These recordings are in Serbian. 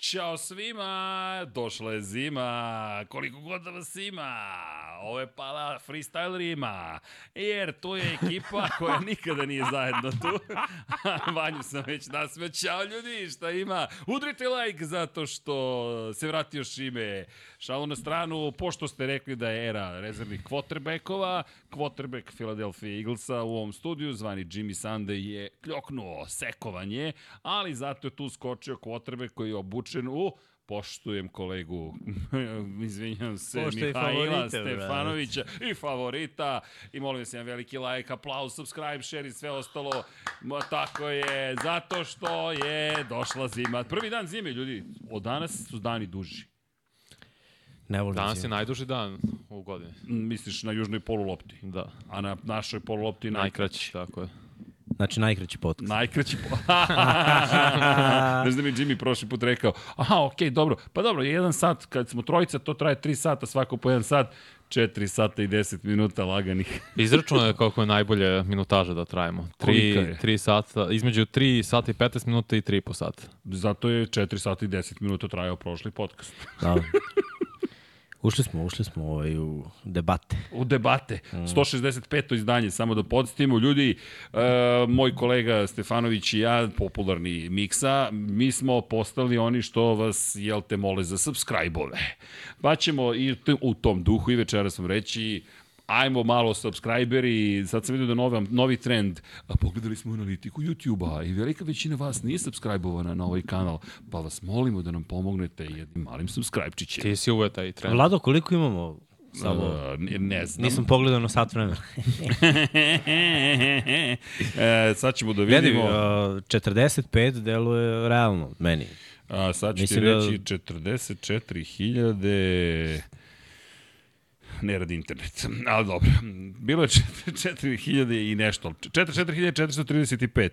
Ćao svima, došla je zima, koliko god da vas ima, ovo je pala freestylerima, jer to je ekipa koja nikada nije zajedno tu. Vanju sam već nasmeo, ljudi, šta ima? Udrite like zato što se vratio Šime. Šalu na stranu, pošto ste rekli da je era rezervnih quarterbackova, quarterback Philadelphia Eaglesa u ovom studiju, zvani Jimmy Sunday je kljoknuo sekovanje, ali zato je tu skočio quarterback koji je obučen u poštujem kolegu, izvinjam se, Poštuj Mihajla Stefanovića i favorita. I molim vas jedan veliki like, aplauz, subscribe, share i sve ostalo. Ma, tako je, zato što je došla zima. Prvi dan zime, ljudi, od danas su dani duži. Ne volim Danas je zimu. najduži dan u godini. Misliš na južnoj polulopti, Da. a na našoj polulopti naj... Najkraći, tako je. Znači najkraći podcast. Najkraći po... Znaš da mi je Jimmy prošli put rekao, aha, okej, okay, dobro, pa dobro, jedan sat, kad smo trojica, to traje tri sata, svako po jedan sat, 4 sata i 10 minuta laganih. Izračuno je koliko je najbolje minutaža da trajimo. Kolika je? 3, 3 sata, između 3 sata i 15 minuta i 3,5 sata. Zato je 4 sata i 10 minuta trajao prošli podcast. Da. Ušli smo, ušli smo ovaj, u debate. U debate. 165. izdanje, samo da podsjetimo. Ljudi, e, moj kolega Stefanović i ja, popularni Miksa, mi smo postali oni što vas, jel te, mole za subscribe-ove. Pa ćemo i u tom duhu i večera sam reći, ajmo malo subscriberi, sad sam vidio da novi, novi trend, a pogledali smo analitiku YouTube-a i velika većina vas nije subscribe-ovana na ovaj kanal, pa vas molimo da nam pomognete jednim malim subscribe-čićem. Ti si uvek taj trend. Vlado, koliko imamo? Samo, Uh, ne, ne znam. nisam pogledao na sat vremena. e, sad ćemo da Vidi, vidimo. uh, 45 deluje realno meni. A, sad ću ti mislim da- reći 44.000... Ne radi internet, ali dobro. Bilo je 4.000 i nešto. 44.435.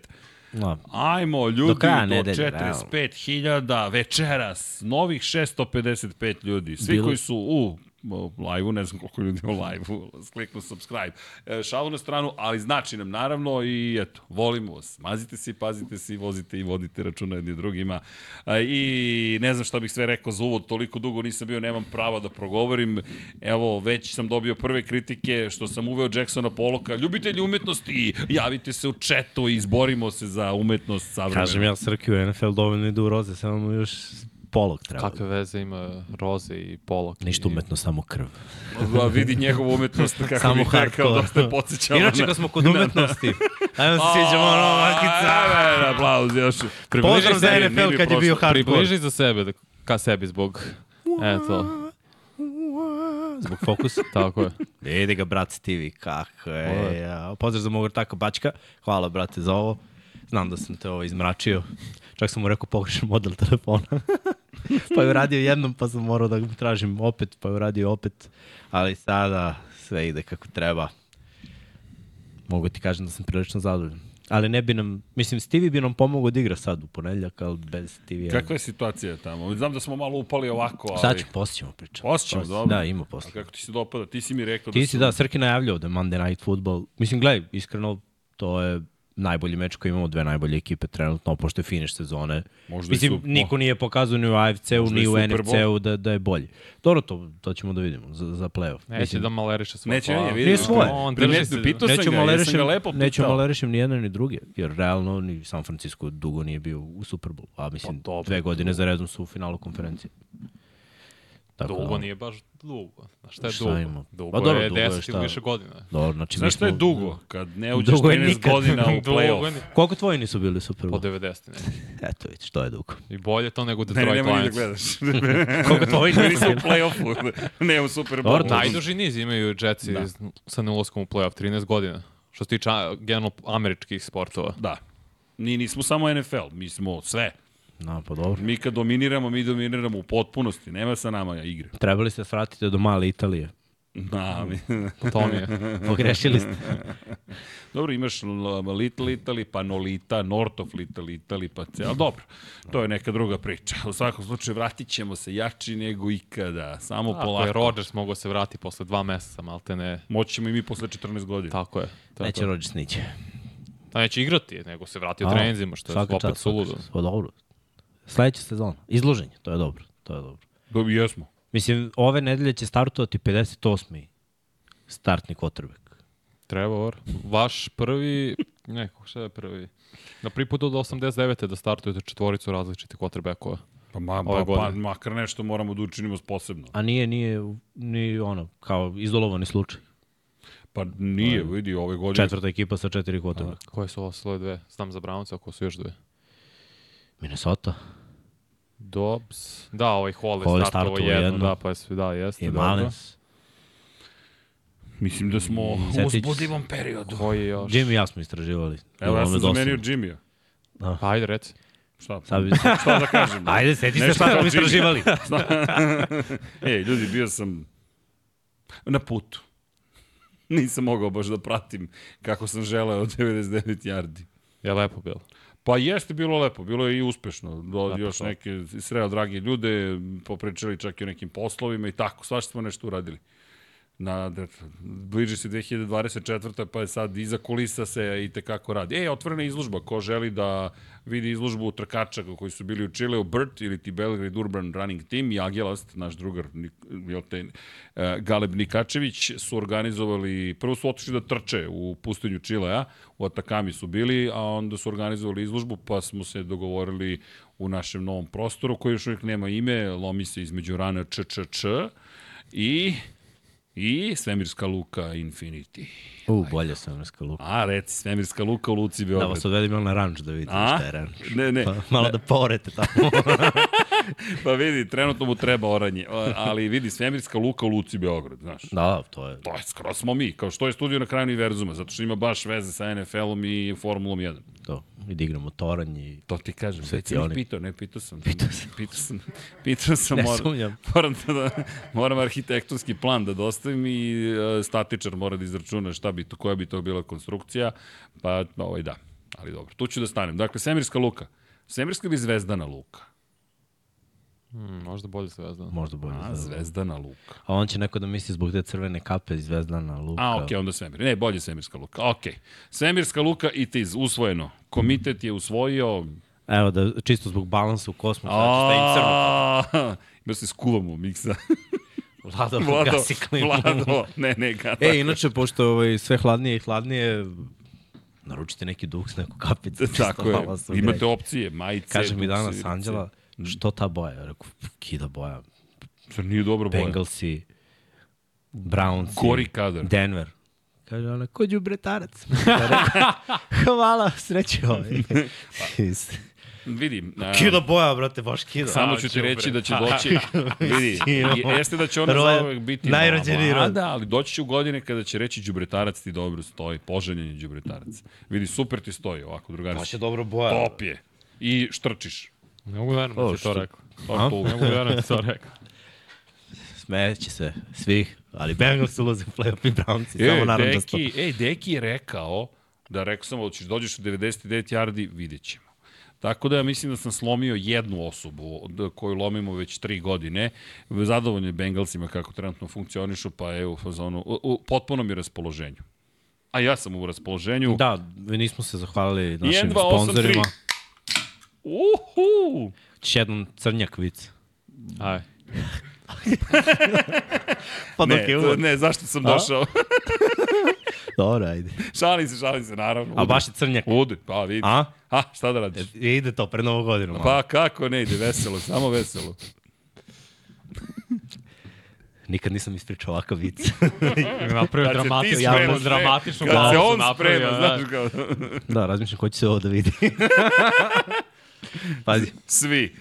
No, Ajmo, ljudi, Do kraja do nedelje, 45.000 večeras. Novih 655 ljudi. Svi Bilo- koji su u live-u, ne znam koliko ljudi je u live-u, kliknu subscribe. E, šalu na stranu, ali znači nam naravno i eto, volimo vas. Mazite se, i pazite se, i vozite i vodite računa jedni drugima. E, I ne znam šta bih sve rekao za uvod, toliko dugo nisam bio, nemam prava da progovorim. Evo, već sam dobio prve kritike što sam uveo Jacksona Poloka. Ljubitelji umetnosti, javite se u četu i izborimo se za umetnost savremenu. kažem ja Srki u NFL dovoljno idu u roze, samo još polog treba. Kakve veze ima roze i polok? Ništa i... umetno, samo krv. Da vidi njegovu umetnost, kako Samo bih rekao, dosta je podsjećao. Inače, kad smo kod umetnosti, ajmo se sviđamo ono makica. Ajme, aplauz još. Pozdrav za NFL kad je bio hardcore. Približi za sebe, da, ka sebi zbog... Eto, Zbog fokusa. tako je. Vidi ga, brat Stivi, kako je. Ja. Pozdrav za mog taka Bačka. Hvala, brate, za ovo. Znam da sam te ovo izmračio. Čak sam mu rekao pogrešan model telefona. pa je uradio jednom, pa sam morao da ga tražim opet, pa je uradio opet. Ali sada sve ide kako treba. Mogu ti kažem da sam prilično zadovoljan. Ali ne bi nam, mislim, Stevie bi nam pomogao da igra sad u ponedljak, ali bez Stevie... Kakva je situacija tamo? Znam da smo malo upali ovako, ali... Sad ću, poslije ćemo pričati. Poslije ćemo, dobro. Da, ima A posle. kako ti se dopada? Ti si mi rekao Ti da si, su... da, Srki najavljao da je Monday Night Football. Mislim, gledaj, iskreno, to je najbolji meč koji imamo, dve najbolje ekipe trenutno, pošto je finiš sezone. Možda Mislim, su- niko nije pokazao ni u AFC-u, ni u. NFC-u da, da je bolji. Dobro, to, to ćemo da vidimo za, za playoff. Neće Mislim, da maleriše svoje Neće, plave. ne, vidi. Nije svoje. On drži Primetio, se... pitao sam Neću ga, jesam malerišem, ga lepo pitao. neću malerišem ni jedne ni druge, jer realno ni San Francisco dugo nije bio u Super Bowl, a mislim, Pa dobro, dve godine za redom su u finalu konferencije. Tako da, Dugo ono, nije baš dugo. Znaš šta je Šta dugo? ima? Dugo Pa dobro, je dugo je 10 šta? ili više godina. Dobro, znači, Znaš šta je dugo? Kad ne uđeš Dugo je 13 nikad. godina u play-off. Koliko tvoji nisu bili Super Po Bowl? 90. Ne. Eto, vidiš, to je dugo. I bolje to nego Ne, Detroit ne, nemoj ni da Lions. gledaš. Koliko tvoji Nisu u play-offu, ne u Super Dobro, Bowlu. Najduži niz imaju Jetsi Da. da. sa neulaskom u playoff, 13 godina. Što se tiče generalno američkih sportova. Da. Mi nismo samo NFL, mi smo sve. No, pa dobro. Mi kad dominiramo, mi dominiramo u potpunosti. Nema sa nama igre. Trebali ste da svratite do male Italije. Da, mi... To mi je. Pogrešili ste. Dobro, imaš Little Italy, pa Nolita, North of Little Italy, pa cijel... Ali dobro, to je neka druga priča. U svakom slučaju vratit ćemo se jači nego ikada. Samo Ako polako. je Rodgers mogao se vrati posle dva meseca, malte ne. Moći ćemo i mi posle 14 godina. Tako je. Tako Neće. Rodgers niće. Da neće igrati, nego se vrati u A, trenzima, što je opet suludo. Pa dobro. Sledeća sezona. Izloženje, to je dobro. To je dobro. Dobro, jesmo. Mislim, ove nedelje će startovati 58. startni quarterback. Trevor, vaš prvi, ne, kako šta je prvi? Na prvi put od 89. da startujete četvoricu različitih quarterbackova. Pa, ma, pa, pa, makar nešto moramo da učinimo posebno. A nije, nije, ni ono, kao izolovani slučaj. Pa nije, vidi, ove godine... Četvrta ekipa sa četiri quarterback. Koje su ovo svoje dve? Znam za Brownca, ako su još dve. Minnesota Dobbs, da, ovaj Hall je Hall je startovao startovao jednu, jednu. da, pa je sve, da, jeste, i dobro. Malens. Mislim da smo u uzbudivom periodu. Koji je još? Jimmy i ja smo istraživali. Evo, ja sam zamenio Jimmya. Pa, Ajde, reci. Šta? Sad bi... Šta da kažem? Ajde, seti se šta smo istraživali. Ej, ljudi, bio sam na putu. Nisam mogao baš da pratim kako sam želeo od 99 yardi. Je lepo bilo. Pa jeste bilo lepo, bilo je i uspešno. Do, Lepo još neke sreo dragi ljude, popričali čak i o nekim poslovima i tako, svašta smo nešto uradili. Na, da, bliži se 2024. pa je sad iza kulisa se i tekako radi. E, otvorena izložba, ko želi da vidi izložbu trkača koji su bili u Čileu, Burt ili ti Belgrade Urban Running Team i naš drugar Nik- jel te, e, Galeb Nikačević su organizovali, prvo su otišli da trče u pustinju Čilea, u Atakami su bili, a onda su organizovali izložbu, pa smo se dogovorili u našem novom prostoru, koji još uvijek nema ime, lomi se između rana ČČČ i i Svemirska luka Infinity. U, bolje svemirska luka. A, reci, Svemirska luka u Luci Da Beograd. vas odvedem malo na ranč da vidite šta je ranč. Ne, ne. Pa, malo da porete tamo. Pa vidi, trenutno mu treba oranje, ali vidi, Svemirska luka u Luci Beograd, znaš. da, to je... To je skoro smo mi, kao što je studio na kraju univerzuma, zato što ima baš veze sa NFL-om i Formulom 1. To. I da igramo toranj i... To ti kažem, Sve ti oni. pitao, ne, pitao sam. Pitao sam. Pitao sam, pitao sam Ne moram, sumnjam. moram, da, da, moram arhitektonski plan da dostavim i uh, statičar mora da izračuna šta bi to, koja bi to bila konstrukcija, pa ovaj da, ali dobro, tu ću da stanem. Dakle, Semirska luka. Semirska ili Zvezdana luka? Hmm, možda bolje zvezda. Možda bolje. A, da. Zvezdana luka. A on će neko da misli zbog te crvene kape zvezdana luka. A, okej, okay, onda Svemir. Ne, bolje Svemirska luka. Okej. Okay. Svemirska luka i tiz, usvojeno. Komitet je usvojio... Evo, da, čisto zbog balansa u kosmosu, znači stavim crno. A, Da se skuvamo miksa. Vlado, Vlado, gasi klimu. Vlado, ne, ne, gata. E, inače, pošto ovaj, sve hladnije i hladnije, naručite neki duks, neku kapicu. čisto Tako je. Imate opcije, majice, Kaže mi danas Anđela, što ta boja? Ja Rekao, kida boja. Zar nije dobro boja? Bengalsi, Brownsi, Gori kadar. Denver. Kaže ona, ko rekao, Hvala, sreće ovaj. Vidi, a, kida boja, brate, baš kida. samo ću ti reći da će doći, vidi, jeste da će ona Roj- zauvek biti najrođeniji rod. Da, ali doći će u godine kada će reći đubretarac ti dobro stoji, poželjen je đubretarac. Vidi, super ti stoji ovako, drugarice. Baš je dobro boja. Top je. I štrčiš. Ne mogu da verujem da si to rekao. To. Ne mogu da verujem da si to rekao. Smejeće se svih, ali Bengals ulaze u playoff i Brownsi, E, samo naranđasto. Deki, ej, Deki je rekao da rekao sam, hoćeš dođeš u 99 yardi, vidjet ćemo. Tako da ja mislim da sam slomio jednu osobu koju lomimo već tri godine. Zadovoljno je Bengalsima kako trenutno funkcionišu, pa je u fazonu, u, u potpunom je raspoloženju. A ja sam u raspoloženju. Da, mi nismo se zahvalili našim 1, 2, 8, sponsorima. 3. Uhu! Će jednom crnjak vic. Aj. Pa dok Ne, je to, uvod. ne, zašto sam A? došao? Dobro, ajde. šalim se, šalim se, naravno. A baš je crnjak. Ude, pa vidi. A? A, šta da radiš? E, ide to pred novu godinu. malo. Pa kako ne ide, veselo, samo veselo. Nikad nisam ispričao ovakav vic. Pa Napravio spremaš, javno ne, dramatičnu Kad se on sprema, da. znaš kao... da, razmišljam ko će se ovo da vidi. Pazi, Svi.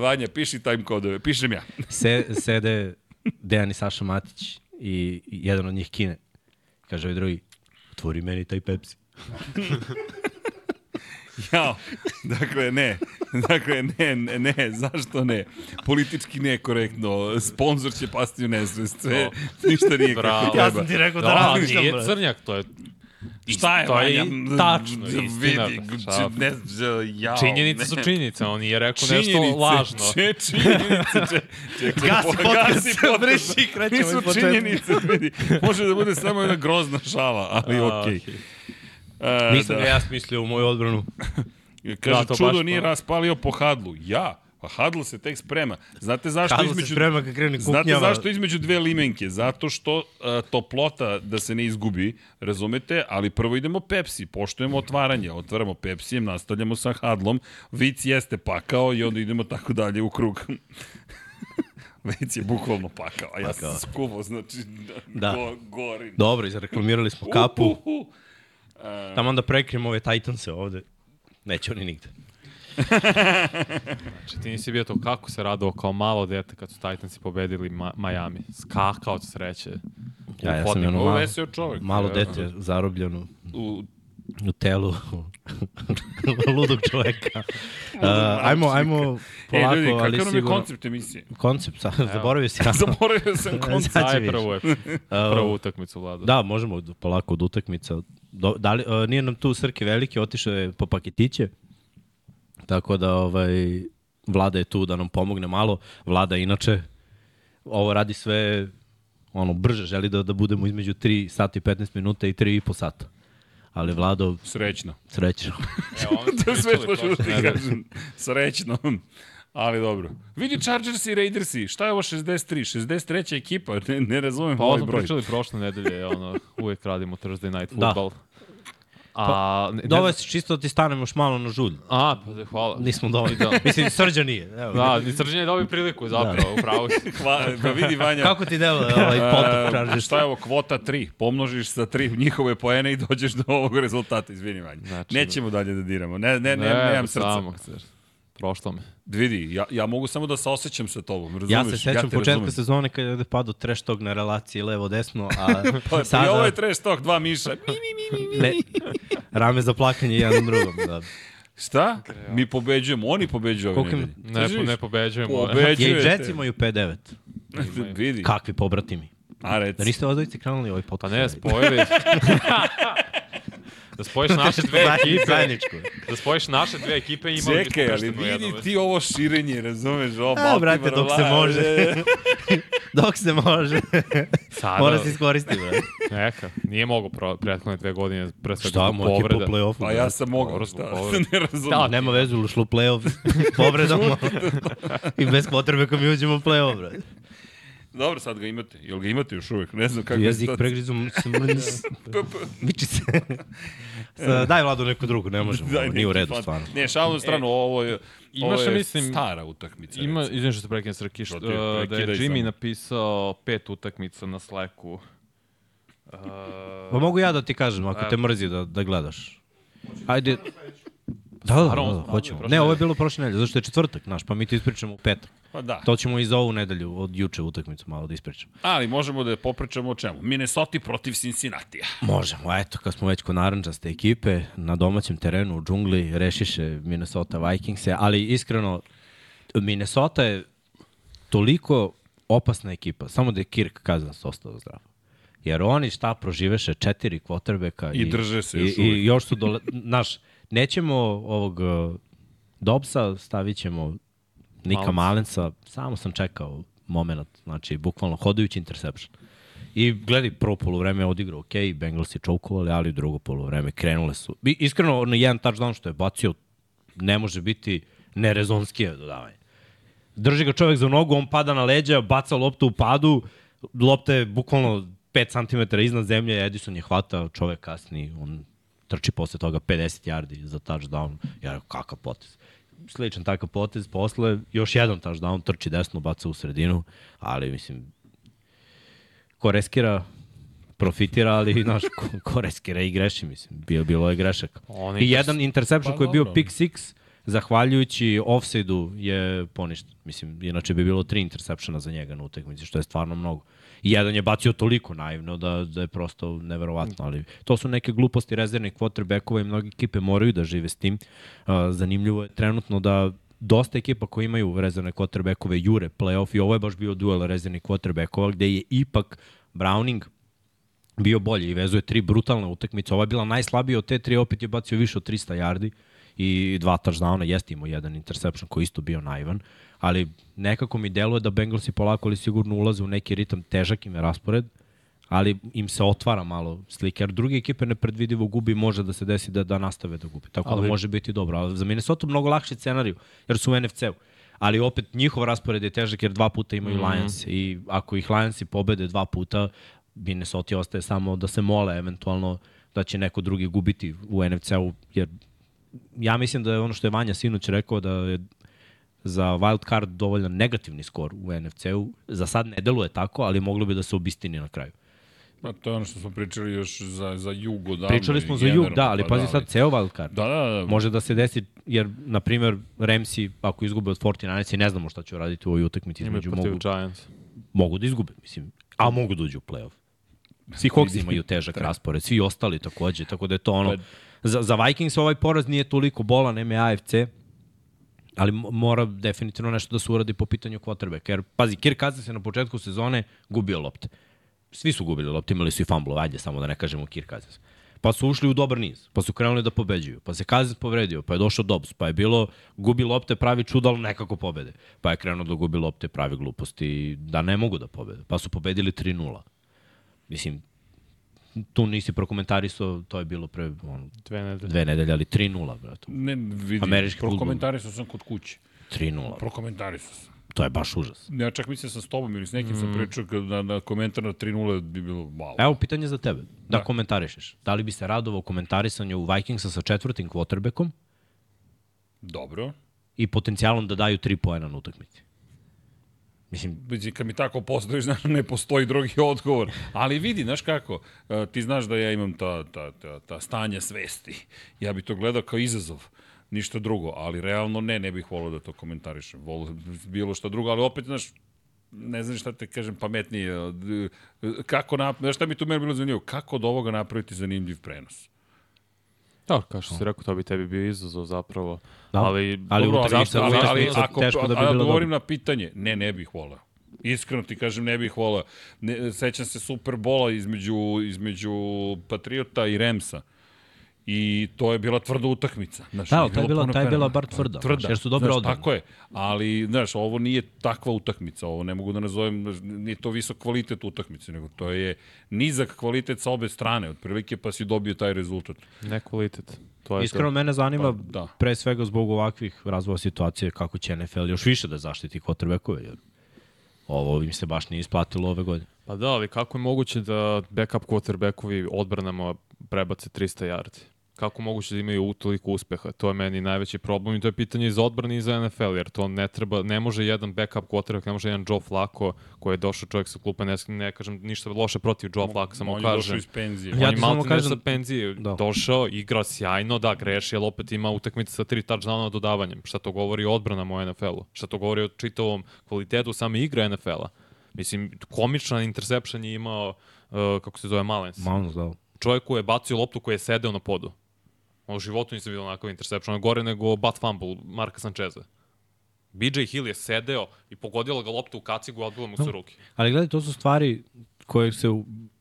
Vanja, piši time kodove. Pišem ja. se, sede Dejan i Saša Matić i jedan od njih kine. Kaže ovaj drugi, otvori meni taj Pepsi. Jao, dakle ne, dakle ne, ne, ne, zašto ne? Politički nekorektno, sponsor će pasti u nesvest, sve, ništa nije Bravo. kako Ja treba. sam ti rekao da Da, razmišljam, nije crnjak, to je Šta je, to je Vanja? tačno, istina, Vidi, šta? ne, jao, činjenice ne. su činjenice, on nije rekao Činjenice, nešto lažno. Če, činjenice, če, čekaj, Gasi po- podcast, podcast. briši i krećemo Nisu iz početka. činjenice, vidi. Može da bude samo jedna grozna šala, ali A, okej. okej. E, Nisam da. ja smislio u moju odbranu. Kaže, Da, čudo baš nije pa. raspalio po Hadlu. Ja, pa Hadl se tek sprema. Znate zašto se između... sprema kad krene Znate kuknjava. zašto između dve limenke? Zato što uh, toplota da se ne izgubi, razumete, ali prvo idemo Pepsi, poštujemo otvaranje, otvaramo Pepsijem, nastavljamo sa Hadlom, vic jeste pakao i onda idemo tako dalje u krug. Vic je bukvalno pakao, a ja sam Pakao. skuvo, znači Da. go, gorim. Dobro, izreklamirali smo kapu. Uh, uh, uh. Tamo onda prekrijemo ove Titanse ovde. Neće oni nigde. Znači, ti nisi bio to kako se radovao kao malo dete kad su Titansi pobedili Ma Miami. Skakao od sreće. Ja, ja sam ono malo, čovjek. malo dete zarobljeno U, u telu ludog čoveka. Uh, ajmo, ajmo polako, e, ljudi, ali kakav nam je sigurno... koncept emisije? Koncept, sa, zaboravio si ja. Zaboravio sam koncept. Vidiš. prvu, je, prvu utakmicu, Vlado. Da, možemo polako od utakmica. Do, da li, uh, nije nam tu Srke veliki, otišao je po paketiće. Tako da ovaj, Vlada je tu da nam pomogne malo. Vlada inače ovo radi sve ono brže, želi da, da budemo između 3 sata i 15 minuta i 3 i po sata. Ali Vlado, Srećno. srećno. Evo, To je sve što ću da ti kažem. Srećno. Ali dobro. Vidi Chargers i Raidersi. Šta je ovo 63? 63. ekipa. Ne, ne razumem Pa ovo ovaj smo broj. pričali prošle nedelje, ono, uvijek radimo Thursday night Da. A, ne, ne Dove se čisto da ti stanemo još malo na žulj. A, pa da, hvala. Nismo dovoljno. Da. Mislim, srđa nije. Evo. Da, ni srđenje dobio priliku zapravo, da. upravo. si. Hva, pa vidi Vanja. Kako ti deluje ovaj potok E, Chargers? šta je ovo, kvota 3? Pomnožiš sa 3 njihove poene i dođeš do ovog rezultata, izvini Vanja. Znači, Nećemo dalje da diramo. Ne, ne, ne, nemam srca. Samo, srce. Prošlo me. Vidi, ja, ja mogu samo da se osjećam sa tobom, razumeš? Ja se sećam te početka razumem. sezone kada je ovde padao trash talk na relaciji levo-desno, a Pa, sada... I ovo je trash talk, dva miša. Mi, mi, mi, mi, mi. Ne, rame za plakanje jedan drugom. Da. Šta? Mi pobeđujemo, oni pobeđuju ove ima- nedelje. Ne, po, ne pobeđujemo. Je i Pobeđujete. Jets imaju 5-9. Vidi. Kakvi pobratimi. A reci. Da niste ozdajci krenuli ovaj Pa podcast? ne, spojili. da spojiš naše dve ekipe, Zajedničko. da spojiš naše dve ekipe i imali Čekaj, ali vidi ti ovo širenje, razumeš? Ovo A, brate, dok se može. Dok se može. Sada, Mora se iskoristi, bre. Neka, nije mogo pro, prethodne dve godine, pre svega Šta, zbog mu ekipa u povreda. play-offu? Pa ja sam mogao, šta? ne razumem. Da, nema veze, ušlo u play-off povredom. I bez potrebe ko mi uđemo u play-off, bre. Dobro, sad ga imate. Jel ga imate još uvek? Ne znam kako Jezik sad- pregrizu Miči se. Sa- Daj Vladu neku drugu, ne možemo. Daj Nije u redu, fan. stvarno. Ne, šalno na stranu, ovo je, ovo imaš, je mislim, stara utakmica. Ima, izvim što se prekinem Srki, što, uh, da je Jimmy napisao pet utakmica na Slacku. Uh, Pa mogu ja da ti kažem, ako te mrzi da, da gledaš. Ajde. Da, da, da, da, hoćemo. Ne, ovo je bilo prošle nedelje, zašto je četvrtak, znaš, pa mi to ispričamo u petak. Pa da. To ćemo i za ovu nedelju, od juče utakmicu malo da ispričamo. Ali možemo da popričamo o čemu. Minnesota protiv Cincinnati. Možemo, eto, kad smo već kod naranđaste ekipe, na domaćem terenu u džungli, rešiše Minnesota Vikingse, ali iskreno, Minnesota je toliko opasna ekipa, samo da je Kirk Cousins ostao zdrav. Jer oni šta proživeše četiri kvotrbeka I drže se i, još i, uvek. i još su dole, znaš, nećemo ovog uh, Dobsa, stavit ćemo Nika. Malensa, samo sam čekao moment, znači bukvalno hodajući interception. I gledaj, prvo polovreme je odigrao ok, Bengalsi čoukovali, ali drugo polovreme krenule su. I, iskreno, na jedan touchdown što je bacio, ne može biti nerezonskije dodavanje. Drži ga čovek za nogu, on pada na leđa, baca loptu u padu, lopta je bukvalno 5 cm iznad zemlje, Edison je hvata, čovek kasni, on trči posle toga 50 yardi za touchdown. Ja rekao, kakav potez. Sličan takav potez, posle još jedan touchdown, trči desno, baca u sredinu, ali mislim, ko reskira, profitira, ali znaš, ko, ko reskira i greši, mislim, bilo, bilo je grešak. On I je jedan interception Pa koji je bio pick six, zahvaljujući offside-u je poništen. Mislim, inače bi bilo tri interceptiona za njega na utakmici, što je stvarno mnogo. Jedan je bacio toliko naivno da, da je prosto neverovatno, ali to su neke gluposti rezervnih quarterbackova i mnogi ekipe moraju da žive s tim. Uh, zanimljivo je trenutno da dosta ekipa koji imaju rezervne quarterbackove jure playoff i ovo je baš bio duel rezervnih quarterbackova gde je ipak Browning bio bolji i vezuje tri brutalne utakmice. Ova je bila najslabija od te tri, opet je bacio više od 300 yardi i dva touchdowna, jeste imao jedan interception koji isto bio naivan, ali nekako mi deluje da Bengalsi polako ali sigurno ulaze u neki ritam, težak im je raspored, ali im se otvara malo slike, jer druge ekipe nepredvidivo gubi može da se desi da, da nastave da gube. Tako ali... da može biti dobro. Ali za Minnesota mnogo lakši scenariju, jer su u NFC-u. Ali opet njihov raspored je težak jer dva puta imaju mm -hmm. Lions i ako ih Lionsi pobede dva puta, Minnesota ostaje samo da se mole eventualno da će neko drugi gubiti u NFC-u, jer ja mislim da je ono što je Vanja Sinoć rekao da je za wild card dovoljno negativni skor u NFC-u. Za sad ne deluje tako, ali moglo bi da se obistini na kraju. Pa to je ono što smo pričali još za, za jug odavno. Pričali smo za jug, da, ali pa pazi da, sad ceo wild card. Da, da, da. Može da se desi, jer, na primjer, Ramsi, ako izgube od 49 ne znamo šta će uraditi u ovoj utakmici između mogu, Giants. mogu da izgube, mislim, a mogu da uđu u play-off. Svi Hawks imaju težak raspored, svi ostali takođe, tako da je to ono... Pa- za, za Vikings ovaj poraz nije toliko bolan, eme AFC, ali mora definitivno nešto da se uradi po pitanju quarterbacka. Jer, pazi, Kirk Cousins je na početku sezone gubio lopte. Svi su gubili lopte, imali su i fumble, ajde, samo da ne kažemo Kirk Cousins. Pa su ušli u dobar niz, pa su krenuli da pobeđuju, pa se Cousins povredio, pa je došao Dobbs, pa je bilo gubi lopte, pravi čudo, ali nekako pobede. Pa je krenuo da gubi lopte, pravi gluposti, da ne mogu da pobede. Pa su pobedili 3-0. Mislim, tu nisi prokomentarisao, to je bilo pre on, dve nedelje, dve nedelje ali 3-0, brate. Ne, vidi, Američki prokomentarisao sam kod kuće. 3-0. Prokomentarisao sam. To je baš užas. Ja čak mislim da sam s tobom ili s nekim mm. sam pričao na, na komentar na 3-0 bi bilo wow. Evo pitanje za tebe. Da, da komentarišeš. Da li bi se radovao komentarisanju Vikingsa sa četvrtim quarterbackom? Dobro. I potencijalom da daju 3 poena na utakmici. Mislim, kad mi tako postojiš, znaš, ne postoji drugi odgovor. Ali vidi, znaš kako, e, ti znaš da ja imam ta, ta, ta, ta stanja svesti. Ja bi to gledao kao izazov ništa drugo, ali realno ne, ne bih volio da to komentarišem. Volio bilo šta drugo, ali opet, znaš, ne znam šta te kažem pametnije. Kako napraviti, znaš šta mi tu meni bilo zanimljivo? Kako od ovoga napraviti zanimljiv prenos? Da, kao što si rekao, to bi tebi bio izazov zapravo. Da. Ali, ali dobro, u zašto, ali, ali, ako, teško da bi bilo odgovorim na pitanje, ne, ne bih volao. Iskreno ti kažem, ne bih volao. Ne, sećam se Superbola između, između Patriota i Remsa. I to je bila tvrda utakmica. Znaš, da, ta je bila, ta je bila bar tvrda, tvrda. jer su dobro odbrane. Tako je, ali znaš, ovo nije takva utakmica, ovo ne mogu da nazovem, nije to visok kvalitet utakmice, nego to je nizak kvalitet sa obe strane, otprilike pa si dobio taj rezultat. Ne kvalitet. To je Iskreno, to. mene zanima pa, da. pre svega zbog ovakvih razvoja situacije kako će NFL još više da zaštiti quarterbackove, jer ovo im se baš nije isplatilo ove godine. Pa da, ali kako je moguće da backup quarterbackovi odbranama prebace 300 yardi? Kako moguće da imaju toliko uspeha. To je meni najveći problem i to je pitanje i za odbrani i za NFL, jer to ne treba, ne može jedan backup quarterback, ne može jedan Joe Flacco koji je došao čovjek sa klupa, ne, ne kažem ništa loše protiv Joe Flacco, samo on kažem. On je došao iz penzije. On ja je malo kažem... sa penzije, da. došao, igra sjajno, da, greši, ali opet ima utakmice sa tri touchdowna dodavanjem. Šta to govori o odbranama u NFL-u? Šta to govori o čitavom kvalitetu same igre NFL-a? Mislim, komična interception je imao, uh, kako se zove, Malens. Malens, da. Čovjek koji je bacio loptu koji je sedeo na podu U životu nisam vidio onakav interception. je gore nego bat fumble Marka Sančeza. BJ Hill je sedeo i pogodila ga loptu u kacigu i odbila mu se ruke. Ali gledaj, to su stvari koje se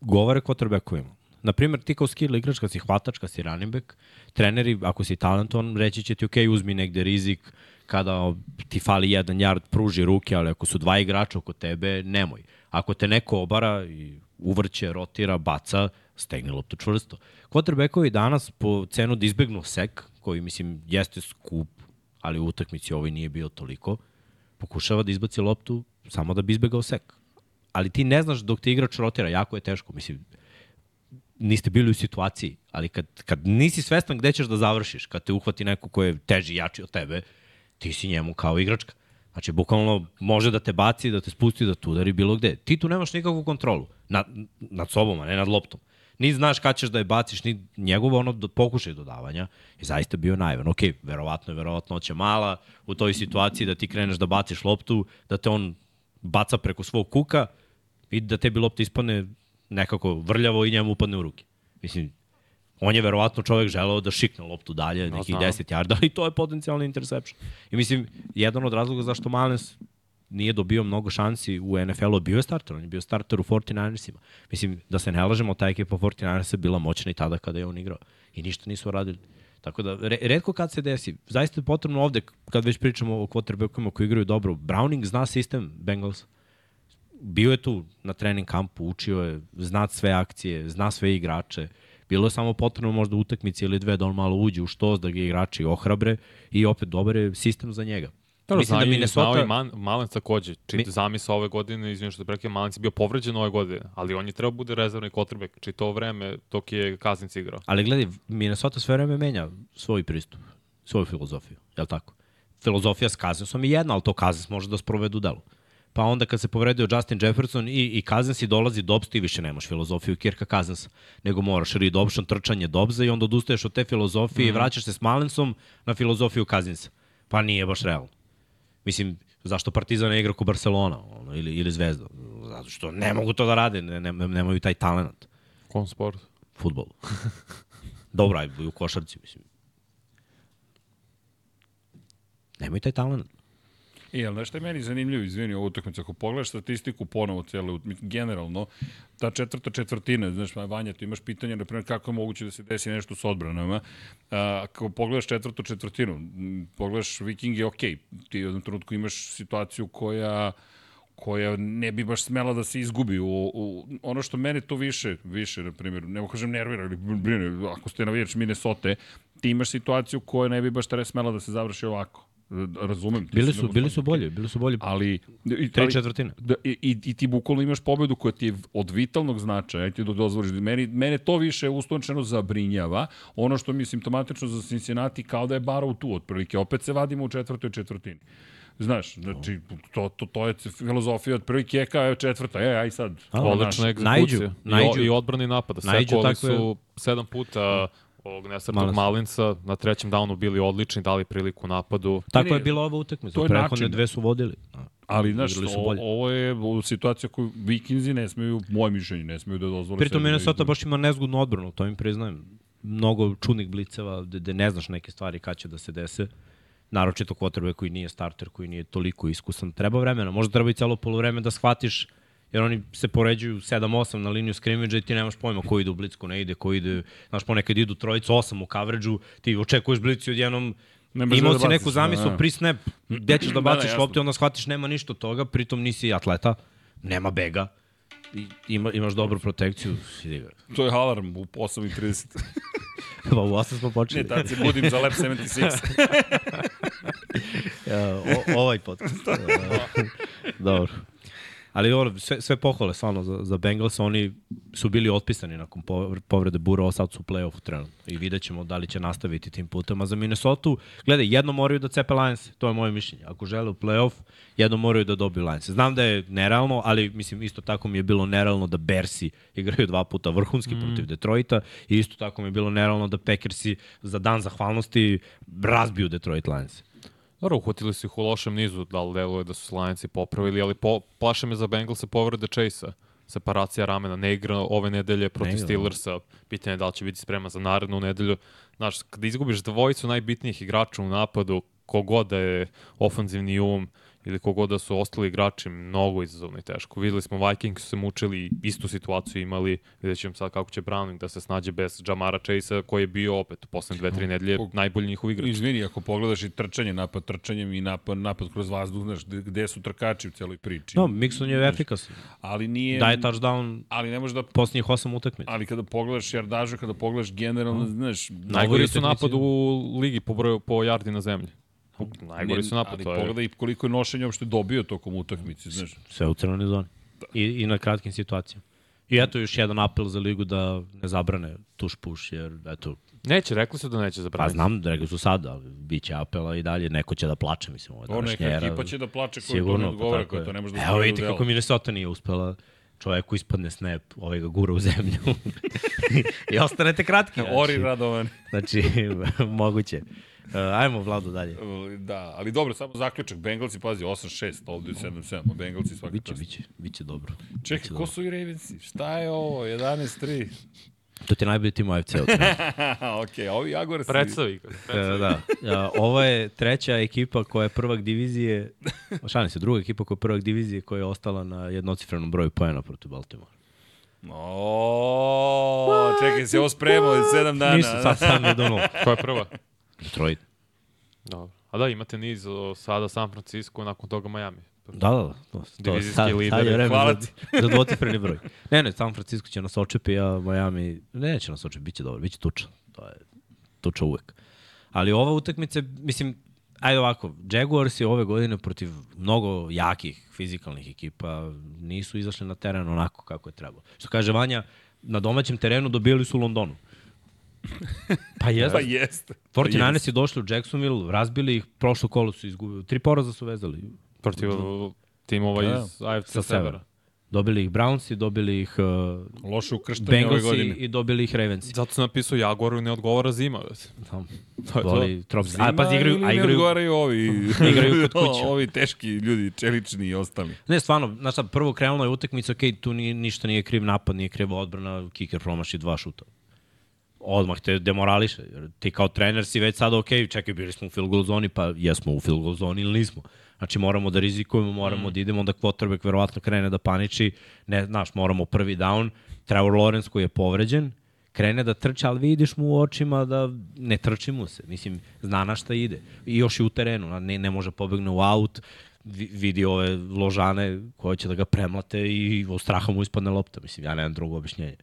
govore quarterbackovima. Naprimer, ti kao skill igrač, kad si hvatač, kad si running back, treneri, ako si talentovan, reći će ti, ok, uzmi negde rizik, kada ti fali jedan yard, pruži ruke, ali ako su dva igrača oko tebe, nemoj. Ako te neko obara i uvrće, rotira, baca, stegni loptu čvrsto. Quarterbackovi danas po cenu da izbegnu sek, koji mislim jeste skup, ali u utakmici ovaj nije bio toliko, pokušava da izbaci loptu samo da bi izbegao sek. Ali ti ne znaš dok ti igrač rotira, jako je teško. Mislim, niste bili u situaciji, ali kad, kad nisi svestan gde ćeš da završiš, kad te uhvati neko ko je teži, jači od tebe, ti si njemu kao igračka. Znači, bukvalno može da te baci, da te spusti, da te udari bilo gde. Ti tu nemaš nikakvu kontrolu. Nad, nad sobom, a ne nad loptom ni znaš kad ćeš da je baciš, ni njegovo ono do, pokušaj dodavanja je zaista bio najvan. Ok, verovatno je verovatnoća mala u toj situaciji da ti kreneš da baciš loptu, da te on baca preko svog kuka, i da tebi lopta ispadne nekako vrljavo i njemu upadne u ruke. Mislim, on je verovatno čovek želeo da šikne loptu dalje, nekih znam. 10 yarda, i to je potencijalni interception. I mislim, jedan od razloga zašto Malens nije dobio mnogo šansi u NFL-u, bio je starter, on je bio starter u 49ersima. Mislim, da se ne lažemo, ta ekipa 49ersa je bila moćna i tada kada je on igrao. I ništa nisu radili. Tako da, re, redko kad se desi, zaista je potrebno ovde, kad već pričamo o quarterbackovima koji igraju dobro, Browning zna sistem Bengals. Bio je tu na trening kampu, učio je, zna sve akcije, zna sve igrače. Bilo je samo potrebno možda utakmici ili dve da on malo uđe u štos, da ga igrači ohrabre i opet dobar je sistem za njega. Dobro, Mislim zna da Minnesota- znao i Man, Malens takođe. Čit, Mi- Mi... zamisao ove godine, izvijem što te prekaj, Malens je bio povređen ove godine, ali on je trebao bude rezervni kotrbek, čito vreme dok je Kaznic igrao. Ali gledaj, Minnesota sve vreme menja svoj pristup, svoju filozofiju, je li tako? Filozofija s Kazansom je jedna, ali to Kazans može da sprovede u delu. Pa onda kad se povredio Justin Jefferson i, i Kazans i dolazi Dobbs, ti više nemaš filozofiju Kirka Kazansa, nego moraš read option, trčanje Dobbsa i onda odustaješ od te filozofije mm -hmm. i vraćaš se s Malensom na filozofiju Kazansa. Pa nije baš realno. Mislim, zašto Partizan ne igra ko Barcelona ono, ili, ili Zvezda? Zato što ne mogu to da rade, ne, ne, nemaju taj talent Kom sport? futbolu. Dobro, aj, u košarci, mislim. Nemaju taj talent. I, ali nešto je meni zanimljivo, izvini, ovu utakmicu, ako pogledaš statistiku ponovo cijelu, generalno, ta četvrta četvrtina, znaš, Vanja, ti imaš pitanje, na primjer, kako je moguće da se desi nešto s odbranama, a, ako pogledaš četvrtu četvrtinu, pogledaš Viking je okej, ti u jednom trenutku imaš situaciju koja koja ne bi baš smela da se izgubi. U, u ono što mene to više više na primjer ne mogu kažem nervira ili brine ako ste navijač Minnesota ti imaš situaciju koja ne bi baš smela da se završi ovako razumem Bili su, bili su bolji, bili su bolji. ali i, Tri ali- četvrtine. Da, i, i, i ti bukvalno imaš pobedu koja ti je od vitalnog značaja, aj ti da dozvoliš. Meni, mene to više uslovčeno zabrinjava. Ono što mi je simptomatično za Cincinnati kao da je Barrow tu otprilike. Opet se vadimo u četvrtoj četvrtini. Znaš, znači, to, to, to je filozofija otprilike, eka je četvrta, e, aj sad. Odlična egzekucija. Naiđu, I, naiđu. o, I odbrani napada. Naiđu Sekoli takve- su sedam puta ovog nesretnog. Malinca, na trećem downu bili odlični, dali priliku napadu. Tako Ne, je bila ova utakmica. to je Prethodne način. dve su vodili. Ali, znaš, o, ovo je situacija koju Vikinzi ne smeju, moje mišljenje, ne smeju da dozvole Pritom da Minnesota baš ima nezgodnu odbranu, to im priznajem. Mnogo čudnih bliceva, gde, gde ne znaš neke stvari kad će da se dese. Naročito kvotrbe koji nije starter, koji nije toliko iskusan. Treba vremena, možda treba i celo polovreme da shvatiš jer oni se poređuju 7-8 na liniju skrimidža i ti nemaš pojma ko ide u blicku, ne ide, ko ide, znaš, ponekad idu trojicu, 8 u coverage ti očekuješ blicu i odjednom Ne možeš imao da si neku zamislu da, da. pri snap, gde ćeš da Da, da, baciš jasno. loptu onda shvatiš nema ništa od toga, pritom nisi atleta, nema bega, i, ima, imaš dobru protekciju, idi ga. To je alarm u 8.30. Pa u 8 smo počeli. ne, tad se budim za Lab 76. Ja, o, ovaj podcast. Dobro. Ali dobro, sve, sve pohvale stvarno za, za Bengals, oni su bili otpisani nakon po- povrede Burova, sad su u play-offu trenutno i vidjet ćemo da li će nastaviti tim putem. A za Minnesota, gledaj, jedno moraju da cepe Lions, to je moje mišljenje. Ako žele u play-off, jedno moraju da dobiju Lions. Znam da je nerealno, ali mislim isto tako mi je bilo nerealno da Bersi igraju dva puta vrhunski mm. protiv Detroita i isto tako mi je bilo nerealno da Packersi za dan zahvalnosti razbiju Detroit Lions. Dobro, uhvatili su ih u lošem nizu, da li deluje da su Lionsi popravili, ali po, plaše me za Bengalsa povrede Chase-a. Separacija ramena, ne igra ove nedelje protiv igra, da. Steelersa. Pitanje je da li će biti spreman za narednu nedelju. Znaš, kada izgubiš dvojicu najbitnijih igrača u napadu, kogod da je ofanzivni um ili kogod da su ostali igrači, mnogo izazovno i teško. Videli smo Vikings su se mučili, istu situaciju imali, vidjet ćemo sad kako će Browning da se snađe bez Jamara Chase-a, koji je bio opet u poslednje dve, tri nedelje najbolji njihov igrač. Izvini, ako pogledaš i trčanje, napad trčanjem i napad, napad kroz vazduh, znaš, gde- su trkači u celoj priči. No, Mixon je efikasan. Ali nije... Daje touchdown Ali ne možeš da posljednjih osam utakmica. ali kada pogledaš jardažu, kada pogledaš generalno, znaš, Najgori su napad u ligi po broju po jardi na zemlji. Najgori su napad, ali to je. pogledaj koliko je nošenja uopšte dobio tokom utakmice, znaš. Sve u crvenoj zoni. I, I na kratkim situacijama. I eto još jedan apel za ligu da ne zabrane tuš puš, jer eto, Neće, rekli su da neće pa zabraniti. znam da rekli su sad, ali bit će apela i dalje, neko će da plače, mislim, ovo današnja neka era. ekipa će da plače koja to ne odgovara, pa tako to ne može da Evo vidite kako Minnesota nije uspela. Čoveku ispadne snap, ovaj ga gura u zemlju. I ostanete kratki. Ori znači. Radovan. Znači, moguće. Uh, ajmo, Vlado, dalje. Da, ali dobro, samo zaključak. Bengalsi, pazi, 8-6, ovde je 7-7, a Bengalsi svaka Biće, čast. biće, biće dobro. Čekaj, ko su i Ravensi? Šta je ovo? 11-3. To ti je najbolji tim u AFC-u. ok, a ovi Jaguarsi... Predstavi ga. E, da. Ja, ovo je treća ekipa koja je prvak divizije, šalim se, druga ekipa koja je prvak divizije koja je ostala na jednocifrenom broju pojena protiv Baltimore. O, čekaj, se ovo spremao iz 7 dana. Nisu, sad sam ne donul. Ko je prva? Detroit. Dobro. A da, imate niz o, sada San Francisco, nakon toga Miami. Da, da, da. To, to, Divizijski sad, sad lideri. je vreme Hvala za, za dvocifreni broj. Ne, ne, San Francisco će nas očepi, a Miami neće nas očepi, bit će dobro, bit će tuča. To je tuča uvek. Ali ova utakmica, mislim, ajde ovako, Jaguars je ove godine protiv mnogo jakih fizikalnih ekipa nisu izašli na teren onako kako je trebalo. Što kaže Vanja, na domaćem terenu dobili su u Londonu. Pa jeste. Pa jeste. 49ers je došli u Jacksonville, razbili ih, prošlo kolo su izgubili, tri poraza su vezali Protiv timova Da. iz AFC sa Severa. Dobili ih Brownsi, dobili ih uh, Loše ukrštanje ove Bengalsi godine. i dobili ih Ravensi. Zato sam napisao Jaguaru ne odgovara zima. Tamo. To je to. Zima A pazi, igraju, ili a ne igraju, odgovaraju ovi, Igraju kod kuće. ovi teški ljudi, čelični i ostali. ne, stvarno, znaš šta, prvo krenula je utakmica, okej, tu nije, ništa nije kriv napad, nije kriva odbrana, kiker promaši dva šuta. Odmah te demorališe, jer ti kao trener si već sada, okej, čekaj, bili smo u field goal zoni, pa jesmo u field goal zoni ili nismo. Znači moramo da rizikujemo, moramo mm. da idemo, onda quarterback verovatno krene da paniči, ne, znaš, moramo prvi down, Trevor Lawrence koji je povređen, krene da trče, ali vidiš mu u očima da ne trči mu se. Mislim, zna na šta ide. I još je u terenu, ne, ne može pobegne u aut, vi- vidi ove ložane koje će da ga premlate i od straha mu ispadne lopta. Mislim, ja nemam drugo objašnjenje.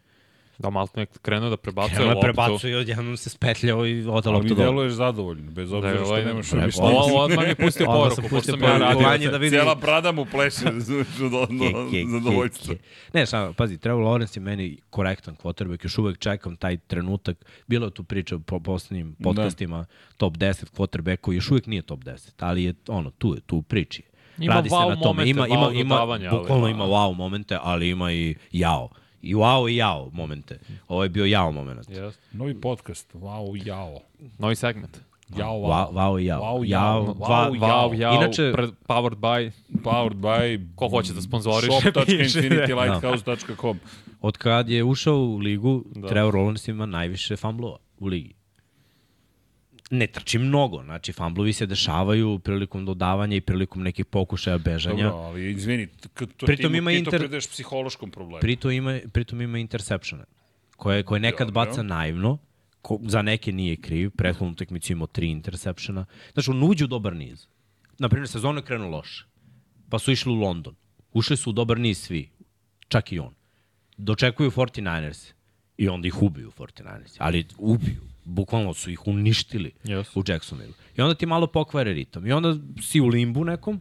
Da, je krenuo da prebacuje Krenuo je loptu. prebacuje i odjednom se spetljao i Ali lopta mi dole. deluješ zadovoljno, bez obzira Da, što ovaj- nemaš objašnjenje. Ovo odmah je pustio poruku, sam pošto pustio sam ja radio. Da vidi- Cijela brada mu pleše zadovoljstvo. Ne, šta, pazi, Trevor Lawrence je meni korektan quarterback, još uvek čekam taj trenutak. Bilo je tu priča po poslednjim podcastima, top 10 quarterbacku, još uvek nije top 10, ali je ono, tu je, tu priči. Ima Radi se wow na tome. momente, ima, ima, wow ima, dodavanja, ali- bukvalno ima wow momente, ali ima i jao. I wow i jao momente. Ovo je bio jao moment. Jeste. Novi podcast, wow, jao. Novi segment. Jao, Wow, wow i jao. Wow, jao. jao. Wow, dva, Wow, jao, Inače, pred, powered by, Powered by ko hoće da sponzoriše, piše. shop.infinitylighthouse.com od kad je ušao u ligu, Da. da. Trevor Lawrence ima najviše famblova u ligi. Ne trči mnogo, znači famblovi se dešavaju prilikom dodavanja i prilikom nekih pokušaja bežanja. Dobro, ali izvini, to, Pritom ti, ima ti inter- to prideš psihološkom problemu. Pritom ima, pritom ima interceptione, koje, koje nekad Dobro. baca naivno, ko, za neke nije kriv, prethodnu utakmicu imao tri intersepšena. Znači, on uđe u dobar niz. Naprimjer, sezona je krenuo loše, pa su išli u London. Ušli su u dobar niz svi, čak i on. Dočekuju 49ers i onda ih ubiju 49ers, ali ubiju. Bukvalno su ih uništili Yes. u Jacksonville. I onda ti malo pokvare ritam. I onda si u limbu nekom,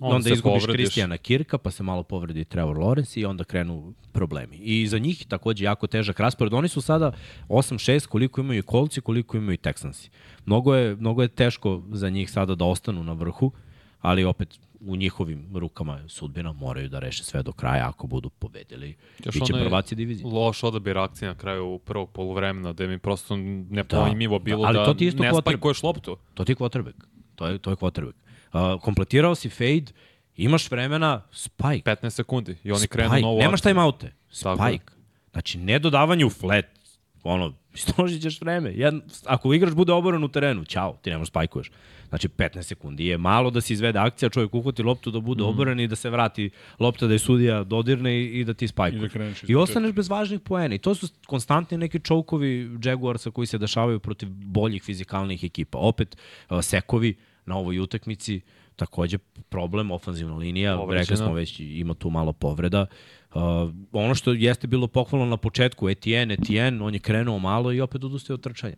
Onda onda, izgubiš povrediš. Kristijana Kirka, pa se malo povredi Trevor Lawrence i onda krenu problemi. I za njih takođe jako težak raspored. Oni su sada 8-6, koliko imaju Kolci, koliko imaju i Texansi. Mnogo je, mnogo je teško za njih sada da ostanu na vrhu, ali opet u njihovim rukama je sudbina, moraju da reše sve do kraja ako budu pobedili. Još Biće prvaci divizije. Loš odabir akcije na kraju prvog poluvremena, da mi prosto nepojmljivo bilo ali da, to ti je isto ne spajkuješ loptu. To ti je quarterback. To je, to je quarterback. Uh, kompletirao si fade, imaš vremena, spike. 15 sekundi i oni Spike. krenu novu Nemaš. Tako je. Spike. Znači, ne dodavanje u flat. Ono, istrožit ćeš vreme. Jedan, ako igrač bude oboran u terenu, ćao, ti nemaš spajkuješ. Znači, 15 sekundi je malo da se izvede akcija, čovjek uhvati loptu da bude mm. oboran i da se vrati lopta da je sudija dodirne i, i da ti spajkuješ. I da I ostaneš bez važnih poena. I to su konstantni neki čoukovi Jaguarsa koji se dešavaju protiv boljih fizikalnih ekipa. Opet, uh, sekovi na ovoj utakmici, takođe problem, ofanzivna linija, Povređena. rekli smo već ima tu malo povreda. Uh, ono što jeste bilo pohvalno na početku, Etienne, Etienne, on je krenuo malo i opet odustaje od trčanja.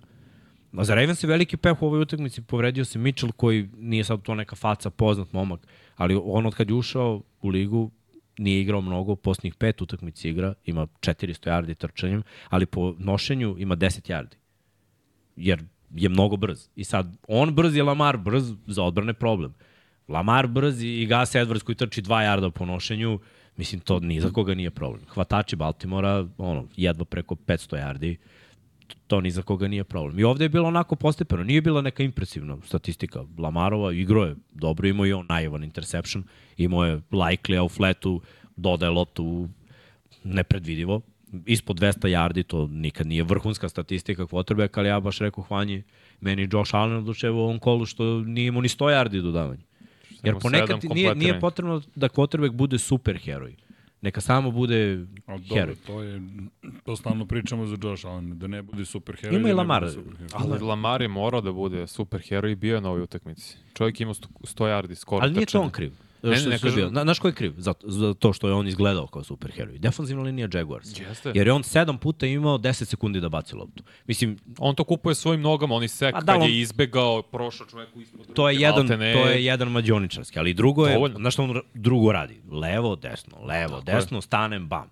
A za Ravens je veliki peh u ovoj utakmici, povredio se Mitchell koji nije sad to neka faca, poznat momak, ali on od kad je ušao u ligu nije igrao mnogo, posljednjih pet utakmici igra, ima 400 yardi trčanjem, ali po nošenju ima 10 yardi. Jer je mnogo brz. I sad, on brz je Lamar brz, za odbrane problem. Lamar brz i Gus Edwards koji trči 2 yarda po nošenju, mislim, to ni za koga nije problem. Hvatači Baltimora, ono, jedva preko 500 yardi, to ni za koga nije problem. I ovde je bilo onako postepeno, nije bila neka impresivna statistika. Lamarova igro je dobro, imao i on naivan interception, imao je likely, u fletu dodaje loptu nepredvidivo, ispod 200 yardi, to nikad nije vrhunska statistika quarterback, ali ja baš rekao hvanji meni Josh Allen odlučeva u ovom kolu što nije imao ni 100 yardi dodavanja. Jer Imao ponekad nije, nije potrebno da quarterback bude super heroj. Neka samo bude A dobro, heroj. to je, to stalno pričamo za Josh Allen, da ne bude super heroj. Ima da i ne Lamar. superheroj. Ali Lamar je morao da bude super heroj i bio je na ovoj utakmici. Čovjek ima 100 yardi skoro Ali nije to on kriv. Ne, što ne, je sve kažem-. Na, znaš ko je kriv? Za, za to što je on izgledao kao superheroj. Defanzivna linija Jaguars. Jeste. Jer je on sedam puta imao 10 sekundi da baci loptu. Mislim, On to kupuje svojim nogama, oni sek A kad da, on- je izbegao, prošao čoveku ispod ruke. to je jedan, maltene. to je jedan mađioničarski, ali drugo je, Dovoljno. znaš što on drugo radi? Levo, desno, levo, Tako je. desno, stanem, bam.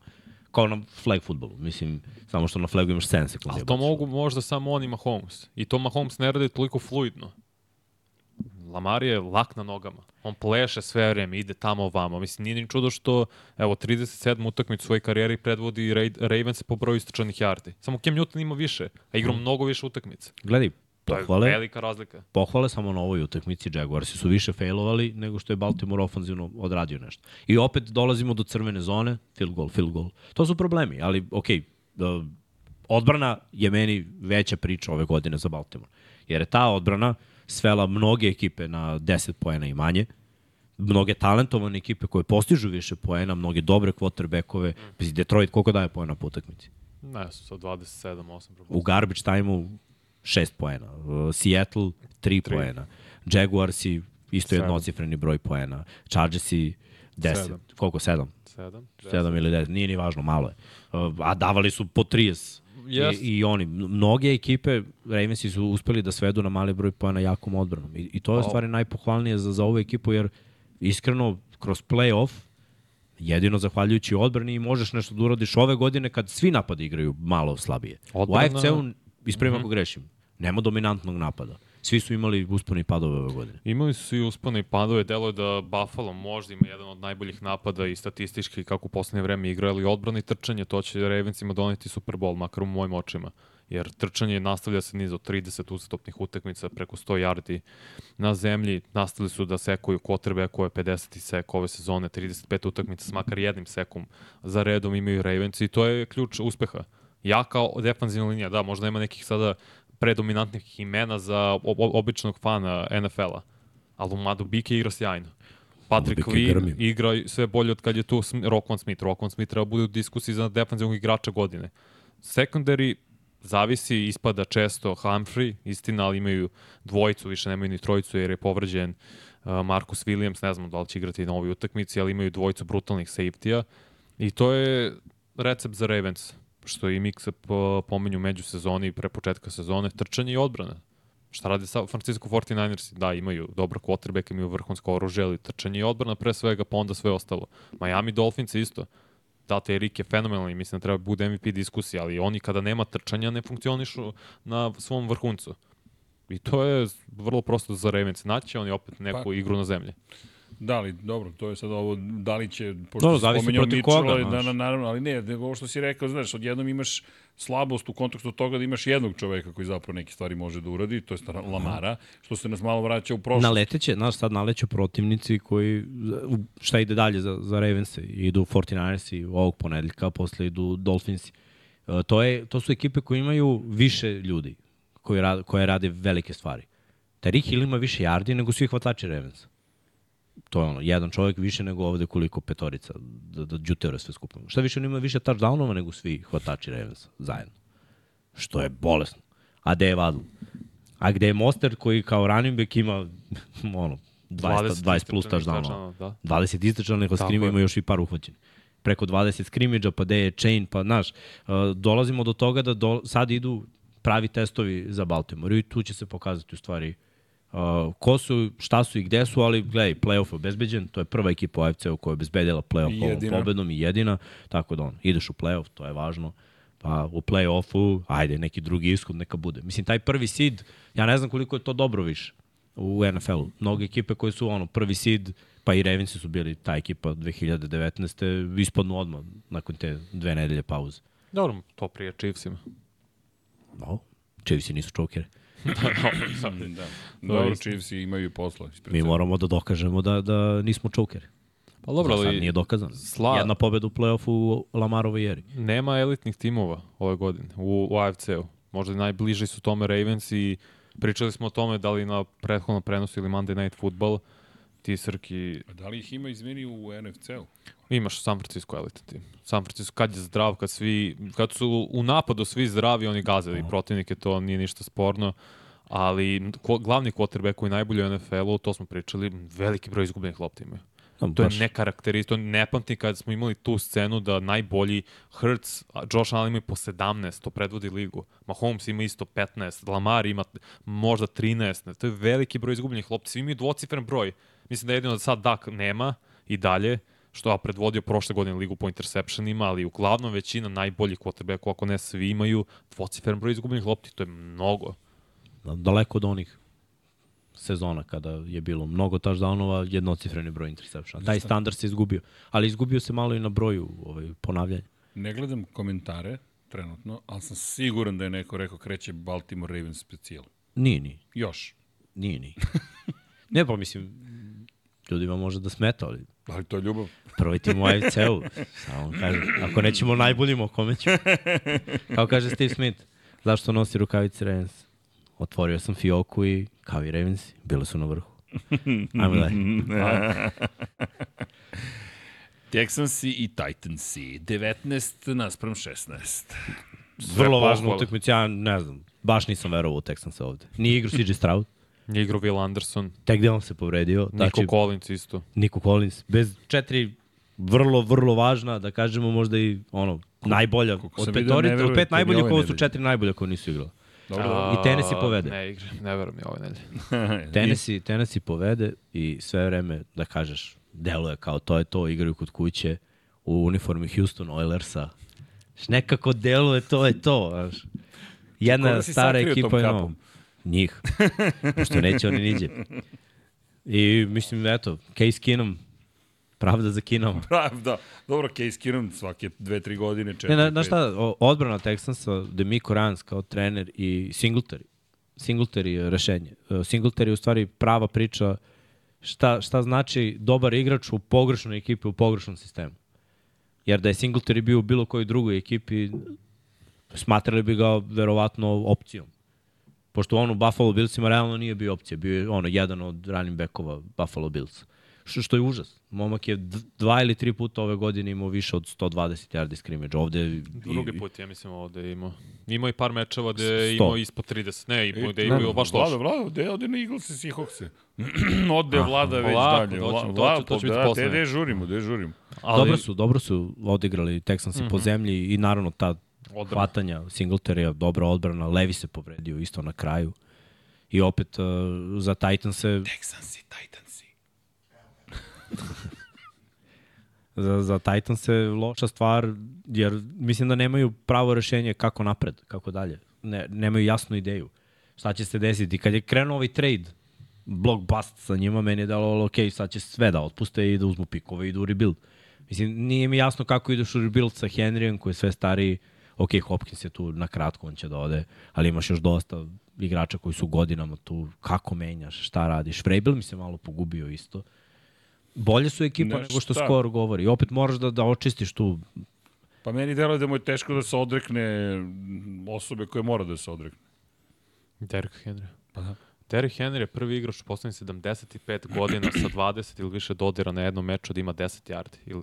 Kao na flag futbolu. Mislim, samo što na flagu imaš 7 sekundi. Ali da to baciš mogu možda samo on i Mahomes. I to Mahomes ne radi toliko fluidno. Lamar je lak na nogama. On pleše sve vreme, ide tamo ovamo. Mislim, nije ni čudo što, evo, 37 utakmicu u svojoj karijeri predvodi Ra- Ravens po broju istračanih yardi. Samo Cam Newton ima više, a igrao mnogo više utakmica. Gledaj, To je pohvale, velika razlika. pohvale samo na ovoj utakmici Jaguarsi su više failovali nego što je Baltimore ofanzivno odradio nešto. I opet dolazimo do crvene zone, field goal, field goal. To su problemi, ali okej, okay, odbrana je meni veća priča ove godine za Baltimore. Jer je ta odbrana svela mnoge ekipe na 10 poena i manje, mnoge talentovane ekipe koje postižu više poena, mnoge dobre quarterbackove, mm. Detroit koliko daje poena po utakmici? Ne, su sa 27, 8 U garbage time-u 6 poena. Uh, Seattle 3 poena. Jaguarsi isto jednocifreni broj poena. Chargersi 10. Sedam. Koliko? 7? 7. 7 ili 10. Nije ni važno, malo je. Uh, a davali su po 30. Jest. I, I oni, mnoge ekipe, Ravensi su uspeli da svedu na mali broj poena jakom odbranom. I, i to je Pa- stvari najpohvalnije za, za ovu ekipu, jer iskreno, kroz play-off, jedino zahvaljujući odbrani možeš nešto da uradiš ove godine kad svi napadi igraju malo slabije. Odbrana- U AFC-u, ispravim Mhm. ako grešim, nema dominantnog napada. Svi su imali usponi padove ove godine. Imali su i uspone i padove, delo je da Buffalo možda ima jedan od najboljih napada i statistički kako u poslednje vreme igra, ali odbrana i trčanje, to će Ravensima doneti Super Bowl, makar u mojim očima. Jer trčanje nastavlja se niz od 30 uzastopnih utakmica preko 100 yardi na zemlji. Nastavili su da sekuju quarterbackove 50 sek ove sezone, 35 utakmica s makar jednim sekom za redom imaju Ravens i to je ključ uspeha. Jaka defanzivna linija, da, možda ima nekih sada predominantnih imena za običnog fana NFL-a, ali u Madu Bike igra sjajno. Patrick Queen grmi. igra sve bolje od kad je tu Rockman Smith. Rockman Smith treba bude u diskusiji za defanzivnog igrača godine. Secondary zavisi, ispada često Humphrey, istina, ali imaju dvojicu, više nemaju ni trojicu jer je povređen uh, Marcus Williams, ne znam da li će igrati na ovoj utakmici, ali imaju dvojicu brutalnih safety-a i to je recept za Ravens, što i Miksa po, pomenju među sezoni i pre početka sezone, trčanje i odbrana. Šta radi sa Francisco 49ers? Da, imaju dobro quarterback, imaju vrhunsko oružje, ali trčanje i odbrana pre svega, pa onda sve ostalo. Miami Dolphins isto. Da, te Erik je fenomenalni, mislim da treba bude MVP diskusija, ali oni kada nema trčanja ne funkcionišu na svom vrhuncu. I to je vrlo prosto za Ravens. Naći oni opet neku Pa- igru na zemlji. Da li, dobro, to je sad ovo, da li će, pošto Dobro, si zavisi spomenuo koga, da, na, naravno, ali ne, nego ovo što si rekao, znaš, odjednom imaš slabost u kontekstu toga da imaš jednog čoveka koji zapravo neke stvari može da uradi, to je stara Lamara, što se nas malo vraća u prošlost. Naleteće, znaš, sad naleću protivnici koji, šta ide dalje za, za Ravense, idu 49ersi ovog ponedeljka, posle idu Dolphinsi. E, to, je, to su ekipe koje imaju više ljudi, koji rad, koje rade velike stvari. Tariq Hill ima više yardi nego svi hvatači Ravensa. To je ono, jedan čovjek više nego ovde koliko petorica, da, da džutere sve skupno. Šta više, on ima više touchdownova nego svi hvatači Ravensa, zajedno. Što je bolesno. A gde je Vadl? A gde je Monster koji kao running back ima ono, 20, 20 plus touchdownova. da. 20 istračanih, a Tako skrimi ima još i par uhvaćenih. Preko 20 skrimidža, pa gde je chain, pa znaš, uh, dolazimo do toga da do, sad idu pravi testovi za Baltimore i tu će se pokazati u stvari uh, ko su, šta su i gde su, ali gledaj, playoff je obezbeđen, to je prva ekipa u AFC-u koja je obezbedila playoff ovom pobedom i jedina, tako da on, ideš u playoff, to je važno, pa u play-offu, ajde, neki drugi ishod neka bude. Mislim, taj prvi seed, ja ne znam koliko je to dobro više u NFL-u. Mnoge ekipe koje su ono, prvi seed, pa i Ravensi su bili ta ekipa 2019. ispadnu odmah nakon te dve nedelje pauze. Dobro, to prije Chiefsima. No, Chiefs nisu čokeri. da. Dobro, Chiefs imaju posla. ispred Mi moramo da dokažemo da, da nismo čokeri. Pa dobro, Za sad ali nije dokazano. Sla- Jedna pobeda u play-offu u Lamarovoj eri. nema elitnih timova ove godine u, u AFC-u. Možda najbliži su tome Ravens i pričali smo o tome da li na prethodnom prenosu ili Monday Night Football ti Srki A Da li ih ima, izmeni, u NFC-u? Imaš San Francisco elite tim. San Francisco kad je zdrav, kad svi, kad su u napadu svi zdravi, oni gaze i protivnike, to nije ništa sporno. Ali ko, glavni quarterback koji je najbolji u NFL-u, to smo pričali, veliki broj izgubljenih lopti imaju. No, To je baš- nekarakteristično, ne pamtim kad smo imali tu scenu da najbolji Hurts, Josh Allen ima i po 17, to predvodi ligu. Mahomes ima isto 15, Lamar ima možda 13, to je veliki broj izgubljenih lopti, svi imaju dvocifren broj. Mislim da jedino da sad Dak nema i dalje, što je predvodio prošle godine ligu po interceptionima, ali uglavnom većina najboljih quarterbackova, ako ne svi imaju dvocifren broj izgubljenih lopti, to je mnogo. Daleko od onih sezona kada je bilo mnogo touchdownova, jednocifreni broj interceptiona. Taj standard se izgubio, ali izgubio se malo i na broju ovaj, ponavljanja. Ne gledam komentare trenutno, ali sam siguran da je neko rekao kreće Baltimore Ravens specijal. Nije, nije. Još. Nije, nije. ne, pa mislim, ljudima može da smeta, ali Da li to je ljubav? prvi tim u AFC-u. Samo vam kažem, ako nećemo najboljim, o kome ćemo? Kao kaže Steve Smith, zašto nosi rukavice Ravens? Otvorio sam fioku i, kao i Ravens, bili su na vrhu. Ajmo dalje. Texansi i Titansi. 19 naspram 16. Vrlo važna pohvale. utakmica, ja ne znam, baš nisam verovao u Texansa ovde. Nije igrao CJ Stroud, Nije igrao Will Anderson, tek gde on se povredio. Nico Znači, Collins isto. Nico Collins, bez četiri vrlo, vrlo važna, da kažemo možda i ono, najbolja. koliko Od, pet, vidio, od pet najboljih ovo su četiri najbolja koji nisu igrali. Dobro, A, I Tennessee povede. Ne igra, ne verujem je ove nedelje. Tennessee, Tennessee povede i sve vreme, da kažeš, deluje kao to je to, igraju kod kuće u uniformi Houston Oilersa. Znaš, nekako deluje, to je to. Znaš. Jedna Koga si stara ekipa je nova. kapom? Njih. Pošto neće oni niđe. I mislim, eto, Case Keenum, pravda za Keenum. Pravda. Dobro, Case Keenum svake dve, tri godine, četiri, Ne, na, na šta, odbrana Texansa, Demico Rans kao trener i Singletary. Singletary je rešenje. E, Singletary je u stvari prava priča šta, šta znači dobar igrač u pogrešnoj ekipi, u pogrešnom sistemu. Jer da je Singletary bio u bilo kojoj drugoj ekipi, smatrali bi ga verovatno opcijom. Pošto on u Buffalo Billsima realno nije bio opcija, bio je ono, jedan od running backova Buffalo Bills. Što, što je užas. Momak je dva ili tri puta ove godine imao više od 120 yardi scrimmage. Ovde i- Drugi put, ja mislim, ovde je imao. Imao i par mečeva gde je imao ispod 30. Ne, imao da je imao baš loš. Vlada, Vlada, gde ode na Eagles i Seahawks? ode Vlada već dalje. doćemo, Vla- to će- biti da, posle. gde žurimo, gde žurimo. Ali, Dobro su, dobro su odigrali Texansi mm -hmm. po zemlji i naravno ta Odbrana. hvatanja Singletary, dobra odbrana, Levi se povredio isto na kraju. I opet uh, za Titanse, Texansi, Titansi. za, za Titanse loša stvar, jer mislim da nemaju pravo rešenje kako napred, kako dalje. Ne, nemaju jasnu ideju. Šta će se desiti? Kad je krenuo ovaj trade, blockbust sa njima, meni je dalo, ok, sad će sve da otpuste i da uzmu pikove i idu u rebuild. Mislim, nije mi jasno kako ideš u rebuild sa Henryjem, koji je sve stariji. Ok, Hopkins je tu na kratko, on će da ode, ali imaš još dosta igrača koji su godinama tu. Kako menjaš, šta radiš? Vrabel mi se malo pogubio isto. Bolje su ekipa Ne, nego što šta? skor govori. I opet moraš da, da očistiš tu. Pa meni deluje da mu je teško da se odrekne osobe koje mora da se odrekne. Derrick Henry. Pa da. Derrick Henry je prvi igrač u poslednjih 75 godina sa 20 ili više dodira na jednom meču da ima 10 yardi. Ili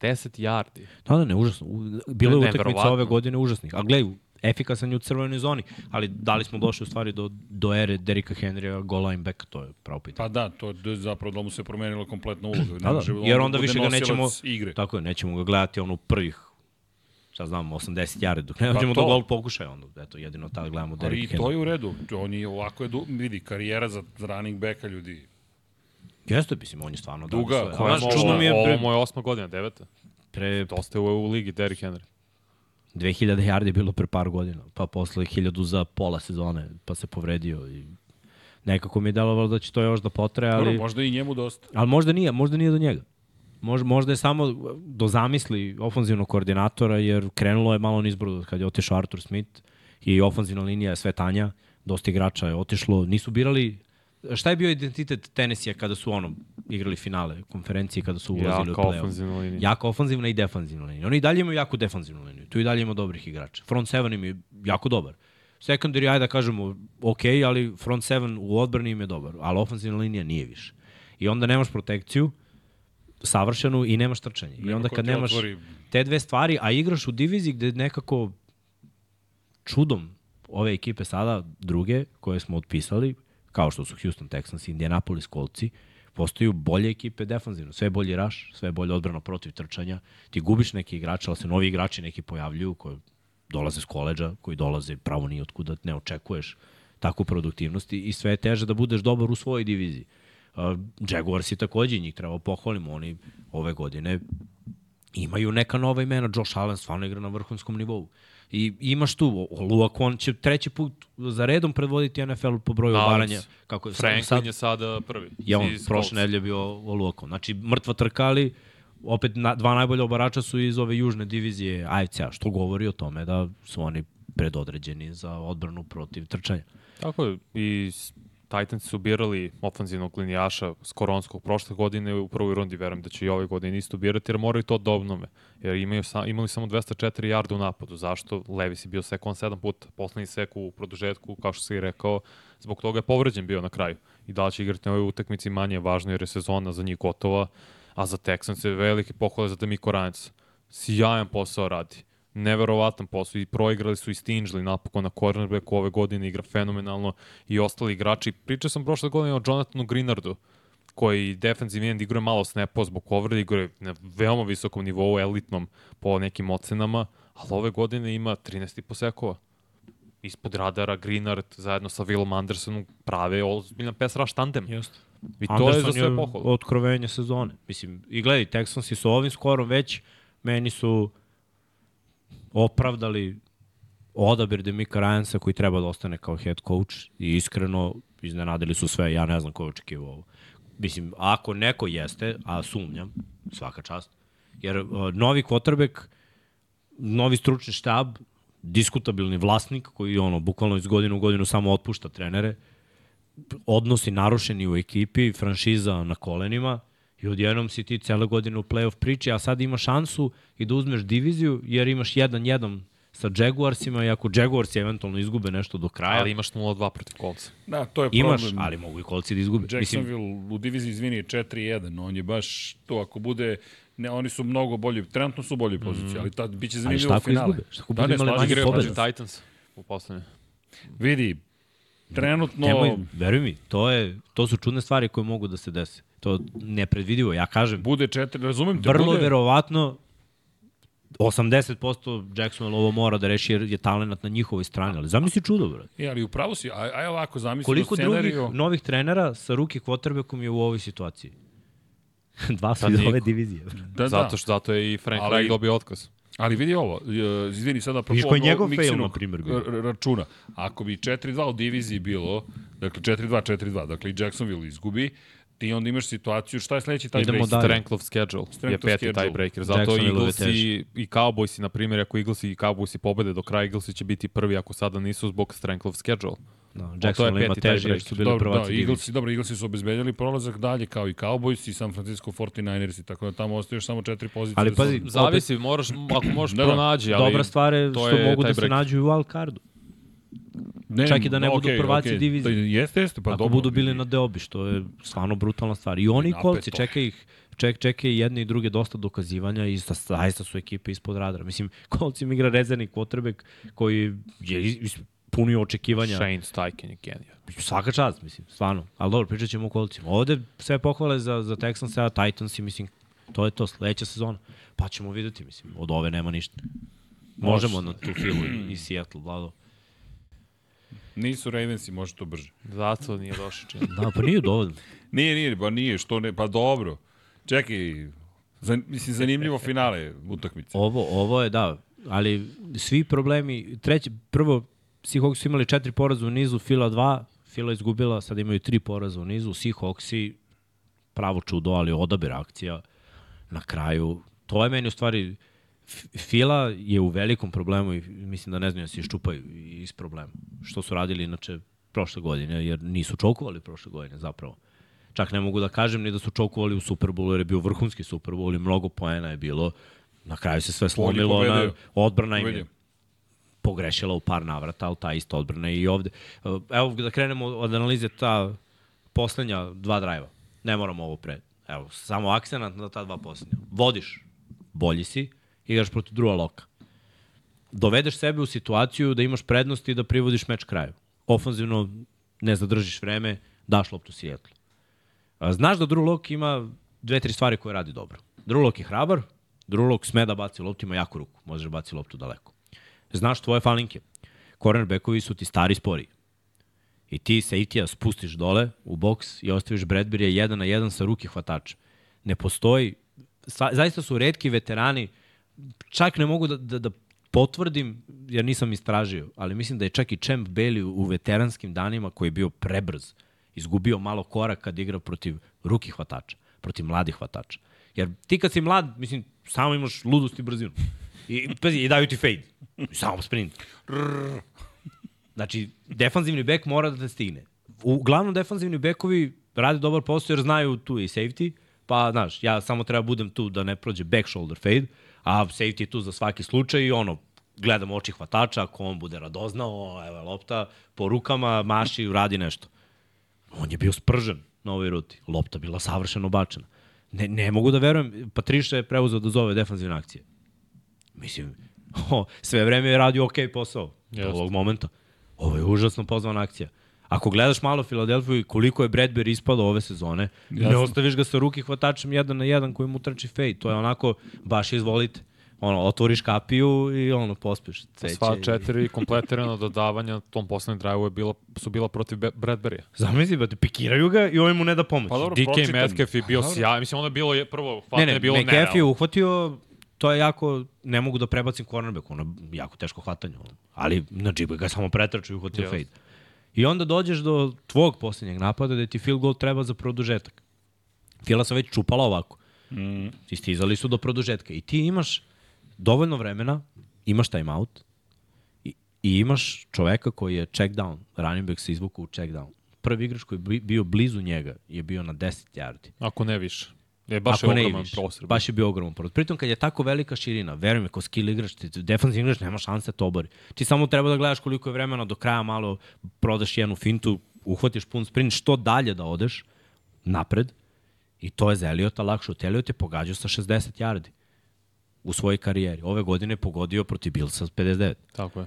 10 yardi. Da, da, ne, užasno. Bilo je utakmica ove godine užasnih. A gledaj, efikasan je u crvenoj zoni, ali da li smo došli u stvari do, do ere Derika Henrya, goal line back, to je pravo pitanje. Pa da, to je zapravo da mu se promenila kompletna uloga. Ne Da, da, jer on onda više ga nećemo, Igre. tako je, nećemo ga gledati ono prvih šta znam, 80 yardi, dok ne dođemo to. do gol pokušaja, onda, eto, jedino tad gledamo Ali i to je u redu. On je ovako je, vidi, karijera za running backa ljudi. Jeste, mislim, on je stvarno Duga, svoje. koja je čudno ovo- mi je, Ovo pre, mu je osma godina, deveta. pre Dosta je u, u ligi Derrick Henry. 2000 yardi je bilo pre par godina, pa posle 1000 za pola sezone, pa se povredio i nekako mi je delovalo da će to još da potraje, ali... Dobro, možda i njemu dosta. Ali možda nije, možda nije do njega. Možda, možda je samo do zamisli ofenzivnog koordinatora, jer krenulo je malo nizbrdo kad je otišao Arthur Smith i ofanzivna linija je sve tanja, dosta igrača je otišlo, nisu birali Šta je bio identitet Tenesija kada su ono igrali finale konferencije kada su ulazili Jaka u play-off? ofanzivna linija. Jaka ofanzivna i defanzivna linija. Oni i dalje imaju jaku defanzivnu liniju. Tu i dalje ima dobrih igrača. Front 7 im je jako dobar. Secondary, ajde da kažemo, ok, ali front 7 u odbrani im je dobar, ali ofanzivna linija nije više. I onda nemaš protekciju, savršenu i nemaš trčanje. I onda kad nemaš otvori. te dve stvari, a igraš u diviziji gde nekako čudom ove ekipe sada, druge, koje smo otpisali, kao što su Houston Texans i Indianapolis Coltsi, postaju bolje ekipe defanzivno. Sve je bolji raš, sve je bolje odbrana protiv trčanja. Ti gubiš neki igrače, ali se novi igrači neki pojavljuju koji dolaze s koleđa, koji dolaze pravo ni otkuda, ne očekuješ takvu produktivnost i sve je teže da budeš dobar u svojoj diviziji. Uh, Jaguars i takođe njih treba pohvalimo, oni ove godine imaju neka nova imena, Josh Allen stvarno igra na vrhunskom nivou. I imaš tu, Luakon će treći put za redom predvoditi NFL po broju Alex obaranja. Kako je Franklin sad, je sada prvi. je on prošle nedelje bio Luakon. Znači, mrtva trka, ali opet na, dva najbolja obarača su iz ove južne divizije AFC-a, što govori o tome da su oni predodređeni za odbranu protiv trčanja. Tako je, i Titans su birali ofanzivnog linijaša Skoronskog prošle godine u prvoj rundi, verujem da će i ove godine isto birati, jer moraju to da obnove. Jer imaju sa, imali samo 204 jarda u napadu. Zašto? Levis je bio sekovan 7 puta, poslednji sek u produžetku, kao što si i rekao, zbog toga je povređen bio na kraju. I da li će igrati na ovoj utakmici manje je važno jer je sezona za njih gotova, a za Texans je veliki pohvale za Demiko Ranec. Sjajan posao radi neverovatan posao i proigrali su i Stingley napokon na cornerbacku ove godine igra fenomenalno i ostali igrači. Pričao sam prošle godine o Jonathanu Greenardu koji defensivni end igra malo snapova zbog povrede, igra na veoma visokom nivou, elitnom po nekim ocenama, ali ove godine ima 13 posekova. Ispod radara Greenard zajedno sa Willom Andersonom prave ozbiljan pes rush tandem. Jeste. I to je za sve pohvalu. otkrovenje sezone. Mislim, i gledaj, Texansi su ovim skorom već, meni su opravdali odabir Demika Ryansa koji treba da ostane kao head coach i iskreno iznenadili su sve, ja ne znam ko je očekivao ovo. Mislim, ako neko jeste, a sumnjam, svaka čast, jer uh, novi quarterback, novi stručni štab, diskutabilni vlasnik koji ono bukvalno iz godine u godinu samo otpušta trenere, odnosi narušeni u ekipi, franšiza na kolenima i odjednom si ti cele godine u playoff priči, a sad imaš šansu i da uzmeš diviziju jer imaš jedan jedan sa Jaguarsima i ako Jaguarsi eventualno izgube nešto do kraja, Ali imaš 0-2 protiv kolca. Da, to je imaš, problem. ali mogu i kolci da izgube. Mislim, Jacksonville u diviziji, izvini, je 4-1. On je baš to, ako bude... Ne, oni su mnogo bolji, trenutno su u boljoj poziciji, ali tad biće ali zanimljivo šta ako finale. izgube? Šta ako Da, ne, imali manje pobeda? Titans u poslednje. Vidi, trenutno... Nemoj, veruj mi, to, je, to su čudne stvari koje mogu da se dese. To nepredvidivo, ja kažem. Bude četiri, razumem te, Vrlo bude... verovatno 80% Jacksonville ovo mora da reši jer je talent na njihovoj strani, ali zamisli čudo, brate. E, ali upravo si, aj, aj ovako zamisli Koliko drugih scenariju... novih trenera sa ruki quarterbackom je u ovoj situaciji? Dva su iz ove divizije. Da, Zato da. što zato je i Frank Ali- Reich dobio otkaz. Ali vidi ovo, e, izvini sada apropo Viš koji njegov fail, na primjer, bio? računa. Ako bi 4-2 u diviziji bilo, dakle 4-2, 4-2, dakle i Jacksonville izgubi, ti onda imaš situaciju, šta je sledeći taj Idemo break? dalje. Strength of schedule Strength je of peti schedule. tiebreaker. Zato Jacksonville je Eagles i, i Cowboysi, na primjer, ako Eagles i Cowboysi pobede do kraja, Eaglesi će biti prvi ako sada nisu zbog strength of schedule. Da, je Jacksonville ima peti teže jer su bili Dobro, prvaci da. Eaglesi, dobro, Eaglesi su obezbedjali prolazak dalje kao i Cowboys i San Francisco 49ers i tako da tamo ostaje još samo četiri pozicije. Ali da su- pazi, Zavisi, moraš, ako možeš Da, da. pronađi, ali Dobra stvar je to što je mogu da se nađu i u wild cardu. Ne, čak i da ne budu okej, prvaci okej. divizije. Da, Jeste, jeste, pa Ako dobro. budu bili na deobi, što je stvarno brutalna stvar. I oni i kolci, čeka ih, ček, čeka i jedne i druge dosta dokazivanja i zaista su ekipe ispod radara. Mislim, kolci im igra rezervni quarterback koji je punio očekivanja. Shane Steichen je genija. Svaka čast, mislim, stvarno. Ali dobro, pričat ćemo o kolcima. Ovde sve pohvale za, za Texans, a Titans i mislim, to je to, sledeća sezona. Pa ćemo videti, mislim, od ove nema ništa. Možemo na tu filu i Seattle, Vlado. Nisu Ravensi, može to brže. Zato nije došao čini. Da, pa nije dovoljno. Nije, nije, pa nije, što ne, pa dobro. Čekaj, zan, mislim, zanimljivo finale utakmice. Ovo, ovo je, da, ali svi problemi, treći, prvo, Seahawks su imali četiri poraza u nizu, Fila dva, Fila izgubila, sad imaju tri poraza u nizu, Seahawksi, pravo čudo, ali odabir akcija na kraju. To je meni u stvari Fila je u velikom problemu i mislim da ne znaju da se iščupaju iz problema. Što su radili inače prošle godine, jer nisu čokovali prošle godine zapravo. Čak ne mogu da kažem ni da su čokovali u Superbowlu, jer je bio vrhunski Superbowl i mnogo poena je bilo. Na kraju se sve slomilo na odbrana im je pogrešila u par navrata, ali ta ista odbrana je i ovde. Evo da krenemo od analize ta poslednja dva drajva. Ne moramo ovo pre. Evo, samo akcenat na ta dva poslednja. Vodiš, bolji si, igraš protiv druga loka. Dovedeš sebe u situaciju da imaš prednost i da privodiš meč kraju. Ofanzivno ne zadržiš vreme, daš loptu Sijetlu. Znaš da Drew Lock ima dve, tri stvari koje radi dobro. Drew Lock je hrabar, Drew Lock sme da baci loptu, ima jaku ruku, možeš baci loptu daleko. Znaš tvoje falinke. Cornerbackovi su ti stari spori. I ti safety-a spustiš dole u boks i ostaviš Bradbury-a jedan na jedan sa ruki hvatača. Ne postoji, sa, zaista su redki veterani, čak ne mogu da, da, da potvrdim, jer nisam istražio, ali mislim da je čak i Champ Bailey u, veteranskim danima koji je bio prebrz, izgubio malo korak kad igra protiv ruki hvatača, protiv mladih hvatača. Jer ti kad si mlad, mislim, samo imaš ludost i brzinu. I, pazi, i daju ti fade. I samo sprint. Znači, defanzivni bek mora da te stigne. Uglavnom, defanzivni bekovi rade dobar posao jer znaju tu i safety, pa, znaš, ja samo treba budem tu da ne prođe back shoulder fade, a safety je tu za svaki slučaj i ono, gledam oči hvatača, ako on bude radoznao, evo je lopta, po rukama, maši, radi nešto. On je bio spržen na ovoj ruti. Lopta bila savršeno bačena. Ne, ne mogu da verujem, Patriša je preuzeo da zove defanzivne akcije. Mislim, o, sve vreme je radio ok posao do Jeste. ovog momenta. Ovo je užasno pozvana akcija. Ako gledaš malo Filadelfiju i koliko je Bradbury ispadao ove sezone, Jasne. ne ostaviš ga sa ruki hvatačem jedan na jedan koji mu trči fade. To je onako, baš izvolite. Ono, otvoriš kapiju i ono, pospeš. Cveće. Sva četiri kompletirana dodavanja na tom poslednjem drive-u je bila, su bila protiv Be- Bradbury-a. Zamisli, ba te pikiraju ga i ovaj mu ne da pomoć. Pa dobro, DK pročitam. Metcalf je bio Dobro. sjaj. Mislim, ono je bilo, je, prvo, Ne, hvatanje ne, je bilo McAfee je nerealno. uhvatio, to je jako, ne mogu da prebacim cornerback, ono je jako teško hvatanje. Ono. Ali na džibu ga samo pretraču i uhvatio Jeste. fade. I onda dođeš do tvog posljednjeg napada da ti field goal treba za produžetak. Fila se već čupala ovako. Mm. I stizali su do produžetka. I ti imaš dovoljno vremena, imaš timeout i, i imaš čoveka koji je check down. Running back se izvuku u check down. Prvi igrač koji je bi- bio blizu njega je bio na 10 yardi. Ako ne više. Je baš Ako je ogroman više. prostor. Baš je bio ogroman prostor. Pritom kad je tako velika širina, veruj mi, ko skill igrač, ti defanzivni igrač nema šanse da to obori. Ti samo treba da gledaš koliko je vremena do kraja malo prodaš jednu fintu, uhvatiš pun sprint, što dalje da odeš napred i to je za Eliota lakše. Od Eliot je pogađao sa 60 yardi u svojoj karijeri. Ove godine je pogodio protiv Billsa s 59 Tako je.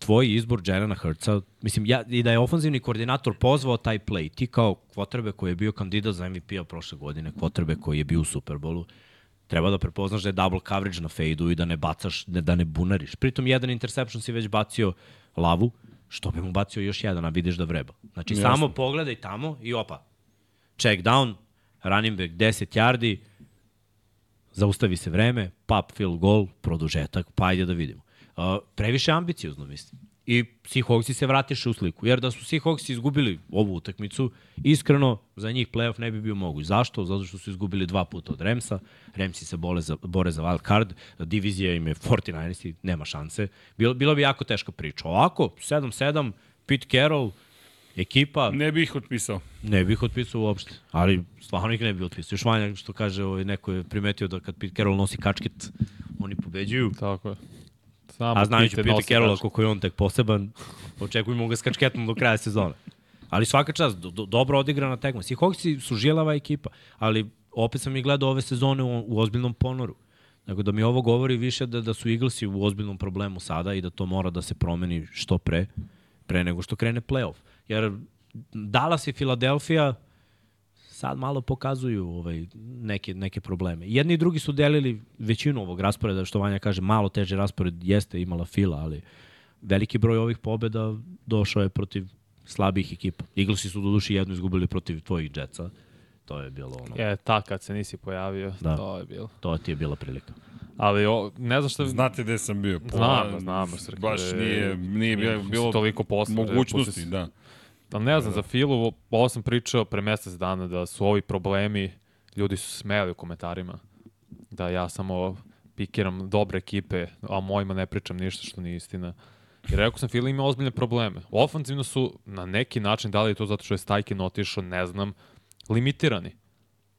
Tvoj izbor Jelena Hurtsa, mislim, ja, i da je ofanzivni koordinator pozvao taj play, ti kao kvotrbe koji je bio kandidat za MVP-a prošle godine, kvotrbe koji je bio u Superbolu, treba da prepoznaš da je double coverage na fejdu i da ne bacaš, ne, da ne bunariš. Pritom jedan interception si već bacio lavu, što bi mu bacio još jedan, a vidiš da vreba. Znači, Jasno. samo pogledaj tamo i opa, check down, running back 10 yardi, zaustavi se vreme, pap, field goal, produžetak, pa ajde da vidimo. Previše ambiciozno, mislim. I Seahawksi se vratiše u sliku. Jer da su Seahawksi izgubili ovu utakmicu, iskreno, za njih playoff ne bi bio moguć. Zašto? Zato što su izgubili dva puta od Remsa. Remsi se bole za, bore za wild card. Divizija im je 49 nema šanse. Bilo, bilo bi jako teška priča. Ovako, 7-7, Pete Carroll, ekipa, Ne bih ih otpisao. Ne bih otpisao uopšte, ali stvarno ih ne bih otpisao. Još Vanja što kaže, ovaj, neko je primetio da kad Pete Carroll nosi kačket, oni pobeđuju. Tako je. Samo A znajući Pete Pete nosi Carrolla kačke. koliko je on tek poseban, očekujemo ga s kačketom do kraja sezone. Ali svaka čast, do, do, dobro odigrana tekma. Seahawksi su žilava ekipa, ali opet sam ih gledao ove sezone u, u ozbiljnom ponoru. Nego da mi ovo govori više da, da su Eaglesi u ozbiljnom problemu sada i da to mora da se promeni što pre, pre nego što krene playoff. Jer Dallas i Philadelphia sad malo pokazuju ovaj, neke, neke probleme. Jedni i drugi su delili većinu ovog rasporeda, što Vanja kaže, malo teže raspored jeste imala Fila, ali veliki broj ovih pobeda došao je protiv slabih ekipa. Eaglesi su do duši jednu izgubili protiv tvojih Jetsa. To je bilo ono, Je, ta kad se nisi pojavio, Da. to je bilo. to ti je bila prilika. Ali o, ne znam šta... Znate gde sam bio. Pa, Znam, znam, Srke, Baš nije, nije bilo, bilo toliko posla. mogućnosti, da. Da ne znam, za Filu, ovo sam pričao pre mesec dana da su ovi problemi, ljudi su smeli u komentarima. Da ja samo pikiram dobre ekipe, a mojima ne pričam ništa što nije istina. I rekao sam, Fila ima ozbiljne probleme. Ofanzivno su na neki način, da li je to zato što je Stajkin otišao, ne znam, limitirani.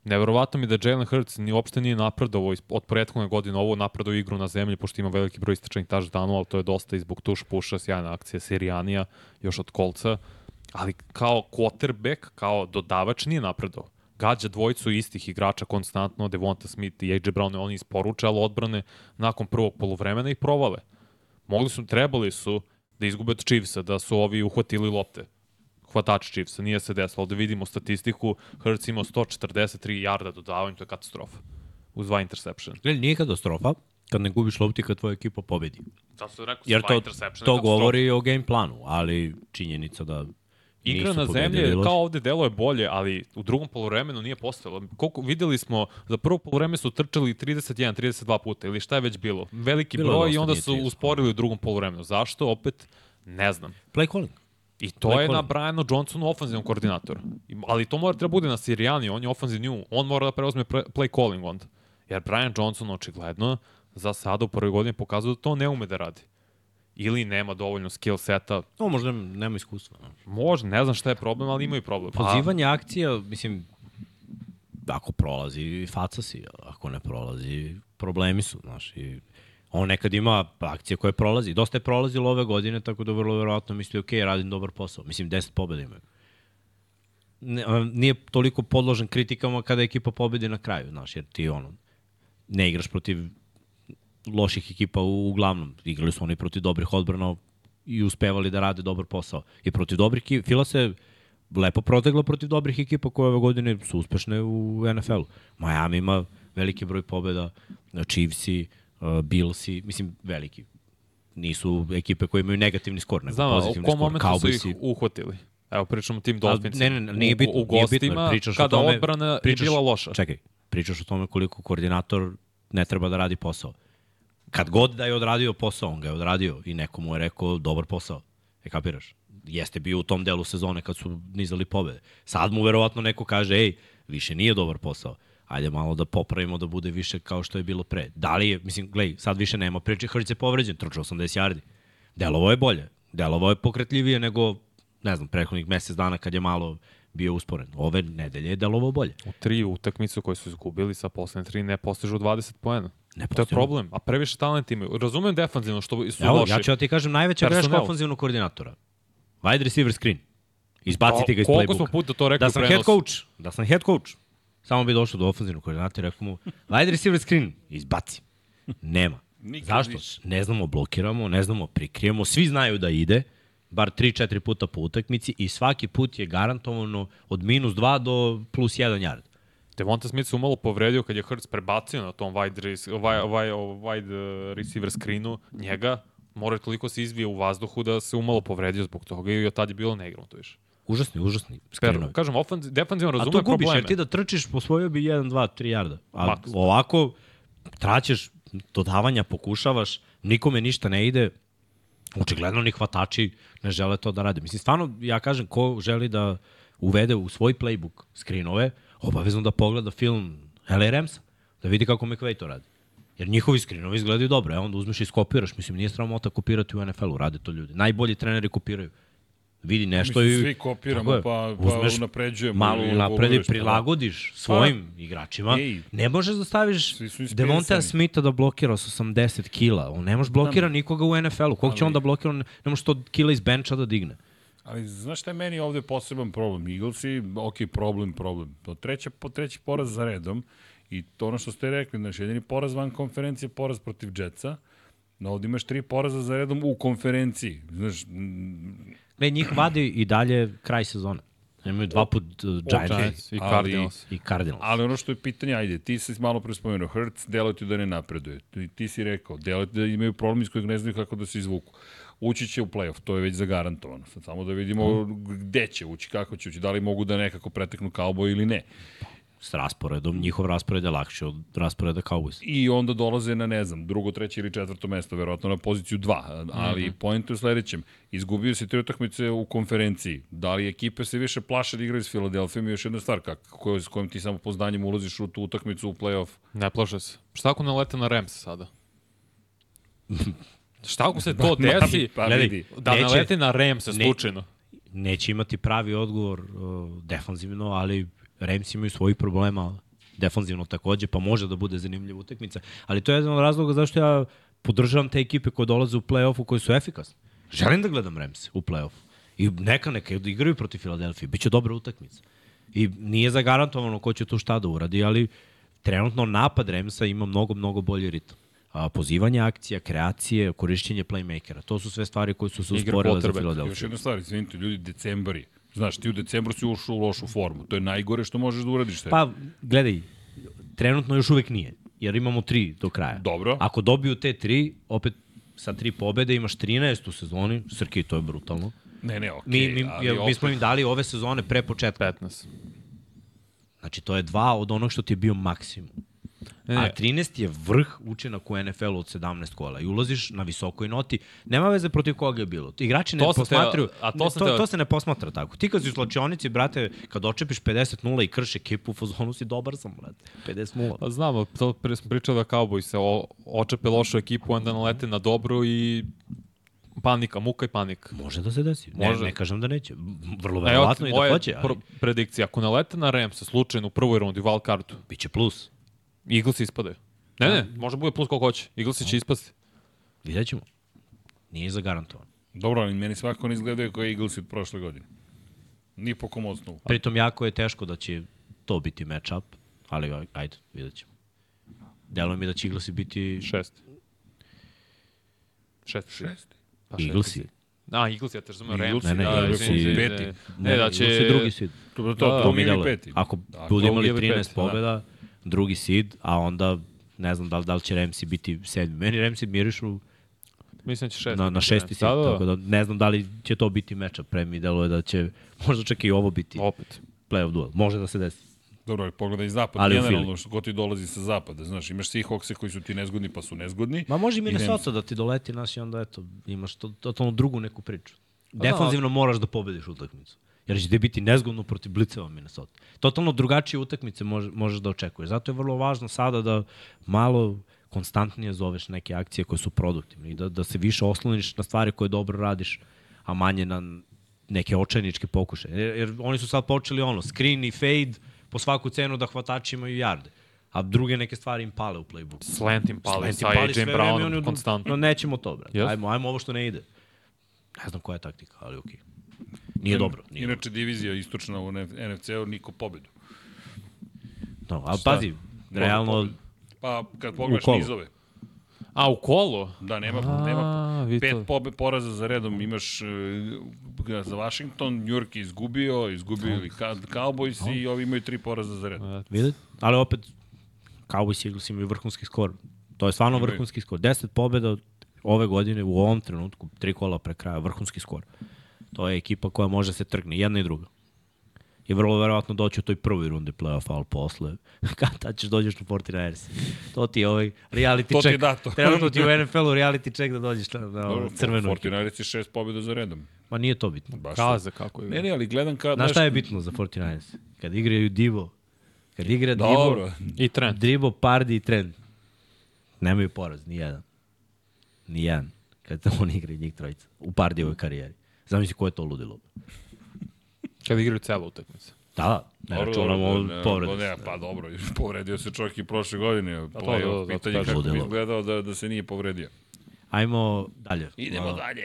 Neverovatno mi da Jalen Hurts ni uopšte nije napredovao od prethodne godine ovo napredovao igru na zemlji, pošto ima veliki broj istračanih touchdownova, ali to je dosta i zbog tuš puša, sjajna akcija Sirijanija, još od kolca. Ali kao quarterback, kao dodavač nije napredovao. Gađa dvojicu istih igrača konstantno, Devonta Smith i AJ Brown, oni isporuče, ali odbrane nakon prvog polovremena i provale. Mogli su, trebali su da izgube od Chiefsa, da su ovi uhvatili lopte hvatač Chiefsa, nije se desilo. Ovde vidimo statistiku, Hurts imao 143 jarda dodavanja, to je katastrofa. Uz dva interception. Gledaj, nije katastrofa kad ne gubiš lopti kad tvoja ekipa pobedi. Zato su rekao, Jer to, to govori o game planu, ali činjenica da Igra na zemlji, kao ovde delo je bolje, ali u drugom polovremenu nije postojalo. Koliko, videli smo, za prvo polovreme su trčali 31-32 puta, ili šta je već bilo. Veliki Bilo broj i onda su 30. usporili u drugom polovremenu. Zašto? Opet, ne znam. Play calling. I to Play je na calling. Brianu Johnsonu ofanzivnom koordinatoru. Ali to mora treba bude na Sirijani, on je ofanzivni. On mora da preuzme pre- play calling onda. Jer Brian Johnson očigledno za sada u prvoj godini pokazuje da to ne ume da radi. Ili nema dovoljno skill seta. No, možda nema iskustva. no. Može, ne znam šta je problem, ali imaju problem. A- Pozivanje akcija, mislim, ako prolazi, faca si, ako ne prolazi, problemi su, znaš, i on nekad ima akcije koje prolazi. Dosta je prolazilo ove godine, tako da vrlo verovatno misli, ok, radim dobar posao. Mislim, 10 pobjeda imaju. Ne, a, nije toliko podložen kritikama kada ekipa pobedi na kraju, znaš, jer ti ono, ne igraš protiv loših ekipa u, uglavnom. Igrali su oni protiv dobrih odbrana i uspevali da rade dobar posao. I protiv dobrih ekipa, Fila se lepo protegla protiv dobrih ekipa koje ove godine su uspešne u NFL-u. Miami ima veliki broj pobjeda, Chiefsi, uh, Billsi, mislim veliki. Nisu ekipe koje imaju negativni skor, nego Znam, a u pozitivni kom skor. momentu su ih uhvatili? Evo, pričamo o tim Dolphinsima. Ne, ne, ne, nije U- bitno. U, u nije bitno, gostima, pričaš o kada tome, odbrana pričaš, je bila loša. Čekaj, pričaš o tome koliko koordinator ne treba da radi posao. Kad god da je odradio posao, on ga je odradio i neko mu je rekao dobar posao. E kapiraš? Jeste bio u tom delu sezone kad su nizali pobede. Sad mu verovatno neko kaže, ej, više nije dobar posao. Ajde malo da popravimo da bude više kao što je bilo pre. Da li je, mislim, glej, sad više nema priče, Hrć je povređen, trčao 80 yardi. Delovo je bolje. Delovo je pokretljivije nego, ne znam, prethodnih mesec dana kad je malo bio usporen. Ove nedelje je delovo bolje. U tri utakmicu koje su izgubili sa poslednje tri ne postižu 20 poena. Ne To je problem, a previše talent imaju. Razumem defanzivno što su Evo, loši. ja ću da ti kažem najveća greška ofanzivnog koordinatora. Wide receiver screen. Izbacite ga iz Koliko smo playbooka. puta to rekli Da sam head prenosu? coach, da sam head coach, samo bi došao do ofanzivnog koordinatora i rekao mu, wide receiver screen, izbaci. Nema. Nikad Zašto? više. Ne znamo, blokiramo, ne znamo, prikrijemo, svi znaju da ide, bar 3-4 puta po utakmici i svaki put je garantovano od minus 2 do plus 1 yard. Devonta Smith se umalo povredio kad je Hurts prebacio na tom wide, res- wide, wide, wide uh, receiver screenu njega, mora toliko se izvije u vazduhu da se umalo povredio zbog toga i od tad je bilo ne igramo to više. Užasni, užasni. Per, Screenovi. kažem, ofanz, defanzivno A razumem to gubiš, probleme. jer ti da trčiš, posvojio bi 1, 2, 3 jarda. A Maks. ovako, traćeš dodavanja, pokušavaš, nikome ništa ne ide, očigledno ni hvatači ne žele to da rade. Mislim, stvarno, ja kažem, ko želi da uvede u svoj playbook screenove, obavezno da pogleda film LA Ramsa, da vidi kako McVay to radi. Jer njihovi screenovi izgledaju dobro, evo onda uzmeš i skopiraš. Mislim, nije sramota kopirati u NFL-u, rade to ljudi. Najbolji treneri kopiraju. Vidi nešto Mislim, i... svi kopiramo, je. pa- pa unapređujemo Malo unapredi, evoluiraš, pa prilagodiš svojim igračima. ej. ne možeš da staviš. Devonta Smitha da blokira s 80 kila. On ne može blokira nikoga u NFL-u. Kog će on da blokira? Ne može 100 kila iz benča da digne. Ali znaš šta je meni ovde poseban problem? Eaglesi, ok, problem, problem. To treće, po treći poraz za redom i to ono što ste rekli, znaš, jedini poraz van konferencije, poraz protiv Jetsa, no ovde imaš tri poraza za redom u konferenciji. Znaš, Ne, njih vadi i dalje kraj sezone. Imaju dva put uh, Giants Giants i ali- Cardinals. i Cardinals. ali ono što je pitanje, ajde, ti si malo pre spomenuo, Hertz, deluje ti da ne napreduje. Ti, ti si rekao, deluje ti da imaju problem iz kojeg ne znaju kako da se izvuku. Ući će u playoff, to je već zagarantovano. Sad samo da vidimo gde će ući, kako će ući, da li mogu da nekako preteknu Cowboy ili ne. s rasporedom, njihov raspored je lakši od rasporeda Cowboys. I onda dolaze na, ne znam, drugo, treće ili četvrto mesto, verovatno na poziciju 2. Ali mm -hmm. point je u sledećem. Izgubio se tri utakmice u konferenciji. Da li ekipe se više plaše da igraju s Filadelfijom još jedna stvar, kako, s kojim ti samo poznanjem ulaziš u tu utakmicu u play-off? Ne plaše se. Šta ako ne lete na Rams sada? Šta ako se to desi? Pa vidi. Da ne Neće- lete na Rams slučajno. Neće imati pravi odgovor uh, defanzivno, ali Rams imaju svojih problema defanzivno takođe, pa može da bude zanimljiva utakmica. Ali to je jedan od razloga zašto ja podržavam te ekipe koje dolaze u play-offu koji su efikasne. Želim da gledam Rams u play-offu. I neka neka igraju protiv Filadelfije. Biće dobra utakmica. I nije zagarantovano ko će tu šta da uradi, ali trenutno napad Ramsa ima mnogo, mnogo bolji ritam. A, pozivanje akcija, kreacije, korišćenje playmakera. To su sve stvari koje su se usporile za. Filadelfiju. Još jedna stvar, izvinite, ljudi, decembari. Znaš, ti u decembru si ušao u lošu formu. To je najgore što možeš da uradiš. Pa, gledaj, trenutno još uvek nije, jer imamo tri do kraja. Dobro. Ako dobiju te tri, opet sa tri pobede imaš 13 u sezoni, Srki, to je brutalno. ne, ne, okej. Mi, mi, ali okay, mi opet- smo im dali ove sezone pre početka. 15. Znači, to je dva od onog što ti je bio maksimum. Ne, A ne, 13 je vrh učinak u NFL-u od 17 kola i ulaziš na visokoj noti. Nema veze protiv koga je bilo. Igrači ne To posmatraju, a to ne, to, teo- to se ne posmatra tako. Ti kad si u slačionici, brate, kad očepiš 50-0 i krš ekipu u fazonu si dobar sam, brate. 50-0. Pa znamo, to pre smo pričali da Cowboys se o, očepe lošu ekipu, onda nalete na dobru i panika, muka i panika. Može da se desi. Ne, Može. ne kažem da neće. Vrlo Evo verovatno ti i da hoće, ali pr predikcija. Ako nalete na Ramsa slučajno u prvoj rundi, u wild cardu, biće plus. Eagles ispadaju. Ne, ne, može bude plus koliko hoće. Eagles će ispasti. Vidjet ćemo. Nije zagarantovan. Dobro, ali meni svakako ne izgledaju kao Eaglesi od prošle godine. Ni po kom osnovu. Pritom jako je teško da će to biti match-up, ali aj- ajde, vidjet ćemo. Deluje mi da će Eaglesi biti Šest. Šest. Šesti. Pa šesti Eaglesi. si. A, Eagles, ja te razumem Eaglesi, Ramsi. ne, da, Eaglesi peti. Ne, Ne, da će... Eaglesi drugi seed. To, to, Da, to, da, to To mi mi ili deluje. peti. Ako Da, budu to imali ili 13 peti, da. pobjeda, drugi seed, a onda ne znam da li, da li će Ramsi biti sedmi. Meni Ramsi mirišu Mislim da će šest. na, na šesti seed, Da, da, da. tako da ne znam da li će to biti match-up. Pre mi deluje da će možda čak i ovo biti Opet. playoff duel. Može da se desi. Dobro, ali pogledaj zapada, Ali generalno, što god ti dolazi sa zapada. Znaš, imaš Seahawkse koji su ti nezgodni, pa su nezgodni. Ma može i I Minnesota da ti doleti nas i onda eto, imaš to, totalno drugu neku priču. da, Defanzivno moraš da pobediš utakmicu. Jer će ti biti nezgodno protiv bliceva Minnesota. Totalno drugačije utakmice može, možeš da očekuješ. Zato je vrlo važno sada da malo konstantnije zoveš neke akcije koje su produktivne i da, da se više osloniš na stvari koje dobro radiš, a manje na neke očajničke pokušaje. Jer, jer oni su sad počeli ono, screen i fade po svaku cenu da hvatači imaju jarde. A druge neke stvari im pale u playbooku. Slant im pali Slant sa AJ Brownom konstantno. No, nećemo to, brate. Jes? Ajmo, ajmo ovo što ne ide. Ne znam koja je taktika, ali okej. Nije dobro. Nije Inače, divizija istočna u NFC-u, niko pobedu. dobro. No, ali Šta? pazi, realno, pobedu. Pa, kad pogledaš nizove, A, u kolu? da, nema, A, nema pet to- pobe, poraza za redom. Imaš uh, za Washington, New York je izgubio, izgubio i Cowboys i ovi imaju tri poraza za redom. vidite? Ali opet, Cowboys i Eagles imaju vrhunski skor. To je stvarno Imaju. vrhunski skor. 10 pobjeda ove godine u ovom trenutku, tri kola pre kraja, vrhunski skor. To je ekipa koja može se trgne, jedna i druga. I vrlo verovatno doći u toj prvoj rundi play-offa, ali posle, kada ćeš dođeš na 49ers. To ti je ovaj reality To ti check. je dato. Trenutno ti u NFL-u reality check da dođeš na, na Dobro, crvenu ekipu. 49ers šest pobjeda za redom. Ma nije to bitno. Baš Kaza kako je. Ne, ne, ali gledam kad... Znaš šta je bitno za 49ers? Kad igraju Divo, kad igra Dobro. Divo, I trend. Dribo, Pardi i Trend. Nemaju poraz, ni jedan. Ni jedan. Kad oni igraju njih trojica. U Pardijevoj karijeri. Zamisli ko je to ludilo. Kad igraju celu utakmicu. Da, da. Ne Dobro, računamo dobro, ne, povrede. Ne, pa dobro, povredio se čovjek i prošle godine. to, Play, da, da, pitanje to kako bi izgledao da, da se nije povredio. Ajmo dalje. Idemo A, dalje.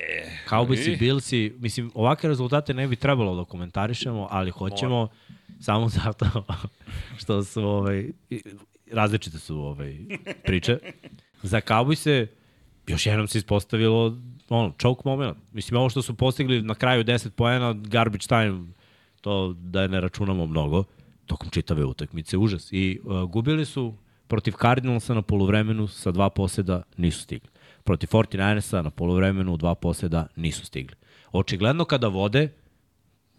Cowboys i I- Billsi, mislim, ovakve rezultate ne bi trebalo da komentarišemo, ali hoćemo samo zato što su ovaj, različite su ovaj, priče. Za Cowboys se još jednom se ispostavilo ono, choke moment. Mislim, ovo što su postigli na kraju 10 poena, garbage time, to da ne računamo mnogo, tokom čitave utakmice, užas. I uh, gubili su protiv Cardinalsa na poluvremenu sa dva poseda, nisu stigli. Protiv 49ersa na poluvremenu u dva poseda nisu stigli. Očigledno kada vode,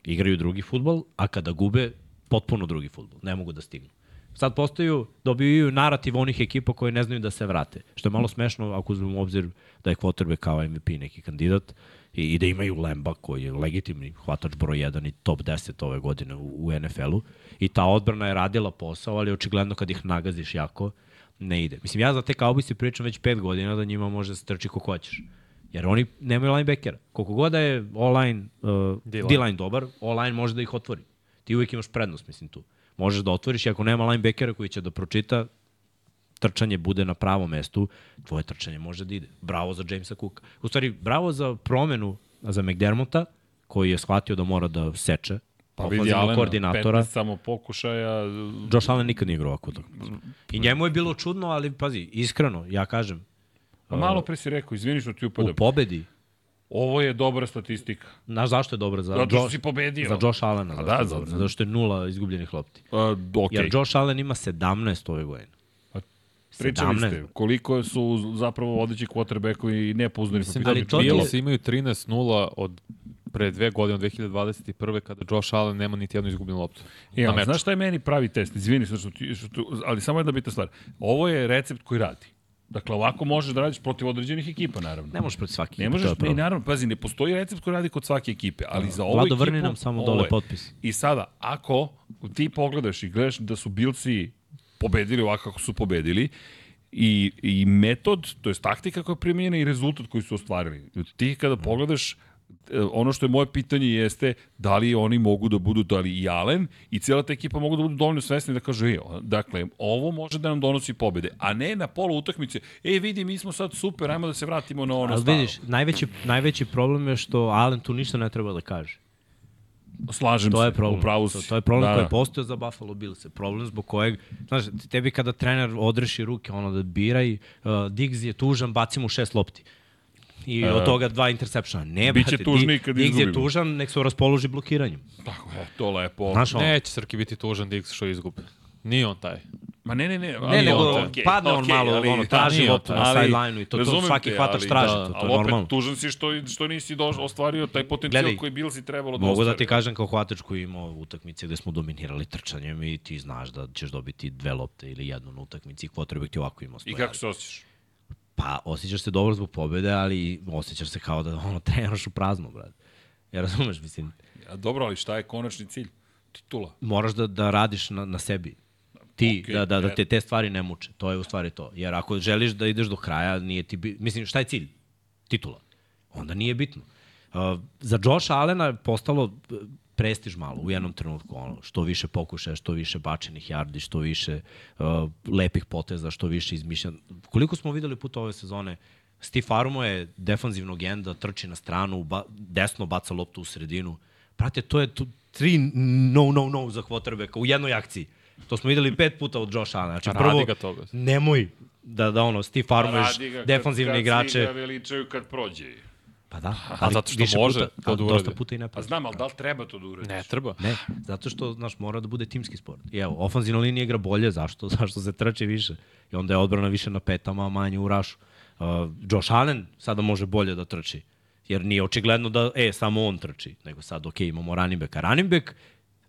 igraju drugi futbol, a kada gube, potpuno drugi futbol. Ne mogu da stignu. Sad postaju, dobijaju narativ onih ekipa koje ne znaju da se vrate. Što je malo smešno ako uzmemo u obzir da je quarterback kao MVP neki kandidat i, i da imaju Lemba koji je legitimni hvatač broj 1 i top 10 ove godine u, u NFL-u. I ta odbrana je radila posao, ali očigledno kad ih nagaziš jako, ne ide. Mislim, ja za te Cowboys pričam već 5 godina da njima može da se trči kako hoćeš. Jer oni nemaju linebackera. Koliko god da je online, uh, D-line. Dobar, online može da ih otvori. Ti uvijek imaš prednost, mislim, tu. Možeš da otvoriš i ako nema linebackera koji će da pročita, trčanje bude na pravom mestu, tvoje trčanje može da ide. Bravo za Jamesa Cooka. U stvari, bravo za promenu za McDermotta, koji je shvatio da mora da seče Pa vidi Alena, koordinatora. 15 samo pokušaja. Josh Allen nikad nije igrao ovako utakmicu. I njemu je bilo čudno, ali pazi, iskreno, ja kažem, Pa malo pre si rekao, izvini što ti upadam. u pobedi, Ovo je dobra statistika. znaš zašto je dobro? Za, Zato što Josh, si pobedio. za Josh Allena. A da, da, za- dobro, zato što je nula izgubljenih lopti. Uh, ok, Jer Josh Allen ima 17 ove godine. Pa, pričali 17. ste koliko su zapravo vodeći quarterbackovi nepouzdani po Mislim pitanju ali to je- Bills imaju 13-0 od pre dve godine, od 2021. kada Josh Allen nema niti jednu izgubljenu loptu. Ja, na meču. znaš šta je meni pravi test? Izvini što, što, što, ali samo jedna bitna stvar. Ovo je recept koji radi. Dakle, ovako možeš da radiš protiv određenih ekipa, naravno. Ne možeš protiv svake Ne ekipe, to možeš, ne, naravno, pazi, ne postoji recept koji radi kod svake ekipe, ali za ovu Vlado, ekipu... vrni nam samo dole potpis. I sada, ako ti pogledaš i gledaš da su Bilci pobedili ovako kako su pobedili, i, i metod, to je taktika koja je primjenjena i rezultat koji su ostvarili. Ti kada pogledaš, ono što je moje pitanje jeste da li oni mogu da budu, da li i Allen i cijela ta ekipa mogu da budu dovoljno svesni da kažu, e, dakle, ovo može da nam donosi pobede, a ne na polu utakmice, e, vidi, mi smo sad super, ajmo da se vratimo na ono Ali staro. vidiš, najveći, najveći problem je što Allen tu ništa ne treba da kaže. Slažem To se, je problem. upravo To, si. to je problem Da, koji da. je postojao za Buffalo Bills. Problem zbog kojeg, znaš, tebi kada trener odreši ruke, ono da biraj, uh, Diggs je tužan, baci mu šest lopti. I od toga dva intersepšana. Ne, E, Biće Di- kad Diggs je izgubimo. tužan, nek se raspoloži blokiranjem. Tako je, to lepo. Znaš, ono, Neće Srki biti tužan Diggs što izgube. Nije on taj. Ma ne, ne, ne. Ne, nego on- okay, padne on okej, malo, ali- ono, da, traži loptu na sideline-u i to, to svaki te, hvatač ali traži, da, to, to ali je normalno. opet tužan si što, što nisi doš, ostvario taj potencijal Gledaj, koji bil si trebalo da Mogu da ostvari. ti kažem kao hvatač koji ima utakmice gde smo dominirali trčanjem i ti znaš da ćeš dobiti dve lopte ili jednu na utakmici i quarterback ti ovako ima I stoje. kako se osjećaš? Pa, osjećaš se dobro zbog pobede, ali osjećaš se kao da ono, treniraš u prazno, brad. Ja razumeš, mislim, Ja, dobro, ali šta je konačni cilj? Titula. moraš da, da radiš na, na sebi. Ti, Okej, da, da, da te te stvari ne muče. To je u stvari to. Jer ako želiš da ideš do kraja, nije ti... Bi... Mislim, šta je cilj? Titula. Onda nije bitno. Uh, za Josh Allena je postalo prestiž malo u jednom trenutku. Ono, što više pokušaja, što više bačenih yardi, što više uh, lepih poteza, što više izmišljan. Koliko smo videli puta ove sezone, Steve Arumo je defanzivnog enda, trči na stranu, ba, desno baca loptu u sredinu. Prate, to je tu, tri no, no, no za quarterbacka u jednoj akciji. To smo videli pet puta od Josh Allen. Znači, Radi prvo, ga toga. nemoj da, da ono, Steve Armeš, Radi ga kad- defanzivne kad igrače. Svi ga veličaju kad prođe. Pa da, A zato što više može puta, to a da dosta puta i ne Pa prođe. znam, ali da li treba to da uradiš? Ne treba. Ne, zato što, znaš, mora da bude timski sport. I evo, ofanzivna linija igra bolje, zašto? Zašto se trče više. I onda je odbrana više na petama, a manje u rašu. Uh, Josh Allen sada može bolje da trči. Jer nije očigledno da, e, samo on trči. Nego sad, ok, imamo running back. A running back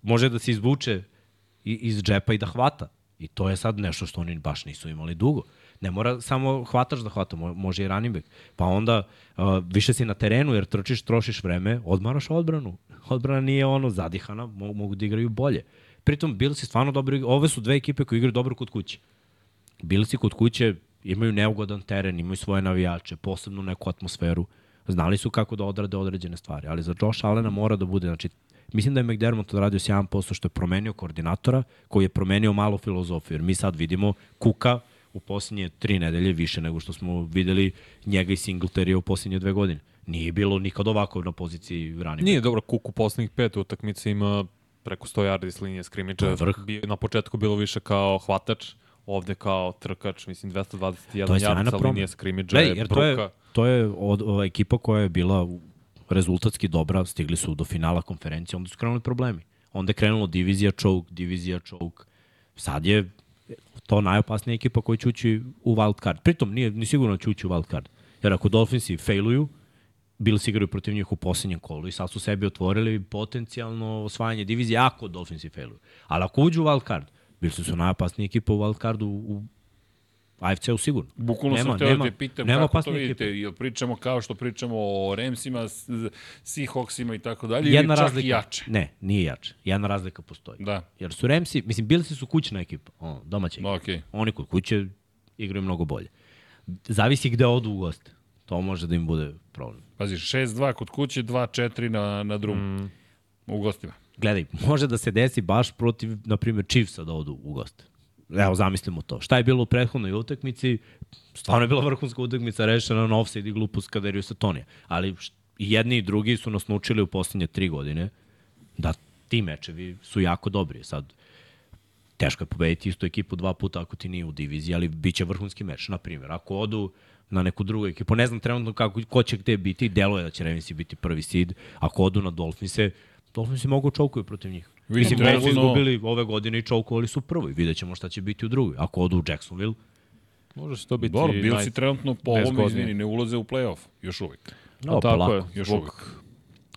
može da se izvuče iz džepa i da hvata. I to je sad nešto što oni baš nisu imali dugo. Ne mora samo hvatač da hvata, mo- može i running back. Pa onda uh, više si na terenu jer trčiš, trošiš vreme, odmaraš odbranu. Odbrana nije ono zadihana, mo mogu da igraju bolje. Pritom Bills je stvarno dobro igra- Ove su dve ekipe koje igraju dobro kod kuće. Bilsi kod kuće imaju neugodan teren, imaju svoje navijače, posebnu neku atmosferu. Znali su kako da odrade određene stvari, ali za Josh Allena mora da bude, znači, mislim da je McDermott odradio sjajan posao što je promenio koordinatora, koji je promenio malo filozofiju, jer mi sad vidimo Kuka u posljednje tri nedelje više nego što smo videli njega i Singletary u posljednje dve godine. Nije bilo nikad ovako na poziciji running Nije dobro, Kuk u poslednjih pet utakmica ima preko 100 yardi s linije. Bio, na početku bilo više kao hvatač, ovde kao trkač, mislim 221 To je yard sjajna sa linije Gledaj, je jer to je, to je od, ova ekipa koja je bila rezultatski dobra, stigli su do finala konferencije, onda su krenuli problemi. Onda je krenulo divizija choke, divizija choke. Sad je to najopasnija ekipa koja će ući u wild card. Pritom nije ni sigurno da će ući u wild card. Jer ako Dolphinsi failuju, Bills igraju protiv njih u posljednjem kolu i sad su sebi otvorili potencijalno osvajanje divizije ako Dolphinsi failuju. Ali ako uđu u wild card, Bilsi su najopasnija ekipa u wildcardu u AFC-u sigurno. Bukvalno Nema- sam nema- da te pitam nema kako to vidite, ekipe. jel pričamo kao što pričamo o Ramsima, s- Seahawksima i tako dalje, Jedna ili razlika. jače? Ne, nije jače. Jedna razlika postoji. Da, Jer su Ramsi, mislim, Bilsi su kućna ekipa, ono, domaća ekipa. okej. Oni kod kuće igraju mnogo bolje. Zavisi gde odu u goste. To može da im bude problem. Pazi, 6-2 kod kuće, 2-4 na, na drugu. Mm. U gostima. Gledaj, može da se desi baš protiv, na primjer, Chiefsa da odu u goste. Evo, zamislimo to. Šta je bilo u prethodnoj utakmici? Stvarno je bila vrhunska utakmica rešena na offside i glupost kada je Satonija. Ali i jedni i drugi su nas naučili u poslednje tri godine da ti mečevi su jako dobri. Sad, teško je pobediti istu ekipu dva puta ako ti nije u diviziji, ali bit će vrhunski meč. Na primjer, ako odu na neku drugu ekipu, ne znam trenutno kako, ko će gde biti, deluje da će Revensi biti prvi seed, ako odu na Dolfinse, Dolfinsi mogu čovkuju protiv njih. Mislim, već su trenutno- izgubili ove godine i čovkovali su u prvoj. Vidjet ćemo šta će biti u drugoj. Ako odu u Jacksonville, Može se to biti Dobro, Bilsi naj... trenutno po ovom, izvini, ne ulaze u play-off, još uvijek. no, No, tako polako. je, još zbog, uvijek.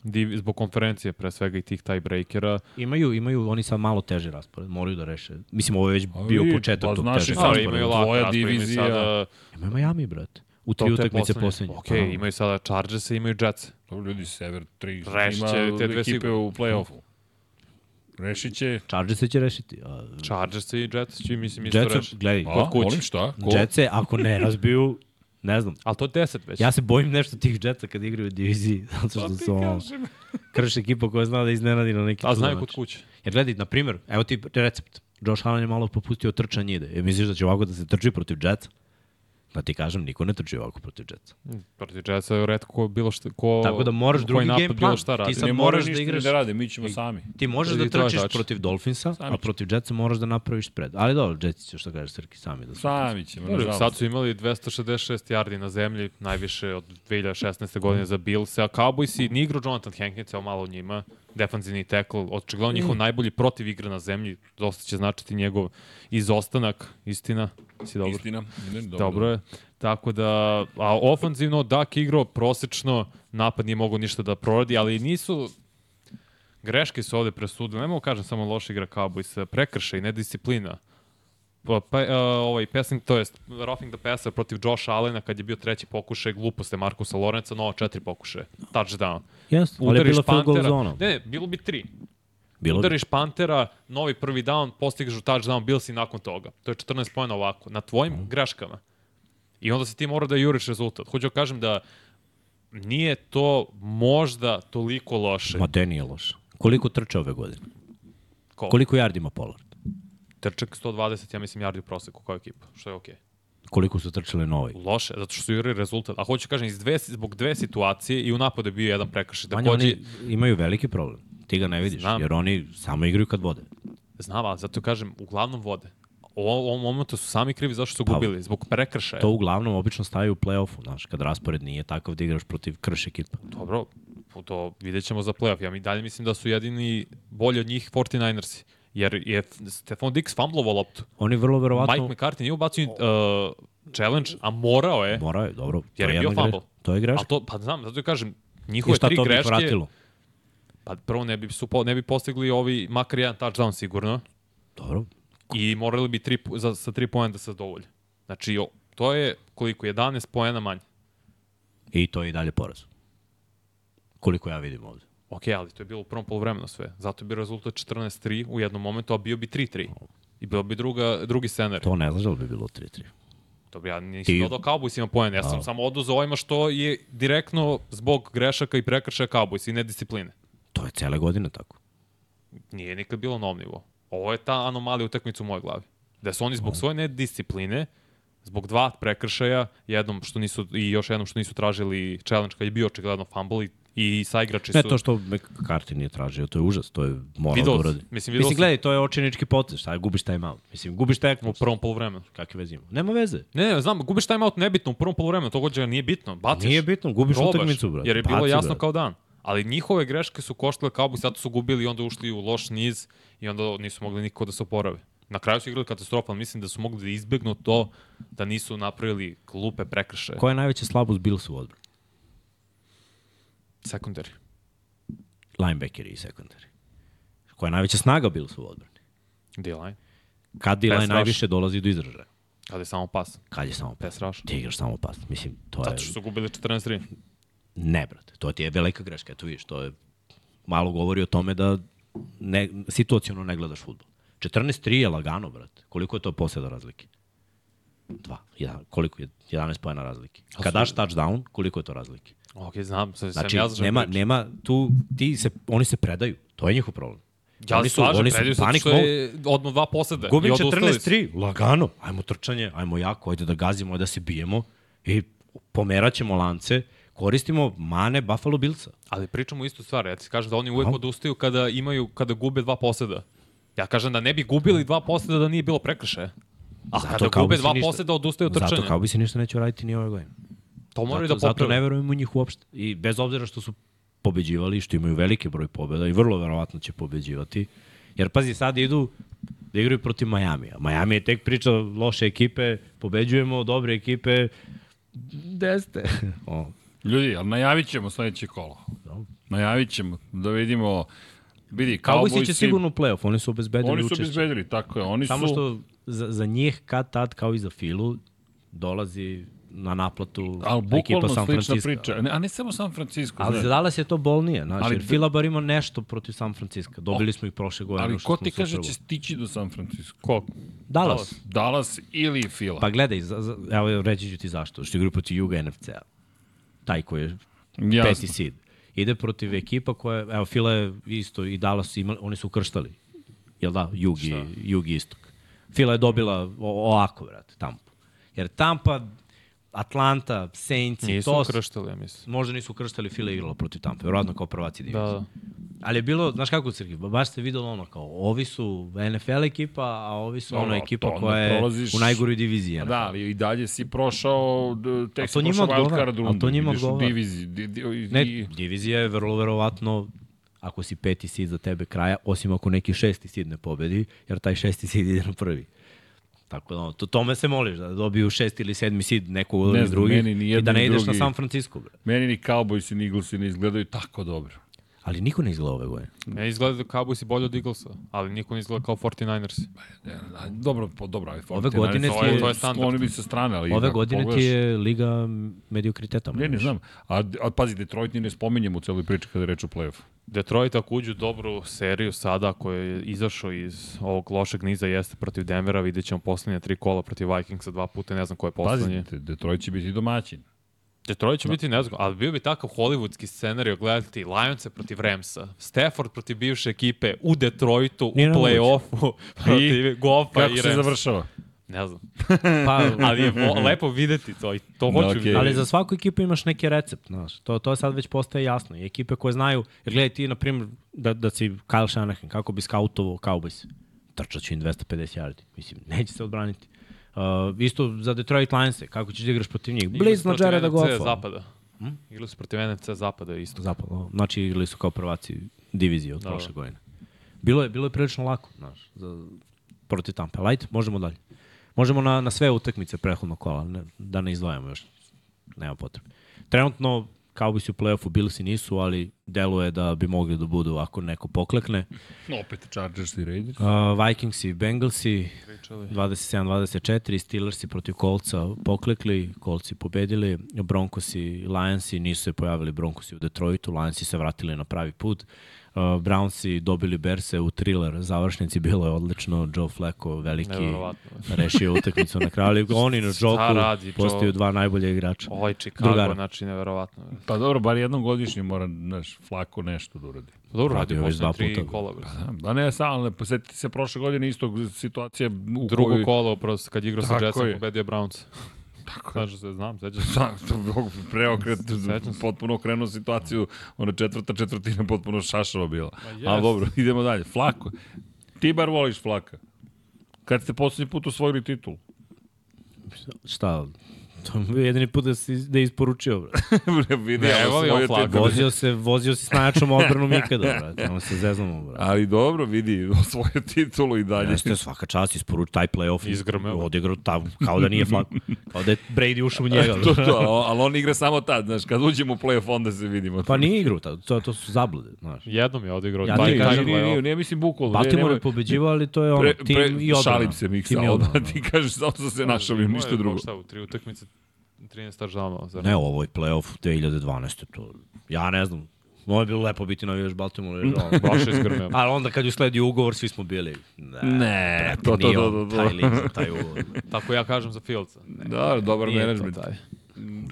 div, zbog konferencije pre svega i tih tiebreakera. Imaju, imaju oni sad malo teži raspored, moraju da reše. Mislim, ovo je već A bio početak pa tog znaš težeg Ali rasporeda. imaju lak divizija- Sada, Imaju Miami, brate. U tri utakmice poslednje. Ok, imaju sada Chargers i imaju Jets. Dobro, ljudi, Sever 3 Rešit ima će te ekipe dve sigurno. u play-offu. Rešit će... Chargers se će rešiti. A, Chargers i Jets će, mislim, isto Jetsu, reći. gledaj, A, kuće. molim šta? Ko? Jetse, ako ne razbiju, ne znam. Ali to je 10 već. Ja se bojim nešto tih Jetsa kad igraju u diviziji, zato što Pa su ono, krš ekipa koja zna da iznenadi na neki A znaju kod kuće. Jer gledaj, na primjer, evo ti recept. Josh Allen je malo popustio trčanje ide. E, misliš da će ovako da se trči protiv Jetsa? Da ti kažem, niko ne trči ovako protiv Jetsa. Protiv Jetsa je redko ko bilo šta, ko, Tako da moraš drugi napad game bilo plan. šta radi. Ti sad ne moraš da igraš- ni da rade, mi ćemo sami. Ti možeš I da trčiš tačno. protiv Dolphinsa, Sami a protiv Jetsa moraš da napraviš spread. Ali dobro, Jetsi će što kažeš Srki sami da su. Sami ćemo, nažalost. sad su imali 266 yardi na zemlji, najviše od 2016. godine za Bills, a Cowboys i ni Jonathan Hankins, evo malo o njima, defanzivni tackle, očigledno njihov najbolji protiv igra na zemlji, dosta će značiti njegov izostanak, istina, si dobro. Istina. Ne, dobro, Dobro je. Tako da, a ofanzivno Dak igrao prosečno, napad nije mogao ništa da proradi, ali nisu greške su ovde presudile. Ne mogu kažem samo loša igra Cowboys, prekršaj, nedisciplina. Pa, uh, ovaj passing, to jest roughing the passer protiv Josh Allena kad je bio treći pokušaj gluposte Markusa Lorenza, no četiri pokušaje, touchdown. Jeste, ali je bila field goal zona. Ne, ne, bilo bi tri. Bilo bi. Udariš Pantera, novi prvi down, postigaš touchdown, bil si nakon toga. To je 14 pojena ovako, na tvojim Mhm. greškama. I onda si ti mora da juriš rezultat. Hoću da kažem da nije to možda toliko loše. Ma de nije loše. Koliko trče ove godine? Ko? Koliko yardi ima Pollard? Trčak 120, ja mislim, yardi u proseku kao ekipa, što je okej. Koliko su trčali novi? Loše, zato što su jurili rezultat. A hoću da kažem, iz dve, zbog dve situacije i u napadu je bio jedan prekršaj. Manje, Takođe, oni imaju veliki problem. Ti ga ne vidiš, Znam. jer oni samo igraju kad vode. znam, ali zato kažem, uglavnom vode. U ovom momentu su sami krivi zašto su Pa, gubili, zbog prekršaja. To uglavnom obično staje u play-offu, znaš, kad raspored nije takav da igraš protiv krš ekipa. Dobro, to vidjet ćemo za playoff. Ja mi dalje mislim da su jedini bolji od njih 49ersi. Jer je Stefan Dix fumblovao loptu. Oni vrlo verovatno... Mike McCarthy nije ubacio uh, challenge, a morao je. Morao je, dobro. Jer to je bio fumble. To je A greška. to, pa znam, zato kažem, I njihove šta tri to bi greške, vratilo? pa prvo ne bi, su, ne bi postigli ovi makar jedan touchdown sigurno Dobro. i morali bi tri, za, sa tri poena da se zadovolje. Znači, o, to je koliko, 11 poena manje. I to je i dalje poraz. Koliko ja vidim ovde. Ok, ali to je bilo u prvom polovremenu sve. Zato bi rezultat 14-3 u jednom momentu, a bio bi 3-3. I bilo bi druga, drugi scenar. To ne znaš da bi bilo 3-3. Dobro, ja nisam Ti- dodao Cowboysima poen, ja sam A. samo oduzao ovima što je direktno zbog grešaka i prekršaja Cowboys i nediscipline. To je cele godine tako. Nije nikad bilo na ovom nivou. Ovo je ta anomalija utakmica u mojoj glavi. Da su oni zbog svoje nediscipline, zbog dva prekršaja, jednom što nisu, i još jednom što nisu tražili challenge kad je bio očigledno fumble i, i saigrači Ne su... to što McCarthy nije tražio, to je užas, to je morao da uradi. mislim, Mislim, gledaj, to je očinički potez, šta gubiš time out. Mislim, gubiš tekmu. u prvom polovremenu. Kakve veze ima? Nema veze. Ne, ne, znam, gubiš timeout nebitno u prvom polovremenu, to gođe nije bitno, baciš. Nije bitno, gubiš probaš, utakmicu, brate. Jer je bilo Baci, jasno brate. kao dan. Ali njihove greške su koštale Cowboys, zato su gubili i onda ušli u loš niz i onda nisu mogli nikako da se oporave. Na kraju su igrali katastrofalno, mislim da su mogli da izbegnu to da nisu napravili glupe prekršaje. Koja je najveća slabost Billsu u odbrani? Sekundari. Linebackeri i sekundari. Koja je najveća snaga Billsu u odbrani? D-line. kad D-line najviše dolazi do izražaja? Kada je samo pas. Kad je samo pas? Pass rush. Ti igraš samo pas. Mislim, to je... Zato što su gubili 14-3. Ne, brate, to ti je velika greška, eto vidiš, to je malo govori o tome da ne, situacijalno ne gledaš futbol. 14-3 je lagano, brate. Koliko je to posljeda razlike? Dva. Ja, koliko je? 11 pojena razlike. Kad daš touchdown, koliko je to razlike? Ok, znam, sad Znači, ja nema, pričam. nema tu, ti se, oni se predaju. To je njihov problem. Ja oni su, slažem, oni su predaju panik što je odmah dva posede. Gubim i odustali su. 14-3, lagano. Ajmo trčanje, ajmo jako, ajde da gazimo, ajde da se bijemo i pomeraćemo lance, koristimo mane Buffalo Billsa. Ali pričamo istu stvar. Ja ti kažem da oni uvek odustaju kada imaju kada gube dva poseda. Ja kažem da ne bi gubili dva poseda da nije bilo prekršaja. A Zato kada gube dva ništa- poseda odustaju od trčanja. Zato kao bi se ništa neće raditi ni ove godine. To moraju zato, da zato poprave. ne verujem u njih uopšte. I bez obzira što su pobeđivali, što imaju veliki broj pobjeda i vrlo verovatno će pobeđivati. Jer pazi, sad idu da igraju protiv Majamija. Miami je tek priča loše ekipe, pobeđujemo dobre ekipe, gde ste? o, Ljudi, ali najavit ćemo sledeće kolo. Najavit ćemo da vidimo vidi, Cowboysi će Cowboysi- sigurno u playoff, oni su obezbedili Oni su učešće. obezbedili, tako je. Oni Samo su... što za, za njih kad tad kao i za Filu dolazi na naplatu Ali ekipa San Francisco. priča. A ne samo San Francisco. Ali za Dallas je to bolnije, znaš, Ali jer da- Fila bar ima nešto protiv San Francisco. Dobili smo ih prošle godine. Ali ko ti kaže Super će stići do San Francisco? Ko? Dallas. Dallas ili Fila? Pa gledaj, za, za, evo reći ću ti zašto. Što igra protiv Juga NFC-a. Taj koji je Jasno. peti seed. Ide protiv ekipa koja, evo Fila je isto i Dallas imali, oni su ukrštali. Jel da? Jug i, Jug i Istok. Fila je dobila o, ovako, vrate, Tampa. Jer Tampa, Atlanta, Saints i Nisu to... ukrštali, ja mislim. Možda nisu ukrštali, Fila igrala protiv Tampa, verovatno kao prvaci divizije. Da, da. Ali je bilo, znaš kako Srki, baš se videlo ono kao, ovi su NFL ekipa, a ovi su ono ekipa to koja je prolaziš- u najgoroj diviziji. Pa. Da, ali i dalje si prošao, tek A si prošao wildcard a rundu. to njima odgovara. diviziji. Di, di, i, Ne, divizija je vrlo verovatno ako si peti seed za tebe kraja, osim ako neki šesti seed ne pobedi, jer taj šesti seed ide na prvi. Tako da, to, tome se moliš, da dobiju šesti ili sedmi seed nekog od Ne ovih drugih i da ne ideš na drugi. San Francisco. Bre. Meni ni Cowboys ni Eaglesi ne izgledaju tako dobro. Ali niko ne izgleda ove godine. Ne izgleda da Cowboys i bolje od Eaglesa, ali niko ne izgleda kao 49ers. Ne, a, dobro, po, dobro, aj, Ove godine ti je- to je je standard. sklonili se strane, ali Ove ako godine ti pogledaš- je liga mediokriteta. Ne, ne znam. A, a pazi, Detroit ni ne spominjem u celoj priči kada je reč o play-offu. Detroit ako uđu u dobru seriju sada koji je izašao iz ovog lošeg niza jeste protiv Denvera, vidjet ćemo poslednje tri kola protiv Vikingsa dva puta, ne znam ko je poslednje. Pazi, Detroit će biti domaćin. Detroit će biti ne znam, ali bio bi takav hollywoodski scenarij gledati Lionse protiv Ramsa, Stafford protiv bivše ekipe u Detroitu, u Nije play-offu protiv Goffa Kako i se Ramsa. završava? Ne znam, Pa, ali je vo, lepo videti to i to Da, hoću videti. Ali za svaku ekipu imaš neki recept, znaš. To, to sad već postaje jasno. I ekipe koje znaju, jer gledaj ti, na primjer, da, da si Kyle Shanahan, kako bi skautovao Cowboys. Trčat će im 250 yardi. Mislim, neće se odbraniti. Uh, isto za Detroit Lions, kako ćeš da igraš protiv njih? Protiv Jareda Goffa. Zapada. Hm? Igrali su protiv NFC Zapada isto. Zapad, o, znači igrali su kao prvaci divizije od Da, prošle da. godine. Bilo je, bilo je prilično lako, znaš, za, protiv Tampa. Lajte, možemo dalje. Možemo na, na sve utakmice prehodnog kola, ne, da ne izdvajamo još. Nema potrebe. Trenutno, Cowboys u play-offu, Billsi nisu, ali deluje da bi mogli da budu ako neko poklekne. Opet Chargers i Raiders. Uh, Vikings i Bengalsi, Pričali. 27-24, Steelersi protiv Kolca poklekli, Kolci pobedili, Broncosi i Lionsi nisu se pojavili Broncosi u Detroitu, Lionsi se vratili na pravi put. Uh, Brownsi dobili Berse u thriller završnici, bilo je odlično, Joe Flacco veliki rešio utakmicu na kraju, ali oni na Joku radi Joe? postaju dva najbolje igrača. Ovaj Chicago, Drugara. znači neverovatno. Pa dobro, bar jednom godišnje mora, znaš, flako nešto da uradi. Pa Dobro, radi posle dva tri puta. kola. Bre. Da ne, samo, ali posjetite se prošle godine istog situacije u Drugo kojoj... kolo, prosto, kad igrao sa Jetsom, je. pobedio Browns. Tako Kaže se, znam, sećam se. To je preokret, Sećam se. potpuno okrenuo situaciju, ona četvrta četvrtina potpuno šašava bila. jest. Ali dobro, idemo dalje. Flako, ti bar voliš Flaka. Kad ste poslednji put osvojili titul? Šta, To je jedini put da, si, da je isporučio, brate. Vidi, Ne, evo svoje on flag. titule. Vozio se, vozio se s najjačom odbranom ikada, brate. On se zeznamo, brate. Ali dobro, vidi, svoju titulu i dalje. Jeste svaka čast isporuči taj play-off. Izgrmeo. Odigrao tamo, kao da nije flak. Kao da je Brady ušao u njega. to, to, ali on igra samo tad, znaš, kad uđemo u play-off, onda se vidimo. Pa nije igrao, tad, to, to su zablude, znaš. Jednom je odigrao. Ja taj nije, nije, play-off. nije, mislim bukvalno. Baltimore je pobeđivao, ali to je ono, pre, tim i odbrana. Šalim se, Miksa, ti kažeš, samo sam se našalio, Imao ništa je, drugo. Šta, u tri utakmice 13 touchdownova. Zar Ne, ovo je play-off 2012. To, ja ne znam. Ovo je bilo lepo biti navijaš Baltimore. Jer, ono, Baš izgrmeo. Ali onda kad je sledio ugovor, svi smo bili. Ne, Ne, brate, to, to, to, to, to. Taj lik za taj ugovor. Tako ja kažem za Fieldsa. Ne, Da, dobar menadžment.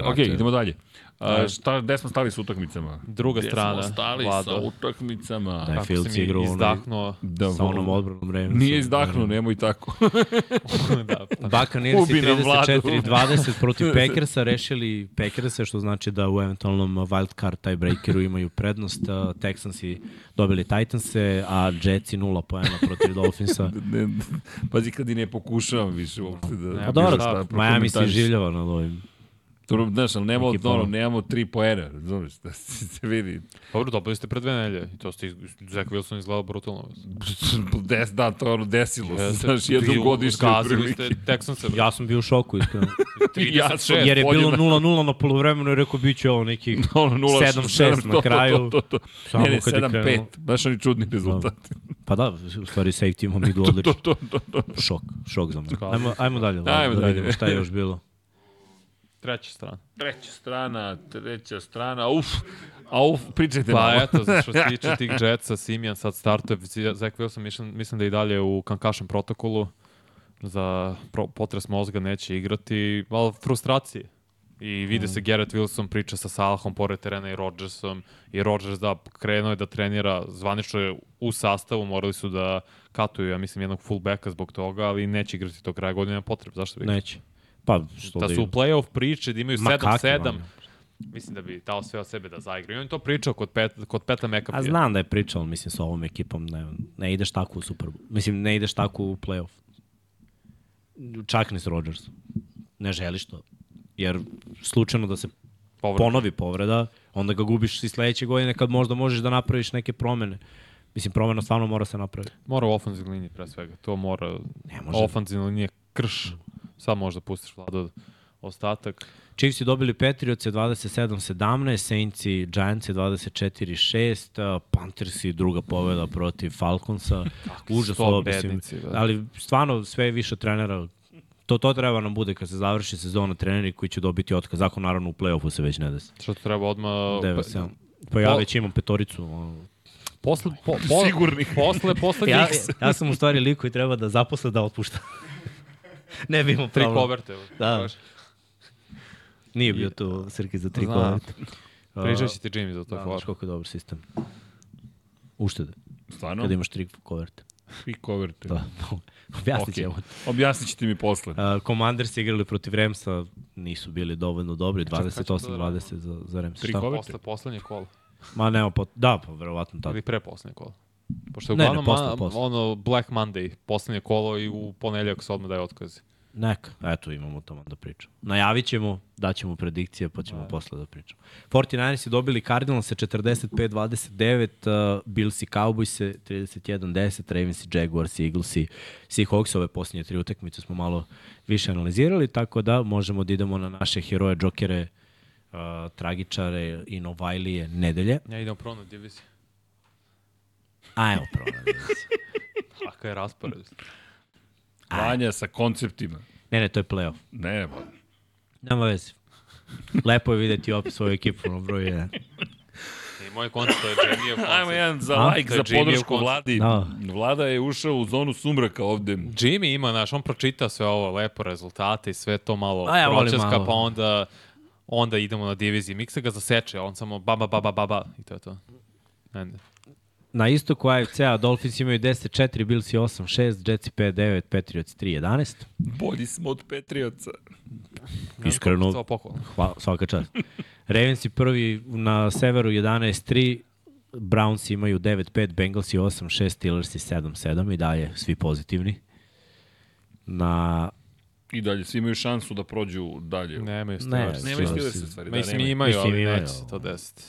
Ok, idemo dalje. A, šta, gde smo stali sa utakmicama? Druga Gde strana, smo stali Vlado. sa utakmicama? Da je Fields mi igrao izdahnuo. Da, sa onom odbranom Ravensa. Nije izdahnuo, nemoj tako. da, pa. Buccaneers Ubi nam Vladu. 34-20 protiv Packersa rešili Packersa, što znači da u eventualnom wild card tiebreakeru imaju prednost. Texansi dobili Titanse, a Jetsi nula poena protiv Dolphinsa. ne, pazi kad i ne pokušavam više uopšte da... Ne, A dobro, Miami se življava na ovim. Dobro, znaš, ali nemamo, ono, nemamo tri poena, razumiješ, da se, se vidi. Dobro, dobili ste pre dve nelje. I to ste, Zach Wilson izgledao brutalno. Des, da, to je ono desilo se, znaš, godišnje zgazili otprilike. ste Texanse. Ja, sam bio u šoku, iskreno. 36. Jer je bilo podjednako. 0-0 na polovremenu i rekao bit će ovo nekih ono 0 7-6 na kraju. To, to, to. Samo Ne, ne, kad je 7-5. krenulo. Baš oni čudni rezultati. Pa da, u stvari safety imamo idu To, odlično. to, to, to. Šok, šok za mene. Ajmo, ajmo dalje, Ajmo ajmo da dalje. vidimo šta je još bilo. Treća strana. Treća strana, treća strana, uf. A uf, pričajte Pa malo. eto, za što se tiče tih Jetsa, Simijan sad startuje, Zach Wilson mislim, mislim da i dalje u concussion protokolu, za pro, potres mozga neće igrati, ali frustracije. I vide se Garrett Wilson priča sa Salahom pored terena i Rodgersom i Rodgers da krenuo je da trenira zvanično je u sastavu, morali su da katuju, ja mislim, jednog fullbacka zbog toga, ali neće igrati do kraja godine, nema potrebe, zašto bi? Neće. Pa, što Da da, su u play-off priče, da imaju Ma kakvi 7-7, oni? mislim da bi dao sve od sebe da zaigraju. I on je to pričao kod, pet, kod Peta A McAfee. znam da je pričao, mislim, sa ovom ekipom, ne, ne ideš tako u Super Bowl. Mislim, ne ideš tako u playoff. Čak ni s Rodgersom. Ne želiš to. Jer slučajno da se Povreda. ponovi povreda, onda ga gubiš i sledeće godine kad možda možeš da napraviš neke promene. Mislim, promena stvarno mora se napraviti. Mora u ofenzivnoj liniji pre svega. To mora... Ne može. Ofenzivna linija krš. Sad možda pustiš vladu ostatak. Chiefs je dobili Patriots 27-17, Saints i Giants je 24-6, uh, Panthers i druga pobeda protiv Falconsa. Užas ovo, mislim. da. Ali stvarno sve je više trenera. To, to treba nam bude kad se završi sezona treneri koji će dobiti otkaz. Zakon naravno u play-offu se već ne desi. Što to treba odmah... 9-7. Pa ja Po- već imam petoricu. ono. Posle, po, po, Sigurnih. Posle, poslednjih Ja, ja sam u stvari lik koji treba da zaposle da otpušta. ne bi imao tri problem. koverte. Da. Nije bio tu Srki za tri koverte. Pričat će ti Jimmy za to. Da, hvala. znaš koliko je dobar sistem. Uštede, Stvarno? kada imaš tri koverte. Tri koverte. Da. Objasnit ćemo. Objasnit ćete mi posle. Uh, Commanders igrali protiv Ramsa, nisu bili dovoljno dobri, kad će to da 28-20 za, za Rams. Tri Šta? koverte? Posle poslednje kola. Ma nema, pot... da, pa verovatno tako. Ili pre poslednje kola. Pošto je Ne, ne, uglavnom posle, posle. ono Black Monday, poslednje kolo i u ponedeljak se odmah daje otkazi. Neka, eto imamo o tome da pričam. Najavit ćemo, daćemo predikcije, pa ćemo posle da pričamo. 49ers je dobili Cardinals 45-29, uh, Bills i Cowboys 31-10, Ravens i Jaguars i Eagles i Seahawks. Ove posljednje tri utakmice smo malo više analizirali, tako da možemo da idemo na naše heroje, džokere, uh, tragičare i Novajlije nedelje. Ja idem prvo na diviziju. Ajmo diviziju. Kakav je raspored? Vanja sa konceptima. Ne, ne, to je playoff. Ne, pa. Nema veze. Lepo je videti opet svoju ekipu na broju 1. I moj koncept to je Jamie koncept. Ajmo jedan za A? like, za podršku vladi. Da. Vlada je ušao u zonu sumraka ovde. Jimmy ima, znaš, on pročita sve ovo, lepo rezultate i sve to malo A ja pročeska, pa onda onda idemo na diviziji. Miksa ga zaseče, on samo baba, baba, baba i to je to. Ne. Na istoku AFC-a Dolphins imaju 10-4, Bills i 8-6, Jets i 5-9, Patriots 3-11. Bolji smo od Petrioca. Iskreno, To pohvalno. hva, svaka čast. Ravens i prvi na severu 11-3, Browns imaju 9-5, Bengals i 8-6, Steelers i 7-7 i dalje svi pozitivni. Na I dalje, svi imaju šansu da prođu dalje. Nemaju Ne, Steelers. Nema Steelers. Steelers stvari. Da, Mislim, nema. imaju, Mislim, ali imaju. neće to desiti.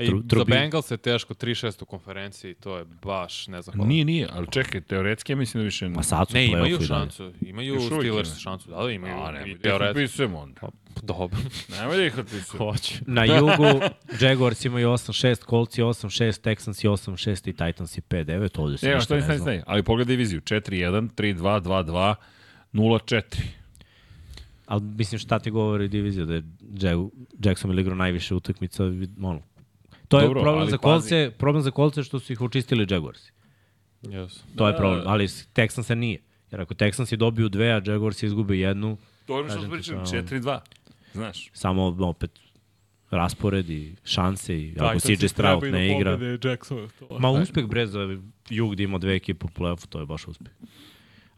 Tru- za trubi- Bengals je teško 3-6 u konferenciji, to je baš nezahvalno. Nije, nije, ali čekaj, teoretski ja mislim da više... Ma sad su Ne, imaju i šansu. Imaju Još Steelers imaju. šansu. Da, da, imaju. A, I da ih teoretski. otpisujemo onda. Dobro. Nemoj da ih otpisujemo. Hoće. Na jugu Jaguars imaju 8-6, Colts je 8-6, Texans je 8-6 i Titans je 5-9. Ovde se Evo, ništa što ne ne stani, zna. stani. Ali pogledaj diviziju. 4-1, 3-2, 2-2, 0-4. Ali mislim šta ti govori divizija, da je Jag- Jacksonville igrao najviše utakmica, ono. To je Dobro, problem ali za pazi. kolce, problem za kolce što su ih očistili Jaguarsi. Yes. To je Da. problem, ali s Texansa nije. Jer ako Texansi dobiju dve, a Jaguars izgube jednu, To je ono što pričam, to- 4-2. Znaš, samo opet raspored i šanse i ako CJ Stroud ne igra. Ma uspeh bre za jug da ima dve ekipe u play-offu, to je baš uspeh.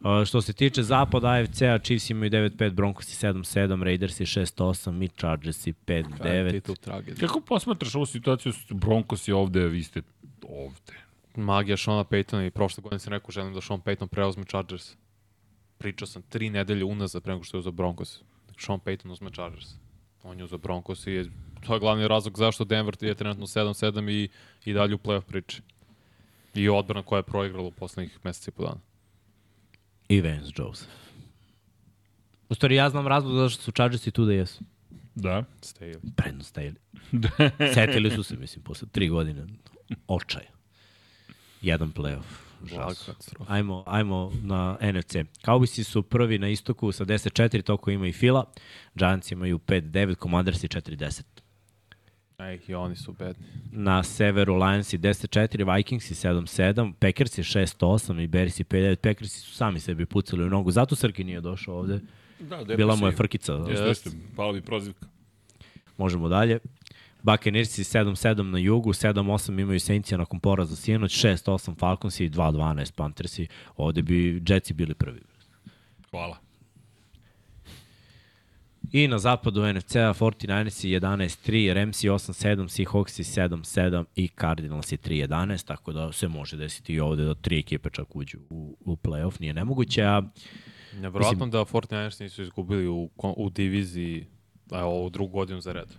Uh, što se tiče zapada AFC-a, Chiefs imaju 9-5, Broncos i 7-7, Raiders i 6-8, mi Chargers i 5-9. Titul tragedija. kako posmatraš ovu situaciju, Broncos je ovde, vi ste ovde. Magija Shona Paytona i prošle godine sam rekao želim da Sean Payton preuzme Chargers. Pričao sam tri nedelje unazad pre nego što je uzao Broncos. Sean Payton uzme Chargers. On je uzao Broncos i je, to je glavni razlog zašto Denver je trenutno 7-7 i, i dalje u playoff priči. I odbrana koja je proigrala u poslednjih meseca i po dana. I Vance Joseph. U stvari, ja znam razlog zašto su Chargersi tu da jesu. Da. Staley. Predno stajali. Setili su se, mislim, posle tri godine očaja. Jedan playoff. Žas. Ajmo, ajmo na NFC. Cowboysi su prvi na istoku sa 10-4, toko ima i Fila. Giants imaju 5-9, Commanders i 4-10. Ej, i oni su bedni. Na severu Lions i 10-4, Vikings i 7-7, Packers i 6-8 i Bears i 5-9. Packersi su sami sebi pucali u nogu. Zato Srki nije došao ovde. Da, Bila mu je frkica. Jeste, jeste, pala bi prozivka. Možemo dalje. Buccaneersi 7-7 na jugu, 7-8 imaju Saintsi nakon poraza sinoć, 6-8 Falconsi i 2-12 Panthersi. Ovde bi Jetsi bili prvi. Hvala. I na zapadu NFC-a 49ersi 11-3, Ramsi 8-7, Seahawksi 7-7 i Cardinalsi 3-11, tako da se može desiti i ovde da tri ekipe čak uđu u, u playoff, nije nemoguće, a Nevjerojatno da 49ers nisu izgubili u, u diviziji evo, ovu drugu godinu za red.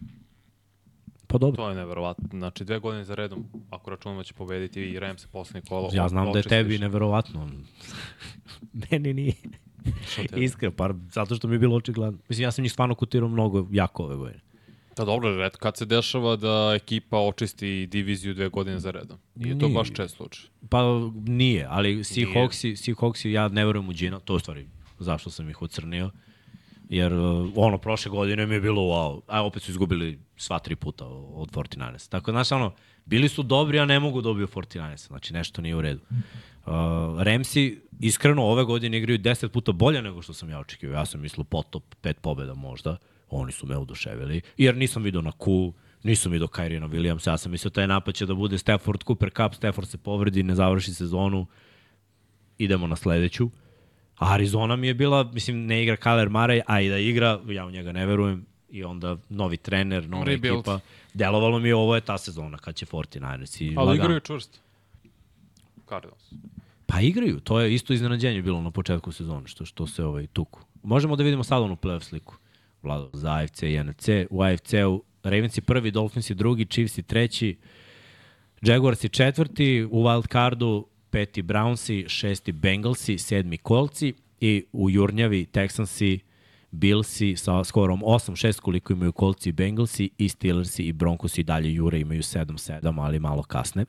pa dobro. To je neverovatno. Znači, dve godine za redom, ako računamo da će pobediti i Rams poslednje kolo. Ja znam da je tebi neverovatno. Meni nije. Iskreno, par, zato što mi je bilo očigledno. Mislim, ja sam njih stvarno kotirao mnogo jako ove godine. Da, dobro, red, kad se dešava da ekipa očisti diviziju dve godine za redom. Nije to Nije. baš čest slučaj. Pa nije, ali Seahawksi, Seahawksi ja ne verujem u Gina, to u stvari zašto sam ih ocrnio. Jer uh, ono, prošle godine mi je bilo wow, a opet su izgubili sva tri puta od 49ers. Tako, znaš, ono, bili su dobri, a ne mogu da dobiju 49ers. Znači, nešto nije u redu. Uh, Ramsi, iskreno, ove godine igraju 10 puta bolje nego što sam ja očekivao. Ja sam mislio potop, pet pobeda možda. Oni su me oduševili. Jer nisam vidio na Q, nisam vidio Kyrina Williamsa. Ja sam mislio taj napad će da bude Stafford, Cooper Cup, Stafford se povredi, ne završi sezonu. Idemo na sledeću. Arizona mi je bila, mislim, ne igra Kyler Murray, a i da igra, ja u njega ne verujem. I onda novi trener, nova Rebuild. ekipa. Delovalo mi je ovo je ta sezona kad će 49ers i Ali lagano. igraju čvrst. Cardinals. Pa igraju, to je isto iznenađenje bilo na početku sezone, što, što se ovaj, tuku. Možemo da vidimo sad onu playoff sliku. Vlado, za AFC i NFC. U AFC-u Ravens je prvi, Dolphins je drugi, Chiefs je treći, Jaguars je četvrti, u wild cardu peti Brownsi, šesti Bengalsi, sedmi Coltsi i u Jurnjavi Texansi, Billsi sa skorom 8-6 koliko imaju Coltsi i Bengalsi i Steelersi i Broncosi i dalje Jure imaju 7-7, ali malo kasne.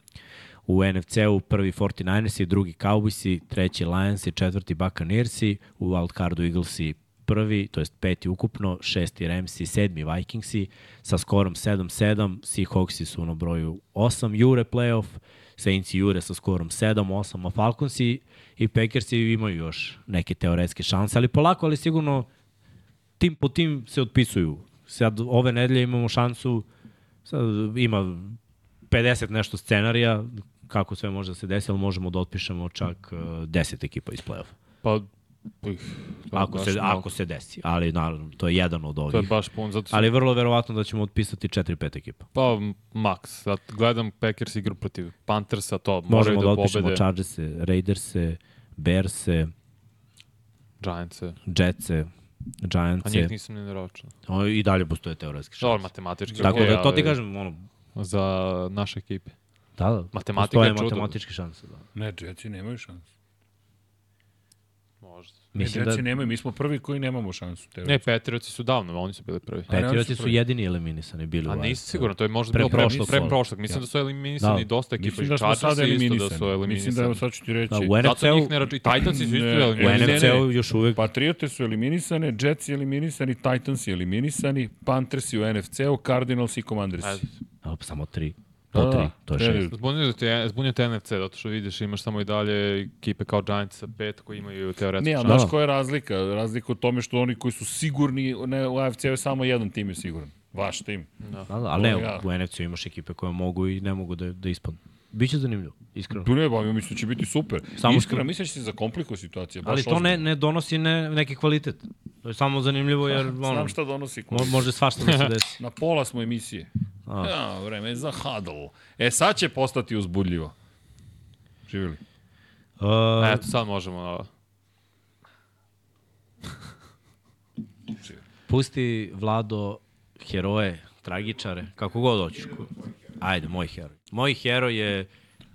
U NFC-u prvi 49ersi, drugi Cowboysi, treći Lionsi, četvrti Buccaneersi, u wildcardu Eaglesi prvi, to jest peti ukupno, šesti Ramsi, sedmi Vikingsi, sa skorom 7-7, Seahawksi su na broju 8, Jure playoff, Saints i Jure sa skorom 7-8, a Falconsi i Packersi imaju još neke teoretske šanse, ali polako, ali sigurno tim po tim se otpisuju. Sad ove nedelje imamo šansu, sad ima 50 nešto scenarija, kako sve može da se desi, ali možemo da otpišemo čak uh, 10 ekipa iz play-offa. Pa, ih, je Ako se, mnogo. ako se desi, ali naravno, to je jedan od To je ovih. baš pun, zato što... Ali vrlo verovatno da ćemo otpisati 4-5 ekipa. Pa, max. Sad gledam Packers igru protiv Panthersa, to Možemo da, da, otpišemo pobede Chargerse, Raiderse, Bearse, Giantse. Jetse, Giants A je, njih nisam ni naračunao. o, i dalje postoje teoretski Dobro, šanse. matematički. Tako okej, da, to ti ali kažem, ono, Za naše ekipe. Da, da, Matematika je čudo. matematičke šanse, da. Ne, Jetsi nemaju šansu. Možda. Mislim ne, da Jetsi nemaju, mi smo prvi koji nemamo šansu. Te Ne, Patriotsi su davno, oni su bili prvi. Pa Patrioti su prvi. jedini eliminisani bili u A nisi sigurno, to je možda Pre bilo pre, prošlog pre prošlog. Mislim da su eliminisani Da. dosta ekipa. Mislim i da smo Chargersi sad isto da eliminisani. su eliminisani. Mislim da je, sad ću ti reći. Da, u Zato NFC-u njih ne računaju. I Titansi su isto Ne, u eliminisani. ne, NFC-u još uvek Patriote su eliminisane, Jetsi eliminisani, Titansi eliminisani, Panthersi u NFC-u, Cardinals i Commandersi. Samo tri. Da, Po tri, da, to je tre- šest. Zbunio te, zbunio te NFC, zato što vidiš imaš samo i dalje ekipe kao Giants sa pet koji imaju teoretski Ne, ali Da. znaš koja je razlika? Razlika u tome što oni koji su sigurni ne, u AFC-u je samo jedan tim je siguran. Vaš tim. Da, da, ali ne, Ja. u NFC-u imaš ekipe koje mogu i ne mogu da, da ispadnu. Biće zanimljivo, iskreno. Tu ne bavim, mislim da će biti super. Samo što- Iskreno, mislim da će se zakomplikuje situacija. Baš Ali to ne, ozbiljno. ne donosi ne, neki kvalitet. To je samo zanimljivo jer ono, Znam šta donosi. mo, može svašta da se desi. Na pola smo emisije. A. Ja, vreme je za huddle. E, sad će postati uzbudljivo. Živjeli. Uh, Eto, sad možemo... pusti Vlado heroje, tragičare, kako god hoćeš. Ajde, moj heroj. Moj heroj je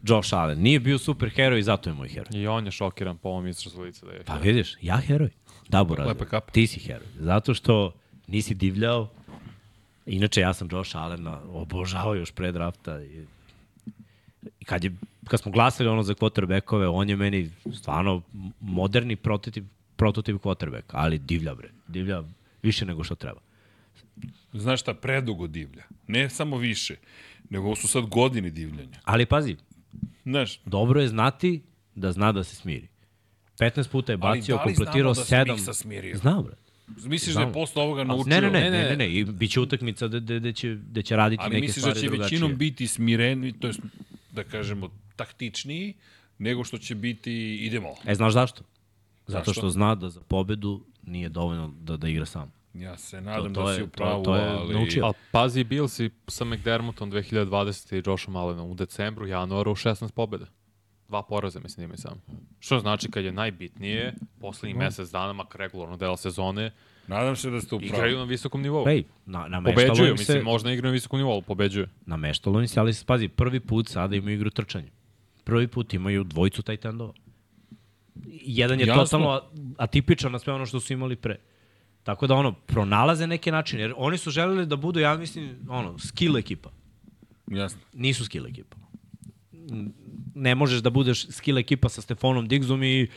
Josh Allen. Nije bio super heroj i zato je moj heroj. I on je šokiran po ovom izrazu lica da je. Pa vidiš, ja heroj. Da, kapa. ti si heroj. Zato što nisi divljao. Inače, ja sam Josh Allena obožavao još pre drafta. I, i kad, je, kad smo glasali ono za quarterbackove, on je meni stvarno moderni prototip, prototip quarterback, ali divlja bre. Divlja više nego što treba. Znaš šta, predugo divlja. Ne samo više, nego ovo su sad godine divljanja. Ali pazi, Znaš, dobro je znati da zna da se smiri. 15 puta je Ali bacio, da kompletirao znamo da se 7. Miksa smirio? Znam, misliš da je posle ovoga naučio? Ne, ne, ne, ne, ne, ne, i bit će utakmica da, da, da, će, da će raditi Ali neke misliš da stvari će drugačije. većinom biti smireni, to je da kažemo taktičniji, nego što će biti idemo. E, znaš zašto? Zato Zašto? što zna da za pobedu nije dovoljno da, da igra sam. Ja se nadam to da je- si u to- pravu, to je ali... naučio. Ali pazi, bil si sa McDermottom 2020. i Joshom Allenom u decembru, januaru, 16 pobjeda. Dva poraza, mislim, imaju samo. Što znači kad je najbitnije, poslednjih mesec dana, makar regularno dela sezone, Nadam se da ste u pravu. igraju na visokom nivou. Ej, na, nameštalo Pobeđuju, se, mislim, možda igraju na visokom nivou, ali pobeđuju. nameštalo im se, ali pazi, prvi put sada imaju igru trčanja. Prvi put imaju dvojicu tight endova. Jedan je Jasno. totalno atipičan na sve ono što su imali pre. Tako da ono, pronalaze neke načine, jer oni su želeli da budu, ja mislim, ono, skill ekipa. Jasno. Nisu skill ekipa. Ne možeš da budeš skill ekipa sa Stefanom Diggsom i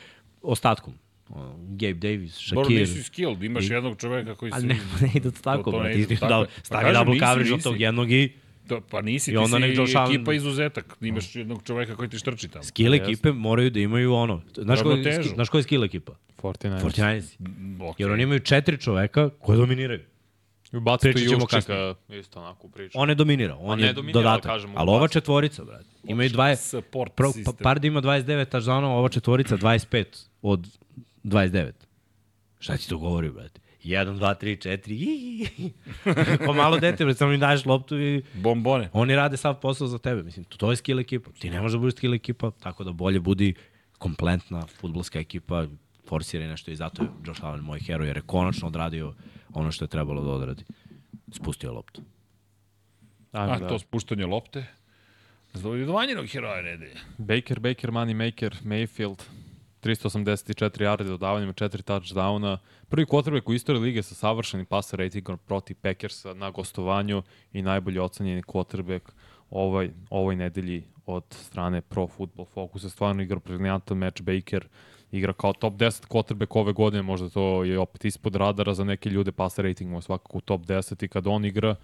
ostatkom. Ono, Gabe Davis, Dobro, Shakir. nisi skill, imaš I- jednog čoveka koji se... ne, ne ide to tako, to ne ide Ti tako. da, stavi double coverage od tog jednog i To, pa nisi, I ti onda si nek Josh Allen- ekipa izuzetak. Imaš jednog čoveka koji ti štrči tamo. skill ekipe moraju da imaju ono. Znaš koji, Ravnotežu. znaš koji je skill ekipa? 49. 49 Okay. Jer oni imaju četiri čoveka koje dominiraju. Ćemo Juščika, isto onako u priču. On ne dominira, on ne je dominira, dodatak. kažem, ali ova četvorica, brate, imaju 20, Support Pro, pa. Pardi ima 29 taždanova, ova četvorica 25 od 29. Šta ti to govori, brate? 1, 2, 3, 4, Ko malo dete, brate, samo im daješ loptu i Bombone. oni rade sav posao za tebe. Mislim, to, to je skill ekipa. Ti ne možeš da budeš skill ekipa, tako da bolje budi kompletna futbolska ekipa, forsira nešto i zato je Josh Allen moj heroj, jer je konačno odradio ono što je trebalo da odradi. Spustio loptu. Ajmo, A, da. to spuštanje lopte. Zdovodi do vanjenog heroja nedelje. Baker, Baker, Money Maker, Mayfield, 384 yardi dodavanjima, 4 touchdowna. Prvi quarterback u istoriji lige sa savršenim passer ratingom protiv Packersa na gostovanju i najbolji ocenjeni quarterback ovaj, ovoj nedelji od strane Pro Football Focusa. Stvarno igra briljantan meč Baker, igra kao top 10 quarterback ove godine, možda to je opet ispod radara za neke ljude, passer rating mu svakako u top 10 i kad on igra,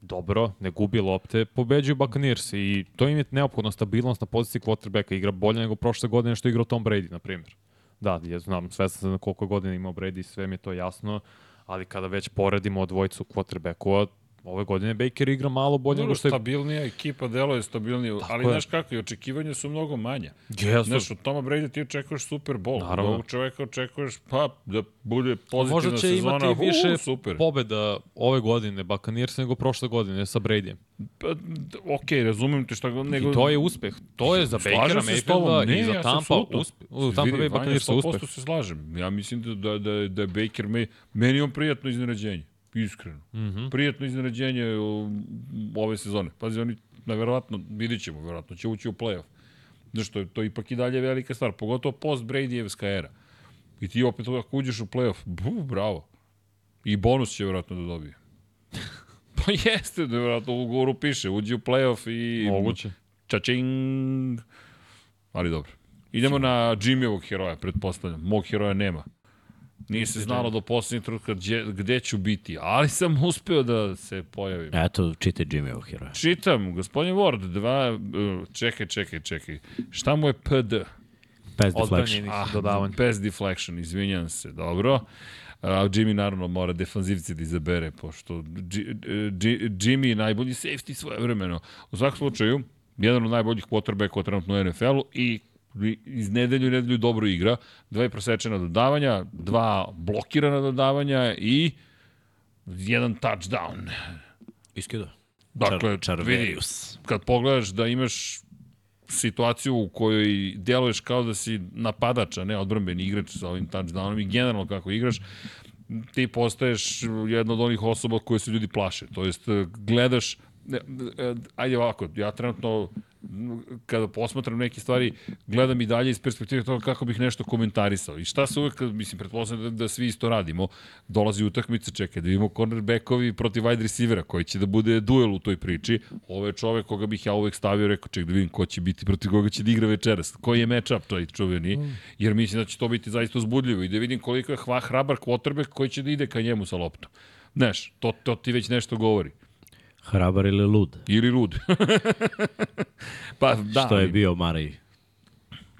dobro, ne gubi lopte, pobeđuju Buccaneers i to im je neophodno stabilnost na poziciji quarterbacka, igra bolje nego prošle godine što je igrao Tom Brady, na primjer. Da, ja znam, svestan sam na koliko godina imao Brady, sve mi je to jasno, ali kada već poredimo dvojicu quarterbackova, ove godine Baker igra malo bolje nego što je... stabilnija ekipa, delo je stabilnije, ali je. znaš kako, i očekivanja su mnogo manja. Jesu. Znaš, od Toma Brady ti očekuješ Super Bowl, Naravno. od ovog čoveka očekuješ, pa, da bude pozitivna Možda će sezona, imati više super. pobeda ove godine Buccaneers nego prošle godine sa Bradyjem. Pa, ok, razumem te šta nego... I to je uspeh. To je za Bakera. Mayfielda Ne, i za ja Tampa uspeh. U Tampa Bay Vanja, Buccaneers 100% uspeh. se slažem. Ja mislim da, da, da, da je Baker May, meni je on prijatno iznenađenje. Iskreno. Mm. -hmm. Prijatno iznenađenje ove sezone. Pazi, oni, na, verovatno, vidit ćemo, verovatno će ući u playoff. Znaš, to je, to ipak i dalje velika stvar, pogotovo post Bradyjevska era. I ti opet ako uđeš u playoff, bu, bravo. I bonus će verovatno da dobije. pa jeste, da verovatno u ugovoru piše, uđi u playoff i... Moguće. Čačing. Ali dobro. Idemo na Jimmyovog heroja, pretpostavljam. Mog heroja nema. Nije se znalo do poslednjeg trenutka gdje, gde ću biti, ali sam uspeo da se pojavim. Eto, čitaj Jimmy heroja. Čitam, gospodin Ward, dva, uh, čekaj, čekaj, čekaj. Šta mu je PD? Pass deflection. Odbranjenih dodavanja. Pass deflection, izvinjam se, dobro. A Jimmy naravno mora defanzivci da izabere, pošto G, G, Jimmy je najbolji safety svoje vremeno. U svakom slučaju, jedan od najboljih quarterbacka trenutno u NFL-u i iz nedelju u nedelju dobro igra. Dva je prosečena dodavanja, dva blokirana dodavanja i jedan touchdown. Iskido. Dakle, Čar- vidi, kad pogledaš da imaš situaciju u kojoj deluješ kao da si napadač, a ne odbrambeni igrač sa ovim touchdownom i generalno kako igraš, ti postaješ jedna od onih osoba koje se ljudi plaše. To jest, gledaš, ajde ovako, ja trenutno kada posmatram neke stvari, gledam i dalje iz perspektive toga kako bih nešto komentarisao. I šta se uvek, mislim, pretpostavljam da, da svi isto radimo, dolazi utakmica, čekaj, da vidimo cornerbackovi protiv wide receivera, koji će da bude duel u toj priči. Ovo je čovek koga bih ja uvek stavio, rekao, ček da vidim ko će biti, protiv koga će da igra večeras. Koji je matchup, to je čuveni, jer mislim da će to biti zaista uzbudljivo i da vidim koliko je hva, hrabar quarterback koji će da ide ka njemu sa loptom. Znaš, to, to ti već nešto govori. Hrabar ili lud? Ili lud. pa da, Što je bio Marij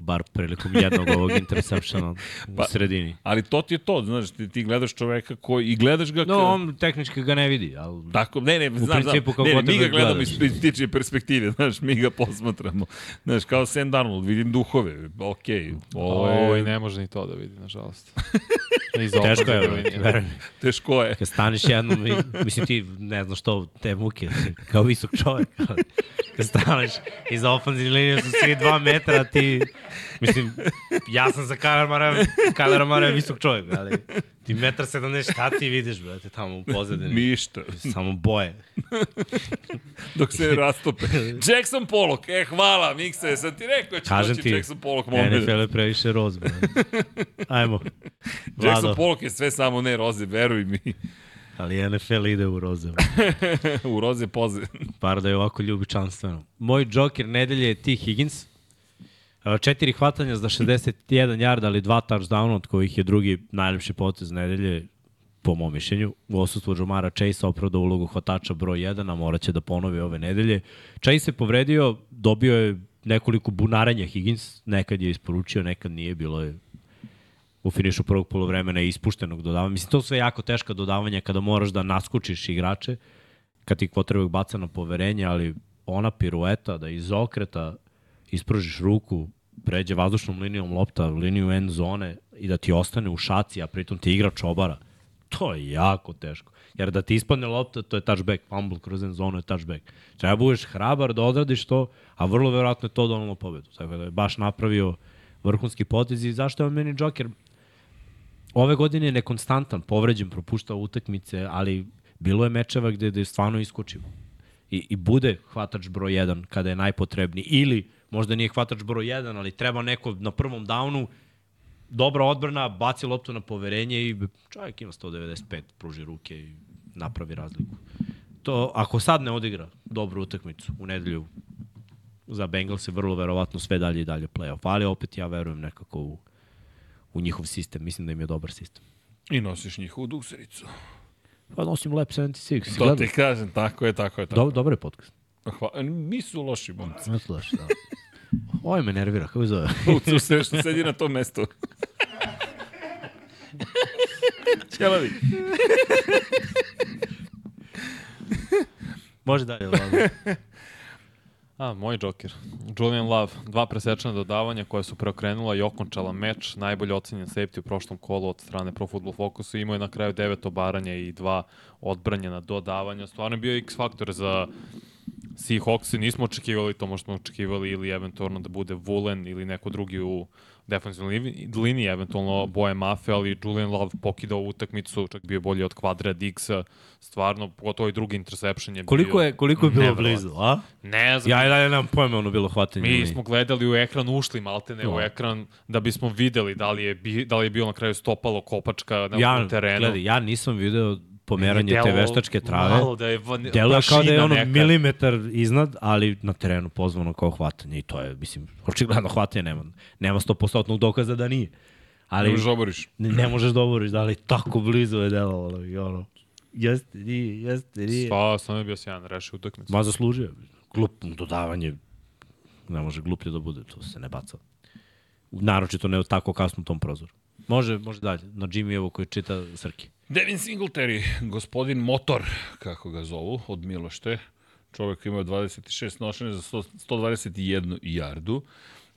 bar prilikom jednog ovog interceptiona Pa- u sredini. Ali to ti je to, znaš, ti, ti gledaš čoveka koji, i gledaš ga... No, ka- on tehnički ga ne vidi, ali Tako, ne, ne, znam, znam, principu kao ne, ne, mi ga quarterback gledamo gledaš. iz, tičije perspektive, znaš, mi ga posmatramo. Znaš, kao Sam Darnold, vidim duhove, okej, ovo je, Ovo i ne može ni to da vidi, nažalost. Iz teško je, ofenzivne brate, linije. veruj mi. teško je. Kad staniš jednom, mislim ti ne znaš što, te muke, kao visok čovjek, kad staneš iza ofenzivne linije su svi dva metra, a ti, mislim, ja sam za Kyler Mara, Kyler Mara je visok čovjek, ali ti metar 70, šta ti vidiš, brate, tamo u pozadini? Ništa, Samo boje. dok se rastope. Jackson Pollock, e, hvala, Mikse, sam ti rekao da će Kažem doći ti, Jackson Pollock moment. NFL je previše roz, brate. Ajmo. Jackson Vlado, Pollock je sve samo ne roze, veruj mi. ali NFL ide u roze. U roze poze. Par da je ovako ljubičanstveno. Moj džoker nedelje je T. Higgins. E, Četiri hvatanja za 61 yard, ali dva touchdowna, od kojih je drugi najlepši potez nedelje, po mom mišljenju. U osustvu Jamara Chase opravdao ulogu hvatača broj 1, a morat će da ponovi ove nedelje. Chase se povredio, dobio je nekoliko bunaranja Higgins, nekad je isporučio, nekad nije, bilo je u finišu prvog polovremena ispuštenog dodavanja. Mislim, to sve jako teška dodavanja kada moraš da naskučiš igrače, kad ti quarterback baca na poverenje, ali ona pirueta da iz okreta ispružiš ruku, pređe vazdušnom linijom lopta, liniju end zone i da ti ostane u šaci, a pritom ti igrač obara. To je jako teško. Jer da ti ispadne lopta, to je touchback, fumble kroz end zonu je touchback. Treba budeš hrabar da odradiš to, a vrlo verovatno je to donalo pobedu. Tako da je baš napravio vrhunski potez i zašto je on meni Joker? Ove godine je nekonstantan, povređen, propuštao utakmice, ali bilo je mečeva gde, gde stvarno iskočio. I, I bude hvatač broj 1 kada je najpotrebniji. Ili možda nije hvatač broj 1, ali treba neko na prvom downu, dobra odbrana, baci loptu na poverenje i čovjek ima 195, pruži ruke i napravi razliku. To, ako sad ne odigra dobru utakmicu u nedelju za Bengals je vrlo verovatno sve dalje i dalje playoff. Ali opet ja verujem nekako u, u njihov sistem. Mislim da im je dobar sistem. I nosiš njihovu duksericu. Pa nosim Lab 76. Si To ti kažem, tako je, tako je. Tako. Do, dobar je podcast. Hva, nisu loši momci. Ne slušaj, da. Ovo me nervira, kako se zove? U sve što sedi na tom mestu. Ćelavi. Može dalje, Lazo. A, moj džoker. Julian Love, dva presečna dodavanja koja su preokrenula i okončala meč, najbolje ocenjen safety u prošlom kolu od strane Pro Football Focusu, imao je na kraju devet obaranja i dva odbranjena dodavanja. Stvarno je bio X faktor za Seahawks, nismo očekivali to, možda smo očekivali ili eventualno da bude Vulen ili neko drugi u defensivnoj liniji, eventualno Boje Mafe, ali Julian Love pokidao utakmicu, čak bio bolji od kvadra Diggsa, stvarno, pogotovo i drugi interception je Koliko bio je, koliko je bilo blizu, a? Ne znam, Ja i dalje nemam pojma ono bilo hvatanje. Mi ili smo gledali u ekran, ušli maltene No. u ekran da bismo videli da li je, bi, da li je bilo na kraju stopalo kopačka na ja, ja, terenu. Gledaj, ja nisam video pomeranje te Delo- veštačke trave. Malo da je van, Delo je kao da je ono neka. milimetar iznad, ali na terenu pozvano kao hvatanje i to je, mislim, očigledno hvatanje nema, nema 100% dokaza da nije. Ne Ali možeš da oboriš. ne, ne možeš da oboriš, da li tako blizu je delovalo i ono, jeste, nije, jeste, nije. Sva, sam je bio sjajan, rešio utakmicu. Ma zaslužio. Glup, dodavanje, ne može gluplje da bude, to se ne baca. Naročito ne tako kasno u tom prozoru. Može, može dalje, na Jimmyevu koji čita Srki. Devin Singletary, gospodin Motor, kako ga zovu, od Milošte. Čovjek ima 26 nošenja za 100, 121 jardu.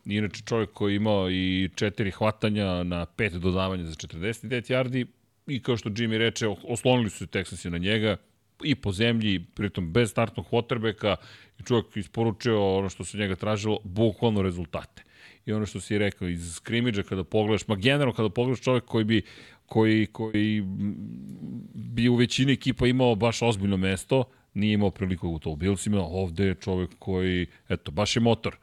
Inače čovjek koji je imao i četiri hvatanja na pet dodavanja za 49 jardi i kao što Jimmy reče, oslonili su se Texasi na njega i po zemlji, pritom bez startnog quarterbacka i čovjek isporučio ono što se njega tražilo, bukvalno rezultate. I ono što si rekao, iz skrimidža kada pogledaš, ma generalno kada pogledaš čovjek koji bi koji, koji bi u većini ekipa imao baš ozbiljno mesto, nije imao priliku u to u Billsima, ovde je čovjek koji, eto, baš je motor.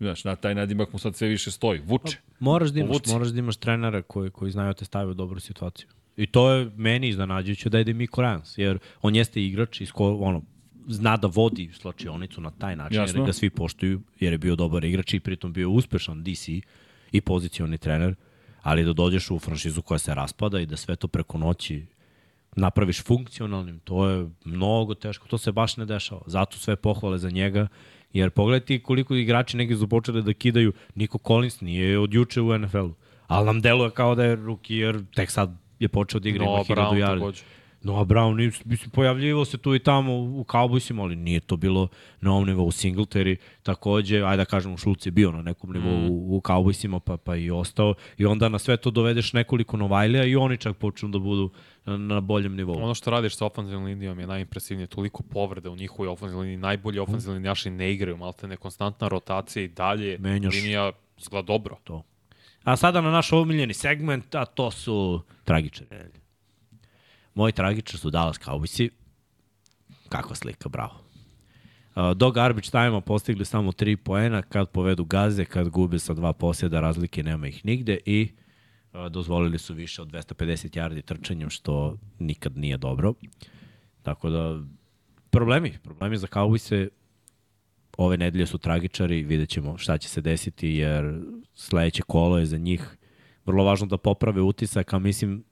Znaš, na taj nadimak mu sad sve više stoji. Vuče. Moraš da imaš, moraš da imaš trenera koji, koji znaju da te stavio u dobru situaciju. I to je meni iznenađujuće da ide Miko Ryans, jer on jeste igrač iz ko, ono, zna da vodi slačionicu na taj način, Jasno. jer ga svi poštuju, jer je bio dobar igrač i pritom bio uspešan DC i pozicioni trener, ali da dođeš u franšizu koja se raspada i da sve to preko noći napraviš funkcionalnim, to je mnogo teško, to se baš ne dešava. Zato sve pohvale za njega, jer pogledaj ti koliko igrači neki su počeli da kidaju, Niko Collins nije od juče u NFL-u, ali nam deluje kao da je ruki, jer tek sad je počeo da igra, No, ima hiljadu Brown jardi. Takođe. Noah Brown, mislim, pojavljivo se tu i tamo u Cowboysima, ali nije to bilo na ovom nivou Singletary, takođe, ajde da kažemo, Šulc je bio na nekom nivou mm. u, u Cowboysima, pa, pa i ostao, i onda na sve to dovedeš nekoliko Novajlija i oni čak počnu da budu na, na boljem nivou. Ono što radiš sa ofenzivnom linijom je najimpresivnije, toliko povreda u njihovoj ofenzivnoj liniji, najbolji ofenzivni linijaši ne igraju, malte ne konstantna rotacija i dalje, Menjaš. linija izgleda dobro. to. A sada na naš omiljeni segment, a to su tragičari. Moji tragičari su Dallas Cowboysi. Kakva slika, bravo. Do garbage time-a postigli samo 3 poena, kad povedu gaze, kad gube sa dva posjeda, razlike nema ih nigde i dozvolili su više od 250 yardi trčanjem, što nikad nije dobro. Tako da, problemi, problemi za Cowboyse ove nedelje su tragičari, vidjet ćemo šta će se desiti, jer sledeće kolo je za njih vrlo važno da poprave utisak, a mislim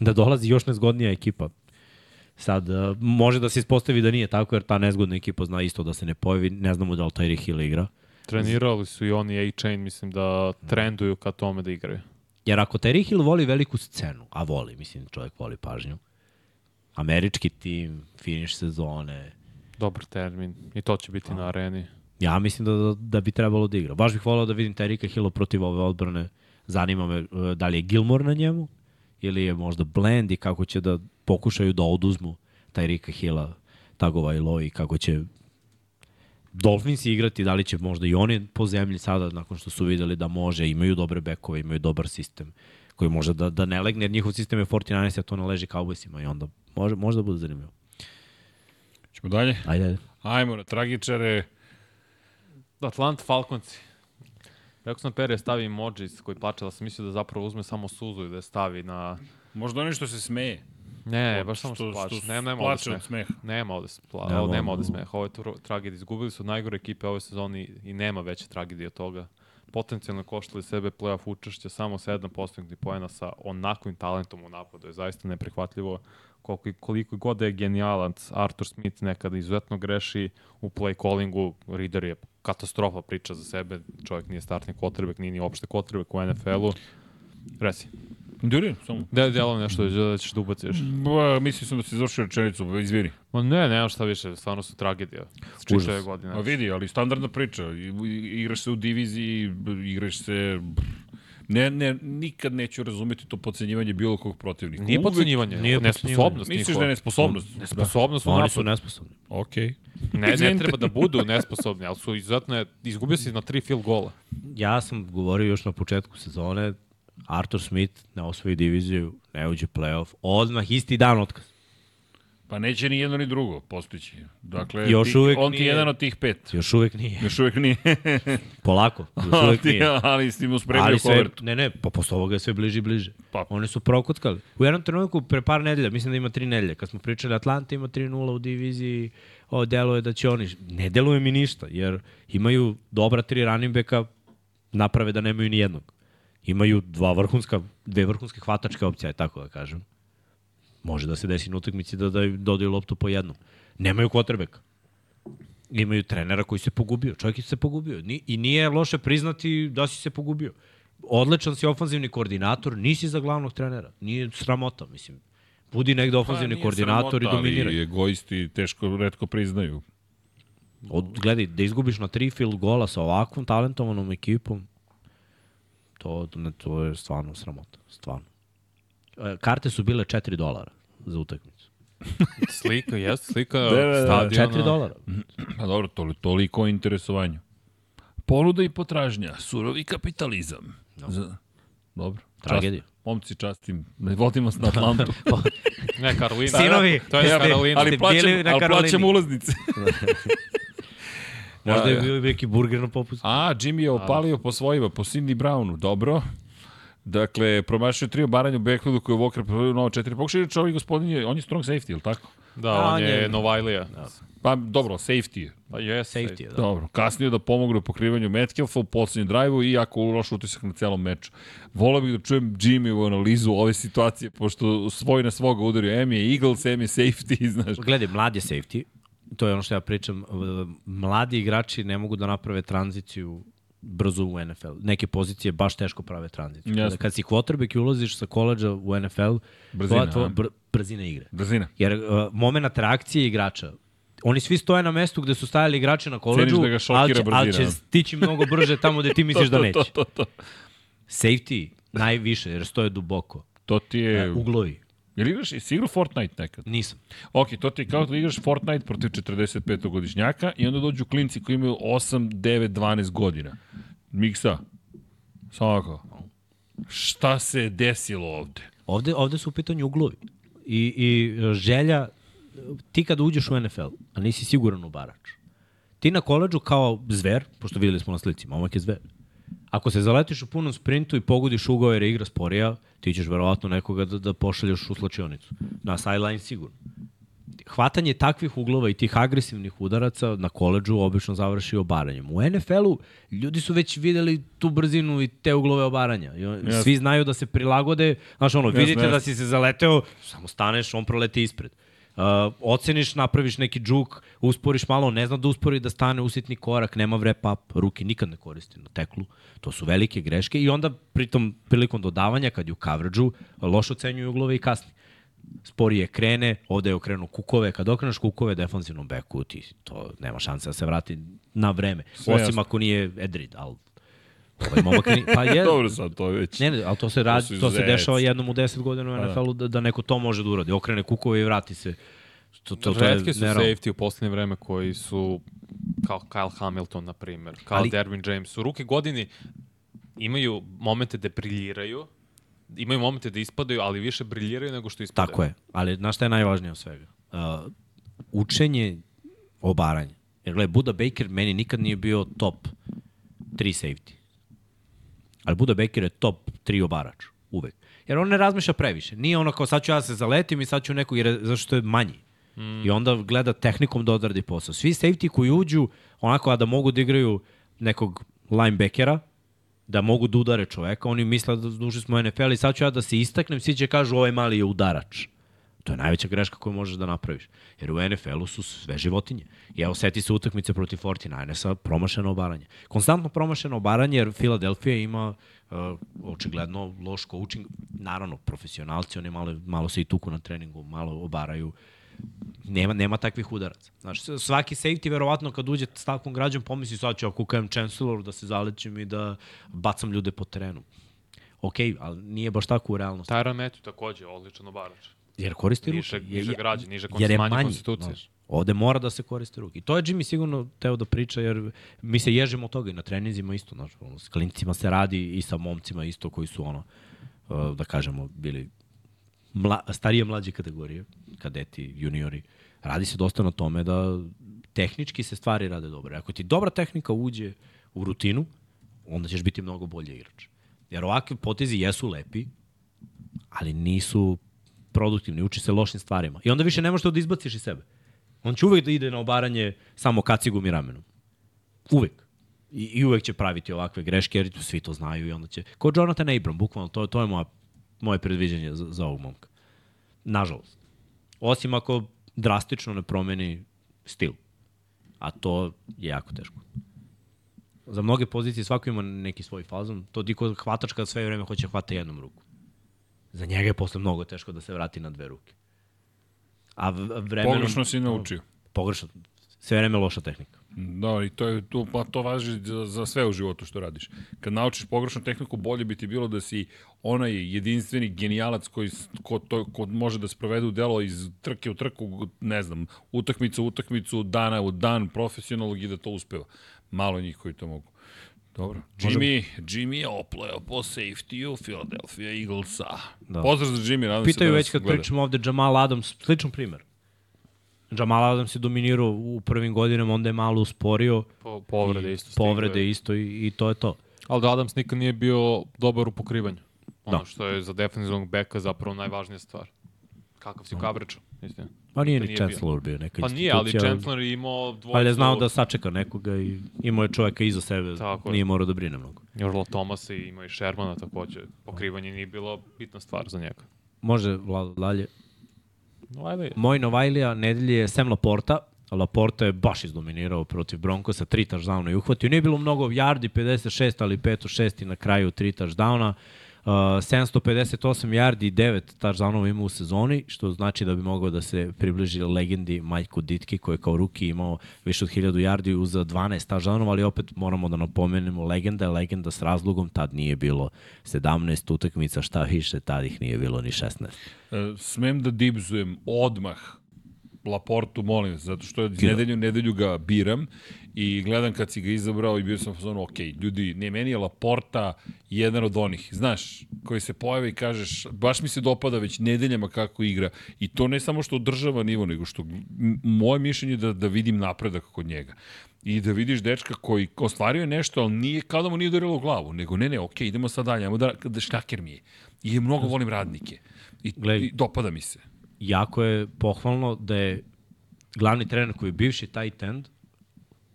da dolazi još nezgodnija ekipa. Sad, uh, može da se ispostavi da nije tako, jer ta nezgodna ekipa zna isto da se ne pojavi, ne znamo da li Tyreek Hill igra. Trenirali su i oni A-Chain, mislim da trenduju ka tome da igraju. Jer ako Tyreek Hill voli veliku scenu, a voli, mislim, čovjek voli pažnju, američki tim, finiš sezone, Dobar termin. I to će biti na areni. Ja mislim da, da, da bi trebalo da igra. Baš bih volao da vidim Terika Hilla protiv ove odbrane. Zanima me e, da li je Gilmore na njemu ili je možda Blend i kako će da pokušaju da oduzmu Tyrika Hilla, Tagova i Loji, kako će Dolphins igrati, da li će možda i oni po zemlji sada, nakon što su videli da može, imaju dobre bekove, imaju dobar sistem koji može da, da ne legne, jer njihov sistem je 49, a to ne leži Cowboysima i onda može, može da bude zanimljivo. Ćemo dalje? Ajde, ajde. Ajmo na tragičare. Atlanta Falconci. Rekao sam Pere stavi emojis koji plače, da sam mislio da zapravo uzme samo suzu i da je stavi na... Možda oni što se smeje. Ne, baš samo što, plače. Ne, nema ovde plače od smeha. smeha. Nema ovde, spla... Nema nema, nema ovde. ovde smeha. Ovo je tragedija. Izgubili su najgore ekipe ove sezone i- i nema veće tragedije od toga. Potencijalno koštali sebe playoff učešće samo 7 postignutih poena sa onakvim talentom u napadu. Je zaista neprihvatljivo koliko, koliko god da je genijalan Arthur Smith nekada izuzetno greši u play callingu. Reader je katastrofa priča za sebe. Čovjek nije startni quarterback, nije ni opšte quarterback u NFL-u. Resi. Duri, samo. Da, djelo nešto da ćeš da ubaciš. Ba, mislio sam da si završio rečenicu, izvini. Ma ne, nema šta više, stvarno su tragedija. Užas. Čitave godine. A vidi, ali standardna priča. Igraš se u diviziji, igraš se... Ne, ne, nikad neću razumeti to podcenjivanje bilo kog protivnika. Nije podcenjivanje, Nije nesposobnost Misliš da je nesposobnost? Nesposobnost u Oni su nesposobni. Okej. Ne, ne treba da budu nesposobni, ali su izuzetno, izgubio si na tri field gola. Ja sam govorio još na početku sezone, Arthur Smith ne osvoji diviziju, ne uđe playoff, odmah isti dan otkaz. Pa neće ni jedno ni drugo postići. Dakle, Još ti, uvek on ti je nije- jedan od tih pet. Još uvek nije. Još uvek nije. Polako, još uvek nije. ali si mu spremio Ali sve, kovertu. ne, ne, pa posle ovoga je sve bliže i bliže. Pa. Oni su prokotkali. U jednom trenutku, pre par nedelja, mislim da ima tri nedelje, kad smo pričali Atlanta ima 3-0 u diviziji, o, deluje da će oni, ne deluje mi ništa, jer imaju dobra tri running backa, naprave da nemaju ni jednog. Imaju dva vrhunska, dve vrhunske hvatačke opcije, tako da kažem. Može da se desi na utakmici da, da dodaju loptu po jednom. Nemaju quarterbacka. Imaju trenera koji se pogubio. Čovjek je se pogubio. Ni, I nije loše priznati da si se pogubio. Odličan si ofanzivni koordinator, nisi za glavnog trenera. Nije sramota, mislim. Budi negde ofanzivni nije koordinator sramota, i dominiraj. Ali egoisti teško, redko priznaju. Od, gledaj, da izgubiš na tri field gola sa ovakvom talentovanom ekipom, to, to je stvarno sramota. Stvarno. E, Karte su bile 4 dolara za utakmicu. Slika, jeste, slika da, da. stadiona. 4 dolara. Pa dobro, toli, toliko o interesovanju. Ponuda i potražnja, surovi kapitalizam. No. Za... Dobro. Tragedija. Čast, momci, častim. Ne vodimo se na Atlantu. Ne, Karolina. Sinovi, To je Karolina. ali plaćam, ali plaćam ulaznice. Možda je bio neki burger na popustu. A, Jimmy je opalio po svojima, po Cindy Brownu. Dobro. Dakle, promašio tri obaranja u backfieldu koje je Walker provodio novo četiri pokušaja. Inače, ovaj gospodin je, on je strong safety, ili tako? Da, A, on on je je- Novajlija. Pa, dobro, safety je. Pa je Safety je, da. Dobro, kasnije da pomogu u pokrivanju Metcalfa u poslednjem drajvu i jako loš utisak na celom meču. Voleo bih da čujem Jimmy u analizu ove situacije, pošto svoj na svoga udario. M je Eagles, M je safety, znaš. Gledaj, mlad je safety. To je ono što ja pričam. Mladi igrači ne mogu da naprave tranziciju brzo u NFL. Neke pozicije baš teško prave tranziciju. Kada, kad si quarterback i ulaziš sa koleđa u NFL, Brzina, tvoja- br, brzina igre. Brzina. Jer uh, moment reakcije igrača, oni svi stoje na mestu gde su stajali igrači na koleđu, da ali će, ali brzina, će stići mnogo brže tamo gde ti misliš da neće. To, to, to, to. Safety najviše, jer stoje duboko. To ti je... Uglovi. Jel igraš, jesi igrao Fortnite nekad? Nisam. Ok, to ti je kao da igraš Fortnite protiv 45-godišnjaka i onda dođu klinci koji imaju 8, 9, 12 godina. Miksa, samo ovako. Šta se desilo ovde? Ovde, ovde su u pitanju uglovi. I, I e, želja, ti kada uđeš u NFL, a nisi siguran u barač, ti na koleđu kao zver, pošto videli smo na slici, momak je zver, ako se zaletiš u punom sprintu i pogodiš ugao jer je igra sporija, ti ćeš verovatno nekoga da, da pošalješ u slačionicu. Na sideline sigurno. Hvatanje takvih uglova i tih agresivnih udaraca na koleđu obično završi obaranjem. U NFL-u ljudi su već videli tu brzinu i te uglove obaranja. Svi znaju da se prilagode. Znaš, ono, vidite jasno. da si se zaleteo, samo staneš, on proleti ispred. Uh, oceniš, napraviš neki džuk, usporiš malo, ne zna da uspori da stane usitni korak, nema wrap up, ruke nikad ne koristi na teklu. To su velike greške i onda pritom prilikom dodavanja kad je u coverage-u loše ocenjuju uglove i kasni sporije krene, ovde je okrenuo kukove, kad okreneš kukove defanzivnom beku, ti to nema šanse da se vrati na vreme. Sve Osim jasno. ako nije Edrid, ali ovaj momak nije, pa je, Dobro sad, to je već... ne, ne, ali to se radi, su to, se dešava jednom u 10 godina u NFL-u da, da neko to može da uradi. Okrene kukove i vrati se. To, to, to Redke su safety u poslednje vreme koji su kao Kyle Hamilton, na primjer, kao Ali... Derwin James. U ruke godini imaju momente da briljiraju, imaju momente da ispadaju, ali više briljiraju nego što ispadaju. Tako je, ali znaš šta je najvažnije od svega? Uh, učenje obaranja. Jer gledaj, Buda Baker meni nikad nije bio top 3 safety. Ali Buda Baker je top 3 obarač, uvek. Jer on ne razmišlja previše. Nije ono kao sad ću ja se zaletim i sad ću neko, jer je, zašto je manji. Mm. I onda gleda tehnikom da odradi posao. Svi safety koji uđu, onako, a da mogu da igraju nekog linebackera, da mogu da udare čoveka, oni misle da duži smo NFL i sad ću ja da se istaknem, svi će kažu ovaj mali je udarač. To je najveća greška koju možeš da napraviš. Jer u NFL-u su sve životinje. I evo, seti se utakmice protiv 49ersa, promašeno obaranje. Konstantno promašeno obaranje, jer Filadelfija ima uh, očigledno loš coaching. naravno, profesionalci, oni malo, malo se i tuku na treningu, malo obaraju. Nema, nema takvih udaraca. Znaš, svaki safety, verovatno, kad uđe s takvom građom, pomisli sad ću ako kukajem Chancellor da se zalećem i da bacam ljude po terenu. Ok, ali nije baš tako u realnosti. Tyron Matthew takođe, odličan obarač. Jer koristi Niže, ruke. niže Je- građe, niže jer je manji. konstitucije. Znaš, ovde mora da se koriste ruke. I to je Jimmy sigurno teo da priča, jer mi se ježimo od toga i na treninzima isto. Znaš, ono, s klincima se radi i sa momcima isto koji su ono, uh, da kažemo, bili mla, starije mlađe kategorije, kadeti, juniori. Radi se dosta na tome da tehnički se stvari rade dobro. Ako ti dobra tehnika uđe u rutinu, onda ćeš biti mnogo bolji igrač. Jer ovakvi potezi jesu lepi, ali nisu produktivni, uči se lošim stvarima. I onda više ne možeš to da izbaciš iz sebe. On će uvek da ide na obaranje samo kacigom i ramenom. Uvek. I, I uvek će praviti ovakve greške, jer svi to znaju i onda će... Ko Jonathan Abram, bukvalno, to, to je moja, moje predviđanje za, za ovog momka. Nažalost. Osim ako drastično ne promeni stil. A to je jako teško. Za mnoge pozicije svako ima neki svoj fazon. To ti kod hvatač kad sve vreme hoće hvata jednom ruku. Za njega je posle mnogo teško da se vrati na dve ruke. A vremenom... Pogrešno si naučio. Pogrešno. Sve vreme loša tehnika. Da, i to, je, to, pa to važi za, za sve u životu što radiš. Kad naučiš pogrešnu tehniku, bolje bi ti bilo da si onaj jedinstveni genijalac koji ko, to, ko može da sprovede u delo iz trke u trku, ne znam, utakmicu u utakmicu, dana u dan, profesionalnog i da to uspeva. Malo njih koji to mogu. Dobro. Jimmy, Jimmy je opleo po safety-u Philadelphia Eaglesa. Da. Da. Pozdrav za Jimmy, nadam se Pitaju da već kad gleda. pričamo ovde Jamal Adams, sličan primer. Jamal Adams je dominirao u prvim godinama, onda je malo usporio. Po, povrede isto. stigle. Povrede isto i, i to je to. Ali da Adams nikad nije bio dobar u pokrivanju. Ono Da. što je za defensivnog beka zapravo najvažnija stvar. Kakav si u kavreču, istina. Pa nije ni Chancellor bio neka Pa nije, ali Chancellor je imao dvojicu... Ali je znao da sačeka nekoga i imao je čoveka iza sebe, Tako je. nije morao da brine mnogo. Earl Thomas i imao i Shermana takođe. Pokrivanje nije bilo bitna stvar za njega. Može Vlado dalje. No, ajde. Moj Novajlija nedelje je Sam Laporta. Laporta je baš izdominirao protiv Broncosa, tri touchdowna i uhvatio. Nije bilo mnogo yardi, 56, ali 5 6 i na kraju tri touchdowna. Uh, 758 yardi i 9 touchdownova ima u sezoni, što znači da bi mogao da se približi legendi Majku Ditki, koji je kao ruki imao više od 1000 yardi uz 12 touchdownova, ali opet moramo da napomenemo legenda je legenda s razlogom, tad nije bilo 17 utakmica, šta više, tad ih nije bilo ni 16. E, smem da dibzujem odmah Laportu, molim zato što Kida. nedelju, nedelju ga biram i gledam kad si ga izabrao i bio sam fazonu, ok, ljudi, ne, meni je Laporta jedan od onih, znaš, koji se pojave i kažeš, baš mi se dopada već nedeljama kako igra i to ne samo što održava nivo, nego što moje mišljenje je da, da vidim napredak kod njega i da vidiš dečka koji ostvario nešto, ali nije kao da mu nije udarilo u glavu, nego ne, ne, ok, idemo sad dalje, ajmo da, da štaker mi je. I mnogo volim radnike. I, i dopada mi se. Jako je pohvalno da je glavni trener koji je bivši tight end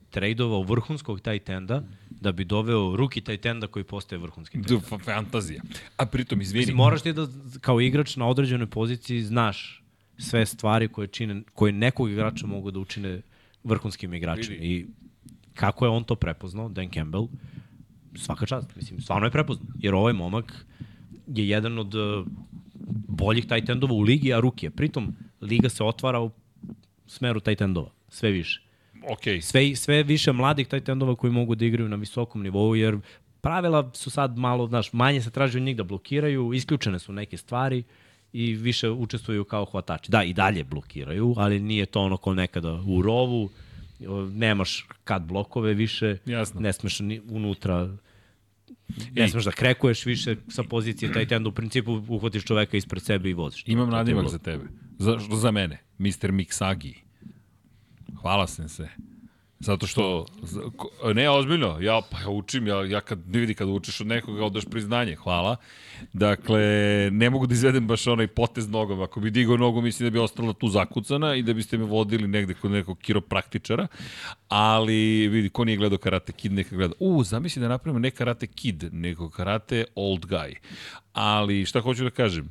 tradovao vrhunskog tight enda da bi doveo ruki tight enda koji postaje vrhunski tight end. Fantazija. A pritom, izvini, Mislim, moraš ti da kao igrač na određenoj poziciji znaš sve stvari koje, čine, koje nekog igrača mogu da učine vrhunskim igračem. Vidi. I kako je on to prepoznao, Dan Campbell, svaka čast. Mislim, stvarno je prepoznao. Jer ovaj momak je jedan od uh, boljih tight endova u ligi, a ruki je. Pritom, liga se otvara u smeru tight endova. Sve više. ok, Sve, sve više mladih tight endova koji mogu da igraju na visokom nivou, jer pravila su sad malo, znaš, manje se traži od njih da blokiraju, isključene su neke stvari i više učestvuju kao hvatači. Da, i dalje blokiraju, ali nije to ono kao nekada u rovu, nemaš kad blokove više, Jasno. ne smeš ni unutra ne smeš da krekuješ više sa pozicije tight enda, u principu uhvatiš čoveka ispred sebe i voziš. imam nadimak za tebe. Za, za mene. Mr. Mixagi. Hvala sam se. Zato što, ne, ozbiljno, ja, pa ja učim, ja, ja kad, ne vidi kad učiš od nekoga, odaš priznanje, hvala. Dakle, ne mogu da izvedem baš onaj potez nogom, ako bi digao nogu, mislim da bi ostala tu zakucana i da biste me vodili negde kod nekog kiropraktičara, ali vidi, ko nije gledao Karate Kid, neka gleda. U, zamisli da napravimo ne Karate Kid, nego Karate Old Guy. Ali, šta hoću da kažem,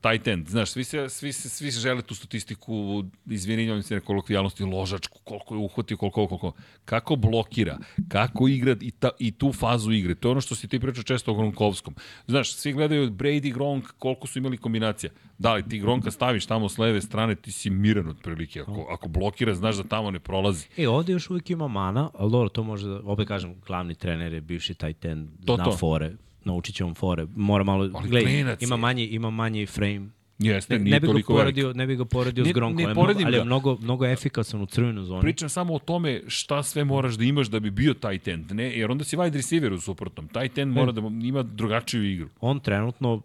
tight end, znaš, svi se, svi se, svi se žele tu statistiku, izvinjavam se na kolokvijalnosti, ložačku, koliko je uhvatio, koliko, koliko, kako blokira, kako igra i, ta, i tu fazu igre. To je ono što si ti pričao često o Gronkovskom. Znaš, svi gledaju Brady, Gronk, koliko su imali kombinacija. Da li ti Gronka staviš tamo s leve strane, ti si miran otprilike. Ako, ako blokira, znaš da tamo ne prolazi. E, ovde još uvijek ima mana, ali dobro, to može da, opet kažem, glavni trener je bivši tight end, To, zna to. fore, naučit će on fore, mora malo, Ali gledaj, ima manji, ima manji frame, Jeste, ne, ne bi ga velik. poredio, ne bi ga poredio Ne- s Gronkom, ne ali, je mnogo, poredim ali je mnogo, mnogo efikasan u crvenoj zoni. Pričam samo o tome šta sve moraš da imaš da bi bio tight end, ne? Jer onda si wide receiver u suprotnom. Tight end mora da ima drugačiju igru. On trenutno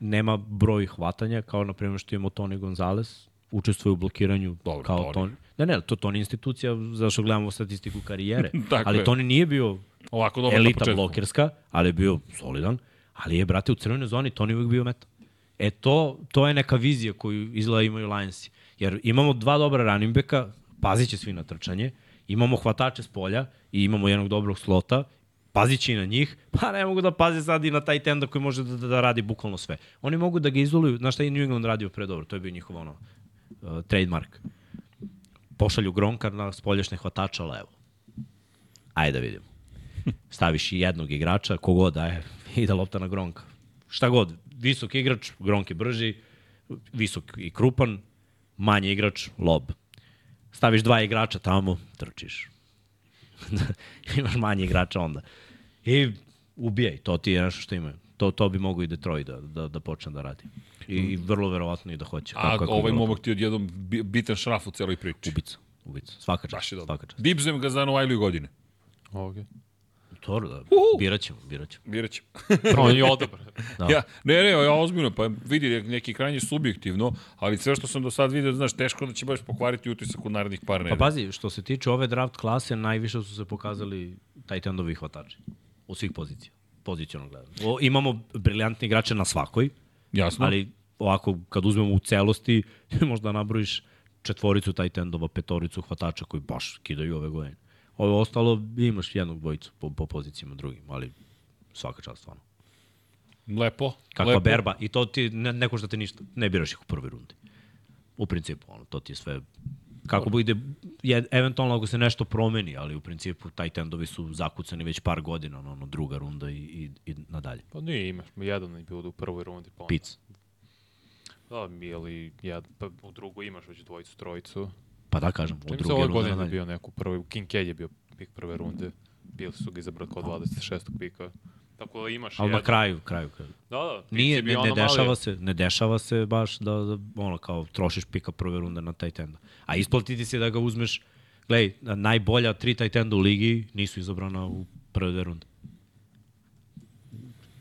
nema broj hvatanja, kao na primjer što imamo Toni Gonzalez, učestvuje u blokiranju Dobro, kao Toni. Toni. Ne, ne, to Toni institucija, zašto gledamo statistiku karijere. Ali. Toni nije bio Ovako dobro elita blokerska, ali je bio solidan, ali je, brate, u crvenoj zoni Toni uvijek bio meta. E to, to je neka vizija koju izgleda imaju Lionsi. Jer imamo dva dobra running backa, pazit će svi na trčanje, imamo hvatače s polja i imamo jednog dobrog slota, pazit će i na njih, pa ne mogu da paze sad i na taj tenda koji može da, da, da radi bukvalno sve. Oni mogu da ga izoluju, znaš šta je New England radio pre dobro, to je bio njihov ono, uh, trademark. Pošalju Gronka na spoljašnje hvatača levo. Ajde da vidimo. Staviš i jednog igrača, kogod da je, ide lopta na Gronka. Šta god, visok igrač, Gronk je brži, visok i krupan, manji igrač, lob. Staviš dva igrača tamo, trčiš. Imaš manje igrača onda. I ubijaj, to ti je nešto što imaju. To, to bi mogo i Detroit da, da, da počne da radi. I, i vrlo verovatno i da hoće. A kako ovaj momak ti odjednom bi- bitan šraf u celoj priči. Ubica, ubica. Svaka čast. Je. Svaka čast. Dibzujem ga za Novajliju godine. Okay. To da, birat ćemo, birat ćemo. Birat ćemo. On je odabran. Da. Ja, ne, ne, ja ozbiljno, pa vidi neki krajnje subjektivno, ali sve što sam do sad vidio, znaš, teško da će baš pokvariti utisak u narednih par Pa nedelja. pazi, što se tiče ove draft klase, najviše su se pokazali tight endovi hvatači. U svih pozicija. Pozicionalno gledano. O, imamo briljantni igrače na svakoj, Jasno. ali ovako, kad uzmemo u celosti, možda nabrojiš četvoricu tight endova, petoricu hvatača koji baš kidaju ove godine. Ovo ostalo, imaš jednog dvojicu po, po pozicijama drugim, ali svaka čast stvarno. Lepo. Kakva lepo. berba. I to ti ne, ne košta te ništa. Ne biraš ih u prvoj rundi. U principu, ono, to ti je sve... Kako bude, je, eventualno ako se nešto promeni, ali u principu taj tendovi su zakucani već par godina, ono, ono druga runda i, i, i nadalje. Pa nije, imaš. Jedan je bio u prvoj rundi. Pa onda- Pic. Da, ili jed, pa u drugoj imaš već dvojicu, trojicu. Pa da kažem, Čim se druge ove runde godine nadalje. bio neko prvi, Kincaid je bio pik prve runde. Bili su ga izabrali kao 26. pika. Tako da imaš Ali na jedan. kraju, kraju, kraju. Da, da. Nije, je ne, ne dešava se, ne dešava se baš da, da ono kao trošiš pika prve runde na taj tenda. A isplatiti se da ga uzmeš, gledaj, najbolja tri taj tenda u ligi nisu izabrana u prve dve runde.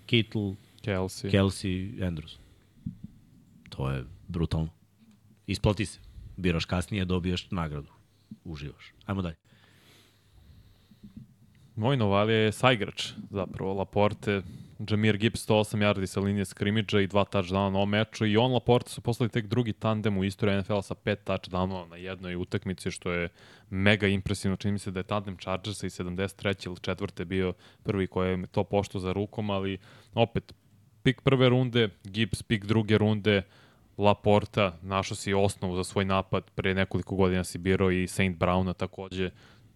Kittle, Kelsey. Kelsey, Andrews. To je brutalno. Isplati se. Biraš kasnije, dobijaš nagradu. Uživaš. Ajmo dalje. Moj Novalija je saigrač, zapravo, Laporte, Jamir Gibbs 108 yardi sa linije skrimidža i dva touchdowna na ovom meču i on Laporte su poslali tek drugi tandem u istoriji NFL-a sa pet touchdownova na jednoj utakmici, što je mega impresivno. Čini mi se da je tandem Chargersa i 73. ili četvrte bio prvi koji je to pošto za rukom, ali opet, pik prve runde, Gibbs pik druge runde, Laporta, našao si osnovu za svoj napad, pre nekoliko godina si birao i Saint Browna takođe,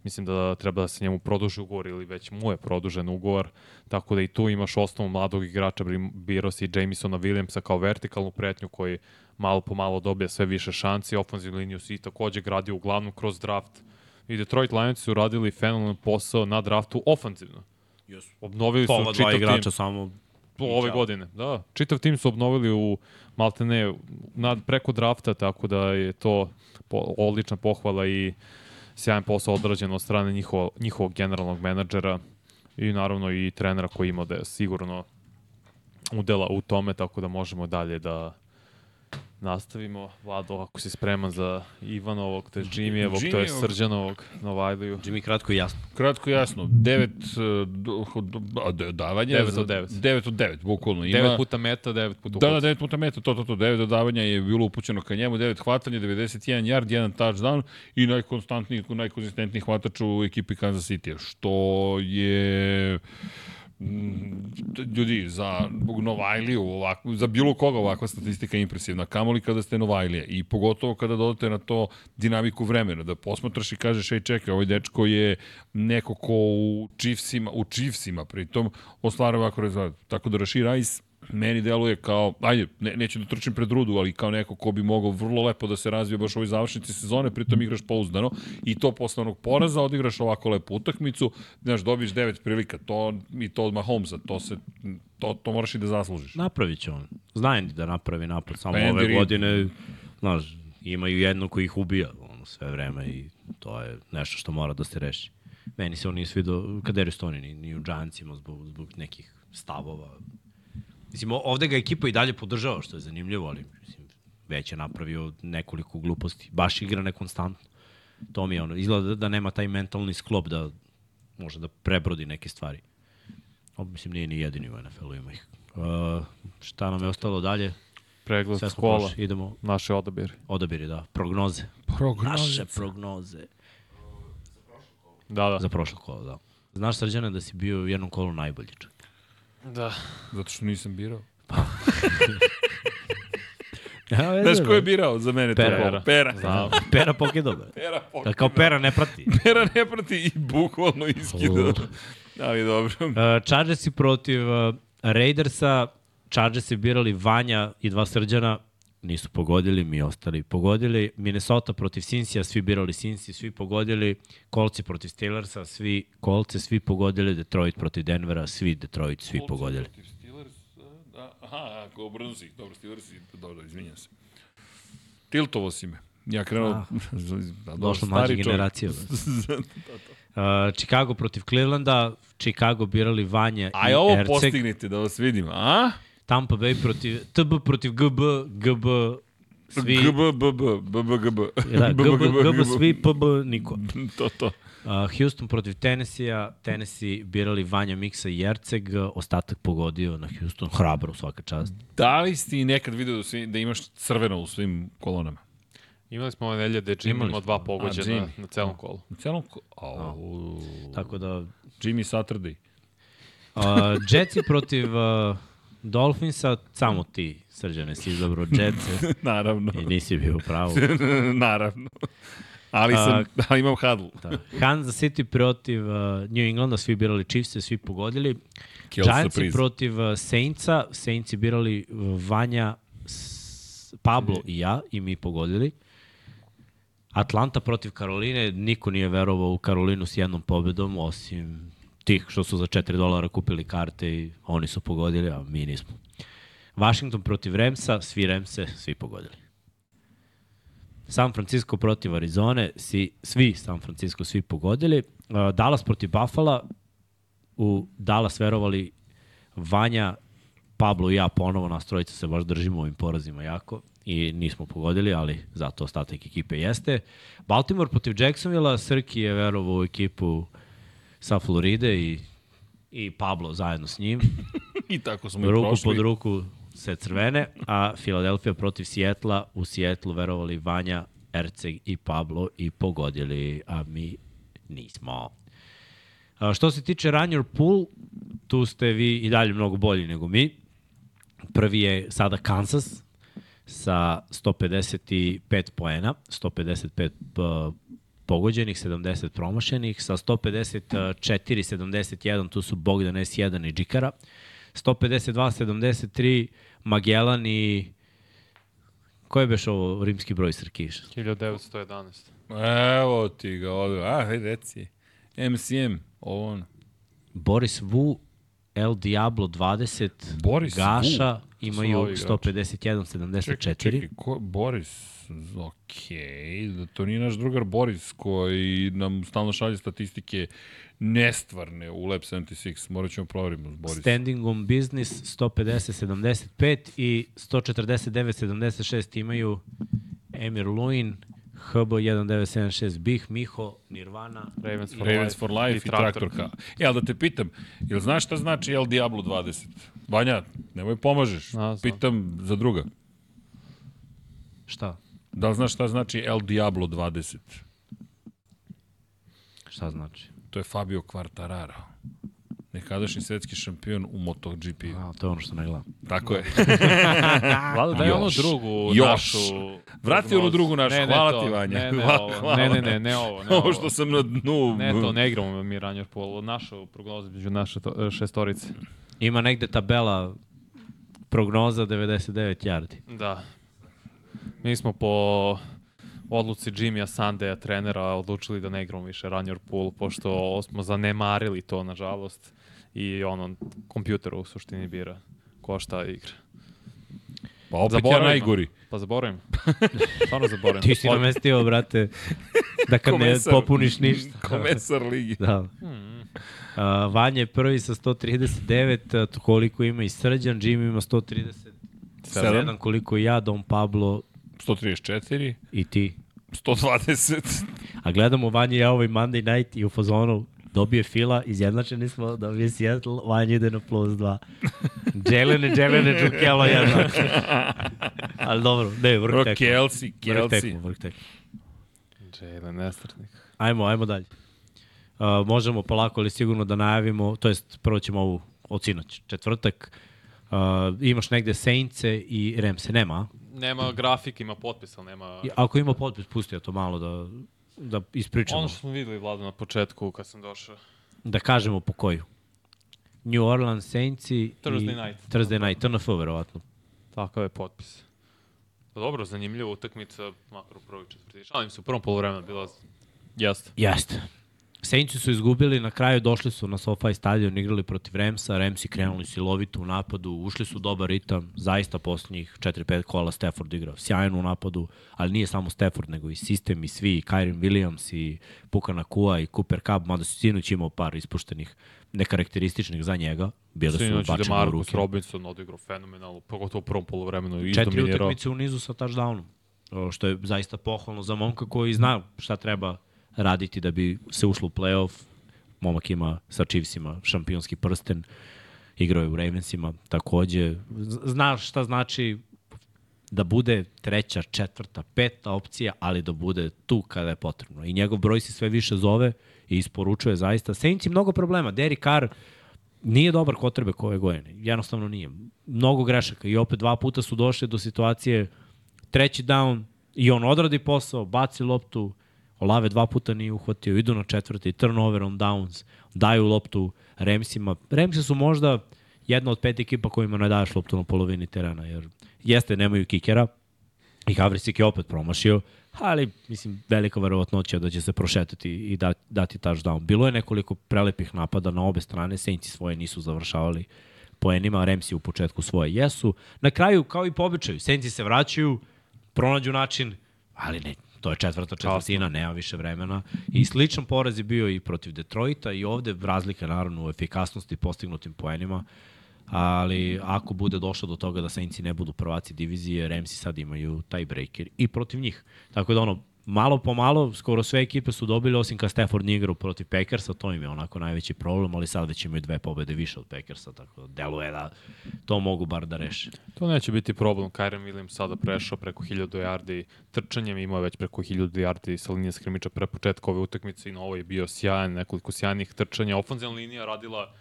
mislim da treba da se njemu produži ugovor ili već mu je produžen ugovor, tako da i tu imaš osnovu mladog igrača, birao si Jamesona Williamsa kao vertikalnu pretnju koji malo po malo dobija sve više šanci, ofenzivnu liniju si takođe gradio uglavnom kroz draft. I Detroit Lions su radili fenomenalan posao na draftu ofanzivno. Yes. Obnovili Pa su dva čitav tim. igrača samo ove godine. Da, čitav tim su obnovili u maltene nad, preko drafta, tako da je to po, odlična pohvala i sjajan posao odrađen od strane njihovo, njihovog generalnog menadžera i naravno i trenera koji ima da je sigurno udela u tome, tako da možemo dalje da nastavimo. Vlado, ako si spreman za Ivanovog, to je Jimmyevog, to je. Srđanovog, Novajliju. Jimmy kratko i jasno. Kratko i jasno, devet uh, do, do, do, davanja. Devet za- od devet. Devet od devet, bukvalno. Ima, 9 puta meta, 9 puta Da, da, uhod. 9 puta meta, to, to, to, 9 dodavanja je bilo upućeno ka njemu, 9 hvatanja, 91 yard, 1 touchdown i najkonstantniji, najkonzistentniji hvatač u ekipi Kansas City, što je ljudi, za Novajliju, ovako, za bilo koga ovakva statistika je impresivna, kamoli kada ste Novajlije i pogotovo kada dodate na to dinamiku vremena, da posmatraš i kažeš, ej čekaj, ovaj dečko je neko ko u Chiefsima, u Chiefsima pritom ostvaruje ovako rezultat. Tako da Rashid Rice meni deluje kao, ajde, ne, neću da trčim pred rudu, ali kao neko ko bi mogao vrlo lepo da se razvije baš u ovoj završnici sezone, pritom igraš pouzdano i to posle onog poraza odigraš ovako lepu utakmicu, znaš, dobiješ devet prilika, to i to od Mahomesa, to se to, to moraš i da zaslužiš. Napravit će on. Zna Andy da napravi napad, samo ove Andy Reid. godine, znaš, imaju jedno koji ih ubija ono, sve vreme i to je nešto što mora da se reši. Meni se on nije svidio, Kaderi Stoni, ni, ni u Giantsima zbog, zbog nekih stavova. Mislim, ovde ga ekipa i dalje podržava, što je zanimljivo, ali mislim, već je napravio nekoliko gluposti. Baš igra nekonstantno. To mi je ono, izgleda da, nema taj mentalni sklop da može da prebrodi neke stvari. O, mislim, nije ni jedini u NFL-u, ima ih. Uh, šta nam je ostalo dalje? Pregled Sve kola, prošli. Idemo, naše odabiri. odabiri, da. Prognoze. Naše prognoze. Da, da. Za prošlo kolo, da. Znaš, Srđane, da si bio u jednom kolu najbolji čak. Da. Zato što nisam birao. Ja, Znaš ko je birao za mene Pera. to kolo? Pera. Znam. Pera poke dobar. Pera, Da, pokida. kao pera ne prati. Pera ne prati i bukvalno iskida. Ali dobro. Uh, Chargersi protiv uh, Raidersa. Chargersi birali Vanja i dva Srđana. Nisu pogodili, mi ostali pogodili. Minnesota protiv Cinsija, svi birali Cincy, svi pogodili. Kolci protiv Steelersa, svi Kolce, svi pogodili. Detroit protiv Denvera, svi Detroit, svi pogodili. Steelers, da, aha, ako obrnu si, dobro, Steelers, dobro, izvinjam se. Tiltovo si me. Ja krenuo... Ah. da, Došla mlađa stari čovjek. generacija. Uh, Chicago protiv Clevelanda, Chicago birali Vanja Aj, i ovo Erceg. postignite da vas vidim, a? Tampa Bay protiv TB protiv GB, GB svi GB, BB, BB, GB. da, GB, GB svi PB niko. To, to. Uh, Houston protiv Tennessee-a, Tennessee birali Vanja Miksa i Erceg, ostatak pogodio na Houston, hrabro svaka čast. Da li si nekad video da, da imaš crveno u svim kolonama? Imali smo ove nelje da je Jimmy Imali imao smo. dva A, pogođena Jimmy. na celom kolu. U celom... Ko... Au, Tako da Jimmy Saturday. uh, Jetsi protiv uh, Dolphinsa, samo ti srđane si izabrao Jetsi Naravno. i nisi bio u pravu. Naravno. Ali, sam, ali imam hadl. Da. Kansas City protiv uh, New Englanda, svi birali Chiefs, svi pogodili. Kill surprise. protiv uh, Saintsa, Saintsi birali uh, Vanja, S Pablo i ja i mi pogodili. Atlanta protiv Karoline, niko nije verovao u Karolinu s jednom pobedom, osim tih što su za 4 dolara kupili karte i oni su pogodili, a mi nismo. Washington protiv Remsa, svi Remse, svi pogodili. San Francisco protiv Arizone, si, svi San Francisco, svi pogodili. Uh, Dallas protiv Buffalo, u Dallas verovali Vanja, Pablo i ja ponovo, nas trojica se baš držimo ovim porazima jako i nismo pogodili, ali zato ostatak ekipe jeste. Baltimore protiv Jacksonville, Srki je verovao u ekipu sa Floride i, i Pablo zajedno s njim. I tako smo i ruku prošli. pod ruku se crvene, a Filadelfija protiv Sijetla, u Sijetlu verovali Vanja, Erceg i Pablo i pogodili, a mi nismo. A, što se tiče Run Your Pool, tu ste vi i dalje mnogo bolji nego mi. Prvi je sada Kansas sa 155 poena, 155 uh, pogođenih, 70 promašenih, sa 154, 71, tu su Bogdan S1 i Džikara, 152, 73, Magellan i Ko je beš ovo rimski broj Srkiš? 1911. Evo ti ga ovdje. A, hej, reci. MCM, ovo ono. Boris Wu, El Diablo 20, Boris Gaša, Wu. imaju Su novi igrači. 151, 74. Čekaj, čekaj, ko, Boris, okej, da to nije naš drugar Boris koji nam stalno šalje statistike nestvarne u Lab 76, morat ćemo proverimo s Boris. Standing on business 150, 75 i 149, 76 imaju Emir Luin, HB 1976 Bih, Miho, Nirvana. Ravens for Ravens Life, for Life i, Traktorka. E, ali da te pitam, jel znaš šta znači El Diablo 20? Vanja, nemoj pomažeš. A, znam. Pitam za druga. Šta? Da li znaš šta znači El Diablo 20? Šta znači? To je Fabio Quartararo. nekadašnji svetski šampion u MotoGP. A, to je ono što ne gledam. Tako je. Vlada, daj onu Još. drugu Još. našu... Vrati onu drugu našu. Ne, ne Hvala to. ti, Vanja. Ne, ne, Hvala- ovo. hvala. ne, ne, ne, ne ovo. Ne Ovo što sam na dnu. Ne, to ne igramo mi Ranjer Polo. Našu prognozu među naše to, šestorice. Ima negde tabela prognoza 99 yardi. Da. Mi smo po odluci Jimmya Sandeja, trenera, odlučili da ne igramo više Ranjer Pool, pošto smo zanemarili to, nažalost. I ono, kompjuter u suštini bira ko šta igra. Pa opet ja Zaboravimo. najgori. Pa zaboravim. Stvarno zaboravim. Ti si namestio, brate, da kad ne Komesar. popuniš ništa. Komesar ligi. Da. Uh, Vanja je prvi sa 139, a to koliko ima i Srđan, Jimmy ima 137, Sedam. koliko i ja, Don Pablo 134, i ti. 120. A gledamo Vanja i ja ovaj Monday night i u fazonu dobije fila, izjednačeni smo, dobije Seattle, Vanja ide na plus 2. Jelene, Jelene, Čukelo jedna. Ali dobro, ne, vrh tekmo. Kelsey, Vrh Kelsey. tekmo, vrh tekmo. Jalen Nestrtnik. Ajmo, ajmo dalje. Uh, možemo polako ali sigurno da najavimo, to jest prvo ćemo ovu od sinoć, četvrtak. Uh, imaš negde Saintse i Remse, nema? Nema grafike, ima potpis, ali nema... I Ako ima potpis, pusti ja to malo da, da ispričamo. Ono što smo videli, Vlada, na početku kad sam došao. Da kažemo po koju. New Orleans Thursday i night. Thursday night, TNF verovatno. Takav je potpis. Pa dobro, zanimljiva utakmica, makar u prvoj četvrti. Šalim se, u prvom polovremenu bila... Jeste. Jeste. Saintsi su izgubili, na kraju došli su na SoFi stadion, igrali protiv Remsa, Remsi krenuli silovito u napadu, ušli su dobar ritam, zaista poslednjih 4-5 kola Stafford igrao sjajno u napadu, ali nije samo Stafford, nego i sistem i svi, i Kyrie Williams i Puka Nakua i Cooper Cup, mada su sinoć imao par ispuštenih nekarakterističnih za njega, bile su bačene u ruke. Robinson odigrao fenomenalno, pogotovo u prvom polovremenu i Četiri utakmice u nizu sa touchdownom, što je zaista pohvalno za momka koji zna šta treba raditi da bi se ušlo u playoff. Momak ima sa Chiefsima šampionski prsten, igrao je u Ravensima takođe. Z- Zna šta znači da bude treća, četvrta, peta opcija, ali da bude tu kada je potrebno. I njegov broj se sve više zove i isporučuje zaista. Saints mnogo problema. Derek Carr nije dobar kotrbe ove godine. Jednostavno nije. Mnogo grešaka i opet dva puta su došli do situacije treći down i on odradi posao, baci loptu, Olave dva puta nije uhvatio, idu na četvrti, turnover on downs, daju loptu Remsima. Remsi su možda jedna od pet ekipa kojima ne daješ loptu na polovini terena, jer jeste, nemaju kikera, i Havrisik je opet promašio, ali mislim velika verovatnoća da će se prošetati i da, dati touchdown. Bilo je nekoliko prelepih napada na obe strane, Saintsi svoje nisu završavali poenima, Remsi u početku svoje jesu. Na kraju, kao i po običaju, se vraćaju, pronađu način, ali ne, to je četvrta četvrtina, nema više vremena. I sličan poraz je bio i protiv Detroita i ovde razlika naravno u efikasnosti postignutim poenima, ali ako bude došlo do toga da Saintsi ne budu prvaci divizije, Ramsi sad imaju tiebreaker i protiv njih. Tako da ono, malo po malo, skoro sve ekipe su dobili, osim kad Stafford nije igrao protiv Packersa, to im je onako najveći problem, ali sad već imaju dve pobede više od Packersa, tako da deluje da to mogu bar da reše. To neće biti problem. Kyren Williams sada prešao preko 1000 yardi trčanjem, imao već preko 1000 yardi sa linije skrimiča pre početka ove utakmice i na ovo je bio sjajan, nekoliko sjajnih trčanja. Ofenzivna linija radila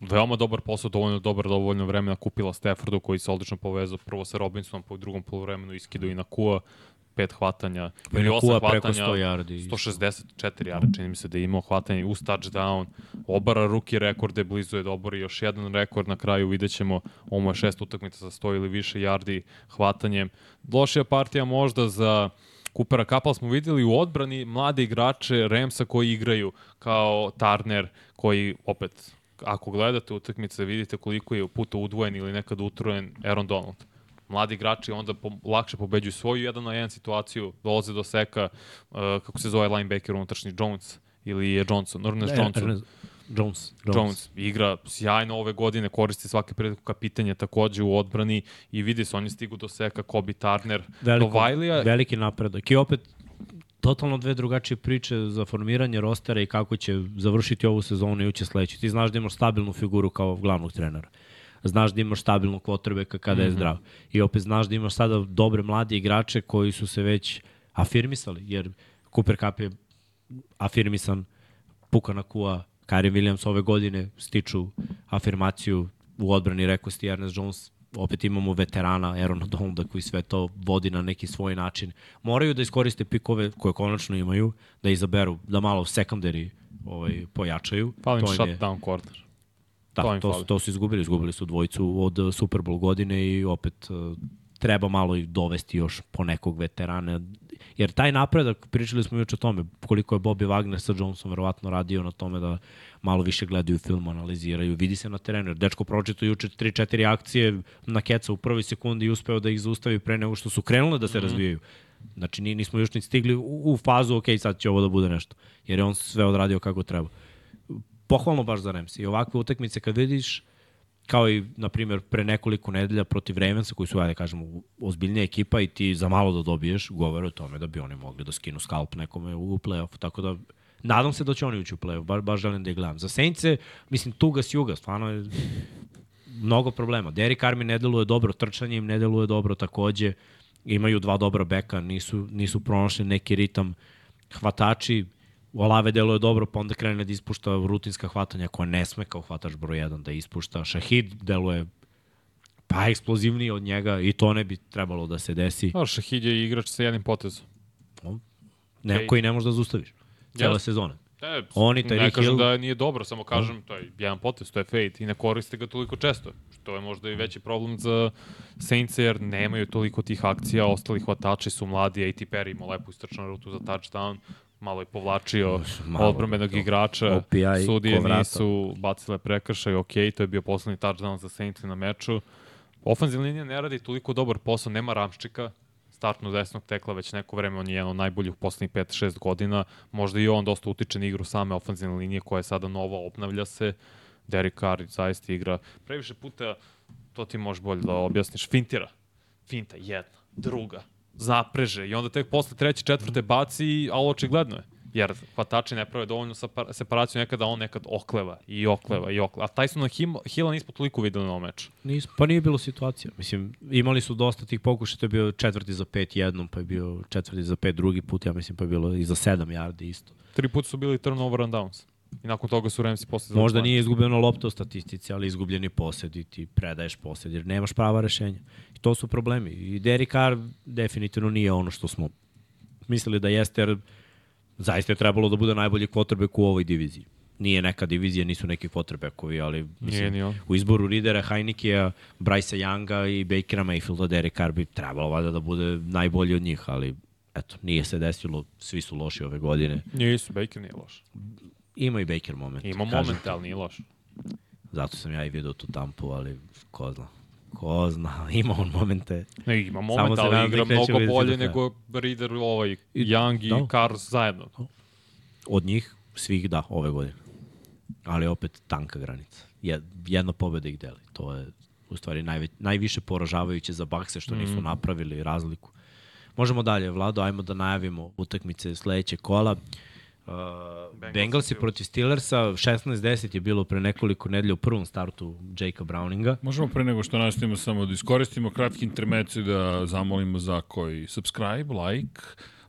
veoma dobar posao, dovoljno dobar, dovoljno vremena kupila Staffordu koji se odlično povezao prvo sa Robinsonom, po drugom polovremenu iskidao i na Kua, pet hvatanja, Pa i ili osam Kua preko hvatanja, 100 yardi. 164 yardi, čini mi se da je imao hvatanje uz touchdown, obara ruki rekorde, blizu je da obori još jedan rekord, na kraju vidjet ćemo, ovo je šest utakmica sa 100 ili više yardi hvatanjem. Lošija partija možda za Kupera Kapal smo videli u odbrani mlade igrače Remsa koji igraju kao Turner, koji opet ako gledate utakmice vidite koliko je puta udvojen ili nekad utrojen Aaron Donald mladi igrači onda po, lakše pobeđuju svoju jedan na jedan situaciju, dolaze do seka, uh, kako se zove linebacker unutrašnji Jones ili je Johnson, Ernest Johnson. Ernest Jones. Jones. Jones igra sjajno ove godine, koristi svake priliku kapitanje takođe u odbrani i vidi se, on je stigu do seka, Kobe Turner, Veliko, do Vajlija. Veliki napredak. I opet, totalno dve drugačije priče za formiranje rostera i kako će završiti ovu sezonu i uće sledeću. Ti znaš da imaš stabilnu figuru kao glavnog trenera. Znaš da imaš stabilnog kvotrbeka kada mm -hmm. je zdrav. I opet znaš da imaš sada dobre mlade igrače koji su se već afirmisali, jer Cooper Cup je afirmisan, Puka Nakua, Kyrie Williams ove godine stiču afirmaciju u odbrani, rekao si Ernest Jones, opet imamo veterana Aarona Donalda koji sve to vodi na neki svoj način. Moraju da iskoriste pikove koje konačno imaju, da izaberu, da malo secondary ovaj, pojačaju. Fali im shutdown quarter. Da, To to, im to, su izgubili, izgubili su dvojicu od uh, Super Bowl godine i opet uh, treba malo i dovesti još po nekog veterana. Jer taj napredak, pričali smo juče o tome, koliko je Bobby Wagner sa Johnson verovatno radio na tome da malo više gledaju film, analiziraju, vidi se na terenu. Jer dečko pročito juče 3-4 akcije na keca u prvoj sekundi i uspeo da ih zaustavi pre nego što su krenule da se mm -hmm. razvijaju. Znači, ni- nismo još ni stigli u, u fazu, ok, sad će ovo da bude nešto. Jer je on sve odradio kako treba pohvalno baš za Ramsey. I ovakve utakmice kad vidiš, kao i, na primjer, pre nekoliko nedelja protiv Ravensa, koji su, ajde kažemo, ozbiljnija ekipa i ti za malo da dobiješ, govore o tome da bi oni mogli da skinu skalp nekome u play-offu. Tako da, nadam se da će oni ući u play-off, baš, baš želim da ih gledam. Za Saintse, mislim, tuga s juga, stvarno je mnogo problema. Derek Carr mi ne deluje dobro, trčanje im ne deluje dobro takođe, imaju dva dobra beka, nisu, nisu pronašli neki ritam. Hvatači, Olave deluje dobro, pa onda krene da ispušta rutinska hvatanja koja ne sme kao hvatač broj 1 da ispušta. Šahid deluje pa eksplozivniji od njega i to ne bi trebalo da se desi. No, Šahid je igrač sa jednim potezom. Ne, Okej. koji ne može da zaustaviš. Cele Jeste. sezone. Ne, Oni, ne Tyreek kažem Hill- da nije dobro, samo kažem, to je jedan potez, to je fade i ne koriste ga toliko često. Što je možda i veći problem za Saints jer nemaju toliko tih akcija, ostali hvatači su mladi, A.T. Perry imao lepu istračnu rutu za touchdown, malo je povlačio Malo to. igrača, OPI sudije ko vrata. nisu bacile prekršaj, ok, to je bio poslednji touchdown za Saints na meču. Ofenzivna linija ne radi toliko dobar posao, nema Ramščika, startno desnog tekla već neko vreme, on je jedan od najboljih u poslednjih 5-6 godina, možda i on dosta utiče na igru same ofenzivne linije koja je sada nova, obnavlja se, Derek Carr zaista igra previše puta, to ti možeš bolje da objasniš, fintira, finta, jedna, druga, zapreže i onda tek posle treće, četvrte baci, ali očigledno je. Jer hvatači ne prave dovoljno separ- separaciju nekada, on nekad okleva i okleva i okleva. A Tysona Him- Hilla nismo toliko videli na ovom meču. Nis, pa nije bilo situacija. Mislim, imali su dosta tih pokušaja, to je bio četvrti za pet jednom, pa je bio četvrti za pet drugi put, ja mislim, pa je bilo i za sedam yardi isto. Tri puta su bili turnover and downs. I nakon toga su Ramsi posle Možda nije izgubljena lopta u statistici, ali izgubljeni posed i ti predaješ posed, jer nemaš prava rešenja. I to su problemi. I Derek Carr definitivno nije ono što smo mislili da jeste, jer zaista je trebalo da bude najbolji quarterback u ovoj diviziji. Nije neka divizija, nisu neki quarterbackovi, ali Nije mislim, ni on. u izboru Ridera, Heinikea, Bryce Younga i Bakera Mayfielda, Derek Carr bi trebalo valjda da bude najbolji od njih, ali eto, nije se desilo, svi su loši ove godine. Nisu, Baker nije loš. Ima i Baker moment. Ima moment, ali nije loš. Zato sam ja i vidio tu tampu, ali ko zna. Ko zna, ima on momente. Ne, ima moment, ali da igra mnogo bolje nego Reader, ovaj, Young i da. Carr zajedno. Od njih, svih da, ove godine. Ali opet tanka granica. Jed- Jedna pobeda ih deli. To je u stvari najve, najviše poražavajuće za Bakse što nisu napravili razliku. Možemo dalje, Vlado, ajmo da najavimo utakmice sledeće kola. Uh, Bengalsi Steelers. protiv Steelersa, 16-10 je bilo pre nekoliko nedelja u prvom startu Jakea Browninga. Možemo pre nego što nastavimo samo da iskoristimo kratki intermeciju i da zamolimo za koji subscribe, like,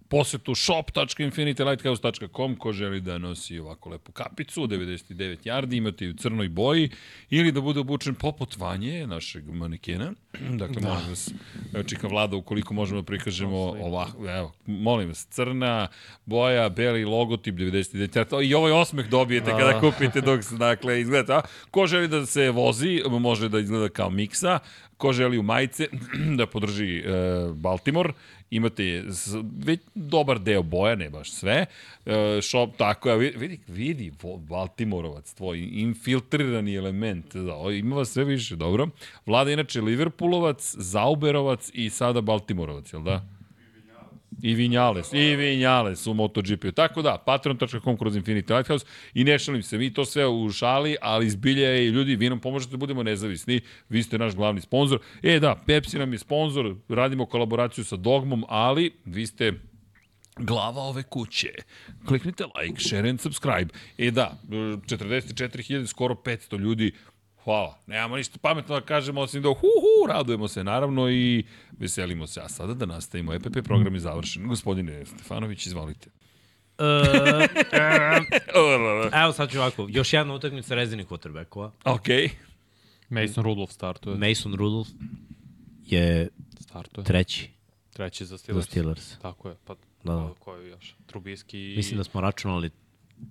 posetu shop.infinitylighthouse.com ko želi da nosi ovako lepu kapicu, 99 yardi, imate i u crnoj boji, ili da bude obučen poput Vanje, našeg manekena. dakle, da. molim vas, evo čika vlada, ukoliko možemo da prikažemo ovako, evo, molim vas, crna boja, beli logotip 99 yardi, i ovaj osmeh dobijete kada kupite dok se, dakle, izgleda, ko želi da se vozi, može da izgleda kao miksa, ko želi u majice da podrži e, Baltimore, imate već dobar deo boja, ne baš sve. E, shop, tako je, vidi, vidi, Baltimoreovac, tvoj infiltrirani element, da, ima vas sve više, dobro. Vlada inače Liverpoolovac, Zauberovac i sada Baltimoreovac, jel da? I Vinjales, i Vinjales u MotoGP-u. Tako da, patreon.com kroz Infinity Lighthouse i ne šalim se, mi to sve u šali, ali zbilje je i ljudi, vi nam pomožete da budemo nezavisni, vi ste naš glavni sponsor. E da, Pepsi nam je sponsor, radimo kolaboraciju sa Dogmom, ali vi ste glava ove kuće. Kliknite like, share and subscribe. E da, 44.000, skoro 500 ljudi Hvala. Nemamo ništa pametno da kažemo, osim da hu, hu, radujemo se naravno i veselimo se. A sada da nastavimo. EPP program je završen. Gospodine Stefanović, izvolite. Evo sad ću ovako, još jedna utakmica rezervnih quarterbackova. ok. Mason Rudolph startuje. Mason Rudolph je Startuje. treći Treći za za Steelers. Steelers. Tako je. Pa, Da, da. da. ko je još? Trubiski i... Mislim da smo računali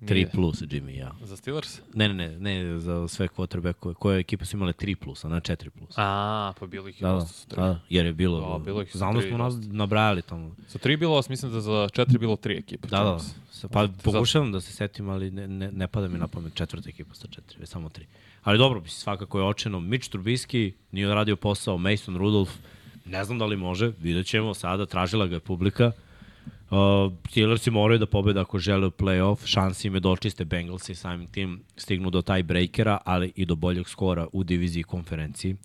3 Nije. plus Jimmy ja. Za Steelers? Ne, ne, ne, ne za sve quarterbackove. Koje ekipe su imale 3 plus, a ne 4 plus. A, pa bilo ih Da, da, dosta sa tri. da, jer je bilo, Da, bilo ih su znam da smo nas, nabrajali tamo. Sa tri bilo, vas mislim da za četiri bilo tri ekipe. Da, da, sa- pa pokušavam da se setim, ali ne, ne, ne pada mi na pamet četvrta ekipa sa četiri, već samo tri. Ali dobro, mislim, svakako je očeno. Mitch Trubisky nije odradio posao, Mason Rudolph, ne znam da li može, vidjet ćemo sada, tražila ga je publika. Uh, Steelersi moraju da pobede ako žele u playoff, šansi im je da očiste Bengalsi samim tim stignu do taj breakera, ali i do boljeg skora u diviziji konferenciji.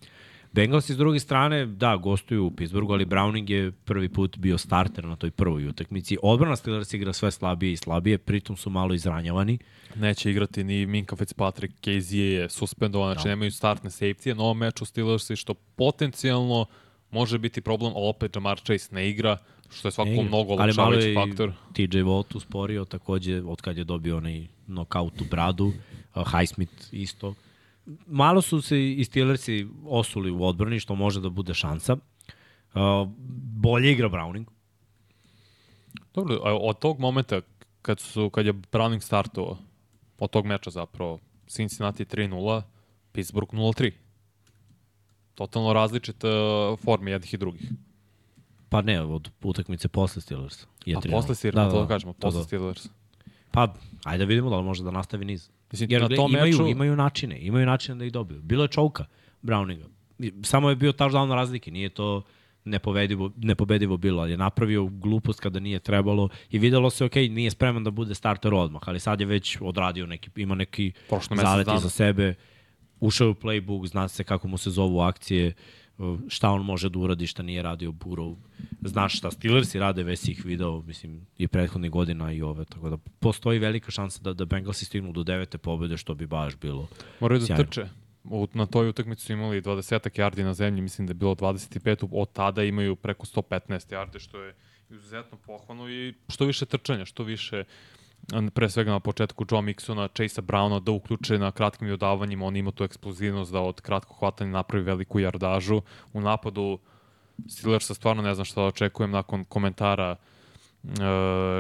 Bengalsi s druge strane, da, gostuju u Pittsburghu, ali Browning je prvi put bio starter na toj prvoj utakmici. Odbrana Steelers igra sve slabije i slabije, pritom su malo izranjavani. Neće igrati ni Minka Fitzpatrick, KZ je suspendovan, znači Da. nemaju startne safety, na ovom meču Steelersi, što potencijalno može biti problem, ali opet Jamar Chase ne igra, što je svakako mnogo Ali malo olakšavajući je faktor. TJ Watt usporio, takođe od kad je dobio onaj nokaut u bradu, uh, Highsmith isto. Malo su se i Steelersi osuli u odbrani, što može da bude šansa. Uh, bolje igra Browning. Dobro, a od tog momenta kad, su, kad je Browning startovao, od tog meča zapravo, Cincinnati 3-0, Pittsburgh 0-3. Totalno različite forme jednih i drugih. Pa ne, od utakmice posle Steelers. Je A 3:0. posle Steelers, da, da, da, kažemo, posle Steelers. Pa, ajde da vidimo da li može da nastavi niz. Mislim, Jer na gle, tom imaju, meču- imaju načine, imaju načine da ih dobiju. Bilo je čovka Browninga. Samo je bio touchdown razlike, nije to nepobedivo, nepobedivo bilo, ali je napravio glupost kada nije trebalo i videlo se, ok, nije spreman da bude starter odmah, ali sad je već odradio neki, ima neki Prošlo zalet dana. za sebe, ušao je u playbook, zna se kako mu se zovu akcije, uh, šta on može da uradi, šta nije radio Burrow. Znaš šta Steelersi rade, već si ih video, mislim, i prethodnih godina i ove, tako da postoji velika šansa da, da Bengalsi stignu do devete pobede, što bi baš bilo. Moraju da Sjajno. trče. U, na toj utakmici su imali 20 yardi na zemlji, mislim da je bilo 25, od tada imaju preko 115 yardi, što je izuzetno pohvalno i što više trčanja, što više a, pre svega na početku Joe Mixona, Chase Browna da uključe na kratkim dodavanjima, on ima tu eksplozivnost da od kratkog hvatanja napravi veliku jardažu. U napadu Steelersa stvarno ne znam šta da očekujem nakon komentara uh,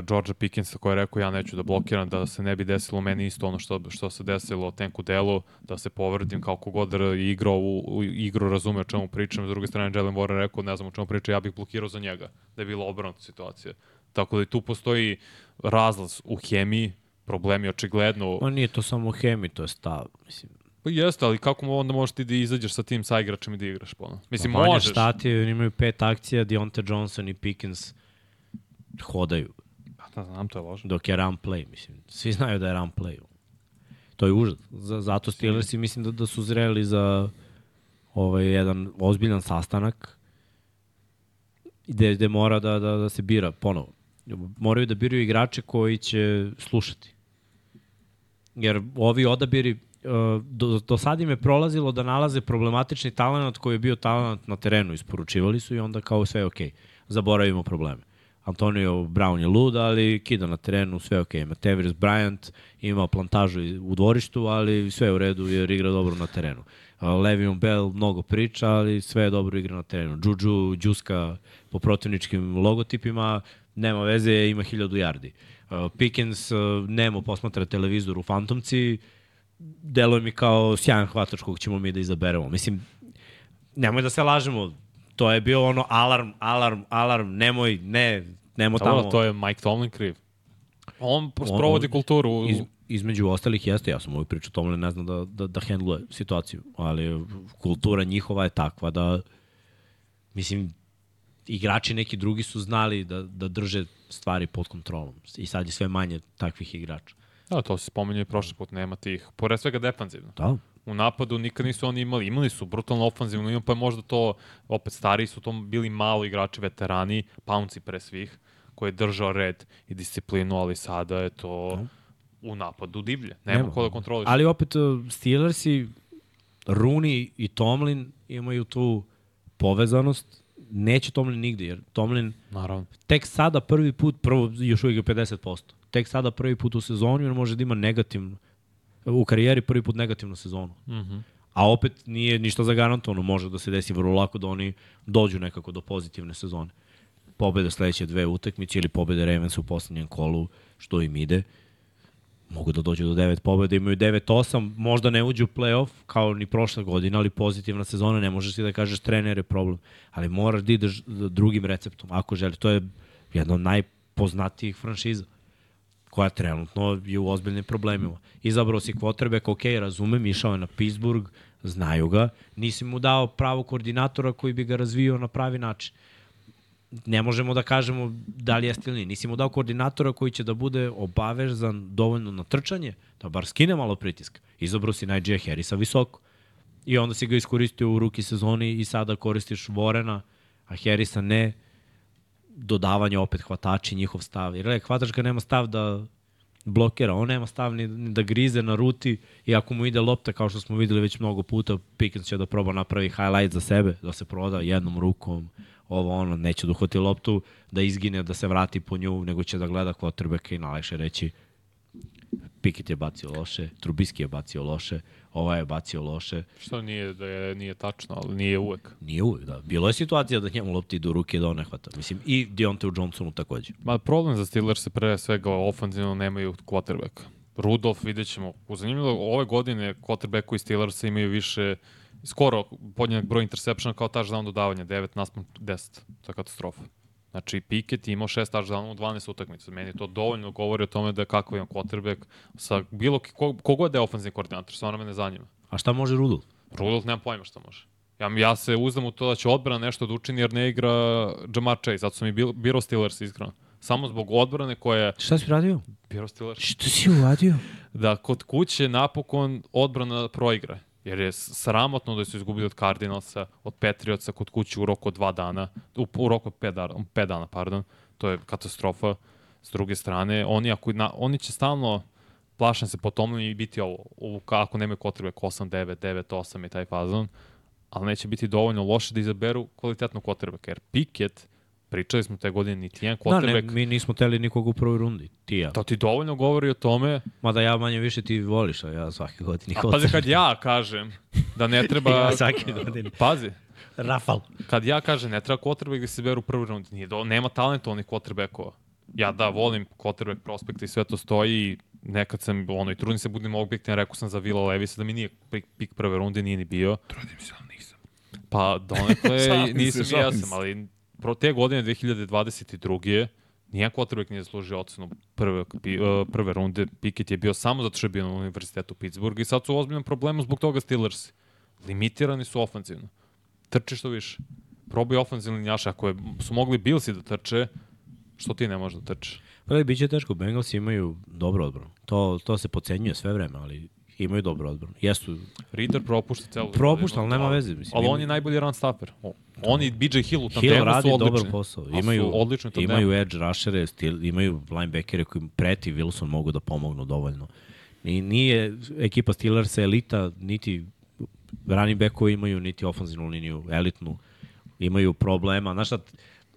Georgia Pickensa koji je rekao ja neću da blokiram, da se ne bi desilo meni isto ono što, što se desilo Tanku Delu, da se povredim kao kogod igrao u, u igru, razume o čemu pričam, s druge strane Jalen Warren rekao ne znam o čemu priča, ja bih blokirao za njega, da je bila obrnuta situacija. Tako da i tu postoji razlaz u hemiji, problemi očigledno. Ma nije to samo u hemi, to je stav. Mislim, Pa jeste, ali kako onda možeš ti da izađeš sa tim saigračem i da igraš ponovno? Mislim, Manje možeš. Štati, oni imaju pet akcija, Deontay Johnson i Pickens hodaju, Da, znam, to je lože. dok je run play, mislim. Svi znaju da je run play. To je užas. Zato Steelersi mislim da, da su zreli za ovaj jedan ozbiljan sastanak gde, gde mora da, da, da se bira ponovo. Moraju da biraju igrače koji će slušati. Jer ovi odabiri, uh, do, do sad im je prolazilo da nalaze problematični talent koji je bio talent na terenu, isporučivali su i onda kao sve je okej. Zaboravimo probleme. Antonio Brown je lud, ali kida na terenu, sve okej. Matevris Bryant ima plantažu u dvorištu, ali sve je u redu jer igra dobro na terenu. Uh, Le'Veon Bell mnogo priča, ali sve je dobro igra na terenu. Juju, Đuska po protivničkim logotipima, nema veze, ima hiljadu yardi. Uh, Pickens uh, nemo posmatra televizor u Fantomci, deluje mi kao sjajan hvatač kog ćemo mi da izaberemo. Mislim, nemoj da se lažemo, to je bio ono alarm, alarm, alarm, nemoj, ne, nemo tamo. Dobro, to je Mike Tomlin kriv. On sprovodi kulturu. Iz, između ostalih jeste, ja sam ovu priču Tomlin ne znam da, da, da handluje situaciju, ali kultura njihova je takva da, mislim, igrači neki drugi su znali da, da drže stvari pod kontrolom i sad je sve manje takvih igrača. Da, to se spomenuo i prošli put, nema tih. Pored svega defanzivno. Da, U napadu nikad nisu oni imali, imali su brutalno ofanzivno, imali, pa je možda to, opet stariji su to bili malo igrači, veterani, Pounci pre svih, koji je držao red i disciplinu, ali sada je to u napadu divlje. Nema, Nema. ko da kontroliš. Ali opet uh, Steelersi, Rooney i Tomlin imaju tu povezanost. Neće Tomlin nigde, jer Tomlin Naravno. tek sada prvi put, prvo još uvijek je 50%. tek sada prvi put u sezoni, on može da ima negativnu, u karijeri prvi put negativnu sezonu. Mm -hmm. A opet nije ništa zagarantovano, može da se desi vrlo lako da oni dođu nekako do pozitivne sezone. Pobede sledeće dve utakmice ili pobede Ravens u poslednjem kolu, što im ide. Mogu da dođu do 9 pobeda, imaju 9-8, možda ne uđu u playoff kao ni prošle godine, ali pozitivna sezona, ne možeš ti da kažeš trener je problem. Ali moraš da ideš drugim receptom, ako želi. To je jedna od najpoznatijih franšiza koja trenutno je u ozbiljnim problemima. Izabrao si quarterback, ok, razumem, išao je na Pittsburgh, znaju ga, nisi mu dao pravo koordinatora koji bi ga razvio na pravi način. Ne možemo da kažemo da li jeste ili nije. Nisi mu dao koordinatora koji će da bude obavezan dovoljno na trčanje, da bar skine malo pritiska. Izabrao si Najee Harrisa visoko. I onda si ga iskoristio u ruki sezoni i sada koristiš Vorena, a Harrisa ne dodavanje opet hvatači, njihov stav. Jer hvatač ga nema stav da blokira, on nema stav ni, ni da grize na ruti i ako mu ide lopta, kao što smo videli već mnogo puta, Pickens će da proba napravi highlight za sebe, da se proda jednom rukom, ovo ono, neće da uhvati loptu, da izgine, da se vrati po nju, nego će da gleda quarterbacka i najlekše reći Pickett je bacio loše, Trubiski je bacio loše, ovaj je bacio loše. Što nije da je nije tačno, ali nije uvek. Nije uvek, da. Bilo je situacija da njemu lopti do ruke da on ne hvata. Mislim, i Deontay Johnsonu takođe. Ma problem za Steelers se pre svega ofenzivno nemaju quarterbacka. Rudolf, vidjet ćemo. Zanimljivo, ove godine quarterbacku i Steelers imaju više skoro podjednak broj interseptiona kao touchdown dodavanja, 9 naspram 10. To je katastrofa. Znači, Pickett imao šest touchdownova u 12 utakmica. Meni to dovoljno govori o tome da je kakav imam quarterback sa bilo ko, kogod da je ofenzivni koordinator, stvarno me ne zanima. A šta može Rudolf? Rudolf nema pojma šta može. Ja, ja se uzdam u to da će odbrana nešto da učini jer ne igra Jamar Chase, zato sam i bil, biro Steelers iskreno. Samo zbog odbrane koja je... Šta si radio? Biro Steelers. Šta si uradio? Da kod kuće napokon odbrana proigra. Jer je sramotno da su izgubili od Cardinalsa, od Patriotsa kod kuće u roku od dva dana, u, u roku od pet dana, pet dana, pardon. To je katastrofa. S druge strane, oni, ako, na, oni će stalno, plašam se po tomu i biti ovo, ovo ako nemaju kotrebe 8, 9, 9, 8 i taj fazon, ali neće biti dovoljno loše da izaberu kvalitetnu kotrebe, jer Pickett Pričali smo te godine niti jedan quarterback. Da, ne, mi nismo teli nikog u prvoj rundi, ti ja. To ti dovoljno govori o tome. Mada ja manje više ti voliš, a ja svake godine. A pazi kad ja kažem da ne treba... ja svake godine. Pazi. Rafal. Kad ja kažem ne treba quarterback da se beru u prvoj rundi, nije do, nema talentovnih quarterbackova. Ja da volim quarterback prospekta i sve to stoji i nekad sam, ono, i trudim se budem objektivan, rekao sam za Vila Levisa da mi nije pik, pik prve runde, nije ni bio. Trudim se, ali nisam. Pa, donekle nisam i ja sam, ali pro te godine 2022. Nijedan quarterback nije zaslužio ocenu prve, uh, prve runde. Pickett je bio samo zato što je bio na univerzitetu Pittsburgh i sad su u ozbiljnom problemu zbog toga Steelers. Limitirani su ofenzivno. Trči što više. Probaj ofenzivni linjaša. Ako je, su mogli Billsi da trče, što ti ne možeš da trčeš? Pa da, bit će teško. Bengals imaju dobro odbranu. To, to se pocenjuje sve vreme, ali imaju dobro odbranu. Jesu. Reader propušta celu. Propušta, ali nema veze. Mislim, ali on je najbolji run stopper. On i BJ Hill u tandemu Hill radi su odlični. dobar posao. Imaju, odlični imaju edge rushere, stil, imaju linebackere koji preti Wilson mogu da pomognu dovoljno. I nije ekipa Steelersa elita, niti running backovi imaju, niti ofenzivnu liniju elitnu. Imaju problema. Znaš šta,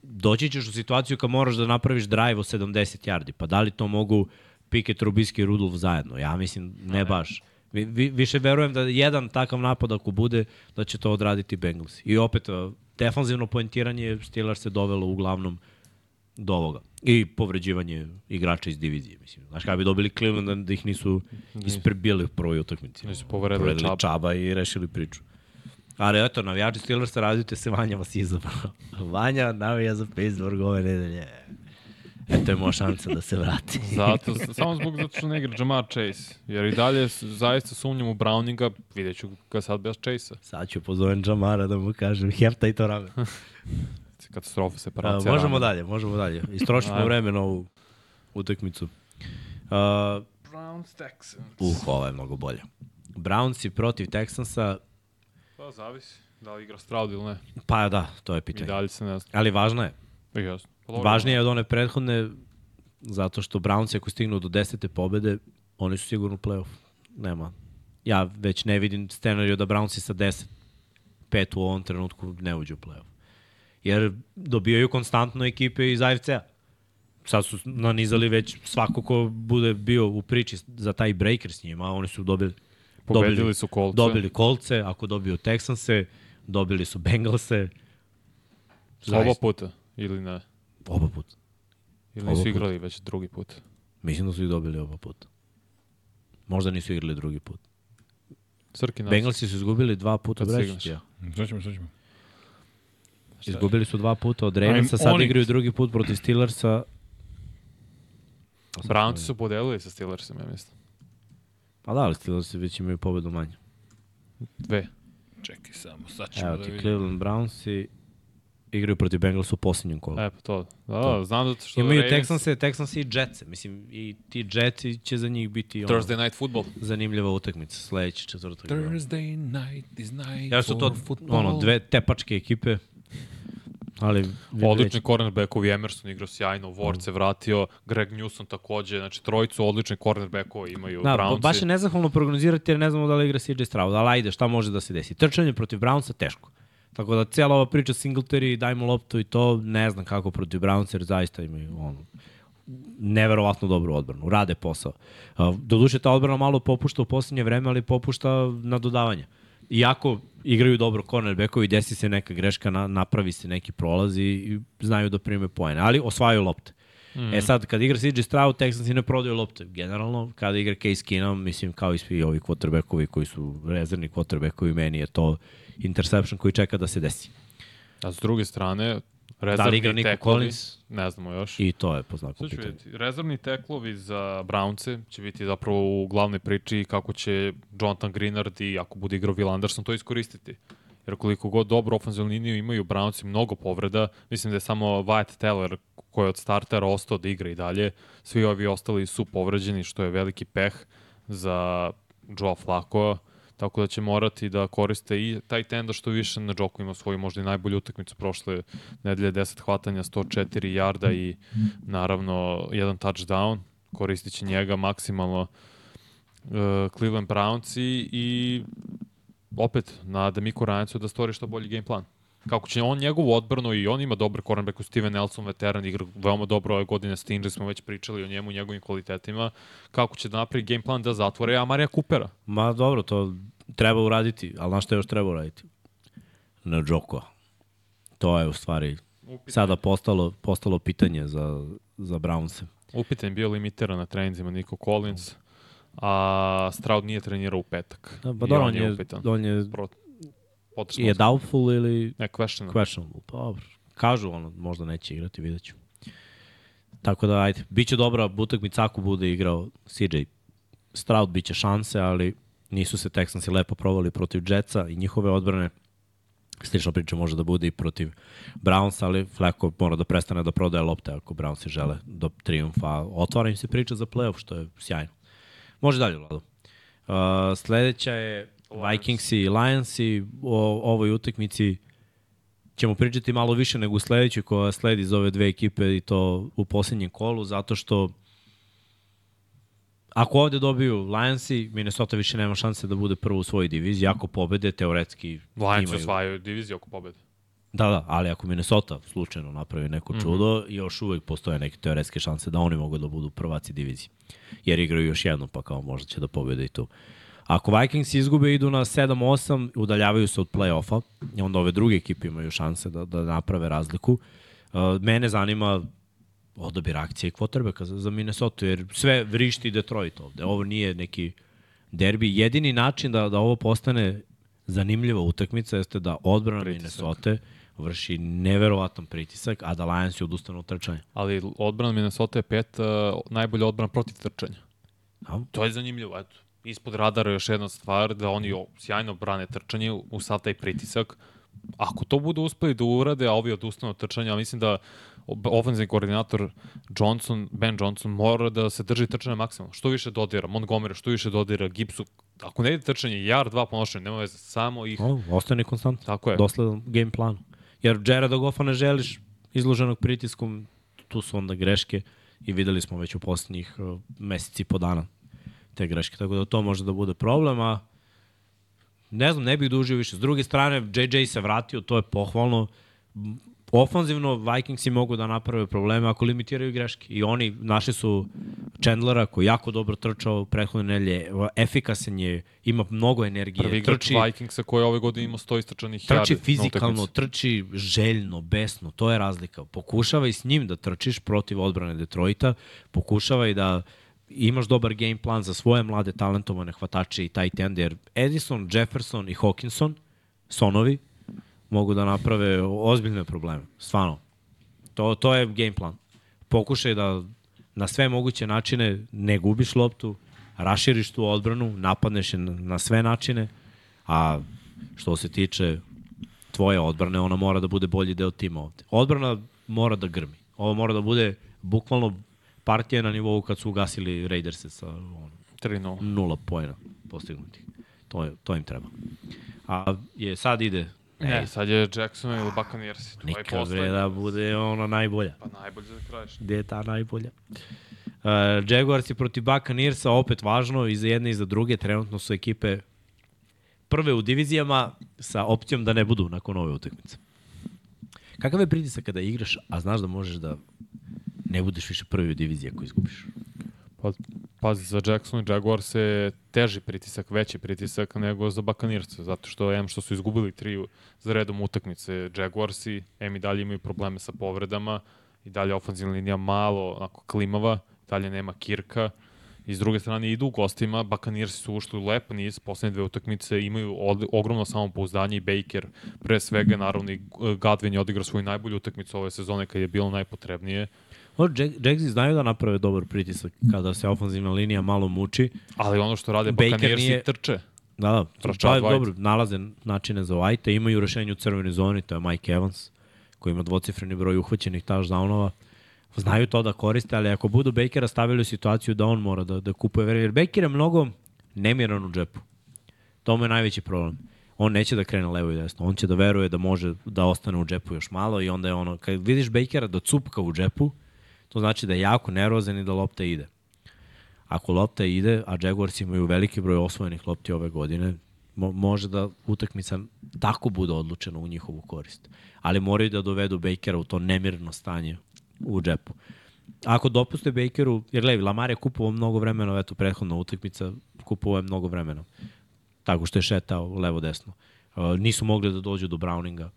doći ćeš u situaciju kad moraš da napraviš drive od 70 yardi. Pa da li to mogu Pickett, Trubisky i Rudolf zajedno? Ja mislim, ne, ne. baš. Vi, vi, više verujem da jedan takav napad ako bude, da će to odraditi Bengals. I opet, defanzivno poentiranje Steelers se dovelo uglavnom do ovoga. I povređivanje igrača iz divizije. Mislim. Znaš kada bi dobili Cleveland da ih nisu isprebili u prvoj utakmici. Nisu povredili čaba. čaba i rešili priču. Ali eto, navijači Steelersa radite se, Vanja vas izabrao. Vanja navija za Pittsburgh ove nedelje. Eto je moja šansa da se vrati. zato, samo zbog zato što ne igra Jamar Chase. Jer i dalje zaista sumnjam u Browninga, vidjet ću ga sad bez Chase-a. Sad ću pozovem Jamara da mu kažem, hefta i to rame. Katastrofa, separacija. A, možemo rame. dalje, možemo dalje. Istrošimo vreme na ovu utakmicu. Uh, Browns Texans. Uh, ova je mnogo bolja. Brownsi protiv Texansa. Pa, zavisi. Da li igra Stroud ili ne. Pa da, to je pitanje. I dalje se ne zna. Ali važno je. I jasno. Pa, Važnije je od one prethodne, zato što Browns ako stignu do desete pobede, oni su sigurno u play-off. Nema. Ja već ne vidim scenariju da Brownsi sa 10 5 u ovom trenutku ne uđu u play-off. Jer dobijaju konstantno ekipe iz AFC-a. sad su nanizali već svako ko bude bio u priči za taj breaker s njima, oni su dobili Pobedili dobili, su kolce. dobili kolce, ako dobiju Texanse, dobili su Bengalse. Oba Zaista. puta, ili ne? Oba puta. Ili nisu igrali već drugi put? Mislim da su ih dobili oba puta. Možda nisu igrali drugi put. Srki nas. Bengalsi su izgubili dva puta Kad Brešić, stigneš. ja. Sad ćemo. Izgubili su dva puta od Ravensa, sad Oni- igraju drugi put protiv Steelersa. Brownci su podelili sa Steelersima, ja mislim. Pa da, ali Steelersi već imaju pobedu manje. Dve. Čekaj samo, sad ćemo Evo da ti vidimo. Cleveland Brownsi igraju protiv Bengalsa u posljednjem kolu. E, pa to. Da, da, znam da što Imaju Ravens- Texanse, Texanse i Jetsi. Mislim, i ti Jetsi će za njih biti ono, Thursday night football. zanimljiva utakmica sledeći četvrtak. Thursday night is night Ja su to football. ono, dve tepačke ekipe, ali... Odlični cornerbackovi, Emerson igrao sjajno, Ward se vratio, Greg Newsom takođe, znači trojicu odlični cornerbackovi imaju Da, Brownci. baš je nezahvalno prognozirati jer ne znamo da li igra CJ Stroud, ali ajde, šta može da se desi? Trčanje protiv Brownsa teško. Tako da cijela ova priča Singletary, dajmo loptu i to, ne znam kako protiv Brownsa, jer zaista imaju ono, neverovatno dobru odbranu, rade posao. Uh, Doduše, ta odbrana malo popušta u poslednje vreme, ali popušta na dodavanje. Iako igraju dobro cornerbackovi, desi se neka greška, na, napravi se neki prolaz i, i znaju da prime poene, ali osvajaju lopte. Mm. E sad, kad igra CJ Stroud, Texansi ne prodaju lopte. Generalno, kada igra Case Keenum, mislim, kao i svi ovi quarterbackovi koji su rezervni quarterbackovi, meni je to interception koji čeka da se desi. A s druge strane, Da rezervni Nico teklovi, Collins? ne znamo još. I to je po znaku Sad pitanja. vidjeti. Rezervni teklovi za Brownce će biti zapravo u glavnoj priči kako će Jonathan Greenard i ako bude igrao Will Anderson to iskoristiti. Jer koliko god dobro ofenzivnu liniju imaju Brownci mnogo povreda, mislim da je samo Wyatt Teller koji je od startera ostao da igra i dalje. Svi ovi ostali su povređeni, što je veliki peh za Joe Flacco. Tako da će morati da koriste i taj tenda što više na Joku ima svoju možda i najbolju utakmicu prošle nedelje 10 hvatanja, 104 jarda i naravno jedan touchdown. Koristit će njega maksimalno uh, Cleveland Brownci i opet na Demiku Rancu da stvori što bolji game plan. Kako će on njegovu odbranu i on ima dobar cornerback u Steven Nelson, veteran, igra veoma dobro ove godine, Stinger smo već pričali o njemu njegovim kvalitetima, kako će da napravi game plan da zatvore Amarija Coopera. Ma dobro, to treba uraditi, ali znaš šta još treba uraditi? Na Džoko. To je u stvari sada postalo, postalo pitanje za, za Brownse. Upitan bio limitiran na treninzima Nico Collins, a Stroud nije trenirao u petak. Da, pa I dobro, on on je, upitan. on je, Pro, potresno je doubtful ili Ne, questionable. questionable. Pa dobro. Kažu ono, možda neće igrati, vidjet ću. Tako da, ajde, bit će dobra utakmica ako bude igrao CJ Stroud, bit će šanse, ali nisu se Texansi lepo provali protiv Jetsa i njihove odbrane. Slična priča može da bude i protiv Brownsa, ali Flacco mora da prestane da prodaje lopte ako Brownsi žele do triumfa. Otvara im se priča za playoff, što je sjajno. Može dalje, Vlado. Uh, sledeća je Vikingsi i Lionsi. O ovoj utakmici ćemo pričati malo više nego u sledećoj koja sledi iz ove dve ekipe i to u poslednjem kolu, zato što ako ovde dobiju Lionsi, Minnesota više nema šanse da bude prvo u svojoj diviziji. Ako pobede, teoretski Lions imaju. osvajaju diviziju oko pobede. Da, da, ali ako Minnesota slučajno napravi neko čudo, mm -hmm. još uvek postoje neke teoretske šanse da oni mogu da budu prvaci divizije. Jer igraju još jednom, pa kao možda će da pobede i tu. Ako Vikings izgube, idu na 7-8, udaljavaju se od play-offa, onda ove druge ekipe imaju šanse da, da naprave razliku. Uh, mene zanima odabir akcije quarterbacka za, za Minnesota, jer sve vrišti Detroit ovde. Ovo nije neki derbi. Jedini način da, da ovo postane zanimljiva utakmica jeste da odbrana Pritisak. Minnesota vrši neverovatan pritisak, a da Lions odustanu od trčanja. Ali odbrana Minnesota je pet uh, najbolja odbrana protiv trčanja. A? To je zanimljivo, eto. Ispod radara još jedna stvar, da oni sjajno brane trčanje u sav taj pritisak. Ako to budu uspeli da urade, a ovi odustanu od trčanja, mislim da ofenzivni koordinator Johnson, Ben Johnson mora da se drži trčanja maksimalno. Što više dodira, Montgomery, što više dodira, Gibsu. Ako ne ide trčanje, jar, dva ponošenja, nema veze, samo ih... O, ostane konstant. Tako je. Dosledan game planu. Jer Jareda Goffa ne želiš izloženog pritiskom, tu su onda greške i videli smo već u poslednjih uh, meseci i po dana te greške. Tako da to može da bude problem, a ne znam, ne bih dužio više. S druge strane, JJ se vratio, to je pohvalno. Ofanzivno Vikingsi mogu da naprave probleme ako limitiraju greške. I oni našli su Chandlera koji jako dobro trčao prethodne nelje, efikasan je, ima mnogo energije, Prvi igrač trči, Vikingsa koji ove godine imao 100 istračanih yardi. trči fizikalno, trči željno, besno, to je razlika. Pokušavaj s njim da trčiš protiv odbrane Detroita, pokušavaj da imaš dobar game plan za svoje mlade talentovane hvatače i tight ende, jer Edison, Jefferson i Hawkinson, sonovi, mogu da naprave ozbiljne probleme. Stvarno. To, to je game plan. Pokušaj da na sve moguće načine ne gubiš loptu, raširiš tu odbranu, napadneš je na sve načine, a što se tiče tvoje odbrane, ona mora da bude bolji deo tima ovde. Odbrana mora da grmi. Ovo mora da bude bukvalno partija na nivou kad su ugasili Raiderse sa ono, 3-0. nula pojena postignutih. To, je, to im treba. A je sad ide Ne, sad je Jackson ili Buccaneers. Neka bre da bude ona najbolja. Pa najbolje za kraj. Gde je ta najbolja? Uh, Jaguars je protiv Buccaneersa opet važno i za jedne i za druge. Trenutno su ekipe prve u divizijama sa opcijom da ne budu nakon ove utakmice. Kakav je pritisak kada igraš, a znaš da možeš da ne budeš više prvi u diviziji ako izgubiš? Pa, pazi, za Jackson i Jaguars je teži pritisak, veći pritisak nego za Buccaneers, zato što em što su izgubili tri za redom utakmice Jaguarsi, em i dalje imaju probleme sa povredama, i dalje ofenzivna linija malo onako klimava, dalje nema Kirka, i s druge strane idu u gostima, Buccaneersi su ušli lep niz, poslednje dve utakmice imaju od, ogromno samopouzdanje i Baker, pre svega naravno i Godwin je odigrao svoju najbolju utakmicu ove sezone kad je bilo najpotrebnije, Jack- Jagsi znaju da naprave dobar pritisak kada se ofenzivna linija malo muči. ali ono što rade Baker Buccaneersi nije- trče. Da, da, je White. dobro, nalaze načine za White, imaju rešenje u crvenoj zoni, to je Mike Evans, koji ima dvocifreni broj uhvaćenih touchdownova. Znaju to da koriste, ali ako budu Bakera stavili u situaciju da on mora da, da kupuje vreme, jer Baker je mnogo nemiran u džepu. To mu je najveći problem. On neće da krene levo i desno, on će da veruje da može da ostane u džepu još malo i onda je ono, kad vidiš Bakera da cupka u džepu, to znači da je jako nervozan i da lopta ide. Ako lopta ide, a Jaguars imaju veliki broj osvojenih lopti ove godine, mo može da utakmica tako bude odlučena u njihovu korist. Ali moraju da dovedu Bakera u to nemirno stanje u džepu. Ako dopuste Bakeru, jer gledaj, Lamar je kupovao mnogo vremena, eto, prethodna utakmica, kupovao je mnogo vremena. Tako što je šetao levo-desno. Uh, nisu mogli da dođu do Browninga.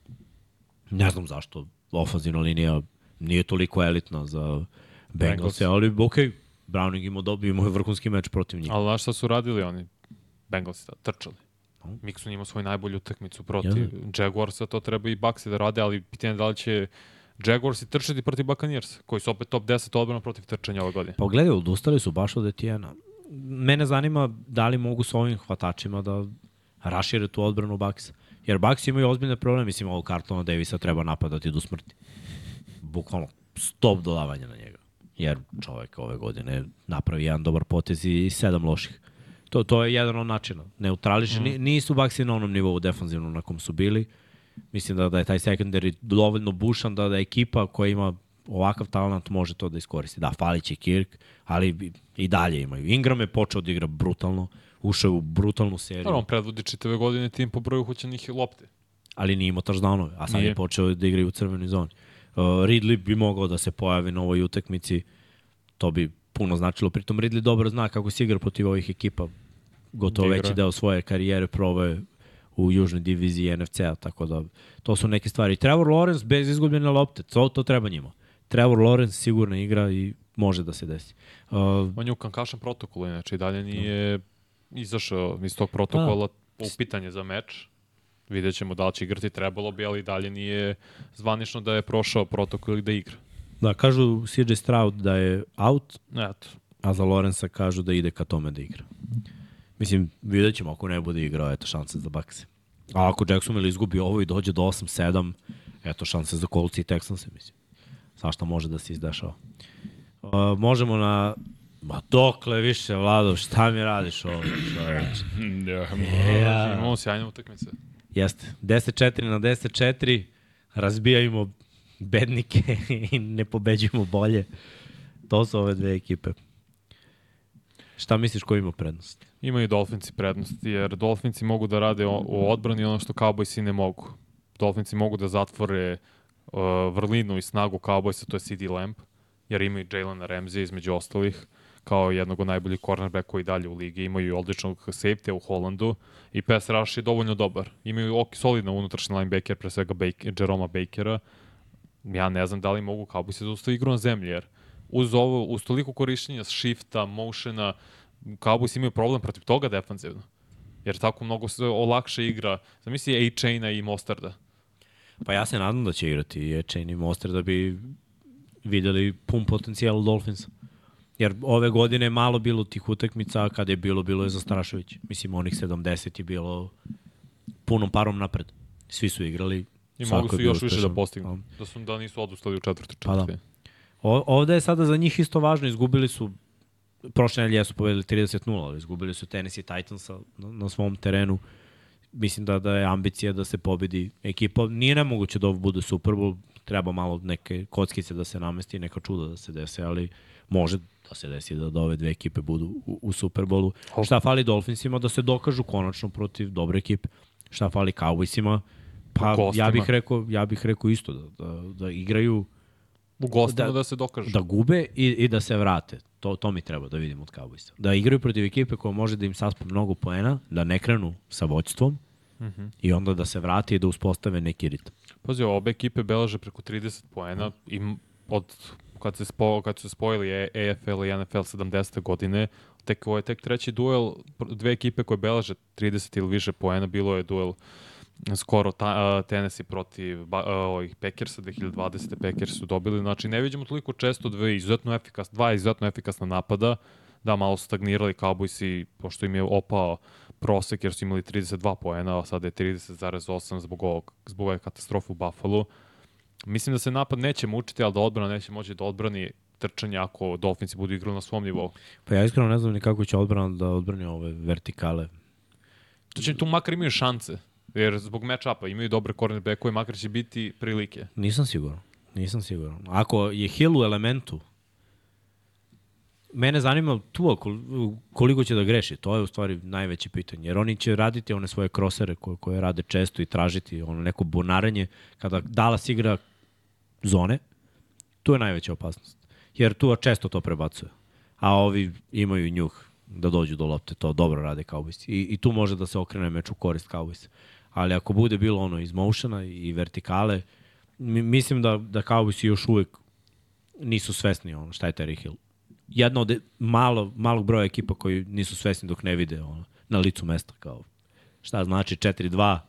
Ne znam zašto. Ofanzivna linija nije toliko elitna za Bengals, ali okej, Browning imao dobio, imao je vrhunski meč protiv njih. Ali znaš šta su radili oni? Bengalsi da, trčali. Mixon ima svoju najbolju utakmicu protiv Ja. Jaguarsa, to treba i Bucksi da rade, ali pitanje je da li će Jaguarsi trčati protiv Buccaneers, koji su opet top 10 odbrana protiv trčanja ove godine. Pa gledaj, odustali su baš od Etienne. Mene zanima da li mogu sa ovim hvatačima da rašire tu odbranu Bucks. Jer Bucks imaju ozbiljne probleme, mislim, ovog kartona Davisa treba napadati do smrti. Bukvalno stop dodavanja na njega. Jer čovek ove godine napravi jedan dobar potez i sedam loših. To, to je jedan od načina. Neutrališe, mm. nisu Bucksi na onom nivou defanzivno na kom su bili. Mislim da, da je taj secondary dovoljno bušan da, da ekipa koja ima ovakav talent može to da iskoristi. Da, fali će Kirk, ali i dalje imaju. Ingram je počeo da igra brutalno, ušao je u brutalnu seriju, on predvodi čitave godine tim po broju hoćenih lopte. ali nije imao touchdownove, a sad Nije. je počeo da igra i u crvenoj zoni. Uh, Ridley bi mogao da se pojavi na ovoj utakmici, to bi puno značilo. Pritom Ridley dobro zna kako se igra protiv ovih ekipa. Gotovo Da igra. veći deo svoje karijere proveo je u južnoj diviziji NFC-a, tako da to su neke stvari. Trevor Lawrence bez izgubljene lopte, to, to treba njima. Trevor Lawrence sigurno igra i može da se desi. Uh, On je u kankašan protokolu, inače i dalje nije izašao iz tog protokola u pitanje za meč. Vidjet ćemo da li će igrati, trebalo bi, ali dalje nije zvanično da je prošao protokol ili da igra. da, kažu CJ Stroud da je out, Eto, a za Lorenza kažu da ide ka tome da igra. Mislim, vidjet ćemo ako ne bude igrao, eto šanse za Bakse. A ako Jacksonville izgubi ovo i dođe do 8-7, eto šanse za Colts i Texanse, mislim. Svašta može da se izdešava. Uh, možemo na... Ma dokle više, Vlado, šta mi radiš ovo? čoveče? ja. imamo sjajne utakmice. Jeste. 10-4 na 10-4, razbijajmo bednike i ne pobeđujemo bolje. To su ove dve ekipe. Šta misliš ko ima prednost? Imaju Dolfinci prednost, jer Dolfinci mogu da rade u odbrani ono što Cowboysi ne mogu. Dolfinci mogu da zatvore uh, vrlinu i snagu Cowboysa, to je CD Lamb, jer imaju Jalen Ramsey između ostalih, kao jednog od najboljih cornerbackova i dalje u ligi. Imaju odličnog safety u Holandu i pass rush je dovoljno dobar. Imaju ok, solidno unutrašnji linebacker, pre svega Baker, Jeroma Bakera. Ja ne znam da li mogu Cowboys da ustavi igru na zemlji, jer uz ovo, uz toliko korišćenja shifta, motiona, Cowboys imaju problem protiv toga defanzivno. Jer tako mnogo se olakše igra. Zamisli A-Chaina i Mostarda. Pa ja se nadam da će igrati i Chain i Monster da bi videli pun potencijal Dolphins. Jer ove godine je malo bilo tih utakmica, kada je bilo, bilo je zastrašujuće. Mislim, onih 70 je bilo punom parom napred. Svi su igrali. I mogu su još više da uspešan. postignu. Da, su, da nisu odustali u četvrte Pa da. O, ovde je sada za njih isto važno, izgubili su prošle nedelje su pobedili 30-0, ali izgubili su Tennessee Titansa na, na svom terenu. Mislim da da je ambicija da se pobedi ekipa. Nije nemoguće da ovo bude Super Bowl, treba malo neke kockice da se namesti, neka čuda da se dese, ali može da se desi da, da ove dve ekipe budu u, u Super Bowlu. Šta fali Dolphinsima? Da se dokažu konačno protiv dobre ekipe. Šta fali Cowboysima? Pa ja bih rekao, ja bih rekao isto da, da, da igraju U gostima da, Da- se dokažu. da gube i, i da se vrate. To, to mi treba da vidim od Cowboysa. Da igraju protiv ekipe koja može da im saspe mnogo poena, da ne krenu sa voćstvom mm -hmm. i onda da se vrati i da uspostave neki ritam. Pazi, obe ekipe beleže preko 30 poena i od kad se, spo, kad su spojili E- EFL i NFL 70. godine, tek, ovo je tek treći duel, dve ekipe koje beleže 30 ili više poena, bilo je duel skoro ta, uh, Tennessee protiv uh, ovih Packersa 2020. Packers su dobili, znači ne vidimo toliko često dve izuzetno efikas, dva izuzetno efikasna napada, da malo su stagnirali Cowboysi, pošto im je opao prosek jer su imali 32 poena, a sada je 30,8 zbog, ovog, zbog ove katastrofe u Buffalo. Mislim da se napad neće mučiti, ali da odbrana neće moći da odbrani trčanje ako Dolfinci budu igrali na svom nivou. Pa ja iskreno ne znam ni kako će odbrana da odbrani ove vertikale. To će tu makar imaju šanse, jer zbog match-upa imaju dobre cornerbackove, makar će biti prilike. Nisam siguran. Nisam siguran. Ako je Hill u elementu, mene zanima tu kol- koliko će da greši. To je u stvari najveće pitanje. Jer oni će raditi one svoje krosere koje, koje rade često i tražiti ono neko bonarenje. Kada Dallas igra zone, tu je najveća opasnost. Jer tu često to prebacuje. A ovi imaju njuh da dođu do lopte. To dobro rade Cowboys. I, I tu može da se okrene meč u korist Cowboys. Ali ako bude bilo ono iz motiona i vertikale, mi- mislim da, da Cowboysi još uvek nisu svesni ono, šta je Terry Hill. Jedna od malo, malog broja ekipa koji nisu svesni dok ne vide ono, na licu mesta kao šta znači 4-2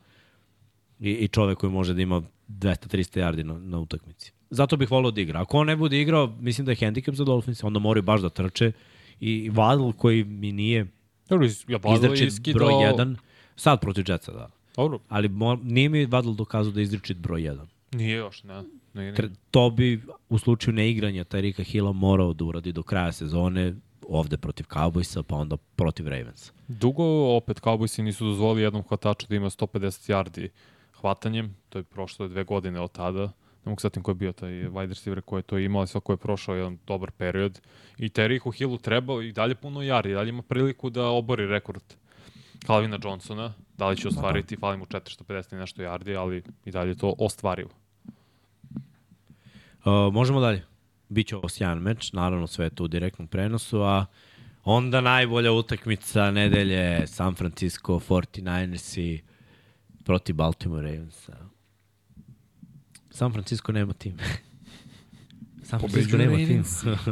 i, i čovek koji može da ima 200-300 yardi na, na utakmici. Zato bih volao da igra. Ako on ne bude igrao, mislim da je handicap za Dolphins, onda moraju baš da trče i Waddle koji mi nije Dobro, ja iskidao... broj 1, sad protiv Jetsa, da. Dobro, Ali mo, nije mi Waddle dokazao da izdrčit broj 1. nije još, ne. Tre- nije. to bi u slučaju neigranja Tarika Hilla morao da uradi do kraja sezone ovde protiv Cowboysa, pa onda protiv Ravensa. Dugo opet Cowboysi nisu dozvolili jednom hvataču da ima 150 yardi hvatanjem, to je prošlo dve godine od tada. Ne mogu setim ko je bio taj wide receiver koji je to imao, ali svako je prošao jedan dobar period. I Terihu Hillu trebao i dalje puno yardi, i dalje ima priliku da obori rekord Calvina Johnsona. Da li će ostvariti, fali mu 450 i nešto yardi, ali i dalje je to ostvarivo. Uh, možemo dalje. Biće ovo sjajan meč, naravno sve je to u direktnom prenosu, a onda najbolja utakmica nedelje San Francisco 49ersi protiv Baltimore Ravensa. San Francisco nema tim. San Francisco nema tim.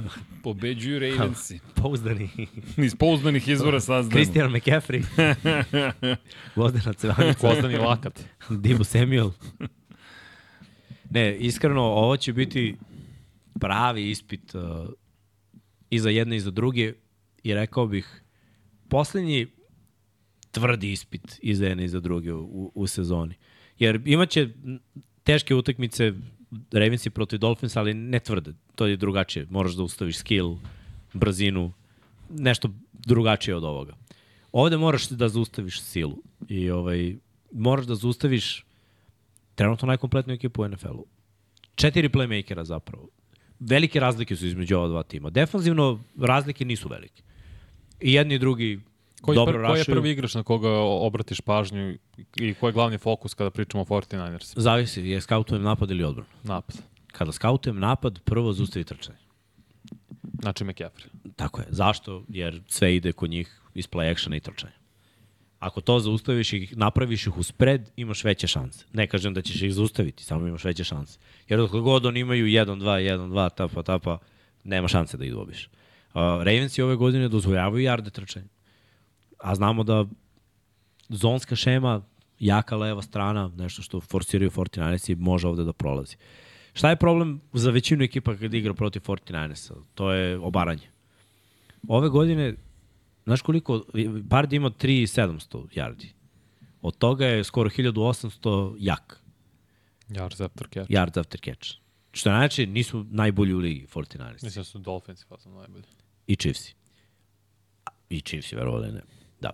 Pobeđuju Ravensi. Pouzdani. Iz pouzdanih izvora saznamo. Christian McCaffrey. Gvozdena Cevanica. Gvozdani lakat. Dibu Samuel. Ne, iskreno, ovo će biti pravi ispit uh, i za jedne i za druge i rekao bih poslednji tvrdi ispit i za jedne i za druge u, u sezoni. Jer imaće teške utakmice Ravensi protiv Dolphins, ali ne tvrde. To je drugačije. Moraš da ustaviš skill, brzinu, nešto drugačije od ovoga. Ovde moraš da zaustaviš silu i ovaj, moraš da zaustaviš trenutno najkompletniju ekipu u NFL-u. Četiri playmakera zapravo. Velike razlike su između ova dva tima. Defanzivno razlike nisu velike. I jedni i drugi Koji, dobro pr, koji je prvi igrač na koga obratiš pažnju i koji je glavni fokus kada pričamo o 49ers? Zavisi, je skautujem napad ili odbranu. Napad. Kada skautujem napad, prvo zaustavi trčanje. Znači McCaffrey. Tako je. Zašto? Jer sve ide kod njih iz play actiona i trčanja. Ako to zaustaviš i napraviš ih u spread, imaš veće šanse. Ne kažem da ćeš ih zaustaviti, samo imaš veće šanse. Jer dok god oni imaju 1-2, 1-2, tapa, tapa, nema šanse da ih dobiš. Uh, Ravens i ove godine dozvoljavaju jarde trčanja. A znamo da zonska šema, jaka leva strana, nešto što forsiraju 49ersi, može ovde da prolazi. Šta je problem za većinu ekipa kada igra protiv 49ersa? To je obaranje. Ove godine, znaš koliko, Bard ima 3700 yardi. Od toga je skoro 1800 jak, Yards after catch. yards after catch. Što znači nisu najbolji u ligi 49ersi. Mislim da su Dolphins fazom najbolji. I Chiefsi. I Chiefsi, verovali ne. Da.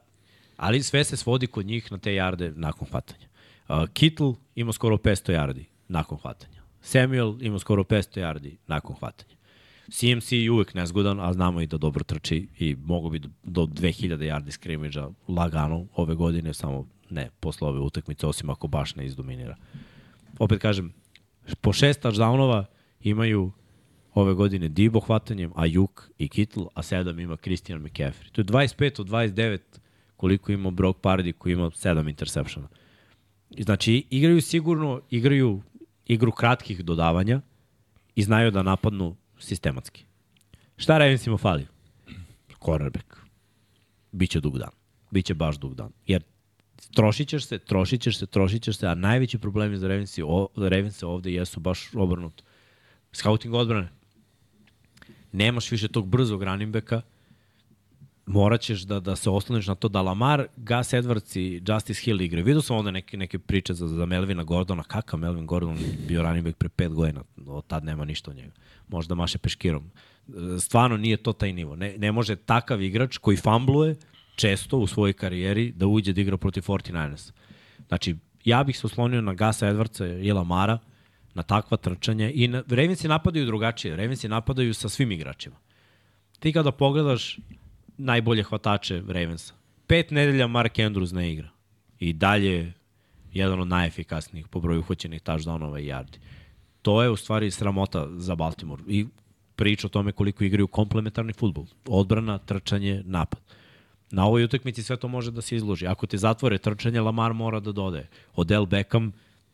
Ali sve se svodi kod njih na te jarde nakon hvatanja. Uh, Kittle ima skoro 500 jardi nakon hvatanja. Samuel ima skoro 500 jardi nakon hvatanja. CMC je uvek nezgodan, a znamo i da dobro trči i mogu bi do, do 2000 yardi skrimidža lagano ove godine, samo ne posle ove utakmice, osim ako baš ne izdominira. Opet kažem, po šest touchdownova imaju ove godine Dibo hvatanjem, Ajuk i Kittle, a sedam ima Christian McCaffrey. To je 25 od 29 koliko ima Brock Pardy koji ima 7 interseptiona. Znači, igraju sigurno, igraju igru kratkih dodavanja i znaju da napadnu sistematski. Šta Ravensima fali? Cornerback. Biće dug dan. Biće baš dug dan. Jer trošit ćeš se, trošit ćeš se, trošit ćeš se, a najveći problemi za Ravensi, o, Ravense ovde jesu baš obrnut. Scouting odbrane. Nemaš više tog brzog running backa, morat ćeš da, da se osloniš na to da Lamar, Gus Edwards i Justice Hill igraju. Vidio sam ovde neke, neke priče za, za Melvina Gordona. Kakav Melvin Gordon bio running back pre pet godina. Od tad nema ništa od njega. Možda maše peškirom. Stvarno nije to taj nivo. Ne, ne može takav igrač koji fambluje često u svojoj karijeri da uđe da igra protiv 49ers. Znači, ja bih se oslonio na Gasa Edwardsa i Lamara, na takva trčanja i na, Ravensi napadaju drugačije. Ravensi napadaju sa svim igračima. Ti kada pogledaš najbolje hvatače Ravensa, pet nedelja Mark Andrews ne igra. I dalje je jedan od najefikasnijih po broju uhoćenih touchdownova i yardi. To je u stvari sramota za Baltimore. I priča o tome koliko igraju komplementarni futbol. Odbrana, trčanje, napad. Na ovoj utakmici sve to može da se izloži. Ako te zatvore trčanje, Lamar mora da dodaje. Odell Beckham,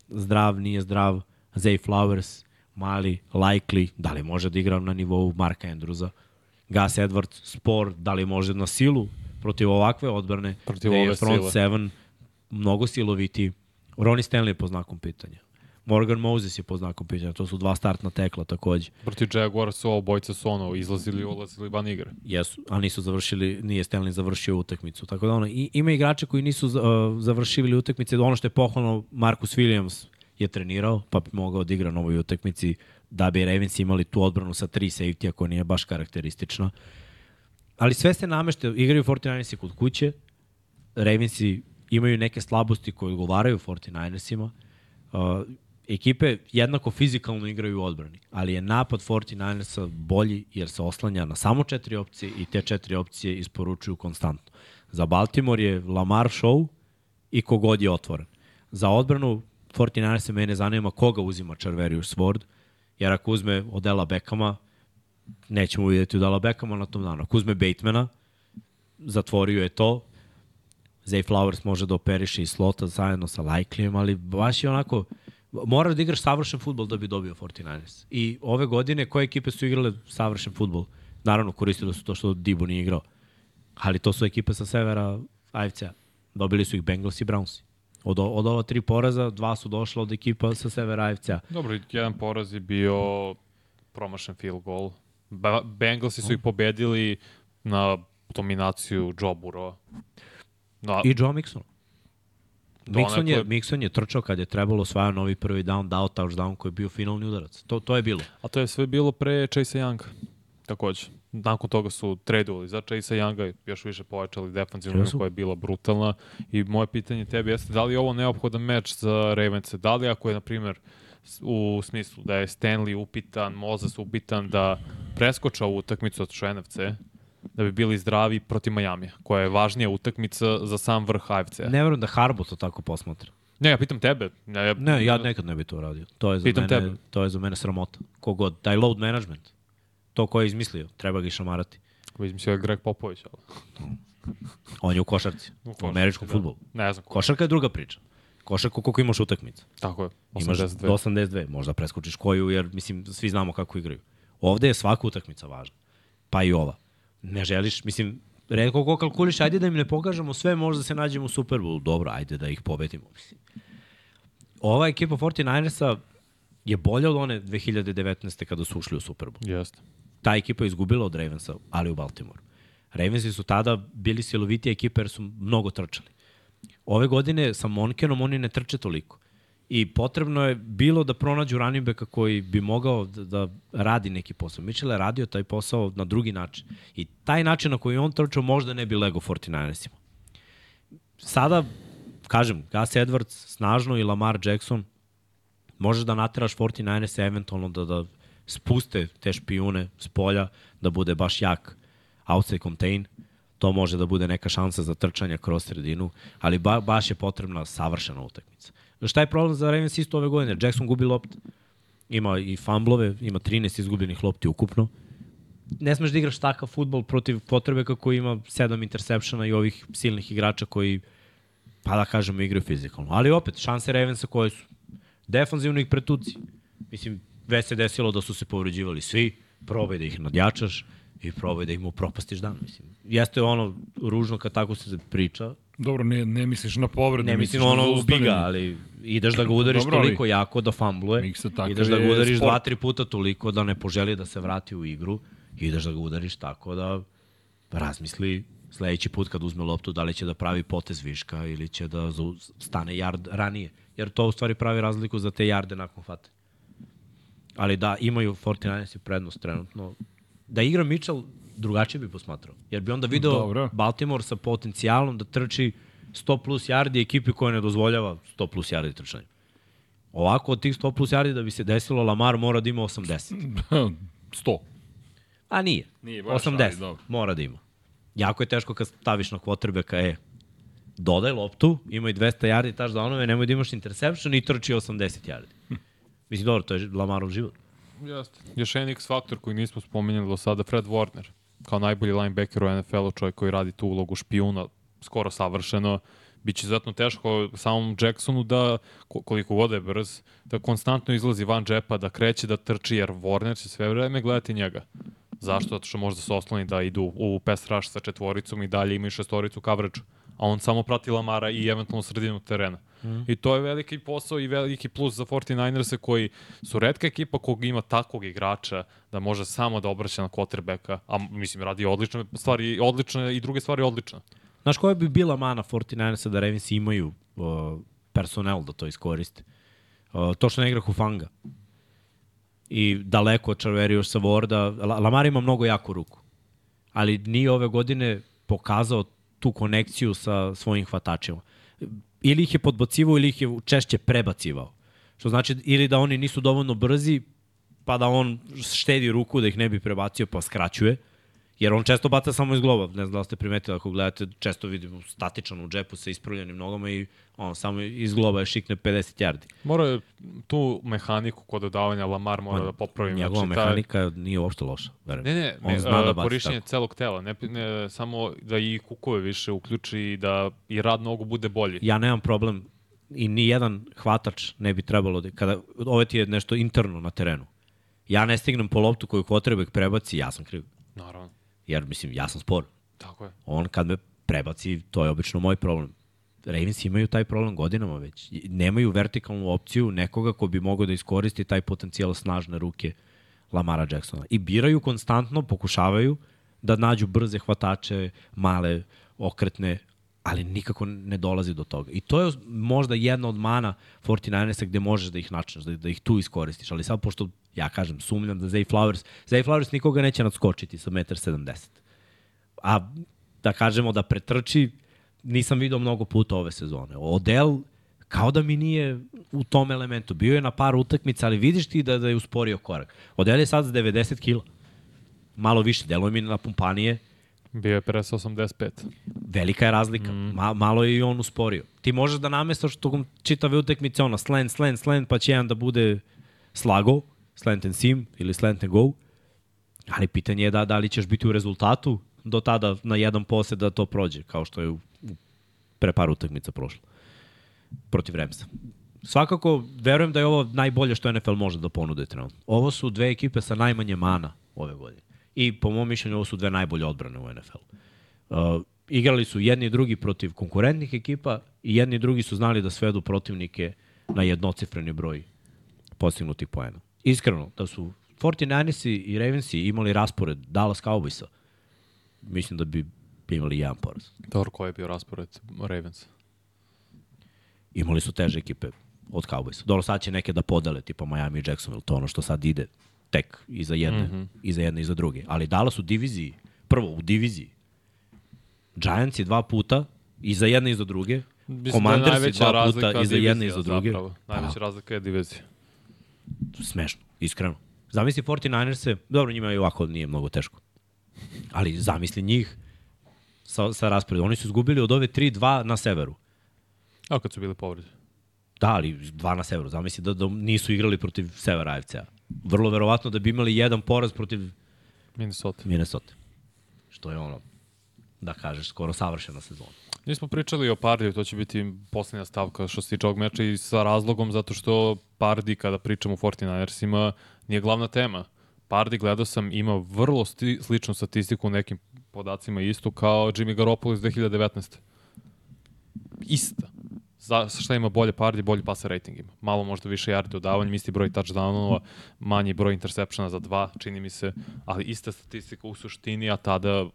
zdrav, nije zdrav, Zay Flowers, Mali, Likely, da li može da igra na nivou Marka Andrewsa, Gus Edwards, spor, da li može na silu protiv ovakve odbrane, Protiv gde je ove front sile. seven mnogo siloviti. Ronnie Stanley je po znakom pitanja. Morgan Moses je po znakom pitanja. To su dva startna tekla takođe. Protiv Jaguara su obojca su ono izlazili i ulazili van igre. Jesu, a nisu završili, nije Stanley završio utakmicu. Tako da ono, i, ima igrača koji nisu uh, završili utakmice. Ono što je pohvalno, Marcus Williams je trenirao, pa bi mogao da igra na ovoj utakmici da bi Ravens imali tu odbranu sa tri safety, koja nije baš karakteristična. Ali sve se namešte, igraju 49ersi kod kuće, Ravensi imaju neke slabosti koje odgovaraju 49ersima. Uh, ekipe jednako fizikalno igraju u odbrani, ali je napad 49ersa bolji jer se oslanja na samo četiri opcije i te četiri opcije isporučuju konstantno. Za Baltimore je Lamar show i kogod je otvoren. Za odbranu 49ersa mene zanima koga uzima Charverius Sword, jer ako uzme Odela Beckama, nećemo vidjeti Odela Beckama na tom danu. Ako uzme Batemana, zatvorio je to, Zay Flowers može da operiše i slota zajedno sa Likelyem, ali baš je onako, moraš da igraš savršen futbol da bi dobio 49ers. I ove godine koje ekipe su igrale savršen futbol? Naravno, koristili su to što Dibo nije igrao. Ali to su ekipe sa severa AFC-a. Dobili su ih Bengals i Browns. Od, od ova tri poraza, dva su došla od ekipa sa severa AFC-a. Dobro, jedan poraz je bio promašen field goal. Ba Bengalsi su ih pobedili na dominaciju Joe Burrowa. Na, I Joe Mixon. Mixon je, Mixon je trčao kad je trebalo osvajao novi prvi down, dao touchdown koji je bio finalni udarac. To, to je bilo. A to je sve bilo pre Chase Younga. Takođe. Nakon toga su tradovali za Chase Younga, još više povećali defanzivnu koja je bila brutalna. I moje pitanje tebi jeste da li je ovo neophodan meč za Ravens? Da li ako je, na primjer, u smislu da je Stanley upitan, Moses upitan da preskoča ovu utakmicu od NFC, da bi bili zdravi protiv Majamija, koja je važnija utakmica za sam vrh AFC-a. Ne. Verujem da Harbo to tako posmatra. ne, ja pitam tebe. Ne, ja, Ne, ja nekad ne bi to uradio. To je za, Pitam mene, tebe. to je za mene sramota. Kogod, taj load management. To ko je izmislio, treba ga i šamarati. Ko izmislio je Greg Popović, ali... On je u košarci, u, košarci, američkom da. futbolu. Ne znam ko. Košarka je druga priča. Košarku koliko imaš utakmica. Tako je, Imaš 82. do 82, možda preskočiš koju, jer mislim, svi znamo kako igraju. Ovde je svaka utakmica važna. Pa i ova. Ne želiš, mislim, redko ko kalkuliš, ajde da im ne pokažemo sve, možda se nađemo u Superbowlu. Dobro, ajde da ih pobedimo. Mislim. Ova ekipa 49ersa je bolja od one 2019. kada su ušli u Superbowl. Jeste. Ta ekipa izgubila od Ravensa, ali u Baltimore. Ravensi su tada bili silovitija ekipa jer su mnogo trčali. Ove godine sa Monkenom oni ne trče toliko. I potrebno je bilo da pronađu running backa koji bi mogao da, da radi neki posao. Mitchell je radio taj posao na drugi način. I taj način na koji on trčao možda ne bi lego 49ersima. Sada, kažem, Gus Edwards snažno i Lamar Jackson možeš da nateraš 49ers eventualno da, da spuste te špijune s polja, da bude baš jak outside contain, to može da bude neka šansa za trčanje kroz sredinu, ali ba, baš je potrebna savršena utakmica. Šta je problem za Ravens isto ove godine? Jackson gubi lopt, ima i famblove, ima 13 izgubljenih lopti ukupno. Ne smeš da igraš takav futbol protiv potrebe kako ima 7 intersepšena i ovih silnih igrača koji, pa da kažemo, igraju fizikalno. Ali opet, šanse Ravensa koje su defanzivno ih pretuci. Mislim, već se desilo da su se povređivali svi, probaj da ih nadjačaš i probaj da ih mu propastiš dan. Mislim, jeste ono ružno kad tako se priča, Dobro, ne, ne misliš na povredu. ne mislim ono ubiga, ali ideš da ga udariš Dobro, ali- toliko jako da fambluje, ideš da ga udariš sport. dva, tri puta toliko da ne poželi da se vrati u igru, ideš da ga udariš tako da razmisli sledeći put kad uzme loptu da li će da pravi potez viška ili će da stane yard ranije. Jer to u stvari pravi razliku za te jarde nakon hvata. Ali da, imaju 49ers i prednost trenutno. Da igra Mitchell, drugačije bi posmatrao. Jer bi onda video Dobro. Baltimore sa potencijalom da trči 100 plus yardi ekipi koja ne dozvoljava 100 plus yardi trčanja. Ovako od tih 100 plus yardi da bi se desilo, Lamar mora da ima 80. 100. A nije. Nije baš, 80. ali dobro. Mora da ima. Jako je teško kad staviš na quarterbacka, e, dodaj loptu, ima i 200 yardi touchdownove, nemoj da imaš interception i trči 80 yardi. Mislim, dobro, to je Lamarov život. Jeste. Još jedan X faktor koji nismo spomenuli do sada, Fred Warner, kao najbolji linebacker u NFL-u, čovjek koji radi tu ulogu špijuna, skoro savršeno, Biće izuzetno teško samom Jacksonu da, ko- koliko god je brz, da konstantno izlazi van džepa, da kreće, da trči, jer Warner će sve vreme gledati njega. Zašto? Zato što može da se osloni da idu u pass rush sa četvoricom i dalje imaju šestoricu coverage, a on samo prati Lamara i eventualno sredinu terena. Mm. I to je veliki posao i veliki plus za 49ers-e koji su redka ekipa kog ima takvog igrača da može samo da obraća na quarterbacka, a mislim radi odlične stvari, odlične i druge stvari odlične. Znaš koja bi bila mana 49ersa da Ravens imaju uh, personel da to iskoriste? Uh, to što ne igra Hufanga. I daleko od Čarverijuš sa Vorda. La- Lamar ima mnogo jaku ruku. Ali nije ove godine pokazao tu konekciju sa svojim hvatačima. Ili ih je podbacivao ili ih je češće prebacivao. Što znači ili da oni nisu dovoljno brzi, pa da on štedi ruku da ih ne bi prebacio pa skraćuje. Jer on često baca samo iz globa. Ne znam da li ste primetili ako gledate, često vidimo statičan u džepu sa ispravljenim nogama i on samo iz globa je šikne 50 yardi. Mora je tu mehaniku kod dodavanja Lamar mora da popravi. Njegova Znači, ta- mehanika nije uopšte loša. Verujem. Ne, ne, on me, zna da a, baci korišćenje tako. celog tela, ne, ne samo da i kukove više uključi i da i rad nogu bude bolji. Ja nemam problem i ni jedan hvatač ne bi trebalo da, kada ovo ti je nešto interno na terenu. Ja ne stignem po loptu koju kvotrebek prebaci, ja sam kriv. Naravno, Jer, mislim, ja sam spor. tako je. On kad me prebaci, to je obično moj problem. Ravens imaju taj problem godinama već. Nemaju vertikalnu opciju nekoga ko bi mogao da iskoristi taj potencijal snažne ruke Lamara Jacksona. I biraju konstantno, pokušavaju da nađu brze hvatače, male, okretne, ali nikako ne dolazi do toga. I to je možda jedna od mana 49ersa gde možeš da ih načneš, da, da ih tu iskoristiš. Ali sad, pošto ja kažem, sumnjam da Zay Flowers, Zay Flowers nikoga neće nadskočiti sa 1,70 m a da kažemo da pretrči, nisam video mnogo puta ove sezone. Odel, kao da mi nije u tom elementu. Bio je na par utakmica, ali vidiš ti da, da je usporio korak. Odel je sad za 90 kila. Malo više, deluje mi na pumpanije, Bio je 50-85. Velika je razlika. Mm. Ma, malo je i on usporio. Ti možeš da namestaš tokom čitave utekmice ona slant, slant, slant, pa će jedan da bude slago, slant and sim ili slant and go, ali pitanje je da, da li ćeš biti u rezultatu do tada na jedan posed da to prođe, kao što je u, u pre par utakmica prošlo protiv Remsa. Svakako, verujem da je ovo najbolje što NFL može da ponude trenutno. Ovo su dve ekipe sa najmanje mana ove godine. I po mom mišljenju ovo su dve najbolje odbrane u NFL. Uh, igrali su jedni i drugi protiv konkurentnih ekipa i jedni i drugi su znali da svedu protivnike na jednocifreni broj postignutih poena. Iskreno, da su 49ersi i Ravensi imali raspored Dallas Cowboysa, mislim da bi imali jedan poraz. Dobro, koji je bio raspored Ravens? Imali su teže ekipe od Cowboysa. Dobro, sad će neke da podele, tipa Miami i Jacksonville, to ono što sad ide tek iza jedne, mm -hmm. iza jedne, iza druge. Ali Dallas u diviziji, prvo u diviziji, Giants je dva puta, iza jedne, iza druge, Mislim Commanders da je dva puta iza jedne, divizija, iza druge. Zapravo. Najveća Pa. razlika je divizija. Smešno, iskreno. Zamisli 49ers-e, dobro njima je ovako nije mnogo teško. Ali zamisli njih sa, sa rasporedom. Oni su izgubili od ove 3-2 na severu. A kad su bili povredi? Da, ali dva na severu. Zamisli da, da nisu igrali protiv severa AFC-a. Vrlo verovatno da bi imali jedan poraz protiv Minnesota. Minnesota. Što je ono, da kažeš, skoro savršena sezona. Nismo pričali o Pardiju, to će biti poslednja stavka što se tiče ovog meča i sa razlogom zato što Pardi, kada pričamo o 49ersima, nije glavna tema. Pardi, gledao sam, ima vrlo sti, sličnu statistiku u nekim podacima istu kao Jimmy Garoppolo iz 2019. Ista. Za, šta ima bolje Pardi, bolji passer rating ima. Malo možda više yardi dodavanja, isti broj touchdownova, manji broj interceptiona za dva, čini mi se, ali ista statistika u suštini, a tada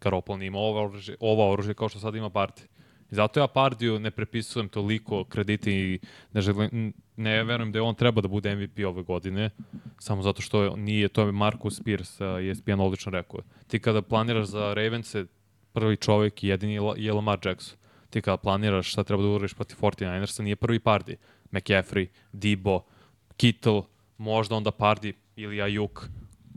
Garoppolo nije imao ovo oružje, ovo oružje kao što sad ima Pardi. I zato ja Pardiju ne prepisujem toliko krediti i ne, želim, ne verujem da je on treba da bude MVP ove godine, samo zato što nije, to je Marcus Pierce, uh, ESPN odlično rekao. Ti kada planiraš za Ravense, prvi čovek i jedini je je Lamar Jackson. Ti kada planiraš šta treba da uradiš protiv 49ersa, nije prvi Pardi. McCaffrey, Debo, Kittle, možda onda Pardi ili Ayuk,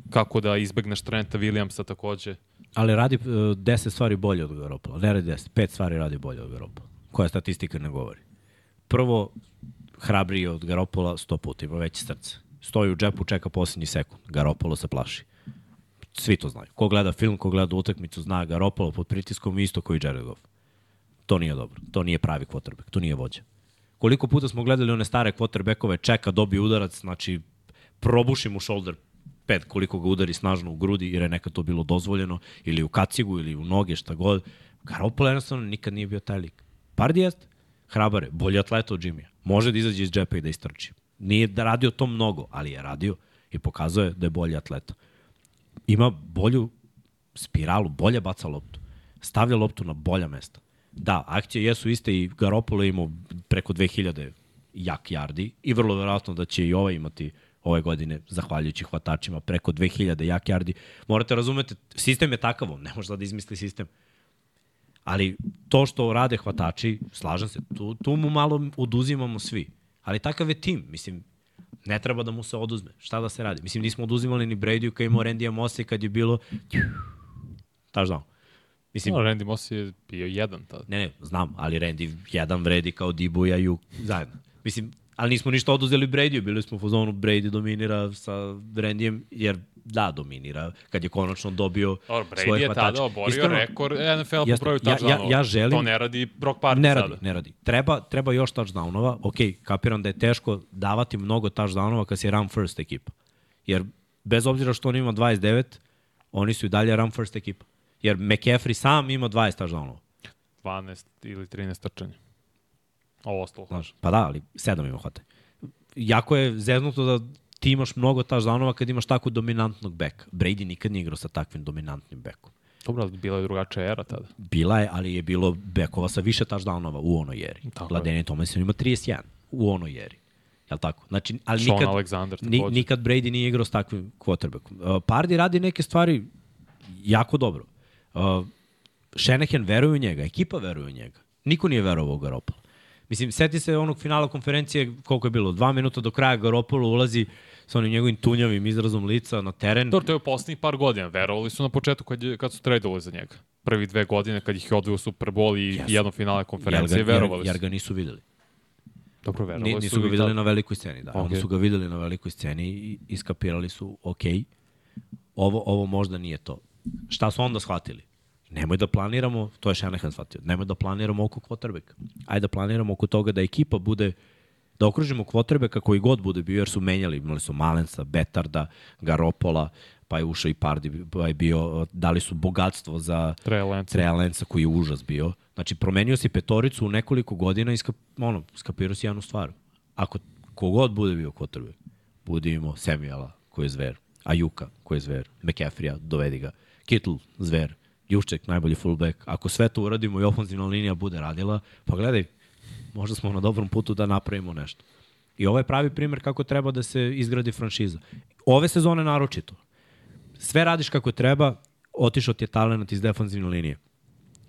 kako da izbegneš Trenta Williamsa takođe. Ali radi uh, 10 stvari bolje od Garoppolo. Ne radi 10, 5 stvari radi bolje od Garoppolo. Koja statistika ne govori. Prvo, hrabriji od Garoppola 100 puta, ima veće srce. Stoji u džepu, čeka posljednji sekund. Garoppolo se plaši. Svi to znaju. Ko gleda film, ko gleda utakmicu, zna Garoppolo pod pritiskom isto koji Jared Goff. To nije dobro. To nije pravi quarterback. To nije vođa. Koliko puta smo gledali one stare quarterbackove, čeka, dobije udarac, znači probuši mu shoulder pad koliko ga udari snažno u grudi, jer je nekad to bilo dozvoljeno, ili u kacigu, ili u noge, šta god. Garoppolo jednostavno nikad nije bio taj lik. Pardi jest, hrabar bolji atleta od Jimmya. Može da izađe iz džepa i da istrči. Nije da radio to mnogo, ali je radio i pokazuje da je bolji atleta. Ima bolju spiralu, bolje baca loptu. Stavlja loptu na bolja mesta. Da, akcije jesu iste i Garoppolo je imao preko 2000 jak yardi i vrlo verovatno da će i ovaj imati ove godine, zahvaljujući hvatačima, preko 2000 jak yardi. Morate razumeti, sistem je takav, ne može da izmisli sistem. Ali to što rade hvatači, slažem se, tu, tu mu malo oduzimamo svi. Ali takav je tim, mislim, ne treba da mu se oduzme. Šta da se radi? Mislim, nismo oduzimali ni Brady-u kad imao Randy Mosse kad je bilo touchdown. Mislim, No, Randy Moss je bio jedan tad. Ne, ne, znam, ali Randy jedan vredi kao Dibu i Ajuk zajedno. Mislim, ali nismo ništa oduzeli Brady-u, bili smo u fazonu Brady dominira sa Randyjem, jer da, dominira, kad je konačno dobio Dobro, Brady svoje je hvatače. tada oborio Iskreno, rekord NFL po Jasno, broju ja- ja- touchdownova. ja želim- To ne radi Brock Party Ne radi, sada. ne radi. Treba, treba još touchdownova. Ok, kapiram da je teško davati mnogo touchdownova kad si run first ekipa. Jer bez obzira što on ima 29, oni su i dalje run first ekipa. Jer McCaffrey sam ima 20 touchdownova. 12 ili 13 trčanja. Ovo ostalo. Znaš, pa da, ali sedam ima hvate. Jako je zeznuto da ti imaš mnogo touchdownova kad imaš tako dominantnog beka. Brady nikad nije igrao sa takvim dominantnim bekom. Dobro, bila je drugačija era tada. Bila je, ali je bilo bekova sa više touchdownova u onoj jeri. Tako je. Ladeni Thomason ima 31 u onoj jeri. Jel tako? Znači, ali Sean nikad, Alexander ni, nikad Brady nije igrao s takvim quarterbackom. Uh, Pardi radi neke stvari jako dobro. Uh, Shanahan veruje u njega, ekipa veruje u njega. Niko nije verovao u Garoppolo. Mislim, seti se onog finala konferencije, koliko je bilo, dva minuta do kraja, Garopolo ulazi sa onim njegovim tunjavim izrazom lica na teren. Dobro, to je u poslednjih par godina. Verovali su na početku kad, je, kad su tradovali za njega. Prvi dve godine kad ih je odvio Super Bowl i Jesu. jedno finale konferencije, jer ga, verovali jer, su. jer ga nisu videli. Dobro, verovali Ni, su. nisu ga i videli tad. na velikoj sceni, da. Okay. Oni su ga videli na velikoj sceni i iskapirali su, ok, ovo, ovo možda nije to. Šta su onda shvatili? Nemoj da planiramo, to je Shanahan shvatio, nemoj da planiramo oko quarterbacka. Ajde da planiramo oko toga da ekipa bude, da okružimo quarterbacka koji god bude bio, jer su menjali, imali su Malensa, Betarda, Garopola, pa je ušao i Pardi, pa je bio, dali su bogatstvo za Trey Lance. Treja Lenca koji je užas bio. Znači, promenio si petoricu u nekoliko godina i skap, ono, skapirao si jednu stvar. Ako kogod bude bio quarterback, bude imao Samuela koji je zver, Ajuka koji je zver, McCaffrey-a, dovedi ga, Kittle, zver, Jušček, najbolji fullback. Ako sve to uradimo i ofenzivna linija bude radila, pa gledaj, možda smo na dobrom putu da napravimo nešto. I ovo je pravi primer kako treba da se izgradi franšiza. Ove sezone naročito. Sve radiš kako treba, otišao ti je talent iz defanzivne linije.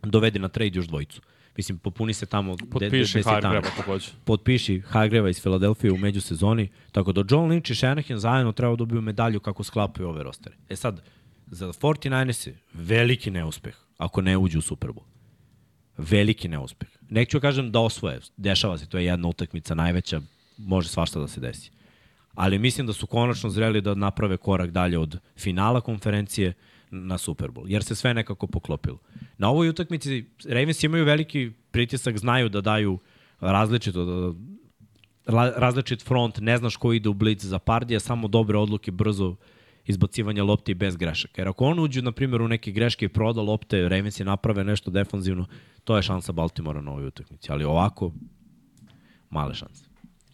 Dovedi na trade još dvojicu. Mislim, popuni se tamo Potpiši. Hargreba takođe. Potpiši Hargreva iz Filadelfije u međusezoni, tako da John Lynch i Shanahan zajedno treba da dobiju medalju kako sklapaju ove rostere. E sad, za 49ers je veliki neuspeh ako ne uđu u Super Bowl. Veliki neuspeh. Neću kažem da osvoje, dešava se, to je jedna utakmica najveća, može svašta da se desi. Ali mislim da su konačno zreli da naprave korak dalje od finala konferencije na Super Bowl, jer se sve nekako poklopilo. Na ovoj utakmici Ravens imaju veliki pritisak, znaju da daju različito, da, ra- različit front, ne znaš ko ide u blic za pardija, samo dobre odluke, brzo izbacivanje lopte i bez grešaka. Jer ako on uđu, na primjer, u neke greške i proda lopte, Ravens je naprave nešto defanzivno, to je šansa Baltimora na ovoj utakmici. Ali ovako, male šanse.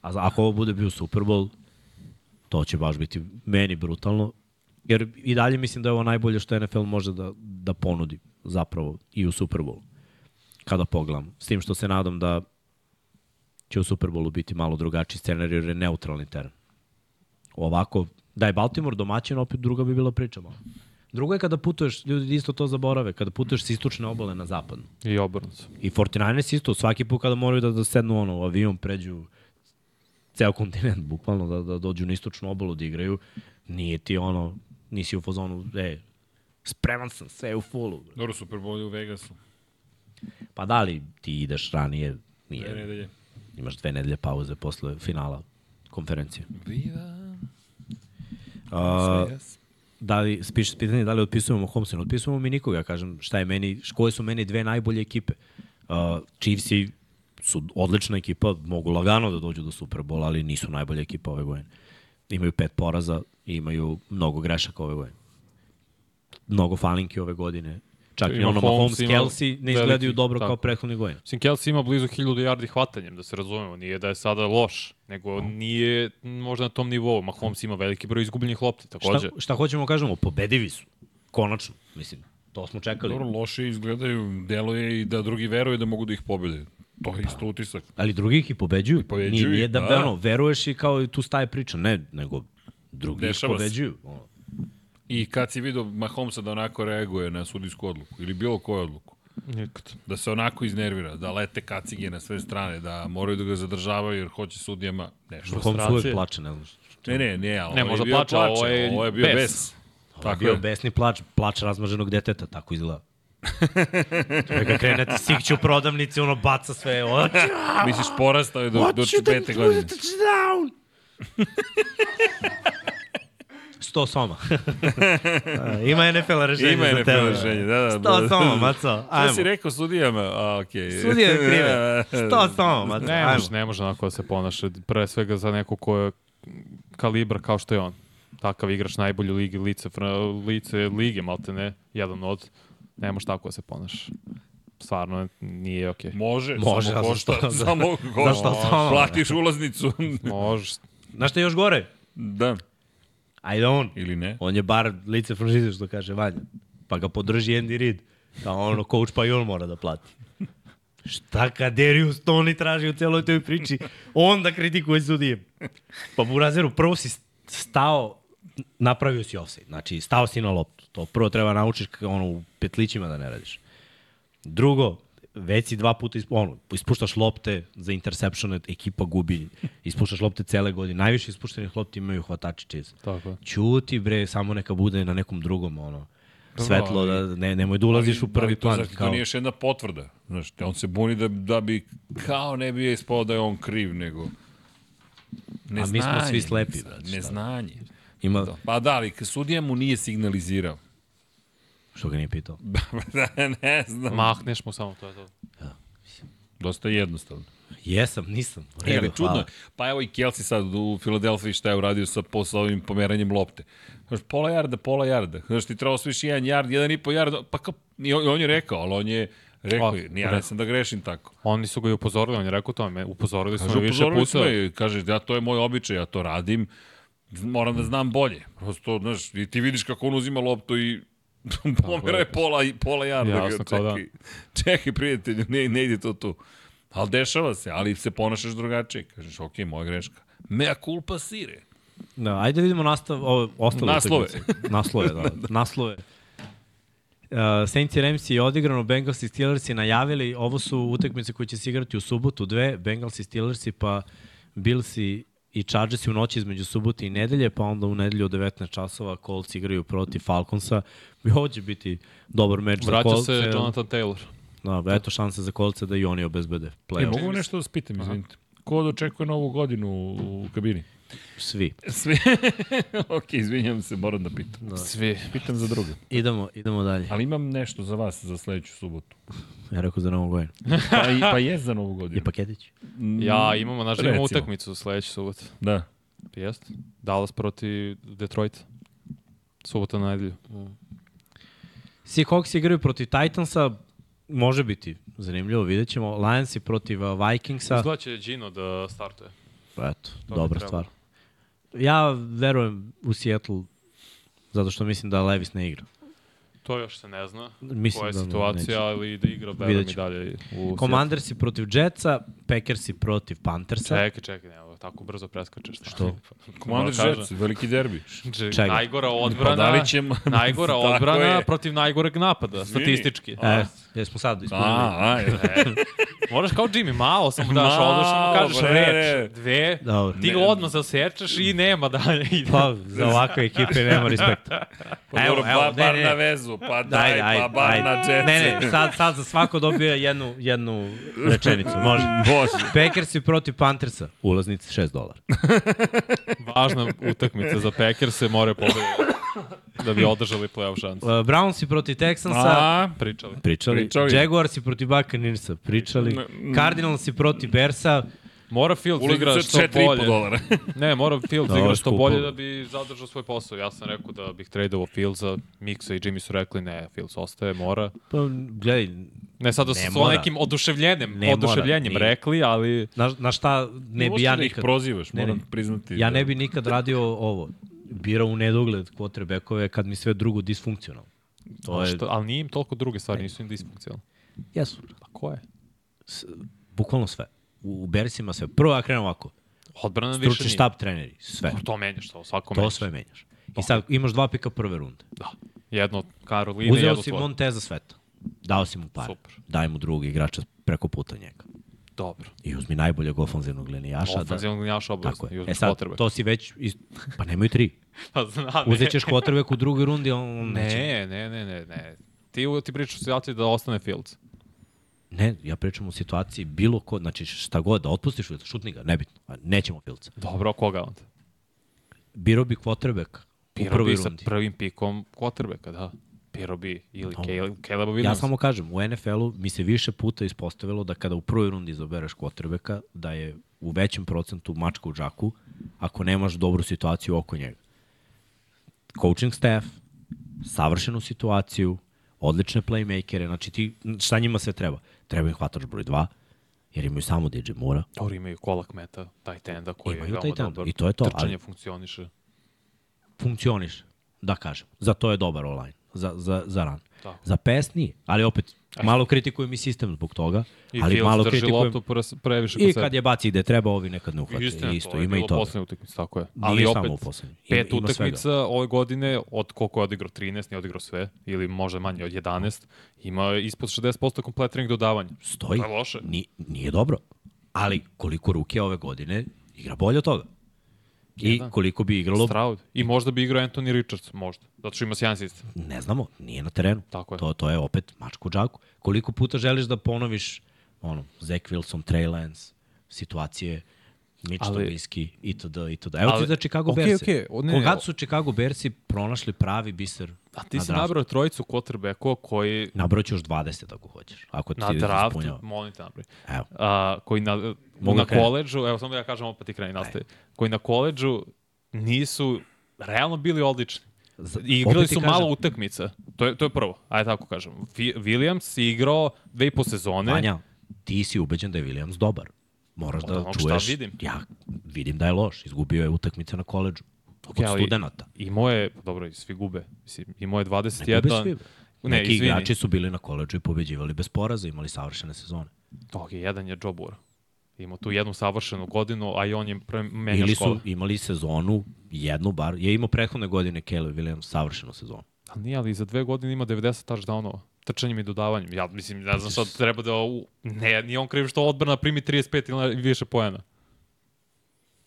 A ako ovo bude bio Super Bowl, to će baš biti meni brutalno. Jer i dalje mislim da je ovo najbolje što NFL može da, da ponudi zapravo i u Super Bowlu. Kada pogledam. S tim što se nadam da će u Super Bowlu biti malo drugačiji scenarij jer je neutralni teren. Ovako, da je Baltimore domaćin, opet druga bi bila priča malo. Drugo je kada putuješ, ljudi isto to zaborave, kada putuješ s istočne obale na zapadnu. I obrnuto. I 49ers isto, svaki put kada moraju da, da sednu ono, u avion, pređu ceo kontinent, bukvalno, da, da dođu na istočnu obalu da igraju, nije ti ono, nisi u fazonu, e, spreman sam, sve je u fullu. Dobro, Super Bowl je u Vegasu. Pa da li ti ideš ranije, Dve nije, nedelje. imaš dve nedelje pauze posle finala konferencije. Uh, da li, spiš pitanje da li otpisujemo Holmesa, ne otpisujemo mi nikoga, kažem šta je meni, koje su meni dve najbolje ekipe. Uh, Chiefsi su odlična ekipa, mogu lagano da dođu do Superbola, ali nisu najbolja ekipa ove godine. Imaju pet poraza imaju mnogo grešaka ove godine. Mnogo falinki ove godine. Čak i ono Mahomes, ima Kelsey ne veliki- izgledaju dobro kao tako. prethodnih godina. Mislim, Kelsey ima blizu 1000 yardi hvatanjem, da se razumemo. Nije da je sada loš, nego nije možda na tom nivou. Mahomes ima veliki broj izgubljenih lopti, takođe. Šta, šta hoćemo kažemo? Pobedivi su. Konačno. Mislim, to smo čekali. Dobro, loše izgledaju, deluje i da drugi veruju da mogu da ih pobede. To je isto utisak. Ali drugi ih i pobeđuju. pobeđuju nije, nije da, da. ono, veruješ i kao i tu staje priča. Ne, nego drugi Dešava ih se. pobeđuju. Ono. I kad si vidio Mahomesa da onako reaguje na sudijsku odluku ili bilo koju odluku, Nikad. da se onako iznervira, da lete kacige na sve strane, da moraju da ga zadržavaju jer hoće sudijama nešto. Frustracije. uvek plače, ne znaš. Ne, ne, ne, ali Ne, ovo možda je bio plače, plače, ovo je ovo je bio bes. bes. Tako Tako bio je. besni plač, plač razmaženog deteta, tako izgleda. Čovjek ga krenete sikće u prodavnici, ono baca sve. Misliš, porastao je do, do hoću da pete godine. touchdown! 100 soma. Ima NFL rešenje Ima za NFL tebe. rešenje, da, da. 100 soma, maco. Ajmo. si rekao sudijama? A, okej. Okay. Sudije je krive. 100 soma, maco. Ne Ajmo. može, ne može onako da se ponaša. Pre svega za neko ko je kalibra kao što je on. Takav igrač najbolji ligi, lice, lice lige, malte ne, jedan od. Ne može tako da se ponaša. Stvarno nije okej. Može, Može, a samo za košta. što? Samo Za košta. što samo? Platiš ulaznicu. Može. Znaš šta je još gore? da. Ajde on. Ili ne? On je bar lice franšize, što kaže Vanja. Pa ga podrži Andy Reid. Kao ono, coach pa i on mora da plati. Šta Kaderius Toni traži u celoj toj priči? On da kritikuje sudije. Pa Burazeru, prvo si stao, napravio si offside. Znači, stao si na loptu. To prvo treba naučiš ono u petlićima da ne radiš. Drugo, već si dva puta ispu, ono, ispuštaš lopte za interceptione, ekipa gubi, ispuštaš lopte cele godine. Najviše ispuštenih lopti imaju hvatači Chiefs. Tako je. Ćuti bre, samo neka bude na nekom drugom, ono, svetlo, ali- da ne, nemoj da ulaziš u prvi ali plan. ti Kao, To nije još jedna potvrda. Znaš, on se buni da, da bi, kao ne bi ispao da je on kriv, nego... A mi smo svi slepi, šta? Neznanje. ima, Pa da, ali sudija mu nije signalizirao. Što ga nije pitao. ne znam. Mahneš mu samo, to je to. Dosta jednostavno. Jesam, nisam. E, redu, ali čudno, hvala. je. pa evo i Kelsey sad u Filadelfiji šta je uradio sa, po, sa ovim pomeranjem lopte. Znaš, pola jarda, pola jarda. Znaš, ti trebao sviš jedan jard, jedan i po jarda, pa kao, i on, on je rekao, ali on je rekao, O, ja ne sam da grešim tako. Oni su ga i upozorili, on je rekao to, me, upozorili su me više upozorili puta. je, kaže, ja, to je moj običaj, ja to radim, moram da znam bolje. Prosto, znaš, i ti vidiš kako on uzima loptu i pomera je pola, pola jarda. Jasno, kao da. čekaj, čekaj, prijatelju, ne, ne ide to tu. Ali dešava se, ali se ponašaš drugačije. Kažeš, ok, moja greška. Mea culpa sire. Da, ajde da vidimo nastav, ove, ostale Naslove. utakmice. Naslove, da. Naslove. Uh, Saints i Rams je odigrano, Bengals i Steelers i najavili, ovo su utakmice koje će se igrati u subotu, dve, Bengals i Steelers pa Bills i i Chargers u noći između subote i nedelje, pa onda u nedelju u 19 časova Colts igraju protiv Falconsa. I ovo će biti dobar meč za Vraća Colts. se Jonathan Taylor. Da, eto šanse za Colts da i oni obezbede E, play-off. mogu nešto da spitam, izvinite. Ko dočekuje novu godinu u kabini? Svi. Svi. ok, izvinjam se, moram da pitam. Da. Svi. Pitam za druge. Idemo, idemo dalje. Ali imam nešto za vas za sledeću subotu. Ja rekao za novu godinu. Pa, i, pa je za novu Je godinu. paketić? Ja, imamo, znaš da imamo utakmicu sledeći subot. Da. Jeste. Dallas protiv Detroit. Subota na nedelju. Seahawks igraju protiv Titansa, može biti zanimljivo, vidjet ćemo. Lionsi protiv uh, Vikingsa, Izgleda će Gino da startuje. eto, bi dobra stvar. Ja verujem u Seattle, zato što mislim da Levis ne igra. To još se ne zna. Mislim koja je da situacija, neće. ali da igra verujem i dalje u Commandersi protiv Jetsa, Packersi protiv Panthersa. Čekaj, čekaj, ne, ovo tako brzo preskačeš. Što? Commander Moram Jets, veliki derbi. Čekaj. Čega? Najgora Pa odbrana, da li ćemo... najgora odbrana protiv najgoreg napada, statistički. E, jesmo sad A, ispunili. a, je. Moraš kao Jimmy, malo samo daš Malo, odnoš, kažeš bre, ne. reč, dve, Dobro. ti ga odmah zasečeš i nema dalje. Ide. Pa, za ovakve ekipe nema respekta. Pa dobro, pa bar na vezu, pa daj, pa bar na Jetsi. Ne, ne, sad, sad za svako dobija jednu, jednu rečenicu. Može. Može. Packersi protiv Panthersa, ulaznice 6 dolara. Važna utakmica za Packers-e, moraju pobediti da bi održali playoff šansu. Uh, Brownsi protiv Texansa, A, Pričali. pričali. Pričali. Jaguarsi protiv Buccaneersa, pričali. Ne, Cardinalsi protiv Bersa, Mora Fields igra što 4,5 bolje. dolara. Ne, mora Fields da igra što skupo. bolje da bi zadržao svoj posao. Ja sam rekao da bih tradovao Fieldsa, Mixa i Jimmy su rekli ne, Fields ostaje, mora. pa gledaj, Ne sad da su mora. nekim oduševljenjem, Ne mora, oduševljenjem nije. rekli, ali na, na šta ne bi ja da ih nikad... prozivaš, Ne, moram ne. priznati. Ja da- ne bi nikad radio ovo. Birao u nedogled quarterbackove kad mi sve drugo disfunkcionalno. To je... što, ali nije im toliko druge stvari, nisu im disfunkcionalne. Jesu. Pa ko je? Bukvalno sve. U, u Bersima sve. Prvo ja krenem ovako. Odbrana više Stručni štab treneri. Sve. To menjaš, to svako To menjaš. sve menjaš. I sad imaš dva pika prve runde. Da. Jedno od Karoline, Uzeo jedno si tvoje. Monteza sveta. Dao si mu par. Super. Daj mu drugog igrača preko puta njega. Dobro. I uzmi najboljeg ofanzivnog linijaša. Ofenzivnog Da, obavezno. tako je. E sad, quarterback. to si već... Iz... Pa nemoj tri. Pa zna, ne. Uzet ćeš quarterback u drugoj rundi, on, on neće. Ne, ne, ne, ne, ne. Ti, ti pričaš o situaciji da ostane Fields. Ne, ja pričam o situaciji bilo ko, znači šta god, da otpustiš Filca, šutni ga, nebitno. Nećemo Filca. Dobro, koga onda? Biro bi quarterback u prvoj bi sa prvim pikom quarterbacka, da. Pirao bi ili. Caleb, Caleba Williams. Ja samo kažem, u NFL-u mi se više puta ispostavilo da kada u prvoj rundi izabereš quarterbacka, da je u većem procentu mačka u džaku, ako nemaš dobru situaciju oko njega. Coaching staff, savršenu situaciju, odlične playmakere, znači ti, šta njima sve treba? Treba im hvatač broj 2, jer imaju samo DJ Mura, Dobro, imaju kolak meta, taj tenda koji Imaju je veoma dobar. i to je to, Trčanje ali- funkcioniše. funkcioniše, da kažem. Za to je dobar online, za, za, za ran. Tako. Za pes nije, ali opet, Malo kritikujem i sistem zbog toga, I ali Fields malo drži kritikujem loptu pre- previše i kad je baci ide treba, ovi nekad ne uhvate. Istina, Isto, to je ima i toga. poslednje utakmice, tako je. Nije Ali samo u opet. Ima- pet svega. utakmica ove godine, od koliko je odigrao 13, nije odigrao sve, ili možda manje od 11, ima ispod 60% kompletiranih dodavanja. Stoji. To je loše. Ni, nije dobro. Ali koliko ruke ove godine igra bolje od toga. I da. koliko bi igralo, Stroud. I možda bi igrao Anthony Richards, možda. Zato što ima sjajan sistem. ne znamo, nije na terenu. Tako je. To, to je opet mačku džaku. Koliko puta želiš da ponoviš ono, Zach Wilson, Trey Lance, situacije, Mitch Ali- Trubisky, itd. itd. Evo ti Ali- za Chicago Bears. okej, o, ne, Kogad o- su Chicago Bearsi pronašli pravi biser A ti na si nabrao trojicu quarterbackova koji Nabrao ću još 20 ako hoćeš. Ako ti na draftu, ispunjava. molim te napravi, Evo. a, koji na, Mogu na da koleđžu, evo samo da ja kažem opet i kreni nastaje, koji na koleđžu nisu realno bili odlični. I igrali ti su kažem, malo utakmica. To je, to je prvo. Ajde tako kažem. Fi- Williams je igrao dve i po sezone. Vanja, ti si ubeđen da je Williams dobar. Moraš da onog šta čuješ. vidim. Ja vidim da je loš. Izgubio je utakmice na koleđžu. Okej, od studenta. Imao je, dobro, i svi gube. Mislim, imao je Ne 21. gube svi. Ne, Neki izvini. igrači su bili na koleđžu i pobeđivali bez poraza, imali savršene sezone. Ok, jedan je Joe Burrow. Imao tu jednu savršenu godinu, a i on je pre, menja Ili su imali sezonu, jednu bar, je imao prethodne godine Caleb Williams savršenu sezonu. Ali nije, ali za dve godine ima 90 touchdownova. Trčanjem i dodavanjem. Ja mislim, ne znam šta treba da... U... Ne, nije on kriv što odbrana primi 35 ili više poena.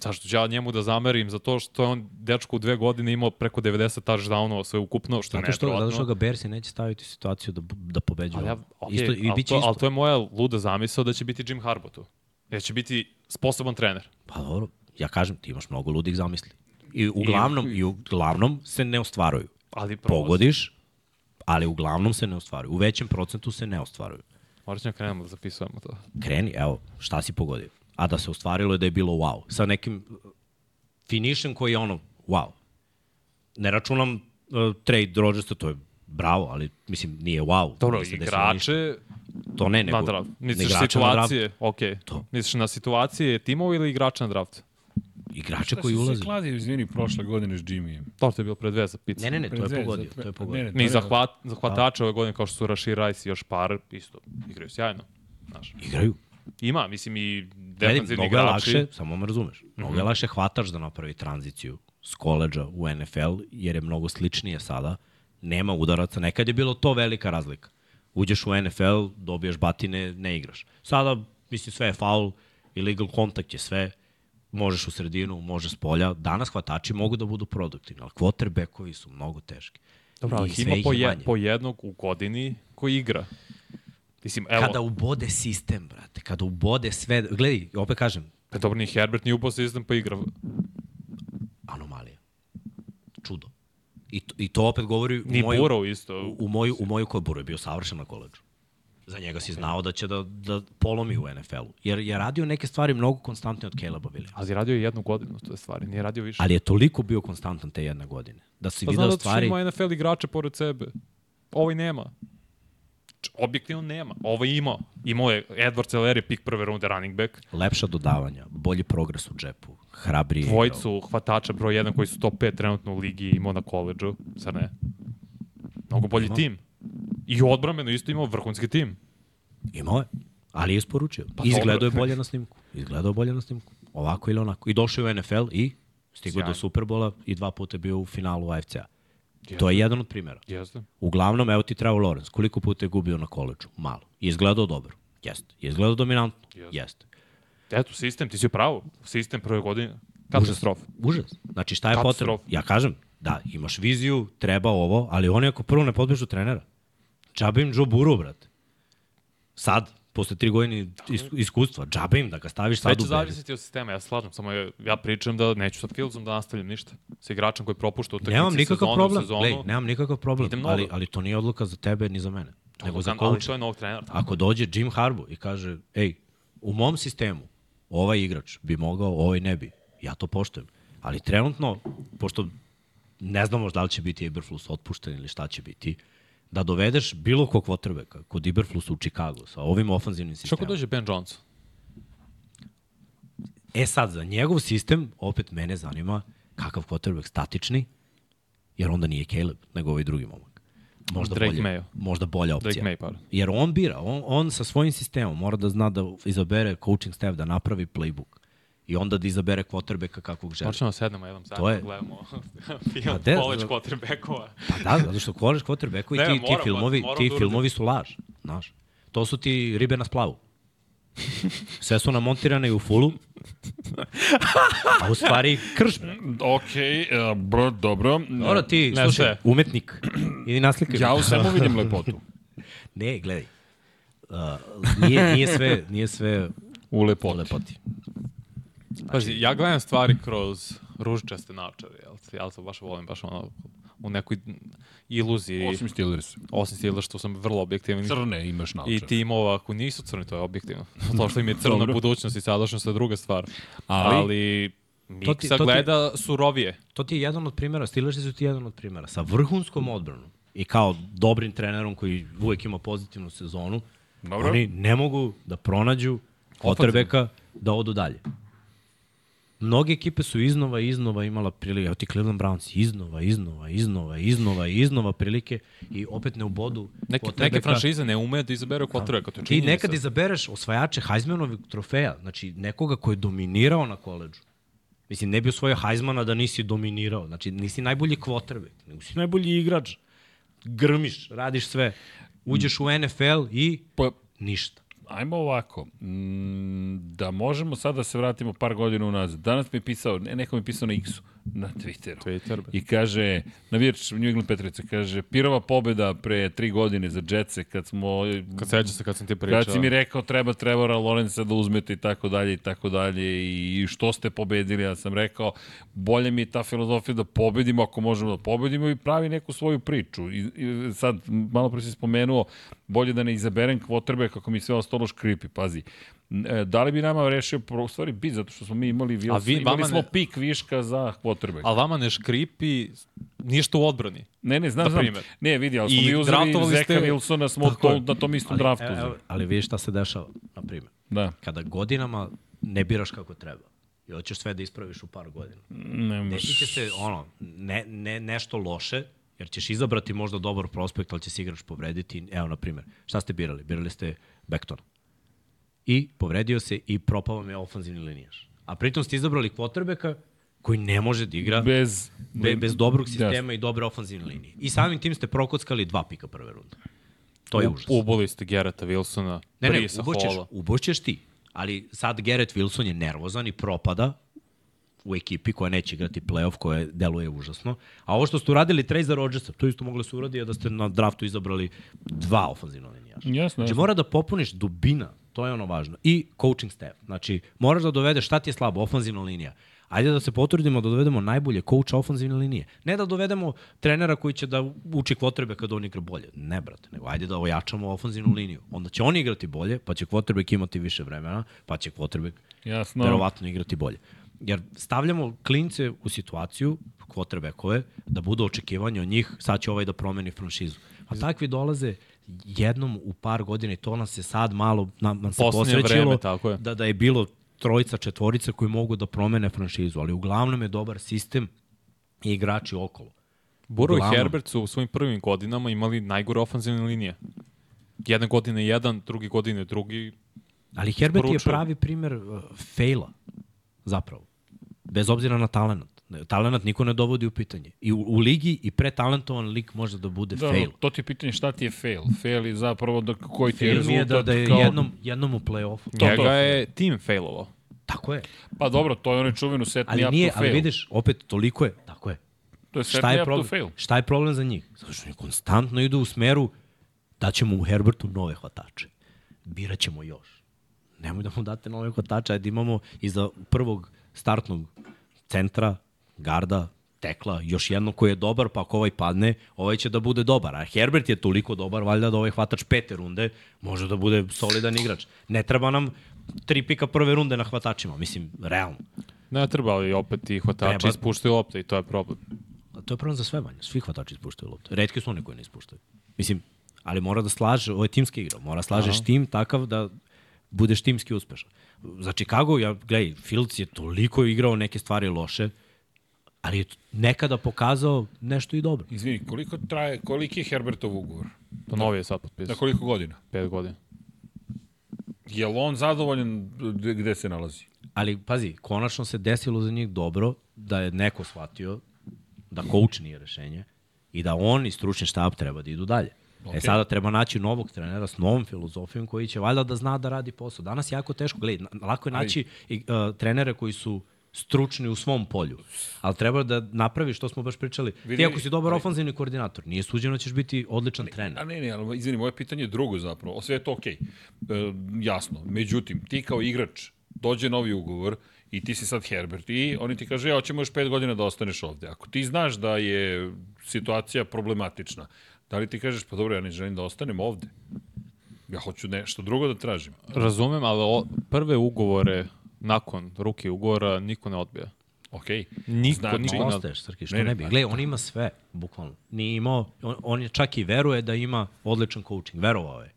Zašto ću ja njemu da zamerim za to što je on dečko u dve godine imao preko 90 touchdownova sve ukupno, što Zato ne što, zato što ga Bersi neće staviti u situaciju da, da pobeđuje. Ali, ja, okay, isto, I ali, to, isto. ali to je moja luda zamisao da će biti Jim Harbaugh tu. Da će biti sposoban trener. Pa dobro, ja kažem, ti imaš mnogo ludih zamisli. I uglavnom, i uglavnom se ne ostvaruju. Ali. Pogodiš, ali uglavnom se ne ostvaruju. U većem procentu se ne ostvaruju. Morat ćemo krenemo da zapisujemo to. Kreni, evo, šta si pogodio? A da se ostvarilo je da je bilo wow. Sa nekim uh, finišem koji je ono, wow. Ne računam uh, trade Rodgersa, to je bravo, ali mislim nije wow. Dobro, ništa. igrače To ne, nego na draft. Misliš situacije, ok. To. Misliš na situacije timova ili igrača na draft? Igrače Šta koji si se ulaze. kladio, izvini, prošle godine s Jimmyjem? To to je bilo pre dve za picu. Ne, ne, ne, to je Pred pogodio, to je ne, pogodio. ne, Ni to zahvat, zahvatača ove godine kao što su Rashid Rice i još par, isto igraju sjajno. Znaš. Igraju. Ima, mislim, i Gledaj, defensivni mnogo je igrači. lakše, samo me razumeš, mnogo je lakše hvataš da napravi tranziciju s koleđa u NFL, jer je mnogo sličnije sada. Nema udaraca, nekad je bilo to velika razlika. Uđeš u NFL, dobiješ batine, ne igraš. Sada, mislim, sve je faul, illegal kontakt je sve, možeš u sredinu, možeš s polja. Danas hvatači mogu da budu produktivni, ali quarterbackovi su mnogo teški. Dobro, ali ima po, je manje. po jednog u godini koji igra. Mislim, evo, Kada ubode sistem, brate, kada ubode sve, gledaj, opet kažem, pa dobro, ni Herbert ni upao sistem pa igra. anomalija. Čudo. I to, I to opet govori u Ni moju, Burrow isto. u, u moju, u moju koju Burrow je bio savršen na koleđu. Za njega si znao da će da, da polomi u NFL-u. Jer je radio neke stvari mnogo konstantnije od Caleba Williams. Ali radio je jednu godinu, to je stvari, nije radio više. Ali je toliko bio konstantan te jedne godine. Da si pa video znam da stvari... stvari... ima NFL igrače pored sebe. Ovaj nema. Objektivno nema. Ovo je imao. Imao je Edward Celeri, pik prve runde running back. Lepša dodavanja, bolji progres u džepu, hrabriji. Dvojicu hvatača broj 1 koji su top 5 trenutno u ligi imao na koleđu. Sad ne. Mnogo bolji Ima. tim. I odbrameno isto imao vrhunski tim. Imao je, ali je isporučio. Pa Izgledao je bolje na snimku. Izgledao je bolje na snimku. Ovako ili onako. I došao je u NFL i stigao Sjajno. do Superbola i dva puta je bio u finalu AFC-a. To je jedan od primjera. Jeste. Uglavnom, evo ti Trevor Lawrence. Koliko puta je gubio na koleđu? Malo. Izgledao dobro? Jeste. Je izgledao dominantno? Jeste. Jeste. Eto, sistem, ti si pravo. Sistem prve godine. Katastrofa. Užas. Znači šta je potrebno? Ja kažem, da, imaš viziju, treba ovo, ali oni ako prvo ne potpišu trenera, džabe im Joe Burrow, brate. Sad, posle tri godine is, iskustva, džabe im da ga staviš sad će u Bears. zavisiti od sistema, ja slažem, samo je, ja pričam da neću sa Fieldsom da nastavljam ništa. Sa igračem koji propušta utakmice Nemam nikakav sezonu problem, sezonu. Glej, nemam nikakav problem, ali, ali to nije odluka za tebe ni za mene, nego za ali coacha. to je novog trenera. Ako dođe Jim Harbaugh i kaže, ej, u mom sistemu ovaj igrač bi mogao, ovaj ne bi, ja to poštujem. Ali trenutno, pošto ne znamo da li će biti Eberflus otpušten ili šta će biti, da dovedeš bilo kog quarterbacka kod Eberflusa u Chicago sa ovim ofanzivnim Što sistemom. dođe Ben Johnson? E sad, za njegov sistem, opet mene zanima kakav quarterback statični, jer onda nije Caleb, nego ovaj drugi momak. možda Drake bolje, Mayo. možda bolja opcija. Drake May, pardon. Jer on bira, on, on sa svojim sistemom mora da zna da izabere coaching staff, da napravi playbook. I onda da izabere quarterbacka kakvog želi. Da sednemo jednom zajedno, To je- gledamo film de- college quarterbackova. Pa da, zato što college quarterbackovi Ne, ti, ti filmovi, moramo ti da filmovi su laž, znaš. To su ti ribe na splavu. Sve su namontirane i u fullu, a u stvari kršme. Okej, e, bro, dobro. Dobro, ti, Ne, slušaj, sve. umetnik, idi naslikaj. Ja u svemu vidim lepotu. Ne, gledaj. Uh, nije, nije, sve, nije sve U u lepoti. Lepoti. Pazi, ja gledam stvari kroz ružičaste naočare, jel? te? Ja to baš volim, baš ono, u nekoj iluziji, Osim Steelers. osim stila što sam vrlo objektivan. Crne imaš naočare. I timova ako nisu crni, to je objektivno. to što im je crna budućnost i sadašnjost je druga stvar. Ali- Ali, To ti- Miksa to ti- gleda surovije. To ti je jedan od primjera, Steelersi su ti jedan od primjera. Sa vrhunskom odbranom i kao dobrim trenerom koji uvek ima pozitivnu sezonu, Dobro. oni ne mogu da pronađu quarterbacka da odu dalje. Mnoge ekipe su iznova i iznova imala prilike, evo ti Cleveland Browns, iznova, iznova, iznova, iznova, iznova prilike i opet ne ubodu Neke, quarterbacka. neke franšize ne umeju da izaberu to je Ti nekad izabereš osvajače Heismanovih trofeja, znači nekoga ko je dominirao na koleđu. Mislim, ne bi osvojio Heismana da nisi dominirao. Znači, nisi najbolji quarterback, nego si najbolji igrač. Grmiš, radiš sve. Uđeš u NFL i Pa, ništa. Ajmo ovako, mm, da možemo sad da se vratimo par godina unazad. Danas mi je pisao, ne, neko mi je pisao na X-u, na Twitteru. Twitter. I kaže, navijač New England Patriotsa, kaže, pirova pobeda pre tri godine za Jetse, kad smo... Kad seća se kad sam ti pričao. Kad si mi rekao treba Trevora Lorenza da uzmete i tako dalje i tako dalje i što ste pobedili, ja sam rekao bolje mi je ta filozofija da pobedimo ako možemo da pobedimo i pravi neku svoju priču. I, i sad, malo pre si spomenuo, bolje da ne izaberem kvotrbe kako mi sve ostalo škripi, pazi. E, Da li bi nama rešio, u stvari bi, zato što smo mi imali, Wilson, A vi- imali vama smo ne- pik viška za kvotrbe. Ali vama ne škripi ništa u odbrani. Ne, ne, znam, na znam. Ne, vidi, ali smo I mi uzeli Zeka ste- Wilsona, smo Tako to, na tom istom Ali, draftu. uzeli. ali vidiš šta se dešava, na primjer. Da. Kada godinama ne biraš kako treba i hoćeš sve da ispraviš u par godina. Ne, Desi će se ono, ne, ne, nešto loše, jer ćeš izabrati možda dobar prospekt, ali će se igrač povrediti. Evo, na primjer, šta ste birali? Birali ste Bektona. I povredio se i propao vam je ofanzivni linijaš. A pritom ste izabrali quarterbacka koji ne može da igra bez, be, bez dobrog sistema Jasno. i dobre ofanzivne linije. I samim tim ste prokockali dva pika prve runde. To je užas. Uboli ste Gerata Wilsona, Ne, ne, Brisa uboćeš, Halla. uboćeš ti. Ali sad Garrett Wilson je nervozan i propada u ekipi koja neće igrati playoff, koja deluje užasno. A ovo što ste uradili trade za Rodgersa, to isto mogli se uradi da ste na draftu izabrali dva ofanzivna linijaša. Jasno, Znači jasno. mora da popuniš dubina, to je ono važno. I coaching staff. Znači moraš da dovedeš šta ti je slabo, ofanzivna linija. Ajde da se potrudimo da dovedemo najbolje coacha ofanzivne linije. Ne da dovedemo trenera koji će da uči kvotrebe kad on igra bolje. Ne, brate, nego ajde da ojačamo ofanzivnu liniju. Onda će on igrati bolje, pa će kvotrbek imati više vremena, pa će kvotrbek Jasno. verovatno igrati bolje. Jer stavljamo klince u situaciju, kvotrbekove, da budu očekivanja od njih, sad će ovaj da promeni franšizu. A takvi dolaze jednom u par godina i to nas se sad malo nam, nam se Poslednje posrećilo vreme, tako je. Da, da je bilo trojica, četvorica koji mogu da promene franšizu, ali uglavnom je dobar sistem i igrači okolo. Burrow i. Herbert su u svojim prvim godinama imali najgore ofanzivne linije. Jedne godine jedan, drugi godine drugi. Ali Herbert je Isporučuju. pravi primer uh, faila, zapravo. Bez obzira na talent. Talent niko ne dovodi u pitanje. I u, u ligi i pretalentovan lik može da bude Da, fail. to ti je pitanje šta ti je fail. Fail je zapravo da, koji ti je Fail mi je rezultat. da, da je kao... jednom, jednom u play-offu. To, Njega to. je tim failovao. Tako je. Pa dobro, to je onaj čuvenu set me Ali up nije, to fail. ali vidiš, opet toliko je. Tako je. to je set Šta me je, up to problem? fail. Šta je problem za njih? Zato što oni konstantno idu u smeru da ćemo u Herbertu nove hvatače. Birat ćemo još. Nemoj da mu date nove hvatače, ajde imamo iza prvog startnog centra, garda, tekla, još jedno koji je dobar, pa ako ovaj padne, ovaj će da bude dobar. A Herbert je toliko dobar, valjda da ovaj hvatač pete runde može da bude solidan igrač. Ne treba nam tri pika prve runde na hvatačima, mislim, realno. Ne treba, ali opet i hvatači Treba. ispuštaju lopte i to je problem. A to je problem za sve manje. Svi hvatači ispuštaju lopte. Redki su oni koji ne ispuštaju. Mislim, ali mora da slaže, ovo je timska igra, mora da slažeš Aha. tim takav da budeš timski uspešan. Za Chicago, ja, gledaj, Fields je toliko igrao neke stvari loše, ali je nekada pokazao nešto i dobro. Izvini, koliko traje, koliki je Herbertov ugovor? To novi je sad Na potpisao. koliko godina? 5 godina. Je li on zadovoljan gde gde se nalazi? Ali, pazi, konačno se desilo za njih dobro da je neko shvatio da coach nije rešenje i da on i stručni štab treba da idu dalje. Okay. E sada treba naći novog trenera s novom filozofijom koji će valjda da zna da radi posao. Danas je jako teško, gledaj, na- lako je naći i, uh, trenere koji su stručni u svom polju, ali treba da napraviš, što smo baš pričali, ti Vidi, ako si dobar ali- ofanzivni koordinator, nije suđeno da ćeš biti odličan trener. A ne, ne, ali izvini, moje pitanje je drugo zapravo. Sve je to okej. Okay. E, jasno. Međutim, ti kao igrač, dođe novi ugovor i ti si sad Herbert i oni ti kaže, ja, hoćemo još pet godina da ostaneš ovde. Ako ti znaš da je situacija problematična, da li ti kažeš, pa dobro, ja ne želim da ostanem ovde? Ja hoću nešto drugo da tražim. Razumem, ali o, prve ugovore nakon ruke ugovora niko ne odbija. Okej. Niko, Znači- niko ne odbija. ostaješ, Srki, što Ne, ne, bi? pa- Gle, on ima sve, bukvalno. Nije imao, on, on je čak i veruje da ima odličan coaching. Verovao je.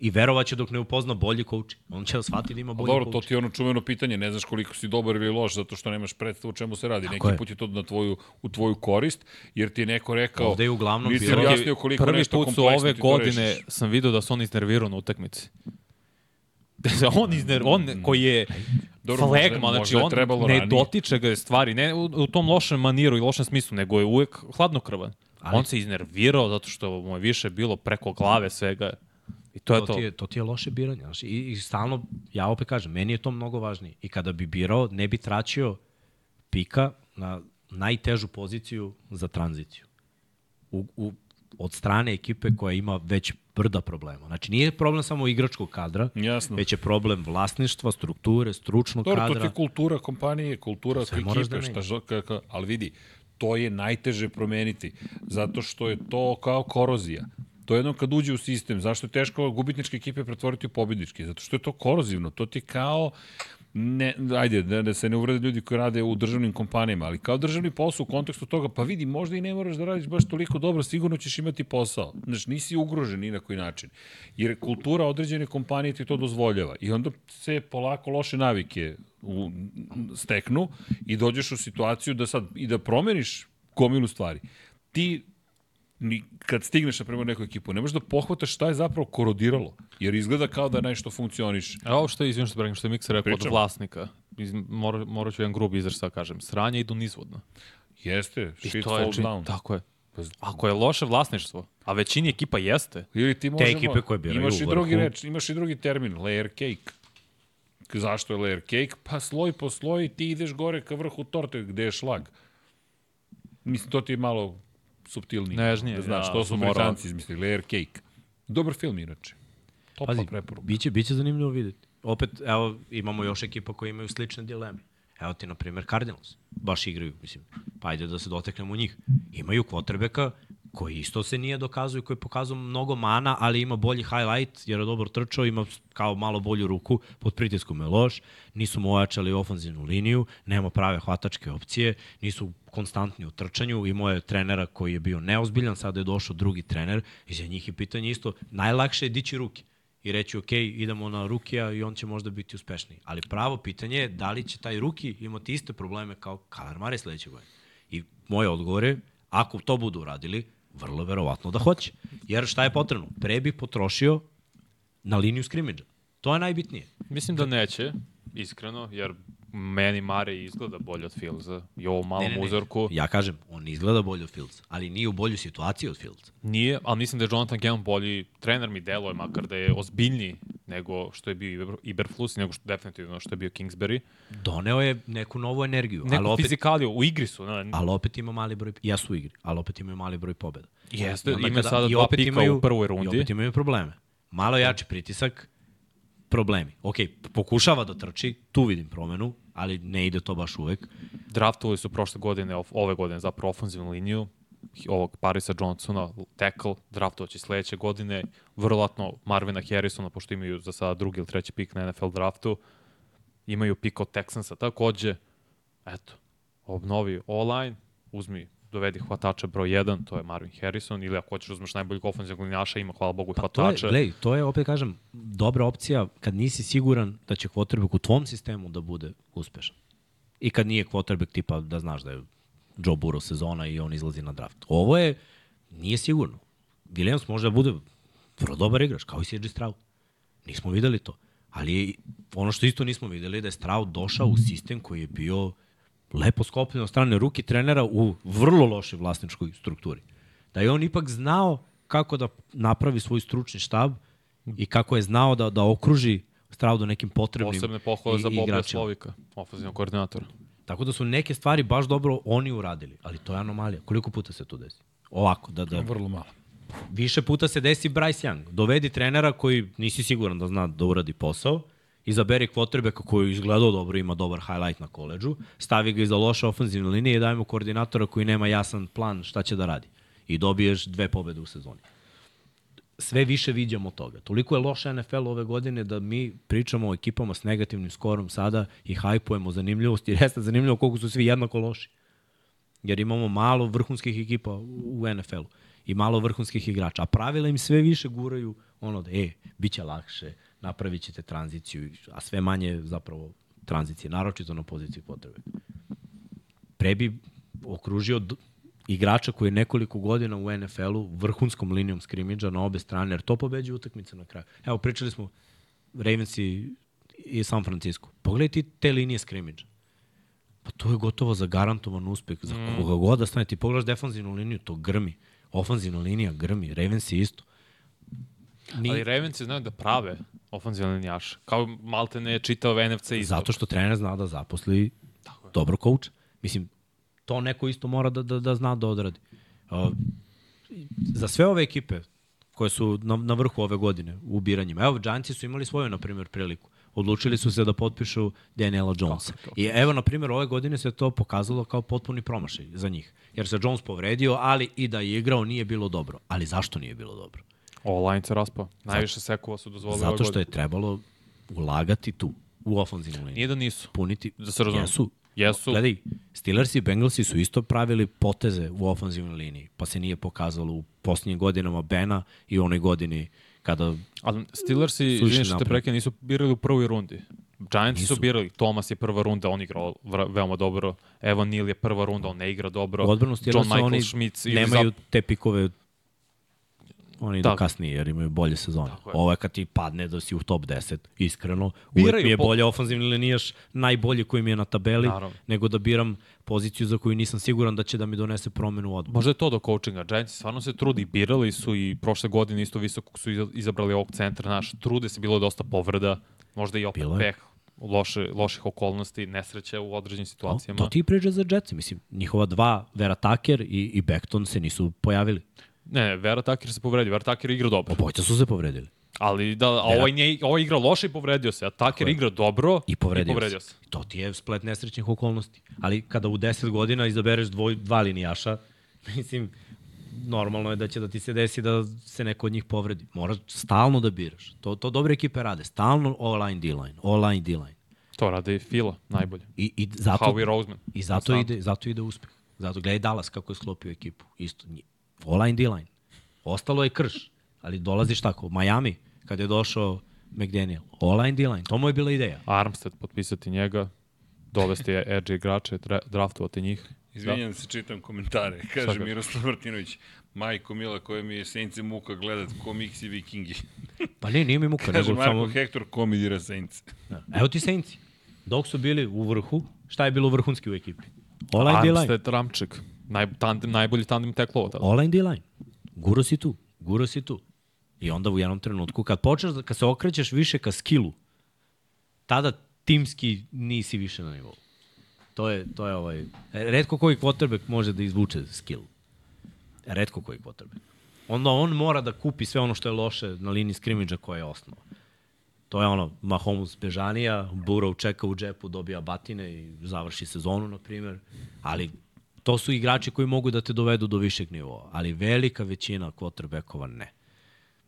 I verovaće dok ne upozna bolji coaching. On će da shvati da ima bolji dobro, to ti je ono čuveno pitanje, ne znaš koliko si dobar ili loš zato što nemaš predstavu o čemu se radi. Tako Neki je. put je to na tvoju, u tvoju korist, jer ti je neko rekao... Ovde je uglavnom nisi objasnio koliko Prvi nešto put su kompleksno ove godine sam video da se on iznervirao na utakmici. Da se on izner, on koji je Dobro, flegma, možda- znači možda on ne ranije. dotiče ga stvari, ne u, u tom lošem maniru i lošem smislu, nego je uvek hladnokrvan. Ali- On se iznervirao zato što mu je više bilo preko glave svega. I to je To to. ti je, to ti je loše biranje. Znaš, i, I stalno, ja opet kažem, meni je to mnogo važnije. I kada bi birao, ne bi tračio pika na najtežu poziciju za tranziciju. U, u, od strane ekipe koja ima već brda problema. Znači, nije problem samo igračkog kadra, Jasno. već je problem vlasništva, strukture, stručnog Dobro, to ti kadra. je kultura kompanije, kultura Sve moraš da ekipe, šta žo, kako, ali vidi, to je najteže promeniti, zato što je to kao korozija. To je jedno kad uđe u sistem, zašto je teško gubitničke ekipe pretvoriti u pobedničke? Zato što je to korozivno, to ti kao, ne, ajde, da, da se ne uvrede ljudi koji rade u državnim kompanijama, ali kao državni posao u kontekstu toga, pa vidi, možda i ne moraš da radiš baš toliko dobro, sigurno ćeš imati posao. Znači, nisi ugrožen ni na koji način. Jer kultura određene kompanije ti to dozvoljava. I onda se polako loše navike u, steknu i dođeš u situaciju da sad i da promeniš gomilu stvari. Ti ni, kad stigneš na primjer neku ekipu, ne možeš da pohvataš šta je zapravo korodiralo. Jer izgleda kao da nešto funkcioniše. A ovo što je, izvijem što pregam, što je Mikser rekao od vlasnika, iz, mora, morat ću jedan grub izraz sad kažem, sranja idu nizvodno. Jeste, I shit falls čin- down. Tako je. Ako je loše vlasništvo, a većini ekipa jeste, Ili ti možemo, ekipe koje biraju imaš i drugi reč, imaš i drugi termin, layer cake. Zašto je layer cake? Pa sloj po sloj ti ideš gore ka vrhu torte gde je šlag. Mislim, to ti je malo subtilnije. Nežnije, Da znaš, ja, to su mora- Britanci izmislili, layer cake. Dobar film, inače. Topla Pazi, preporuka. biće, biće zanimljivo videti. Opet, evo, imamo još ekipa koji imaju slične dileme. Evo ti, na primjer, Cardinals. Baš igraju, mislim. Pa ajde da se doteknemo njih. Imaju kvotrbeka koji isto se nije dokazao i koji je pokazao mnogo mana, ali ima bolji highlight, jer je dobro trčao, ima kao malo bolju ruku, pod pritiskom je loš, nisu mu ojačali ofanzivnu liniju, nema prave hvatačke opcije, nisu konstantni u trčanju, imao je trenera koji je bio neozbiljan, sada je došao drugi trener i za njih je pitanje isto, najlakše je dići ruke i reći ok, idemo na Rukija i on će možda biti uspešniji. Ali pravo pitanje je da li će taj Ruki imati iste probleme kao Kalar Mare sledeće godine. I moj odgovor je, ako to budu uradili, vrlo verovatno da hoće. Jer šta je potrebno? Pre bi potrošio na liniju skrimidža. To je najbitnije. mislim da neće, iskreno, jer meni Mare izgleda bolje od Filza i ovo malom Ne, ne, ne. uzorku Ja kažem, on izgleda bolje od Fields, ali nije u bolju situaciji od Fields. nije, ali mislim da je Jonathan Gannon bolji trener mi deluje, makar da je ozbiljniji nego što je bio Iber- Iberflus, nego što definitivno što je bio Kingsbury. Doneo je neku novu energiju, ali Neku opet, fizikaliju, u igri su. Ne, ali opet ima mali broj, jesu u igri, ali opet imaju mali broj pobjeda. Jeste, ima sada dva pika u prvoj rundi. I opet imaju probleme. Malo jači pritisak, problemi. Ok, pokušava da trči, tu vidim promenu, ali ne ide to baš uvek. draftovali su prošle godine, ove godine zapravo ofenzivnu liniju, ovog Parisa Johnsona, tackle, draftovaće sledeće godine, vrlovatno Marvina Harrisona, pošto imaju za sada drugi ili treći pik na NFL draftu, imaju pik od Texansa takođe, eto, obnovi online, uzmi dovedi hvatača broj 1, to je Marvin Harrison, ili ako hoćeš uzmeš najboljeg ofenzivnog linjaša, ima hvala Bogu Pa to je, hvatača. glej, to je, opet kažem, dobra opcija kad nisi siguran da će quarterback u tvom sistemu da bude uspešan. I kad nije quarterback tipa da znaš da je Joe Burrow sezona i on izlazi na draft. Ovo je, nije sigurno. Williams može da bude vrlo dobar igrač, kao i CJ Stroud. Nismo videli to. Ali ono što isto nismo videli je da je Stroud došao u sistem koji je bio lepo skopljen od strane ruki trenera u vrlo lošoj vlasničkoj strukturi. Da je on ipak znao kako da napravi svoj stručni štab i kako je znao da, da okruži Straudu nekim potrebnim Posebne pohvale za Boba. Slovika, ofenzivnog koordinatora. Tako da su neke stvari baš dobro oni uradili, ali to je anomalija. Koliko puta se to desi? Ovako, da, da Vrlo malo. više puta se desi Bryce Young. Dovedi trenera koji nisi siguran da zna da uradi posao, izaberi kvotrbeka koji izgledao dobro, ima dobar highlight na koleđžu, stavi ga iza loše ofenzivne linije i daj mu koordinatora koji nema jasan plan šta će da radi. I dobiješ dve pobede u sezoni. Sve više viđamo toga. Toliko je loša NFL ove godine da mi pričamo o ekipama s negativnim skorom sada i hajpujemo zanimljivost, jer jeste zanimljivo koliko su svi jednako loši jer imamo malo vrhunskih ekipa u NFL-u i malo vrhunskih igrača, a pravila im sve više guraju ono da, e, bit će lakše, napravit ćete tranziciju, a sve manje zapravo tranzicije, naročito na poziciji potrebe. Pre bi okružio igrača koji je nekoliko godina u NFL-u vrhunskom linijom skrimidža na obe strane, jer to pobeđuje utakmice na kraju. Evo, pričali smo Ravens i, i San Francisco. Pogledaj ti te linije skrimidža. Pa to je gotovo zagarantovan uspeh. Za Mm. koga god da stane. Ti pogledaš defanzivnu liniju, to grmi. Ofanzivna linija grmi. Ravens je isto. Ni, Ali Ravensi znaju da prave ofenzivne linijaše. Kao malte ne je čitao NFC isto. zato što trener zna da zaposli dobro coach. Mislim, to neko isto mora da, da, da zna da odradi. Uh, za sve ove ekipe koje su na, na vrhu ove godine u ubiranjima, evo, Giantsi su imali svoju, na primjer, priliku. Odlučili su se da potpišu Daniela Jonesa. I evo, na primjer, ove godine se to pokazalo kao potpuni promašaj za njih. Jer se Jones povredio, ali i da je igrao nije bilo dobro. Ali zašto nije bilo dobro? O, line se raspao. Najviše sekova su dozvolili Zato što je trebalo ulagati tu, u ofenzivnu liniju. Nije da nisu. puniti. Da se razumemo. Jesu. Jesu. Gledaj, Steelers i Bengalsi su isto pravili poteze u ofenzivnoj liniji, pa se nije pokazalo u posljednjim godinama Bena i onoj godini kada Ali Steelersi, Su išli izvini što te napred. prekine, nisu birali u prvoj rundi. Giantsi su Nisu. birali. Thomas je prva runda, on igrao veoma dobro. Evan Neal je prva runda, on ne igra dobro. John Michael oni Schmitz nemaju zap- te pikove oni idu Tako. kasnije jer imaju bolje sezone. Je. Ovo je kad ti padne da si u top 10, iskreno. Uvek Biraju mi je bolje ofenzivni linijaš, najbolji koji mi je na tabeli, Naravno. nego da biram poziciju za koju nisam siguran da će da mi donese promenu u. Možda je to do coachinga. Giantsi stvarno se trudi. Birali su i prošle godine isto visoko su iza- izabrali ovog centra. Naš, trude se, bilo je dosta povreda. Možda i opet peh loše, loših okolnosti, nesreće u određenim situacijama. To ti priča za Jetsi, mislim, njihova dva, Vera Tucker i, i Beckton se nisu pojavili. Ne, Vera Tucker se povredio. Vera Tucker igra dobro. Obojica su se povredili. Ali da, a ovaj, nije, ovaj igra loše i povredio se, a Tucker je. igra dobro I povredio, i povredio se. se. To ti je splet nesrećnih okolnosti. Ali kada u 10 godina izabereš dvoj, dva linijaša, mislim, normalno je da će da ti se desi da se neko od njih povredi. Moraš stalno da biraš. To, to dobre ekipe rade. Stalno all-line, D-line, all-line, D-line. To radi Fila, najbolje. I, i zato, Howie Roseman. I zato ide, zato ide uspeh. Zato gledaj Dallas kako je sklopio ekipu. Isto, all-line, D-line. Ostalo je krš, ali dolaziš tako. Miami, kada je došao McDaniel, all-line, D-line. To mu je bila ideja. Armstead, potpisati njega, dovesti edge igrače, dra- draftovati njih. Izvinjam se, čitam komentare. Kaže kažeš? Miroslav Martinović, majko Mila koja mi je Sence muka gledat ko Miksi Vikingi. Pa ne, nije mi muka, Kaže nego Marko samo... Hector komidira Sence. Evo ti Saintsi. Dok su bili u vrhu, šta je bilo vrhunski u ekipi? D-line. Armstead, Ramček, naj, tandem, najbolji tandem teklova tada. All-line, D-line. Guro si tu, guro si tu. I onda u jednom trenutku, kad počneš, da- kad se okrećeš više ka skillu, tada timski nisi više na nivou. To je, to je ovaj... Redko koji quarterback može da izvuče skill. Redko koji quarterback. Onda on mora da kupi sve ono što je loše na liniji skrimidža koja je osnova. To je ono, Mahomes bežanija, Burrow čeka u džepu, dobija batine i završi sezonu, na primjer. Ali to su igrači koji mogu da te dovedu do višeg nivoa. Ali velika većina quarterbackova ne.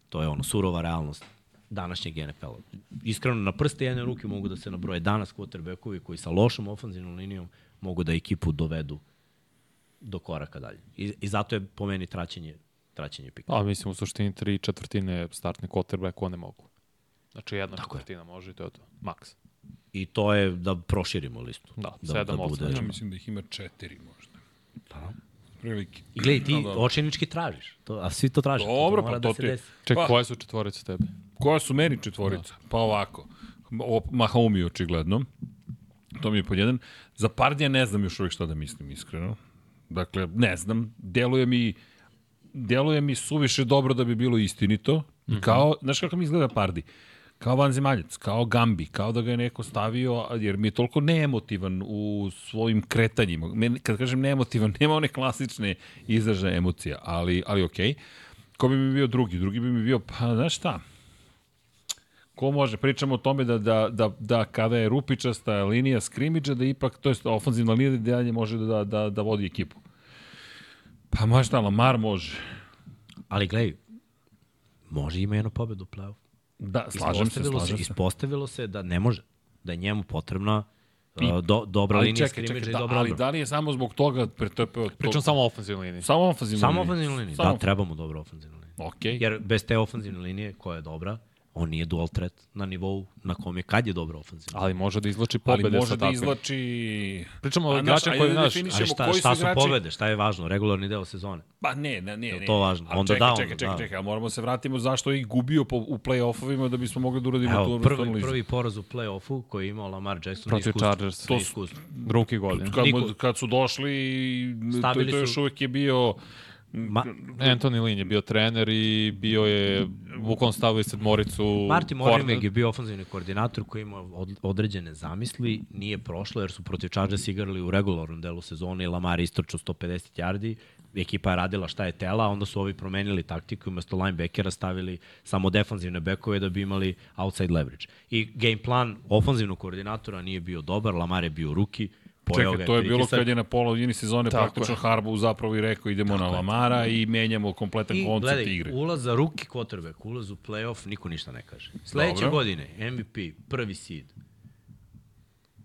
To je ono, surova realnost današnjeg NFL-a. Iskreno, na prste jedne ruke mogu da se nabroje danas quarterbackovi koji sa lošom ofenzivnom linijom mogu da ekipu dovedu do koraka dalje. I, i zato je po meni traćenje, traćenje pika. A mislim u suštini tri četvrtine startni quarterback one mogu. Znači jedna Tako je. četvrtina može i to je to. Max. I to je da proširimo listu. Da, da, sedam, da osam. bude, Ja mislim da ih ima četiri možda. Prilike. I gledaj, ti No, dobro. očajnički tražiš. To, a svi to traže. Dobro, pa da to se ti- desi. Ček, Pa- koje su četvorice tebi? Koja su meni četvorica? Pa ovako. O, Mahomi očigledno. To mi je pod jedan. Za Pardija ne znam još uvijek šta da mislim, iskreno. Dakle, ne znam. Deluje mi deluje mi suviše dobro da bi bilo istinito. Mm -hmm. Kao, znaš kako mi izgleda Pardi? Kao vanzemaljac, kao Gambi, kao da ga je neko stavio, jer mi je toliko neemotivan u svojim kretanjima. Kad kažem neemotivan, nema one klasične izražaje emocija, ali, ali okej. Okay. Ko bi mi bio drugi? Drugi bi mi bio, pa znaš šta, Ko može? Pričamo o tome da, da, da, da kada je rupičasta linija skrimidža, da ipak, to je ofanzivna linija da dalje može da, da, da vodi ekipu. Pa može šta, Lamar može. Ali gledaj, može ima jednu pobedu u play-off. Da, slažem se, slažem se, se. ispostavilo se da ne može. Da je njemu potrebna uh, do, dobra Ali linija čekaj, čekaj, i da, dobra ali da li je samo zbog toga pretrpeo to? Pričam samo o ofenzivnoj liniji. Samo ofanzivna Samo linija. ofenzivna linija. Samo Da, treba mu dobra ofenzivna linija. Okej. Jer bez te ofenzivne linije, koja je dobra, on nije dual threat na nivou na kom je kad je dobra ofenzivna. Ali može da izvlači Ali pobede može sa da izvlači... Pričamo o A, igračima koji, da znaš, definišemo Ali šta, koji šta su igrači- pobede? Šta je važno? Regularni deo sezone. Pa ne, ne, ne. Ne. to važno? Ali Onda čekaj, da, onda čekaj, čekaj, da. čekaj, ali moramo se vratimo zašto je i gubio po, u play-offovima da bismo mogli da uradimo tu Evo, vrstu prvi, analize. prvi poraz u play-offu koji je imao Lamar Jackson Protiv iskustvo. Chargersa. To To su drugi godin. Kad, kad su došli, to, to još uvek je bio... Ma, Anthony Lynn je bio trener i bio je, bukvalno stavili sedmoricu... Marty corner- Morningweg je bio ofenzivni koordinator koji ima od, određene zamisli, nije prošlo jer su protiv Chargers igrali u regularnom delu sezone i Lamar istrčao 150 yardi, ekipa je radila šta je tela, onda su ovi promenili taktiku i umesto linebackera stavili samo defanzivne bekove da bi imali outside leverage. I game plan ofanzivnog koordinatora nije bio dobar, Lamar je bio ruki, pojeo Čekaj, to je bilo kad je na polovini sezone Tako praktično Harbu zapravo i rekao idemo na Lamara i menjamo kompletan I koncept gledaj, igre. ulaz za ruki quarterback, ulaz u playoff, niko ništa ne kaže. Sledeće Dobro. godine, MVP, prvi seed.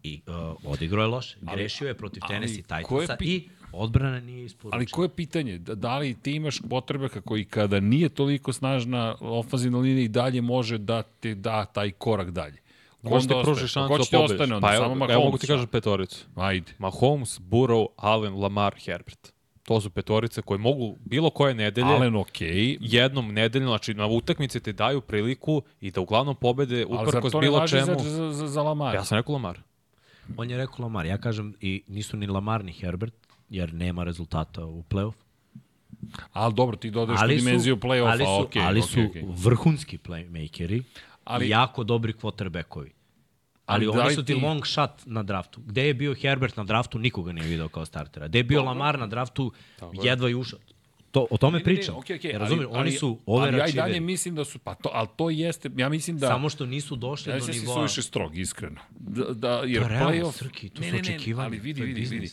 I uh, odigrao je loše. Grešio je protiv Tennessee je Titansa pi- i odbrana nije isporučena. Ali koje je pitanje? Da, da li ti imaš potrebeka koji kada nije toliko snažna ofanzivna linija i dalje može da ti da taj korak dalje? Ko Možeš ti pruži šansu Ko da će ti pobediš. ostane onda? Pa Samo evo, Mahomes? evo mogu ti kažem petoricu. Ajde. Mahomes, Burrow, Allen, Lamar, Herbert. To su petorice koje mogu bilo koje nedelje, Allen okej, jednom nedeljno, znači na utakmici ti daju priliku i da uglavnom pobede ali zar uprkos to ne bilo važi za, čemu. za, za, za Lamar? Ja sam rekao Lamar. On je rekao Lamar, ja kažem i nisu ni Lamar ni Herbert, jer nema rezultata u playoff. Ali dobro, ti dodaješ dimenziju play-offa, ali su, okej, ali okej, su okej. vrhunski playmakeri Ali- jako dobri quarterbackovi. Ali, Ali da oni li su ti long shot na draftu. Gde je bio Herbert na draftu, nikoga nije video kao startera. Gde je bio Lamar na draftu, jedva i ušao. To, o tome pričam. okej, okej, Jer, ali- oni su ove Ali ja i dalje mislim da su, pa to, ali to jeste, ja mislim da... Samo što nisu došli Ja do da si nivoa. suviše strog, iskreno. Da, da, jer To je realno. Srki, to su očekivanja, ali vidi, vidi, vidi.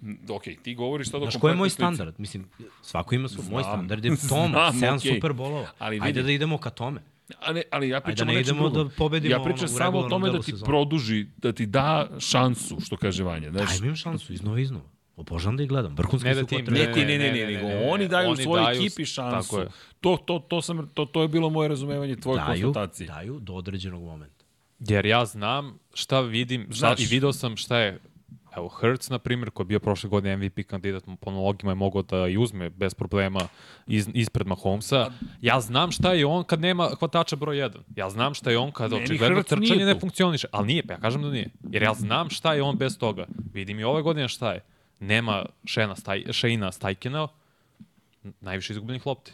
Mm, Ok, ti govoriš sada o Znaš, koji je moj standard? Mislim, svako ima svoj, moj standard je Toma, 7 okej. super bolova. Ali vidi. Ajde da idemo ka tome. Ali, ali ja pričam ne o nečem idemo drugom. da pobedimo Ja pričam ono samo o tome da ti sezone. produži, da ti da šansu, što kaže Vanja. Znaš, Ajme imam šansu, iznova iznova. Obožavam da ih gledam. Vrhunski Ne su da ti im- quarterback. Ne, ti, ne, ne, ne, nego oni daju oni svojoj daju- ekipi šansu. tako je. To, to, to, sam, to, to je bilo moje razumevanje tvoje daju, konstatacije. daju do određenog momenta. Jer ja znam šta vidim, šta, Znaš. i video sam šta je Evo, Hertz, na primjer, koji je bio prošle godine MVP kandidat po analogima je mogao da i uzme bez problema iz, ispred Mahomesa. Ja znam šta je on kad nema hvatača broj 1. Ja znam šta je on kada Meni očigledno trčanje ne funkcioniše. Ali nije, pa ja kažem da nije. Jer ja znam šta je on bez toga. Vidim i ove godine šta je. Nema Šena Staj, Šeina Stajkina, najviše izgubljenih lopti.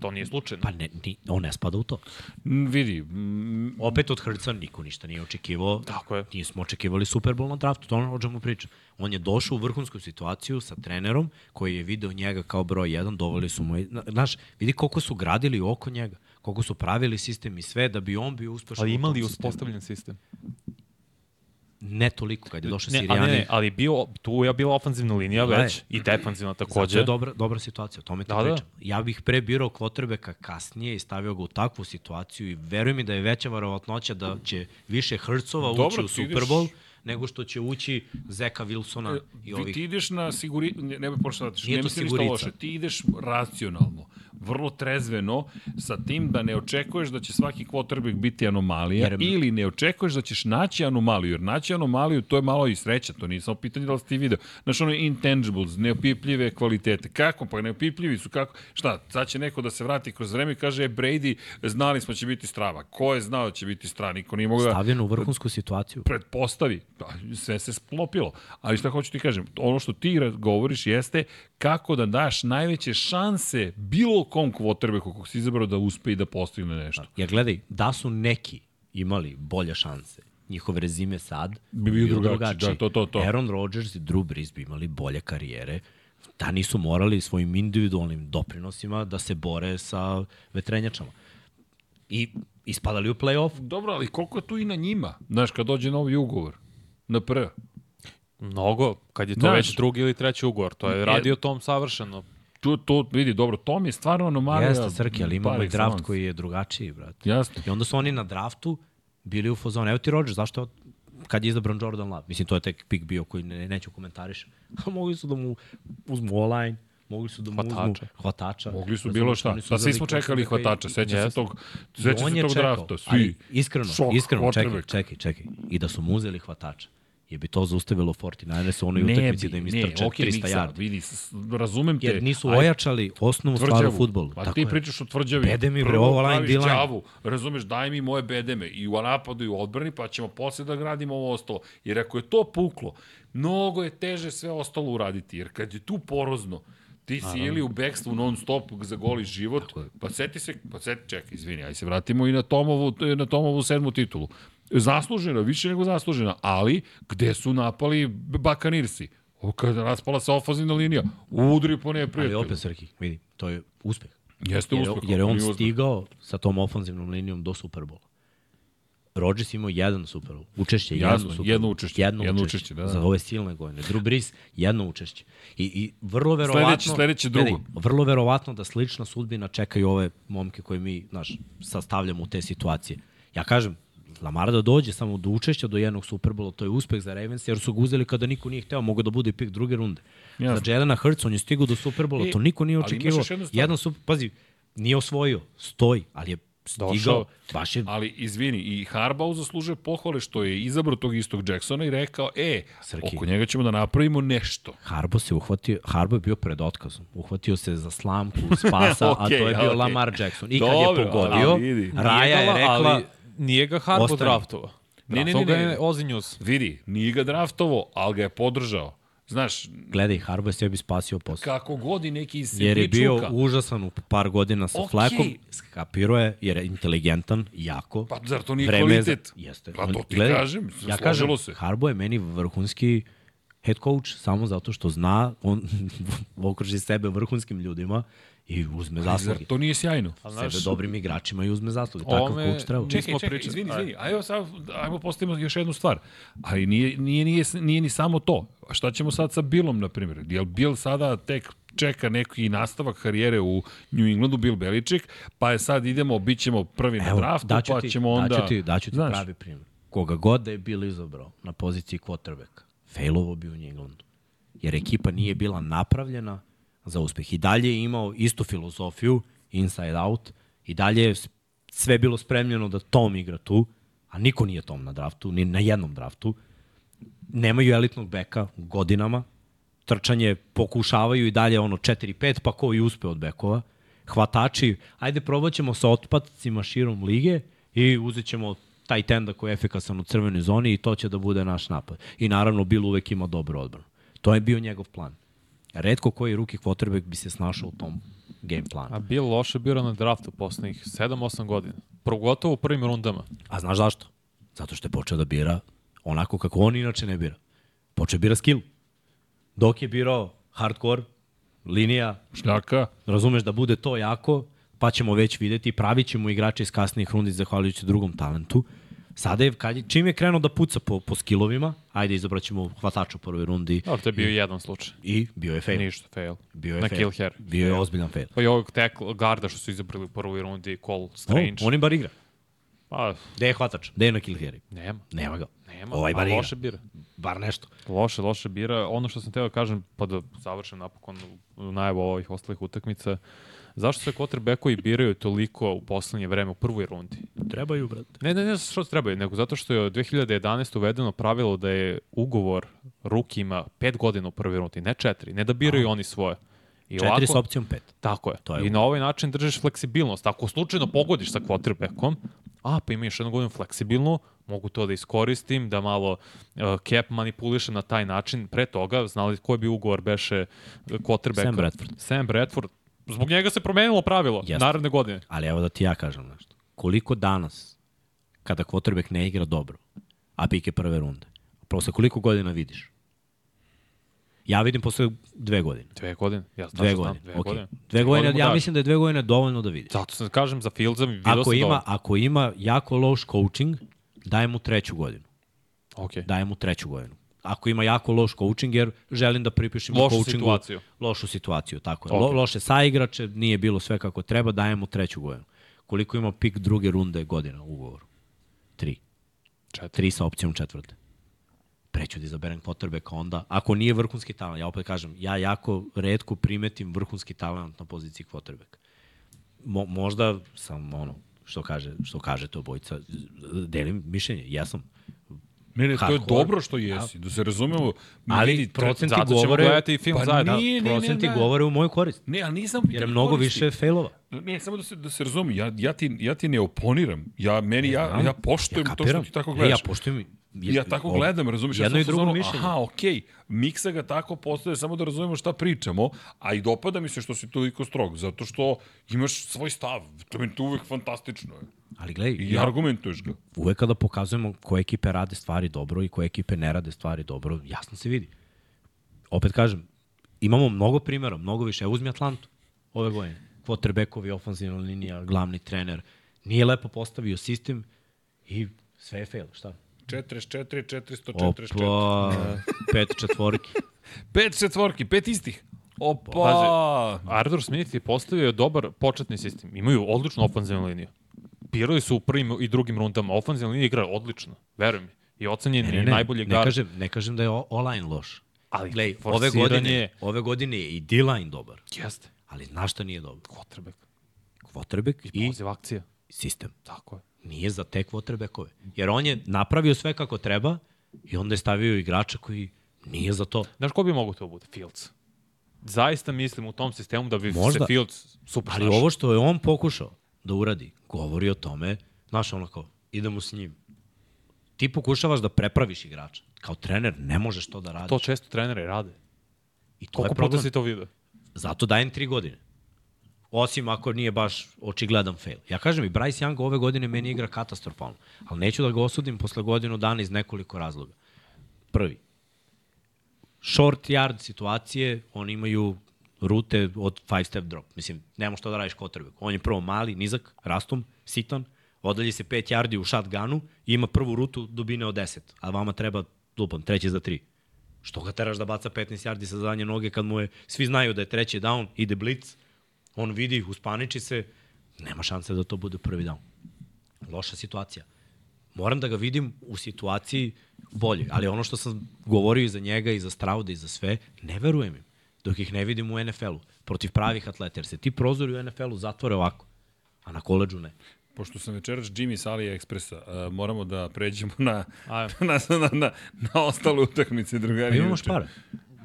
To nije slučajno. Pa ne, ni, on ne spada u to. Mm, Vidi, mm, Opet od Hrca niko ništa nije očekivao. Tako je. Nismo očekivali Super Bowl na draftu, to ono o čemu pričam. On je došao u vrhunsku situaciju sa trenerom koji je video njega kao broj 1, doveli su mu, zna- znaš, vidi koliko su gradili oko njega, koliko su pravili sistem i sve da bi on bio uspešan Ali imali uspostavljen sistem. Ne toliko kad je došao Ne, Sirijani. ne, ne, ali bio, tu je bila ofanzivna linija Gledaj. već i defanzivna Zato takođe. je dobra, dobra situacija, o tome ti Da, da, da. pričam. Ja bih pre birao kvotrbeka kasnije i stavio ga u takvu situaciju i veruj mi da je veća varovatnoća da će više Hrcova ući u Super Bowl nego što će ući Zeka Wilsona i Vi ovih. ti ideš na siguri... Ne, ne pošto da ne mislim ništa loše. Ti ideš racionalno, vrlo trezveno, sa tim da ne očekuješ da će svaki quarterback biti anomalija Jer- ili ne očekuješ da ćeš naći anomaliju. Jer naći anomaliju, to je malo i sreća, to nije samo pitanje da li si ti video. Znaš, ono intangibles, neopipljive kvalitete. Kako? Pa neopipljivi su, kako? Šta, sad će neko da se vrati kroz vreme i kaže, e, Brady, znali smo da će biti strava. Ko je znao da će biti strava? Niko nije mogao da Stavljen u vrhunsku situaciju. pretpostavi, sve se sklopilo. Ali šta hoću ti kažem, ono što ti govoriš jeste kako da daš najveće šanse bilo kom quarterbacku kog si izabrao da uspe i da postigne nešto. Jer gledaj, da su neki imali bolje šanse, njihov rezime sad Bi bio drugačiji, da, to, to, to. Aaron Rodgers i Drew Brees bi imali bolje karijere, da nisu morali svojim individualnim doprinosima da se bore sa vetrenjačama. I ispadali u play-off. Dobro, ali koliko je tu i na njima? Znaš, kad dođe novi ugovor, na pr. Mnogo, kad je to Znaš- već drugi ili treći ugovor, to je radio Tom savršeno. Tu, to, vidi, dobro, to mi je stvarno anomalija. Jeste, Srki, ali imamo i draft koji je drugačiji, brate. Jasno. I onda su oni na draftu bili u fazonu. Evo ti Rodgers, zašto kad je izabran Jordan Love? Mislim, to je tek pik bio koji ne, neću komentariš. A mogli su da mu uzmu online, mogli su da mu uzmu Hvatača. hvatača. Mogli su Razumeš, bilo šta. su Pa svi smo čekali hvatača, seća se tog, seća se tog čekao, drafta. Svi. ali iskreno, Šok, iskreno, čekaj, čekaj, čekaj. I da su mu uzeli hvatača, je bi to zaustavilo 49ers u onoj utakmici da im istrče okej, 300 Miksa, yardi. Vidi, razumem te. Jer nisu Ajde, ojačali osnovnu stvar u futbolu. A Tako ti je. pričaš o tvrđavi. Bede mi, bre, ovo line, praviš D-line. đavu, razumeš, daj mi moje bedeme i u napadu i u odbrani, pa ćemo posle da gradimo ovo ostalo. Jer ako je to puklo, mnogo je teže sve ostalo uraditi. Jer kad je tu porozno, ti si ili u bekstvu non stop za goli život, pa seti se, pa seti, čekaj, izvini, aj se vratimo i na Tomovu, na Tomovu sedmu titulu. Zaslužena, više nego zaslužena, ali gde su napali Bakanirsi? O, kada raspala se ofazina linija, udri po Ali neprijatelju. opet, Srki, vidi, to je uspeh. Jeste Jer, uspeh. jer je on stigao sa tom ofanzivnom linijom do Superbola. Rodgers imao jedan Super Bowl. Učešće, Jasno, jedno Super Bowl. jedno učešće, Jedno, jedno učešće, učešće, da, da. Za ove silne godine. Drew Brees, jedno učešće. I, i vrlo verovatno... Sledeće- sledeće drugo. Gledaj, vrlo verovatno da slična sudbina čeka i ove momke koje mi, znaš, sastavljamo u te situacije. Ja kažem, Lamar da dođe samo do učešća do jednog Superbola, to je uspeh za Ravens, jer su ga uzeli kada niko nije hteo, mogo da bude pik druge runde. Jasno. Za Jelena Hurts, on je stigao do Superbola, I- to niko nije očekivao. Jedan super, pazi, nije osvojio, stoji, ali je stigao, Došao. baš je Ali, izvini, i Harbaugh zaslužuje pohvale što je izabrao tog istog Jacksona i rekao, e, Srki. oko njega ćemo da napravimo nešto. Harbo se uhvatio, Harbo je bio pred otkazom. Uhvatio se za slamku spasa, a Okej, to je bio okej. Lamar Jackson. I kad Dobro, je pogodio, ali. Raja je rekla, ali nije ga Harbo ostani. draftova. Ne, ne, ne, ne, News. Vidi, nije ga draftovo, ali ga je podržao. Znaš, gledaj, Harbo je sebi spasio posao. kako god i neki iz Jer je bio Sebičuka, užasan u par godina sa Okej. flekom, skapirao je, jer je inteligentan, jako. Pa zar to nije Vreme je za- kvalitet? Jeste. Pa to ti gledaj, kažem, ja kažem, se. Harbo je meni vrhunski head coach samo zato što zna, on okruži sebe vrhunskim ljudima i uzme Zar zasluge. to nije sjajno? Sebe dobrim igračima i uzme zasluge. Takav Ome- coach treba. Čekaj, Čekaj, pričali- izvini, Ajde. izvini. Ajmo, sad, ajmo postavimo još jednu stvar. Ali nije, nije, nije, nije ni samo to. A šta ćemo sad sa Billom, na primjer? Jel Bill sada tek čeka neki nastavak karijere u New Englandu, Bill Belichick, pa je sad idemo, bit ćemo prvi na draftu, daću pa ti, ćemo onda... Daću ti, daću ti Znaš, pravi primjer. Koga god da je bilo izabrao na poziciji quarterbacka, failovo bi u New Englandu. Jer ekipa nije bila napravljena za uspeh. I dalje je imao istu filozofiju, inside out, i dalje je sve bilo spremljeno da Tom igra tu, a niko nije Tom na draftu, ni na jednom draftu. Nemaju elitnog beka godinama, trčanje pokušavaju i dalje ono 4-5, pa ko i uspe od bekova. Hvatači, ajde probat ćemo sa otpacima širom lige i uzet ćemo taj tenda koji je efikasan u crvenoj zoni i to će da bude naš napad. I naravno, Bill uvek ima dobru odbranu. To je bio njegov plan. Redko koji ruki quarterback bi se snašao u tom game planu. A Bill loše bira na draftu poslednjih 7-8 godina. Pogotovo u prvim rundama. A znaš zašto? Zato što je počeo da bira onako kako on inače ne bira. Počeo bira skill. Dok je birao hardcore, linija, Šljaka, razumeš da bude to jako, pa ćemo već videti, pravit ćemo igrače iz kasnijih rundi zahvaljujući drugom talentu. Sada je, kad je, čim je krenuo da puca po, po skillovima, ajde izabrat ćemo hvatača u prvoj rundi Dobro, to je bio jedan slučaj. i bio je fail. Ništa, fail. Bio je na fail. kill hair. Bio je ozbiljan fail. Pa i ovog tackle, garda što su izabrali u prvoj rundi, Cole O, Strange. on im bar igra. Pa, Gde je hvatač? Gde je na Kilheri? nema. Nema ga. Nema, Ovaj bar igra. loše bira. Bar nešto. Loše, loše bira. Ono što sam teo da kažem, pa da završim napokon najavu ovih ostalih utakmica, zašto se quarterbackovi biraju toliko u poslednje vreme u prvoj rundi? Trebaju, brate. Ne, ne, ne što trebaju, nego zato što je od 2011. uvedeno pravilo da je ugovor rukima pet godina u prvoj rundi, ne četiri, ne da biraju oni svoje. I Četiri s opcijom pet. Tako je. To je I na ovaj način držiš fleksibilnost. Ako slučajno pogodiš sa quarterbackom, a pa ima još jednu godinu fleksibilnu, mogu to da iskoristim, da malo uh, cap manipulišem na taj način. Pre toga, znali ko je bio ugovor beše quarterbacka? Sam Bradford. Sam Bradford. Zbog njega se promenilo pravilo Jeste. naredne godine. Ali evo da ti ja kažem nešto. Koliko danas, kada quarterback ne igra dobro, a pike prve runde, posle koliko godina vidiš? Ja vidim posle dve godine. Dve godine. Ja Dve tačno godine. Znam, dve okay. godine. Dve godine, mu ja mislim da je dve godine dovoljno da vidiš. Zato sam kažem za Fieldsa, vidio Ako sam ima, dovoljno. ako ima jako loš coaching, daj mu treću godinu. Okay. Dajem mu treću godinu. Ako ima jako loš coaching, jer želim da pripišem Lošu coachingu situaciju. lošu situaciju, tako je. Lo, Ok. loše saigrače, nije bilo sve kako treba, dajem mu treću godinu. Koliko ima pik druge runde godina u ugovoru? Tri. Četiri. Tri sa opcijom četvrte. Preću da izaberem quarterbacka onda. Ako nije vrhunski talent, ja opet kažem, ja jako redko primetim vrhunski talent na poziciji quarterbacka. Mo, možda sam ono, što kaže, što kaže to bojica, delim mišljenje, jesam. Ne, ne, to je dobro što jesi, da se razumemo. Ali vidi, procenti Zato ćemo govore, gledati i film Pa zajedno. nije, ne, ne, procenti ne. govore u moju korist. Ne, ali nisam Jer je mnogo više failova. Ne, samo da se, da se razumi, ja, ja, ti, ja ti ne oponiram. Ja, meni, ja, ja poštujem to što ti tako E, gledaš. ja poštujem. Ja tako o- gledam, razumiješ? Jedno ja i drugo mišljenje. Aha, okej, miksa ga tako postoje samo da razumemo šta pričamo, a i dopada mi se što si toliko strog, zato što imaš svoj stav, to mi je to uvek fantastično. je. Ali gledaj, I ja, argumentuješ ga. uvek kada pokazujemo koje ekipe rade stvari dobro i koje ekipe ne rade stvari dobro, jasno se vidi. Opet kažem, imamo mnogo primjera, mnogo više. Evo uzmi Atlantu ove godine. Quarterbackovi, ofenzivna linija, glavni trener. Nije lepo postavio sistem i sve je fail. Šta? 44, 444. Opa, pet četvorki. Pet četvorki, pet istih. Opa! Pazi, Arthur Smith je postavio dobar početni sistem. Imaju odličnu ofenzivnu liniju. Birali su u prvim i drugim rundama. Ofenzivna linija igra odlično, veruj mi. I ocenjen Ne, je ne, najbolji ne, gar. kažem, ne kažem da je online loš. Ali Glej, ove godine, ove godine je i D-line dobar. Jeste. Ali znaš šta nije dobro? Quarterback. Quarterback i Poziv akcija. sistem. Tako je. Nije za te quarterbackove. Jer on je napravio sve kako treba i onda je stavio igrača koji nije za to. Znaš ko bi mogo to bude? Fields. Zaista mislim u tom sistemu da bi Možda. se Fields super Ali snašao. ovo što je on pokušao da uradi, govori o tome, znaš ono kao, idemo s njim. Ti pokušavaš da prepraviš igrača. Kao trener ne možeš to da radiš. To često treneri rade. I to Koliko je puta problem. si to vidio? Zato dajem tri godine. Osim ako nije baš očigledan fail. Ja kažem i Bryce Young ove godine meni igra katastrofalno. Ali neću da ga osudim posle godinu dana iz nekoliko razloga. Prvi. Short yard situacije, oni imaju rute od five step drop. Mislim, nema što da radiš quarterback. On je prvo mali, nizak, rastom, sitan, odalji se 5 yardi u shotgunu i ima prvu rutu dubine od 10, a vama treba lupam, treći za 3. Što ga teraš da baca 15 yardi sa zadnje noge kad mu je, svi znaju da je treći down, ide blitz, on vidi, uspaniči se, nema šanse da to bude prvi down. Loša situacija. Moram da ga vidim u situaciji bolje, ali ono što sam govorio i za njega i za Strauda i za sve, ne verujem im dok ih ne vidim u NFL-u, protiv pravih atleta, jer se ti prozori u NFL-u zatvore ovako, a na koleđu ne. Pošto sam večeras Jimmy s AliExpressa, uh, moramo da pređemo na, Ajde. na, na, na, na ostale utakmice, drugari. Pa imamo špare.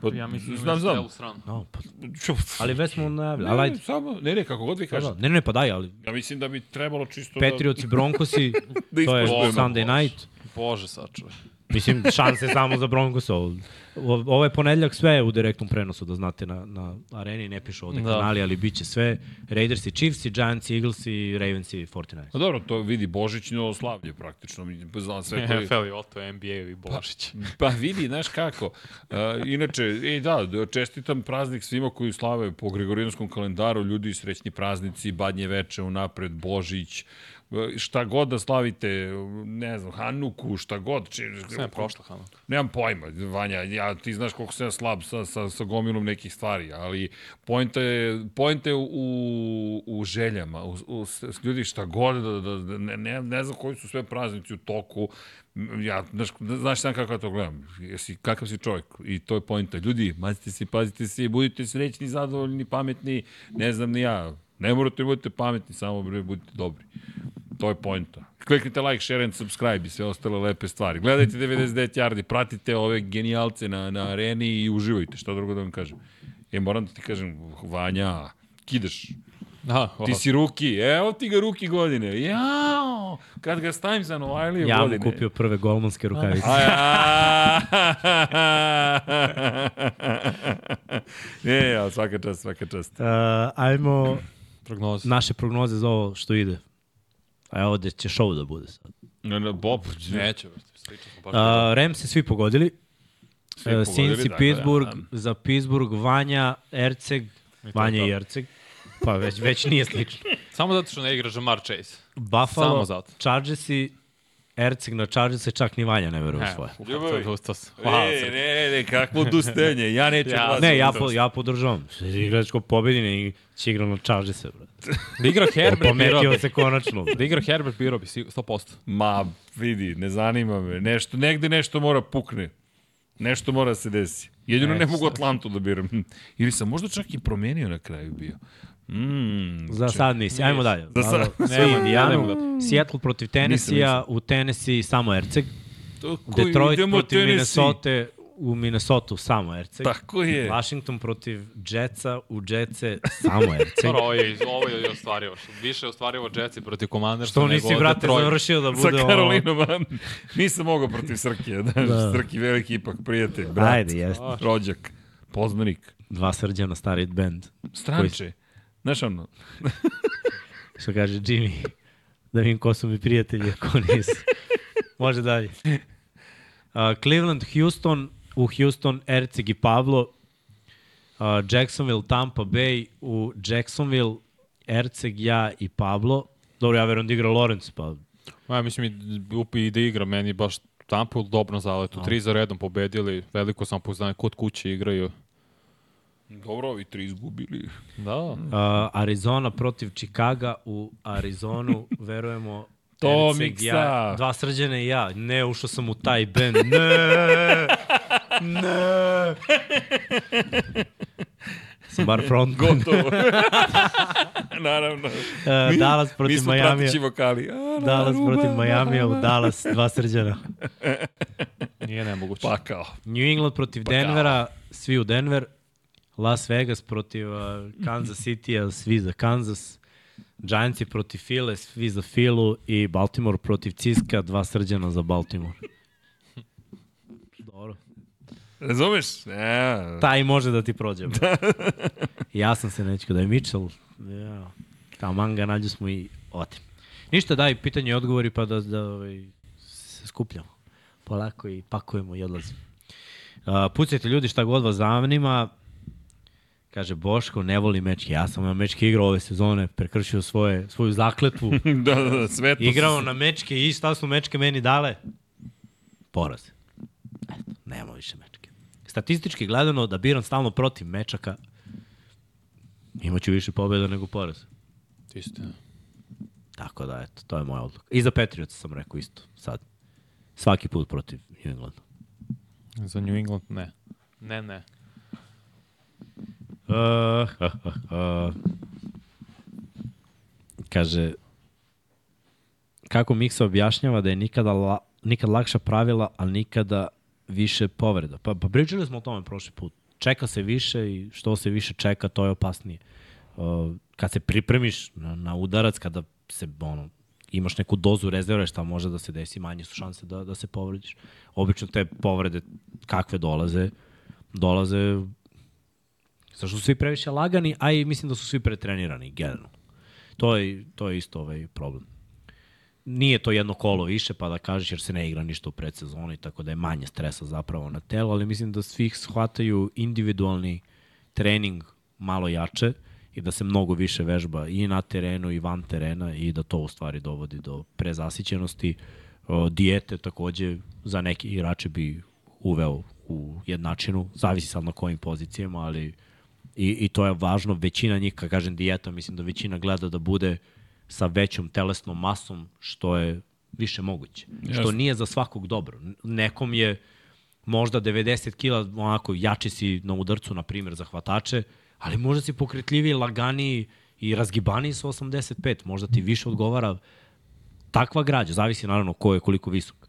Pa, Ja mislim da znam, znam. stranu. No, pa, Ču, ali već smo najavili, ali ne, ajde. samo, ne, ne, kako god vi Da, kažete. da. Ne, ne, pa daj, ali Ja mislim da bi trebalo čisto Patriotsi, Broncosi, Da to je. Sunday night. Bože, sačuvaj. Mislim, šanse samo za Broncos. Ovo, je ponedljak sve je u direktnom prenosu, da znate, na, na areni ne pišu ovde Da. kanali, ali bit će sve. Raiders i Chiefs i Giants i Eagles i Ravens i 49 Pa dobro, to vidi Božićno slavlje praktično. Znam sve koji... NFL i Otto, NBA i Božić. Pa vidi, znaš kako. Uh, inače, e, da, da, čestitam praznik svima koji slave po Gregorijanskom kalendaru, ljudi srećni praznici, badnje veče unapred, Božić, šta god da slavite, ne znam, Hanuku, šta god. Či, Sve je prošla, Hanuka. Nemam pojma, Vanja, ja, ti znaš koliko sam ja slab sa, sa, sa gomilom nekih stvari, ali pojenta je, pojenta je u, u željama, u, u, s- ljudi šta god, da, da, da ne, ne, ne znam koji su sve praznici u toku, ja, znaš, znaš sam kako ja to gledam, jesi, kakav si čovjek i to je pojenta. Ljudi, mazite se, pazite se, budite srećni, zadovoljni, pametni, ne znam ni ja, ne morate da budete pametni, samo budite dobri. To je pojenta. Kliknite like, share and subscribe i sve ostale lepe stvari. Gledajte 99 Yardi, pratite ove genijalce na, na areni i uživajte, šta drugo da vam kažem. E, moram da ti kažem, Vanja, kidaš, Da, ti si ruki, evo ti ga ruki godine, jao, kad ga stavim za Novajlije Ja mu godine. kupio prve golmanske rukavice. A, ja. ne, ja, svaka čast, svaka čast. Uh, ajmo prognoza. naše prognoze za ovo što ide. A evo gde će show da bude sad. No, no, Bob, Neće. Uh, Rem se svi pogodili. Svi Uh, pogodili, Cincy, da, Pittsburgh, da, da. za Pittsburgh, Vanja, Erceg, Vanja to. i Erceg. Pa već, već nije slično. Samo zato što ne igra Jamar Chase. Buffalo, Samo zato. Chargersi, Erceg na Chargersi, čak ni Vanja ne veruje u svoje. Ljubavi. to, hvala E, se. ne, ne, ne, kakvo odustajanje, ja neću Ja-. Ne, ja, po, ja podržavam. Igrač ko pobedi i će igra na Chargerse, brate. Da igra Herbert, Pometio bi. se konačno. Da igra Herbert, birao bi, sig- 100%. Ma, vidi, ne zanima me. Nešto, negde nešto mora pukne. Nešto mora da se desi. Jedino ne E, mogu Atlantu da biram. Ili sam možda čak i promenio na kraju bio. Mm, Za sad nisi. Ajmo dalje. Za sad- Sve Nema, Indijanu, Seattle protiv Tennessee-a, u Tennessee samo Erceg. Tako Detroit protiv Tennessee. Minnesota, u Minnesota samo Erceg. Tako je. Washington protiv Jetsa, u Jetse samo Erceg. Dobro, ovo je, ovo je ostvarivo. Više je ostvarivo Jetsi protiv Commandersa Što nisi, brate, Detroit. završio da Sa bude ono... Karolinom, a nisam mogao protiv Srkije. Da, Da. Srki veliki ipak prijatelj, brat, Ajde, jeste. rođak, poznanik, Dva srđana, stari band. stranče. Znaš ono, Što kaže Jimmy, da vidim ko su mi prijatelji, ako nisu. Može dalje. Uh, Cleveland, Houston, u Houston, Erceg i Pablo. Uh, Jacksonville, Tampa Bay, u Jacksonville, Erceg, ja i Pablo. Dobro, ja verujem da igra Lorenz, pa Ja mislim i, upi da igra, meni baš Tampa u dobrom zaletu. Tri za redom pobedili, veliko sam poznanje, kod kuće igraju. Dobro, ovi tri izgubili. Da, Uh, Arizona protiv Chicaga u Arizonu, verujemo To miksa. Ja, dva srđane i ja. Ne, ušao sam u taj band. Ne! Ne! sam bar front. Gotovo. Naravno. Uh, Dallas Mi protiv smo Miami. prateći vokali. A, Dallas Naruba, protiv Miami u Dallas, dva srđana. nije nemoguće. Pa kao. New England protiv Denvera, svi u Denver. Las Vegas protiv uh, Kansas City-a, svi za Kansas. Giantsi protiv File, svi za Filu. I Baltimore protiv Ciska, dva srđana za Baltimore. Dobro. Razumeš? Ja. Taj može da ti prođe. bro. ja sam se neću da je Mitchell. Ja. Kao manga nađu smo i otim. Ništa, daj pitanje i odgovori pa da, da ovaj, se skupljamo. Polako i pakujemo i odlazimo. Uh, pucajte ljudi šta god vas zanima. Kaže Boško, ne voli mečke. Ja sam na mečke igrao ove sezone, prekršio svoje, svoju zakletvu. da, da, da, svetlo. Igrao na mečke i šta su mečke meni dale? Poraz. Eto, nema više mečke. Statistički gledano, da biram stalno protiv mečaka, imaću više pobjeda nego poraz. Istina. Tako da, eto, to je moja odluka. I za Patriots sam rekao isto, sad. Svaki put protiv New Englanda. Za New England ne. Ne, ne. Uh. Kaže, kako Miksa objašnjava da je nikada, la, nikad lakša pravila, ali nikada više povreda. Pa, pa pričali smo o tome prošli put. Čeka se više i što se više čeka, to je opasnije. Uh, kad se pripremiš na, na udarac, kada se ono, imaš neku dozu rezerve šta može da se desi, manje su šanse da, da se povrediš. Obično te povrede kakve dolaze, dolaze Zašto su svi previše lagani, a i mislim da su svi pretrenirani, generalno. To je, to je isto ovaj problem. Nije to jedno kolo više, pa da kažeš jer se ne igra ništa u predsezoni, tako da je manje stresa zapravo na telo, ali mislim da svih shvataju individualni trening malo jače i da se mnogo više vežba i na terenu i van terena i da to u stvari dovodi do prezasićenosti. Dijete takođe za neke igrače bi uveo u jednačinu, zavisi sad na kojim pozicijama, ali i, i to je važno. Većina njih, kad kažem dijeta, mislim da većina gleda da bude sa većom telesnom masom, što je više moguće. Jasne. Što nije za svakog dobro. Nekom je možda 90 kila, onako, jači si na udarcu, na primjer, za hvatače, ali možda si pokretljiviji, laganiji i razgibaniji sa 85. Možda ti više odgovara takva građa, zavisi naravno ko je koliko visok.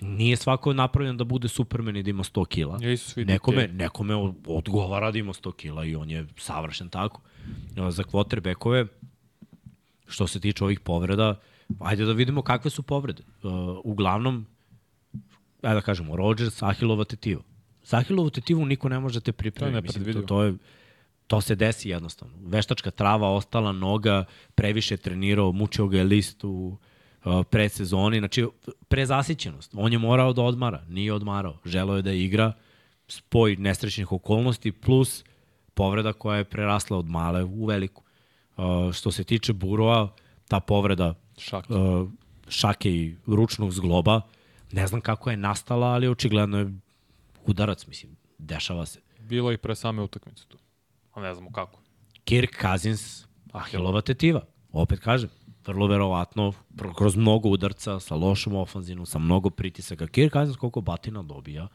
Nije svako napravljen da bude Superman i da ima 100 kila. Nekome, nekome odgovara da ima 100 kila i on je savršen tako. Za quarterbackove, što se tiče ovih povreda, ajde da vidimo kakve su povrede. Uh, uglavnom, ajde da kažemo, Rodgers, Ahilova tetiva. Za Ahilovu tetivu niko ne može da te pripremiti. To je Mislim, to, to, je, to se desi jednostavno. Veštačka trava, ostala noga, previše trenirao, mučio ga je list u uh, predsezoni, znači prezasićenost. On je morao da odmara, nije odmarao. Želeo je da igra, spoj nesrećnih okolnosti plus povreda koja je prerasla od male u veliku. Uh, što se tiče Burova, ta povreda šake, uh, šake i ručnog zgloba, ne znam kako je nastala, ali očigledno je udarac, mislim, dešava se. Bilo i pre same utakmice tu, a ne znamo kako. Kirk Cousins, Ahilova tetiva, opet kažem, vrlo verovatno, kroz mnogo udarca, sa lošom ofanzinom, sa mnogo pritisaka. Kirk Cousins koliko batina dobija,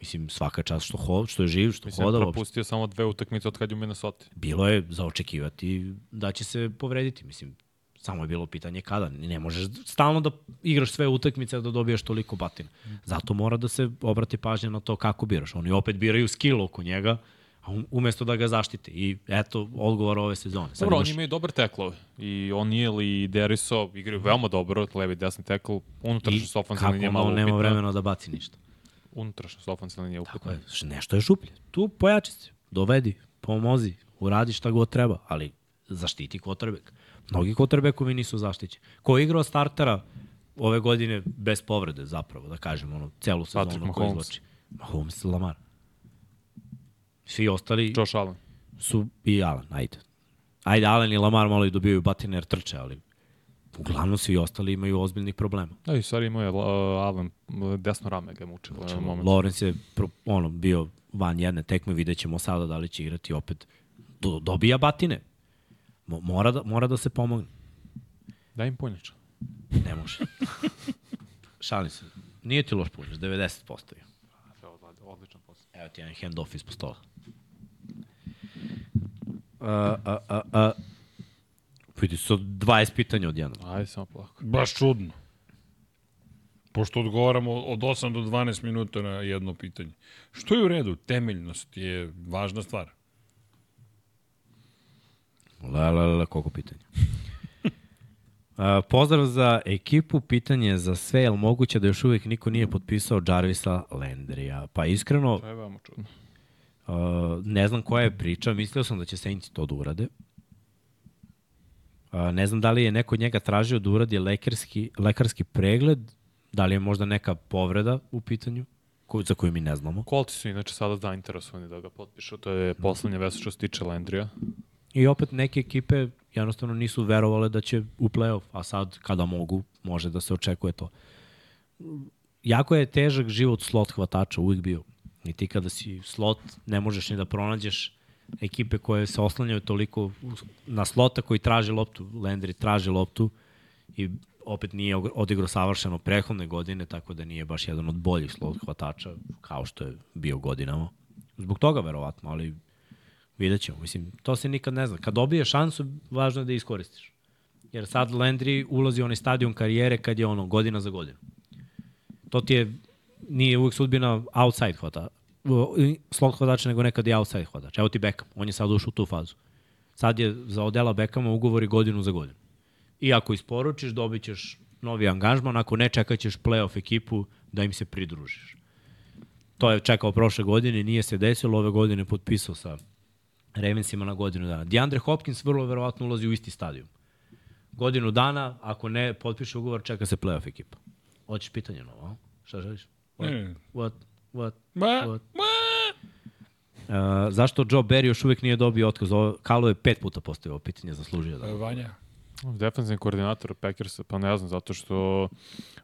Mislim, svaka čast što, ho, što je živ, što Mislim, hoda. Mislim, propustio samo dve utakmice od kad je u Minnesota. Bilo je za očekivati da će se povrediti. Mislim, samo je bilo pitanje kada. Ne možeš stalno da igraš sve utakmice da dobijaš toliko batina. Zato mora da se obrati pažnja na to kako biraš. Oni opet biraju skill oko njega, umesto da ga zaštite. I eto, odgovor ove sezone. Sad dobro, imaš... oni imaju dobar teklove. I O'Neal i Deriso igraju veoma dobro, levi desni tekl, unutrašnjost ofenzivne linije malo upitna. nema vremena da baci ništa unutrašnjost ofenzivna linija upitna. Tako je, nešto je šuplje. Tu pojači se, dovedi, pomozi, uradi šta god treba, ali zaštiti quarterback. Mnogi quarterbackovi nisu zaštićeni. Ko je igrao startera ove godine bez povrede zapravo, da kažem, ono, celu sezonu koji izloči. Mahomes, Lamar. Svi ostali... Josh Allen. Su i Allen, ajde. Ajde, Allen i Lamar malo i dobijaju batine jer trče, ali uglavnom svi ostali imaju ozbiljnih problema. Da, i stvari imao je uh, Allen, desno rame ga mučilo. Znači, Lorenz je pro, ono, bio van jedne tekme, vidjet ćemo sada da li će igrati opet. Do, dobija batine. Mo, mora, da, mora da se pomogne. Da im punjač. Ne može. Šalim se. Nije ti loš punjač, 90% je. Odličan posao. Evo ti jedan hand-off ispod stola. Uh, uh, uh, uh. Vidi, su 20 pitanja od jednog. Ajde, samo polako. Baš čudno. Pošto odgovaramo od 8 do 12 minuta na jedno pitanje. Što je u redu? Temeljnost je važna stvar. La, la, la, koliko pitanja. Uh, pozdrav za ekipu, pitanje za sve, je li moguće da još uvijek niko nije potpisao Jarvisa Landrija? Pa iskreno... To je veoma čudno. Uh, ne znam koja je priča, mislio sam da će Saints to da urade. Ne znam da li je neko od njega tražio da uradi lekarski, lekarski pregled, da li je možda neka povreda u pitanju, ko, za koju mi ne znamo. Kolti su inače sada zainteresovani da ga potpišu, to je poslednja vest što se tiče Landrija. I opet neke ekipe jednostavno nisu verovale da će u playoff, a sad kada mogu, može da se očekuje to. Jako je težak život slot hvatača uvijek bio. I ti kada si slot, ne možeš ni da pronađeš ekipe koje se oslanjaju toliko na slota koji traži loptu, Landry traži loptu i opet nije odigrao savršeno prehodne godine, tako da nije baš jedan od boljih slot hvatača, kao što je bio godinama. Zbog toga verovatno, ali vidjet ćemo. Mislim, to se nikad ne zna. Kad dobije šansu, važno je da iskoristiš. Jer sad Landry ulazi u onaj stadion karijere kad je ono godina za godinu. To ti je, nije uvijek sudbina outside hvata, slot hvatač nego nekad i outside hvatač. Evo ti Beckham, on je sad ušao u tu fazu. Sad je za odela Beckhama ugovori godinu za godinu. I ako isporučiš, dobit ćeš novi angažman, ako ne, čekat ćeš playoff ekipu da im se pridružiš. To je čekao prošle godine, nije se desilo, ove godine potpisao sa Ravensima na godinu dana. DeAndre Hopkins vrlo verovatno ulazi u isti stadijum. Godinu dana, ako ne potpiše ugovor, čeka se playoff ekipa. Hoćeš pitanje novo, a? Šta želiš? What? Mm. What? What? Ma, What? ma. zašto Joe Barry još uvijek nije dobio otkaz? Ovo, Kalo je pet puta postavio ovo pitanje, zaslužio da. Vanja. Defensivni koordinator Packersa, pa ne znam, zato što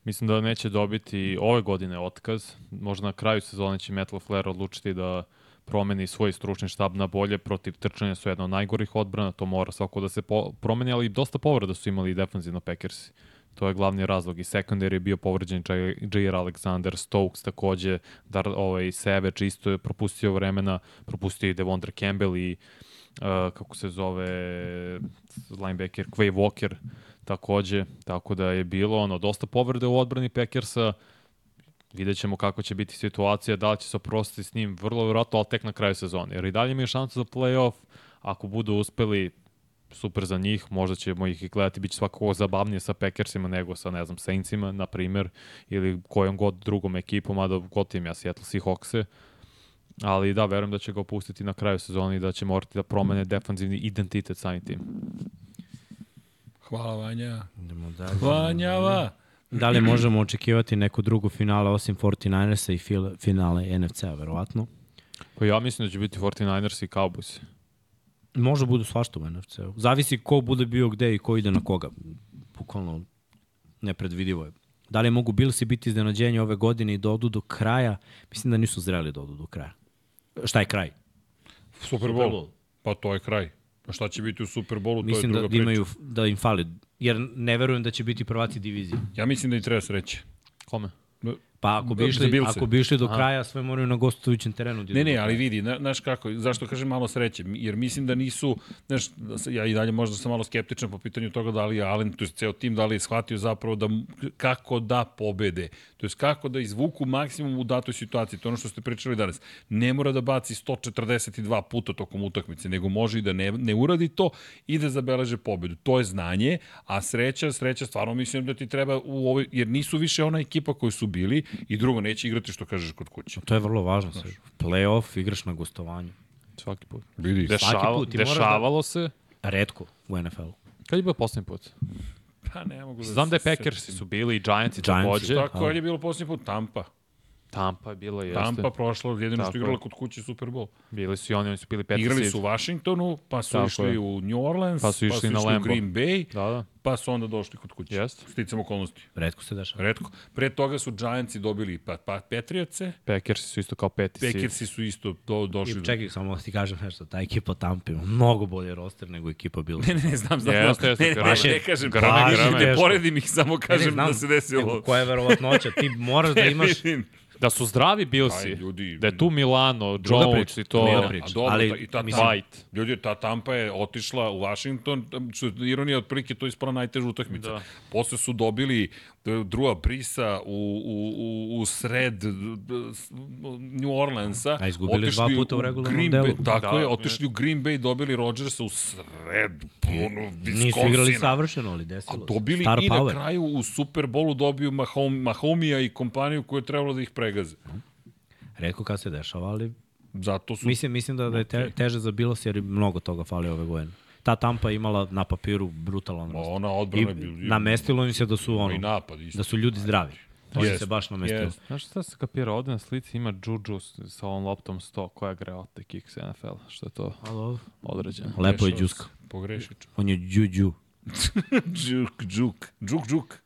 mislim da neće dobiti ove godine otkaz. Možda na kraju sezone će Matt LaFleur odlučiti da promeni svoj stručni štab na bolje, protiv trčanja su jedna od najgorih odbrana, to mora svako da se po, promeni, ali dosta povreda su imali defensivno Packersi. To je glavni razlog. I sekundar je bio povređen J.R. Alexander, Stokes takođe, Dar, ovaj, Savage isto je propustio vremena, propustio i Devondre Campbell i uh, kako se zove linebacker Quay Walker takođe, tako da je bilo ono dosta povrede u odbrani Packersa, vidjet ćemo kako će biti situacija, da li će se oprostiti s njim, vrlo vjerojatno, ali tek na kraju sezone. Jer i dalje imaju šansu za playoff, ako budu uspeli, super za njih, možda ćemo ih i gledati, bit će svakako zabavnije sa Packersima nego sa, ne znam, Saintsima, na primer, ili kojom god drugom ekipom, mada god tim ja Seattle Seahawkse. Ali da, verujem da će ga opustiti na kraju sezoni i da će morati da promene defanzivni identitet samim tim. Hvala Vanja. Idemo dalje. Vanjava! Da li možemo očekivati neku drugu finale osim 49ersa i finale NFC-a, verovatno? Pa ja mislim da će biti 49ers i Cowboys. Može budu svašta u NFC-u. Zavisi ko bude bio gde i ko ide na koga. Bukvalno nepredvidivo je. Da li mogu Billsi biti iznenađenje ove godine i da odu do kraja? Mislim da nisu zreli da odu do kraja. Šta je kraj? Super Bowl. Pa to je kraj. Pa šta će biti u Superbolu, to Mislim je da, druga da priča. imaju, da im fali. Jer ne verujem da će biti prvaci divizije. Ja mislim da im treba sreće. Kome? Pa ako bi išli, ako bi išli do kraja, sve moraju na gostujućem terenu. Ne, ne, ali vidi, na- znaš kako, zašto kažem malo sreće, jer mislim da nisu, znaš, da ja i dalje možda sam malo skeptičan po pitanju toga da li je Allen, to je ceo tim, da li je shvatio zapravo da, kako da pobede, to je kako da izvuku maksimum u datoj situaciji, to je ono što ste pričali danas. Ne mora da baci 142 puta tokom utakmice, nego može i da ne, ne uradi to i da zabeleže pobedu. To je znanje, a sreća, sreća stvarno mislim da ti treba u ovoj, jer nisu više ona ekipa koji su bili i drugo neće igrati što kažeš kod kuće. To je vrlo važno. Sve. Playoff, igraš na gostovanju. Svaki put. Vidi, Dešava, put ti moraš da- dešavalo se. Redko u NFL-u. Kad je bio poslednji put? pa ne mogu da Znam da je Packersi su bili i Giantsi Giantsi, takođe. Tako je bilo posljednji put Tampa. Tampa je bila, jeste. Tampa prošla, jedino Tako što je. igrala kod kuće Super Bowl. Bili su i oni, oni su bili peti Igrali seed. su u Washingtonu, pa su Tako išli je. u New Orleans, Pa su išli pa na su išli u Lambeau. Green Bay, Da, da. pa su onda došli kod kuće. Jeste. Sticam okolnosti. Redko se dešava. Redko. Pre toga su Giantsi dobili pa, pa Patriotse, Packersi su isto kao peti. Packersi su isto do, došli. I do- čekaj, samo da ti kažem nešto, ta ekipa Tampa ima mnogo bolje roster nego ekipa Bills. Ne, ne, ne, znam, znam. Jeste, ne, jeste, ne, ne, grame. ne, ne kažem, Grame, grame, grame. ne Teško. poredim ih, samo kažem znam, da se desilo. Nego koja je verovatnoća? Ti moraš da imaš... Da su zdravi Bilsi. Aj, ljudi. Da je tu Milano, Jones i to. druga priča. A dobro, Ali, ta, i ta, mislim- White. Ljudi, ta Tampa je otišla u Washington, što je ironija otprilike to je ispala najteža utakmica. Da. Posle su dobili druga Brisa u, u, u, u sred New Orleansa. A izgubili dva puta u regularnom delu. Bay, tako Da, je, otišli u Green Bay, dobili Rodgersa u sred puno Nisu igrali savršeno, ali A desilo se. dobili Star i na power. kraju u Super Bowlu dobiju Mahom, Mahomija i kompaniju koja je trebalo da ih pregaze. Redko kad se dešava, ali Zato su... mislim, mislim da, da je te, teže za Bills jer mnogo toga fali ove godine. Ta Tampa imala na papiru brutalan roster. ona odbrana je bila... namestilo im se da su ono, napad isto. da su ljudi zdravi. To yes. Se baš namestilo. jest. Znaš šta se kapira? Ovde na slici ima Juju sa ovom loptom 100 koja greota kick sa NFL. Što je to određeno. lepo je sam. Pogrešio. On je džuđu. Džuk, džuk. Džuk, džuk.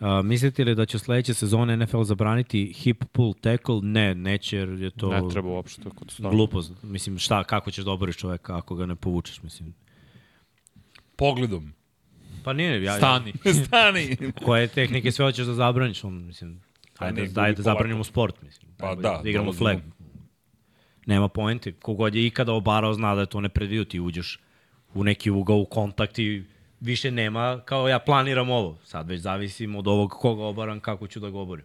A, mislite li da će sledeće sezone NFL zabraniti hip pull tackle? Ne, neće jer je to Ne treba uopšte kod stava. glupost. Mislim, šta, kako ćeš da oboriš čoveka ako ga ne povučeš, mislim. Pogledom. Pa nije, ja, Stani. Stani. koje tehnike sve hoćeš da zabraniš, on, mislim, ajde, ne, da, gubi da zabranimo sport, mislim. Pa da, da igramo dolazimo- flag. Nema poenti. Kogod je ikada obarao zna da je to nepredvidio, ti uđeš u neki ugao u kontakt i više nema kao ja planiram ovo. Sad već zavisim od ovog koga obaram, kako ću da ga oborim.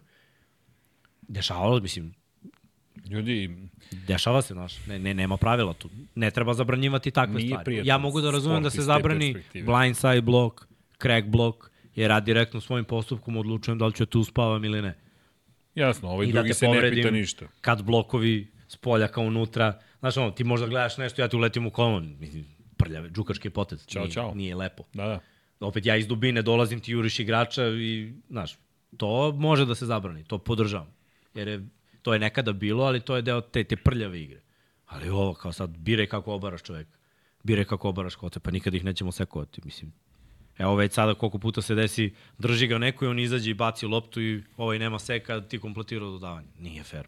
Dešavalo, mislim, Ljudi, Dešava se, znaš, ne, ne, nema pravila tu. Ne treba zabranjivati takve Nije stvari. Ja mogu da razumem da se zabrani blindside block, crack block, jer ja direktno svojim postupkom odlučujem da li ću tu uspavam ili ne. jasno, ovaj I da drugi te se ne pita ništa. Kad blokovi s polja kao unutra, znaš ono, ti možda gledaš nešto, ja ti uletim u kolon, mislim, prljave, džukački potec, Ćao, nije, ćao. nije lepo. Da, da. Opet ja iz dubine dolazim, ti juriš igrača i, znaš, to može da se zabrani, to podržavam. Jer je, to je nekada bilo, ali to je deo te, te prljave igre. Ali ovo, kao sad, biraj kako obaraš čoveka. Biraj kako obaraš kote, pa nikad ih nećemo sekovati, mislim. Evo već sada koliko puta se desi, drži ga neko i on izađe i baci loptu i ovaj nema seka, ti kompletirao dodavanje. Nije fair.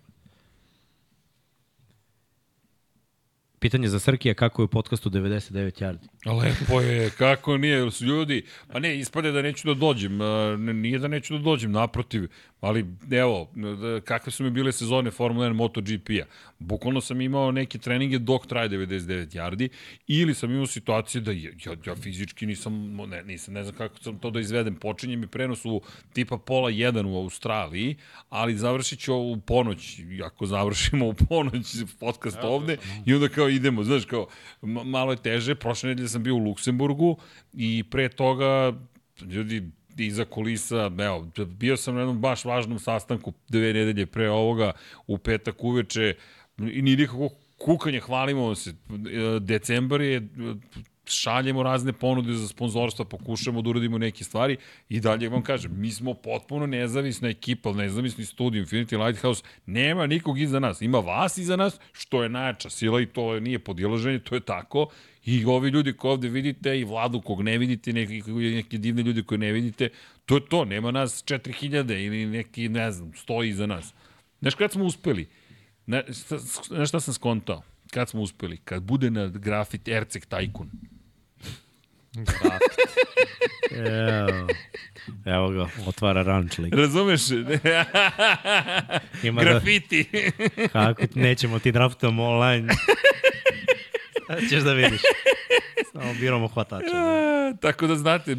Pitanje za Srkija kako je u podcastu 99 yardi. Lepo je, kako nije, su ljudi, pa ne, ispade da neću da dođem, nije da neću da dođem, naprotiv, ali evo, da- kakve su mi bile sezone Formula 1 MotoGP-a, bukvalno sam imao neke treninge dok traje 99 yardi, ili sam imao situacije da ja, ja, ja fizički nisam, ne, nisam, ne znam kako sam to da izvedem, počinje mi prenos u tipa pola 1 u Australiji, ali završit ću u ponoć, i ako završimo u ponoć podcast ovde, i onda kao idemo, znaš, kao, ma- malo je teže, prošle nedelje sam bio u Luksemburgu i pre toga, ljudi, iza kulisa, evo, bio sam na jednom baš važnom sastanku dve nedelje pre ovoga, u petak uveče, i nije nikako kukanje, hvalimo se. Decembar je, šaljemo razne ponude za sponzorstva, pokušamo da uradimo neke stvari i dalje vam kažem, mi smo potpuno nezavisna ekipa, nezavisni studij Infinity Lighthouse, nema nikog iza nas, ima vas iza nas, što je najjača sila i to nije podilaženje, to je tako I ovi ljudi koje ovde vidite i vladu kog ne vidite, neki, neke divne ljudi koje ne vidite, to je to, nema nas 4000 ili neki, ne znam, stoji iza nas. Znaš kad smo uspeli? Ne, šta, znaš šta sam skontao? Kad smo uspeli? Kad bude na grafit Erceg Tajkun. Evo, evo ga, otvara ranč lik. Razumeš? Ima da, Grafiti. kako ti- nećemo ti draftujemo online. Ćeš da vidiš. Samo biramo hvatača. A, Tako da znate,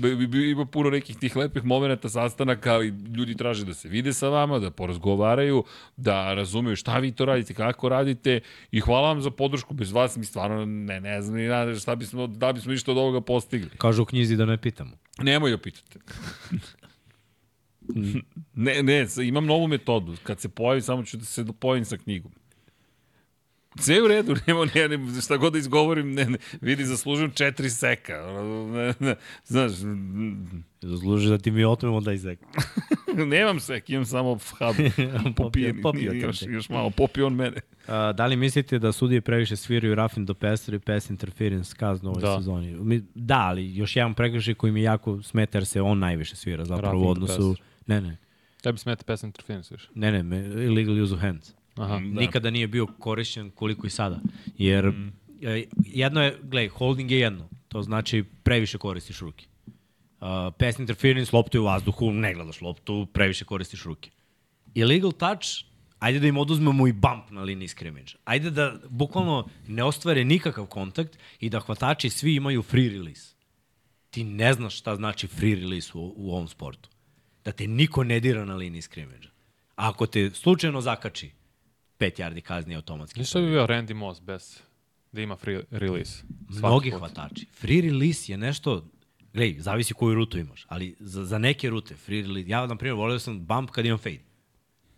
ima puno nekih tih lepih momenta, sastanaka, ali ljudi traže da se vide sa vama, da porazgovaraju, da razumeju šta vi to radite, kako radite i hvala vam za podršku, bez vas mi stvarno ne, ne znam ni nada šta bismo, da bismo išta od ovoga postigli. Kažu u knjizi da ne pitamo. Nemoj da pitate. ne, ne, imam novu metodu. Kad se pojavi, samo ću da se dopojim sa knjigom. Sve u redu, nema, ne, ne, šta god da izgovorim, ne, ne, vidi, zaslužujem četiri seka. Ne, ne, znaš, Zasluži da ti mi otmemo da izek. nemam sek, imam samo hub. Popijen, popio još, još malo, popio on mene. A, da li mislite da sudije previše sviraju Rafin do Pester i pass interference kaznu u ovoj Da. sezoni? Mi, da, ali još jedan prekršaj koji mi jako smeta jer se on najviše svira zapravo Roughing u odnosu... Ne, ne, Tebi smeta pass interference više. ne, ne, me, illegal use of hands. Aha. Da. Nikada nije bio korišćen koliko i sada. Jer mm. jedno je, gledaj, holding je jedno. To znači previše koristiš ruke. Uh, pass interference, loptu je u vazduhu, ne gledaš loptu, previše koristiš ruke. Illegal touch, ajde da im oduzmemo i bump na liniji scrimmage. Ajde da bukvalno ne ostvare nikakav kontakt i da hvatači svi imaju free release. Ti ne znaš šta znači free release u, u ovom sportu. Da te niko ne dira na liniji scrimmage. A ako te slučajno zakači, 5 yardi kazni automatski. Znaš šta bi bio Randy Moss bez da ima free release? Svaki Mnogi put. hvatači. Free release je nešto, gledaj, zavisi koju rutu imaš, ali za, za neke rute, free release, ja na primjer volio sam bump kad imam fade.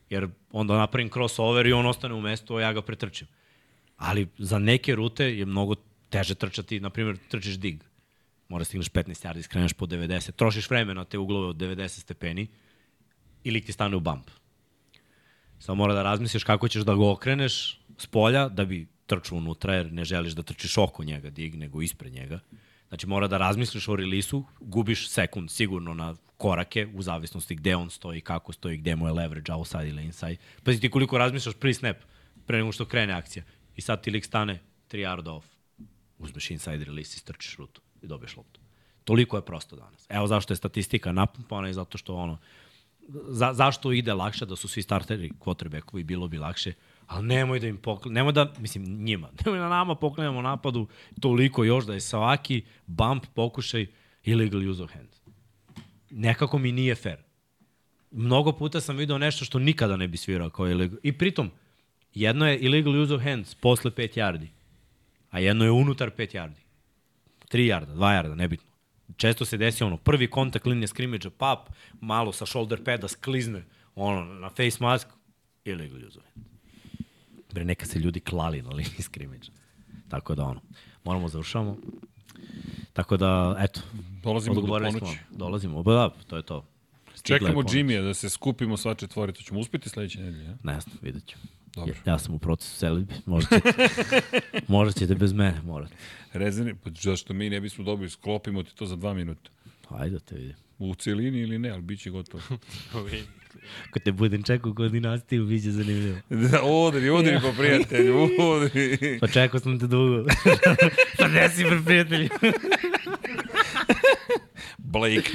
Jer onda napravim crossover i on ostane u mestu, a ja ga pretrčim. Ali za neke rute je mnogo teže trčati, na primjer trčiš dig. Mora stigneš 15 yardi, skreneš po 90, trošiš vremena te uglove od 90 stepeni ili ti stane u bump. Samo mora da razmisliš kako ćeš da ga okreneš s polja da bi trčao unutra, jer ne želiš da trčiš oko njega dig, nego ispred njega. Znači mora da razmisliš o rilisu, gubiš sekund sigurno na korake, u zavisnosti gde on stoji, kako stoji, gde mu je leverage, outside ili inside. Pazi ti koliko razmišljaš pre snap, pre nego što krene akcija. I sad ti lik stane 3 yarda off. Uzmeš inside release i strčiš rutu i dobiješ loptu. Toliko je prosto danas. Evo zašto je statistika napumpana i zato što ono, za, zašto ide lakše da su svi starteri quarterbackovi, bilo bi lakše, ali nemoj da im pokle, nemoj da, mislim njima, nemoj da nama poklenemo napadu toliko još da je svaki bump pokušaj illegal use of hand. Nekako mi nije fair. Mnogo puta sam video nešto što nikada ne bi svirao kao illegal. I pritom, jedno je illegal use of hands posle 5 yardi, a jedno je unutar 5 yardi. 3 yarda, 2 yarda, nebitno. Često se desi ono, prvi kontakt linije skrimidža, pap, malo sa shoulder pada sklizne, ono, na face mask, illegal use of hand. Bre, neka se ljudi klali na liniji skrimidža. Tako da, ono, moramo završavamo. Tako da, eto, Dolazimo do odgovorili smo. ponoći. Dolazimo, ba da, to je to. Stigla Čekamo. Jimmya da se skupimo sva četvorica. Ćemo uspeti sledeće nedelje, ja? Ne znam, vidjet ću. Dobro. Ja, ja sam u procesu selitbe, možda ćete, možda ćete bez mene, morate. Rezervni, pa zašto mi ne bismo dobili, sklopimo ti to za dva minuta. Ajde da te vidim. U celini ili ne, ali bit će gotovo. Ako te budem čekao kod dinastiju, bit će zanimljivo. da, udri, udri po prijatelju, udri. Pa čekao sam te dugo. pa ne si pre prijatelju. Blake.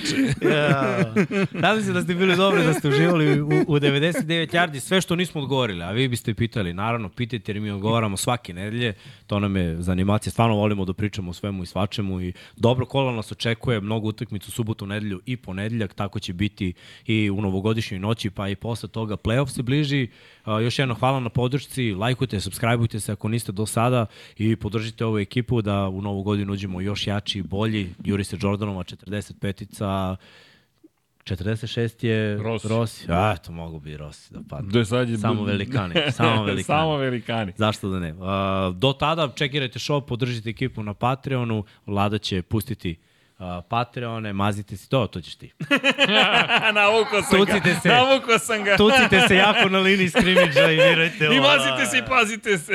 ja. Nadam se da ste bili dobri, da ste uživali u, u 99 yardi. Sve što nismo odgovorili, a vi biste pitali, naravno, pitajte jer mi odgovaramo svake nedelje. To nam je zanimacija. Stvarno volimo da pričamo o svemu i svačemu i dobro kola nas očekuje, mnogo utakmica u subotu, nedelju i ponedeljak, tako će biti i u novogodišnjoj noći, pa i posle toga playoff se bliži. Još jedno hvala na podršci, lajkujte, subscribeujte se ako niste do sada i podržite ovu ekipu da u novu godinu uđemo još jači, bolji. Juri se Jordanova 45-ica, 46 je Rossi. Rossi. A, to mogu bi Rossi da padne. Do sad je... Samo velikani, samo velikani. Samo velikani. Zašto da ne? Uh, do tada čekirajte shop, podržite ekipu na Patreonu, Vlada će pustiti uh, Patreone, mazite se, to, to ćeš ti. Navukao sam Tucite ga. se. Navukao sam ga. Tucite se jako na liniji skrimidža i virajte I mazite se i pazite se.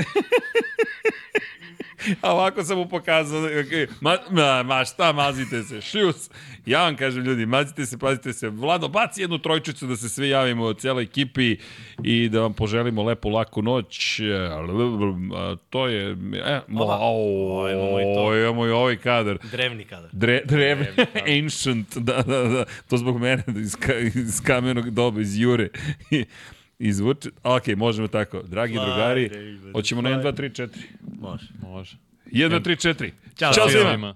A ovako sam mu pokazao, okay. ma, ma, ma šta mazite se, šus. Ja vam kažem ljudi, mazite se, pazite se. Vlado, baci jednu trojčicu da se svi javimo od cijela ekipi i da vam poželimo lepu, laku noć. To je, e, mo, O, o, imamo i ovaj kadar. Drevni kadar. Dre, drevni, ancient, da, da, da, to zbog mene, iz, ka, iz kamenog doba, iz Jure. Izvuče, ok, možemo tako. Dragi Slide, drugari, hoćemo na 1, 2, 3, 4. Može. Može. 1, 2, 3, 4. Ćao Ćao svima. svima.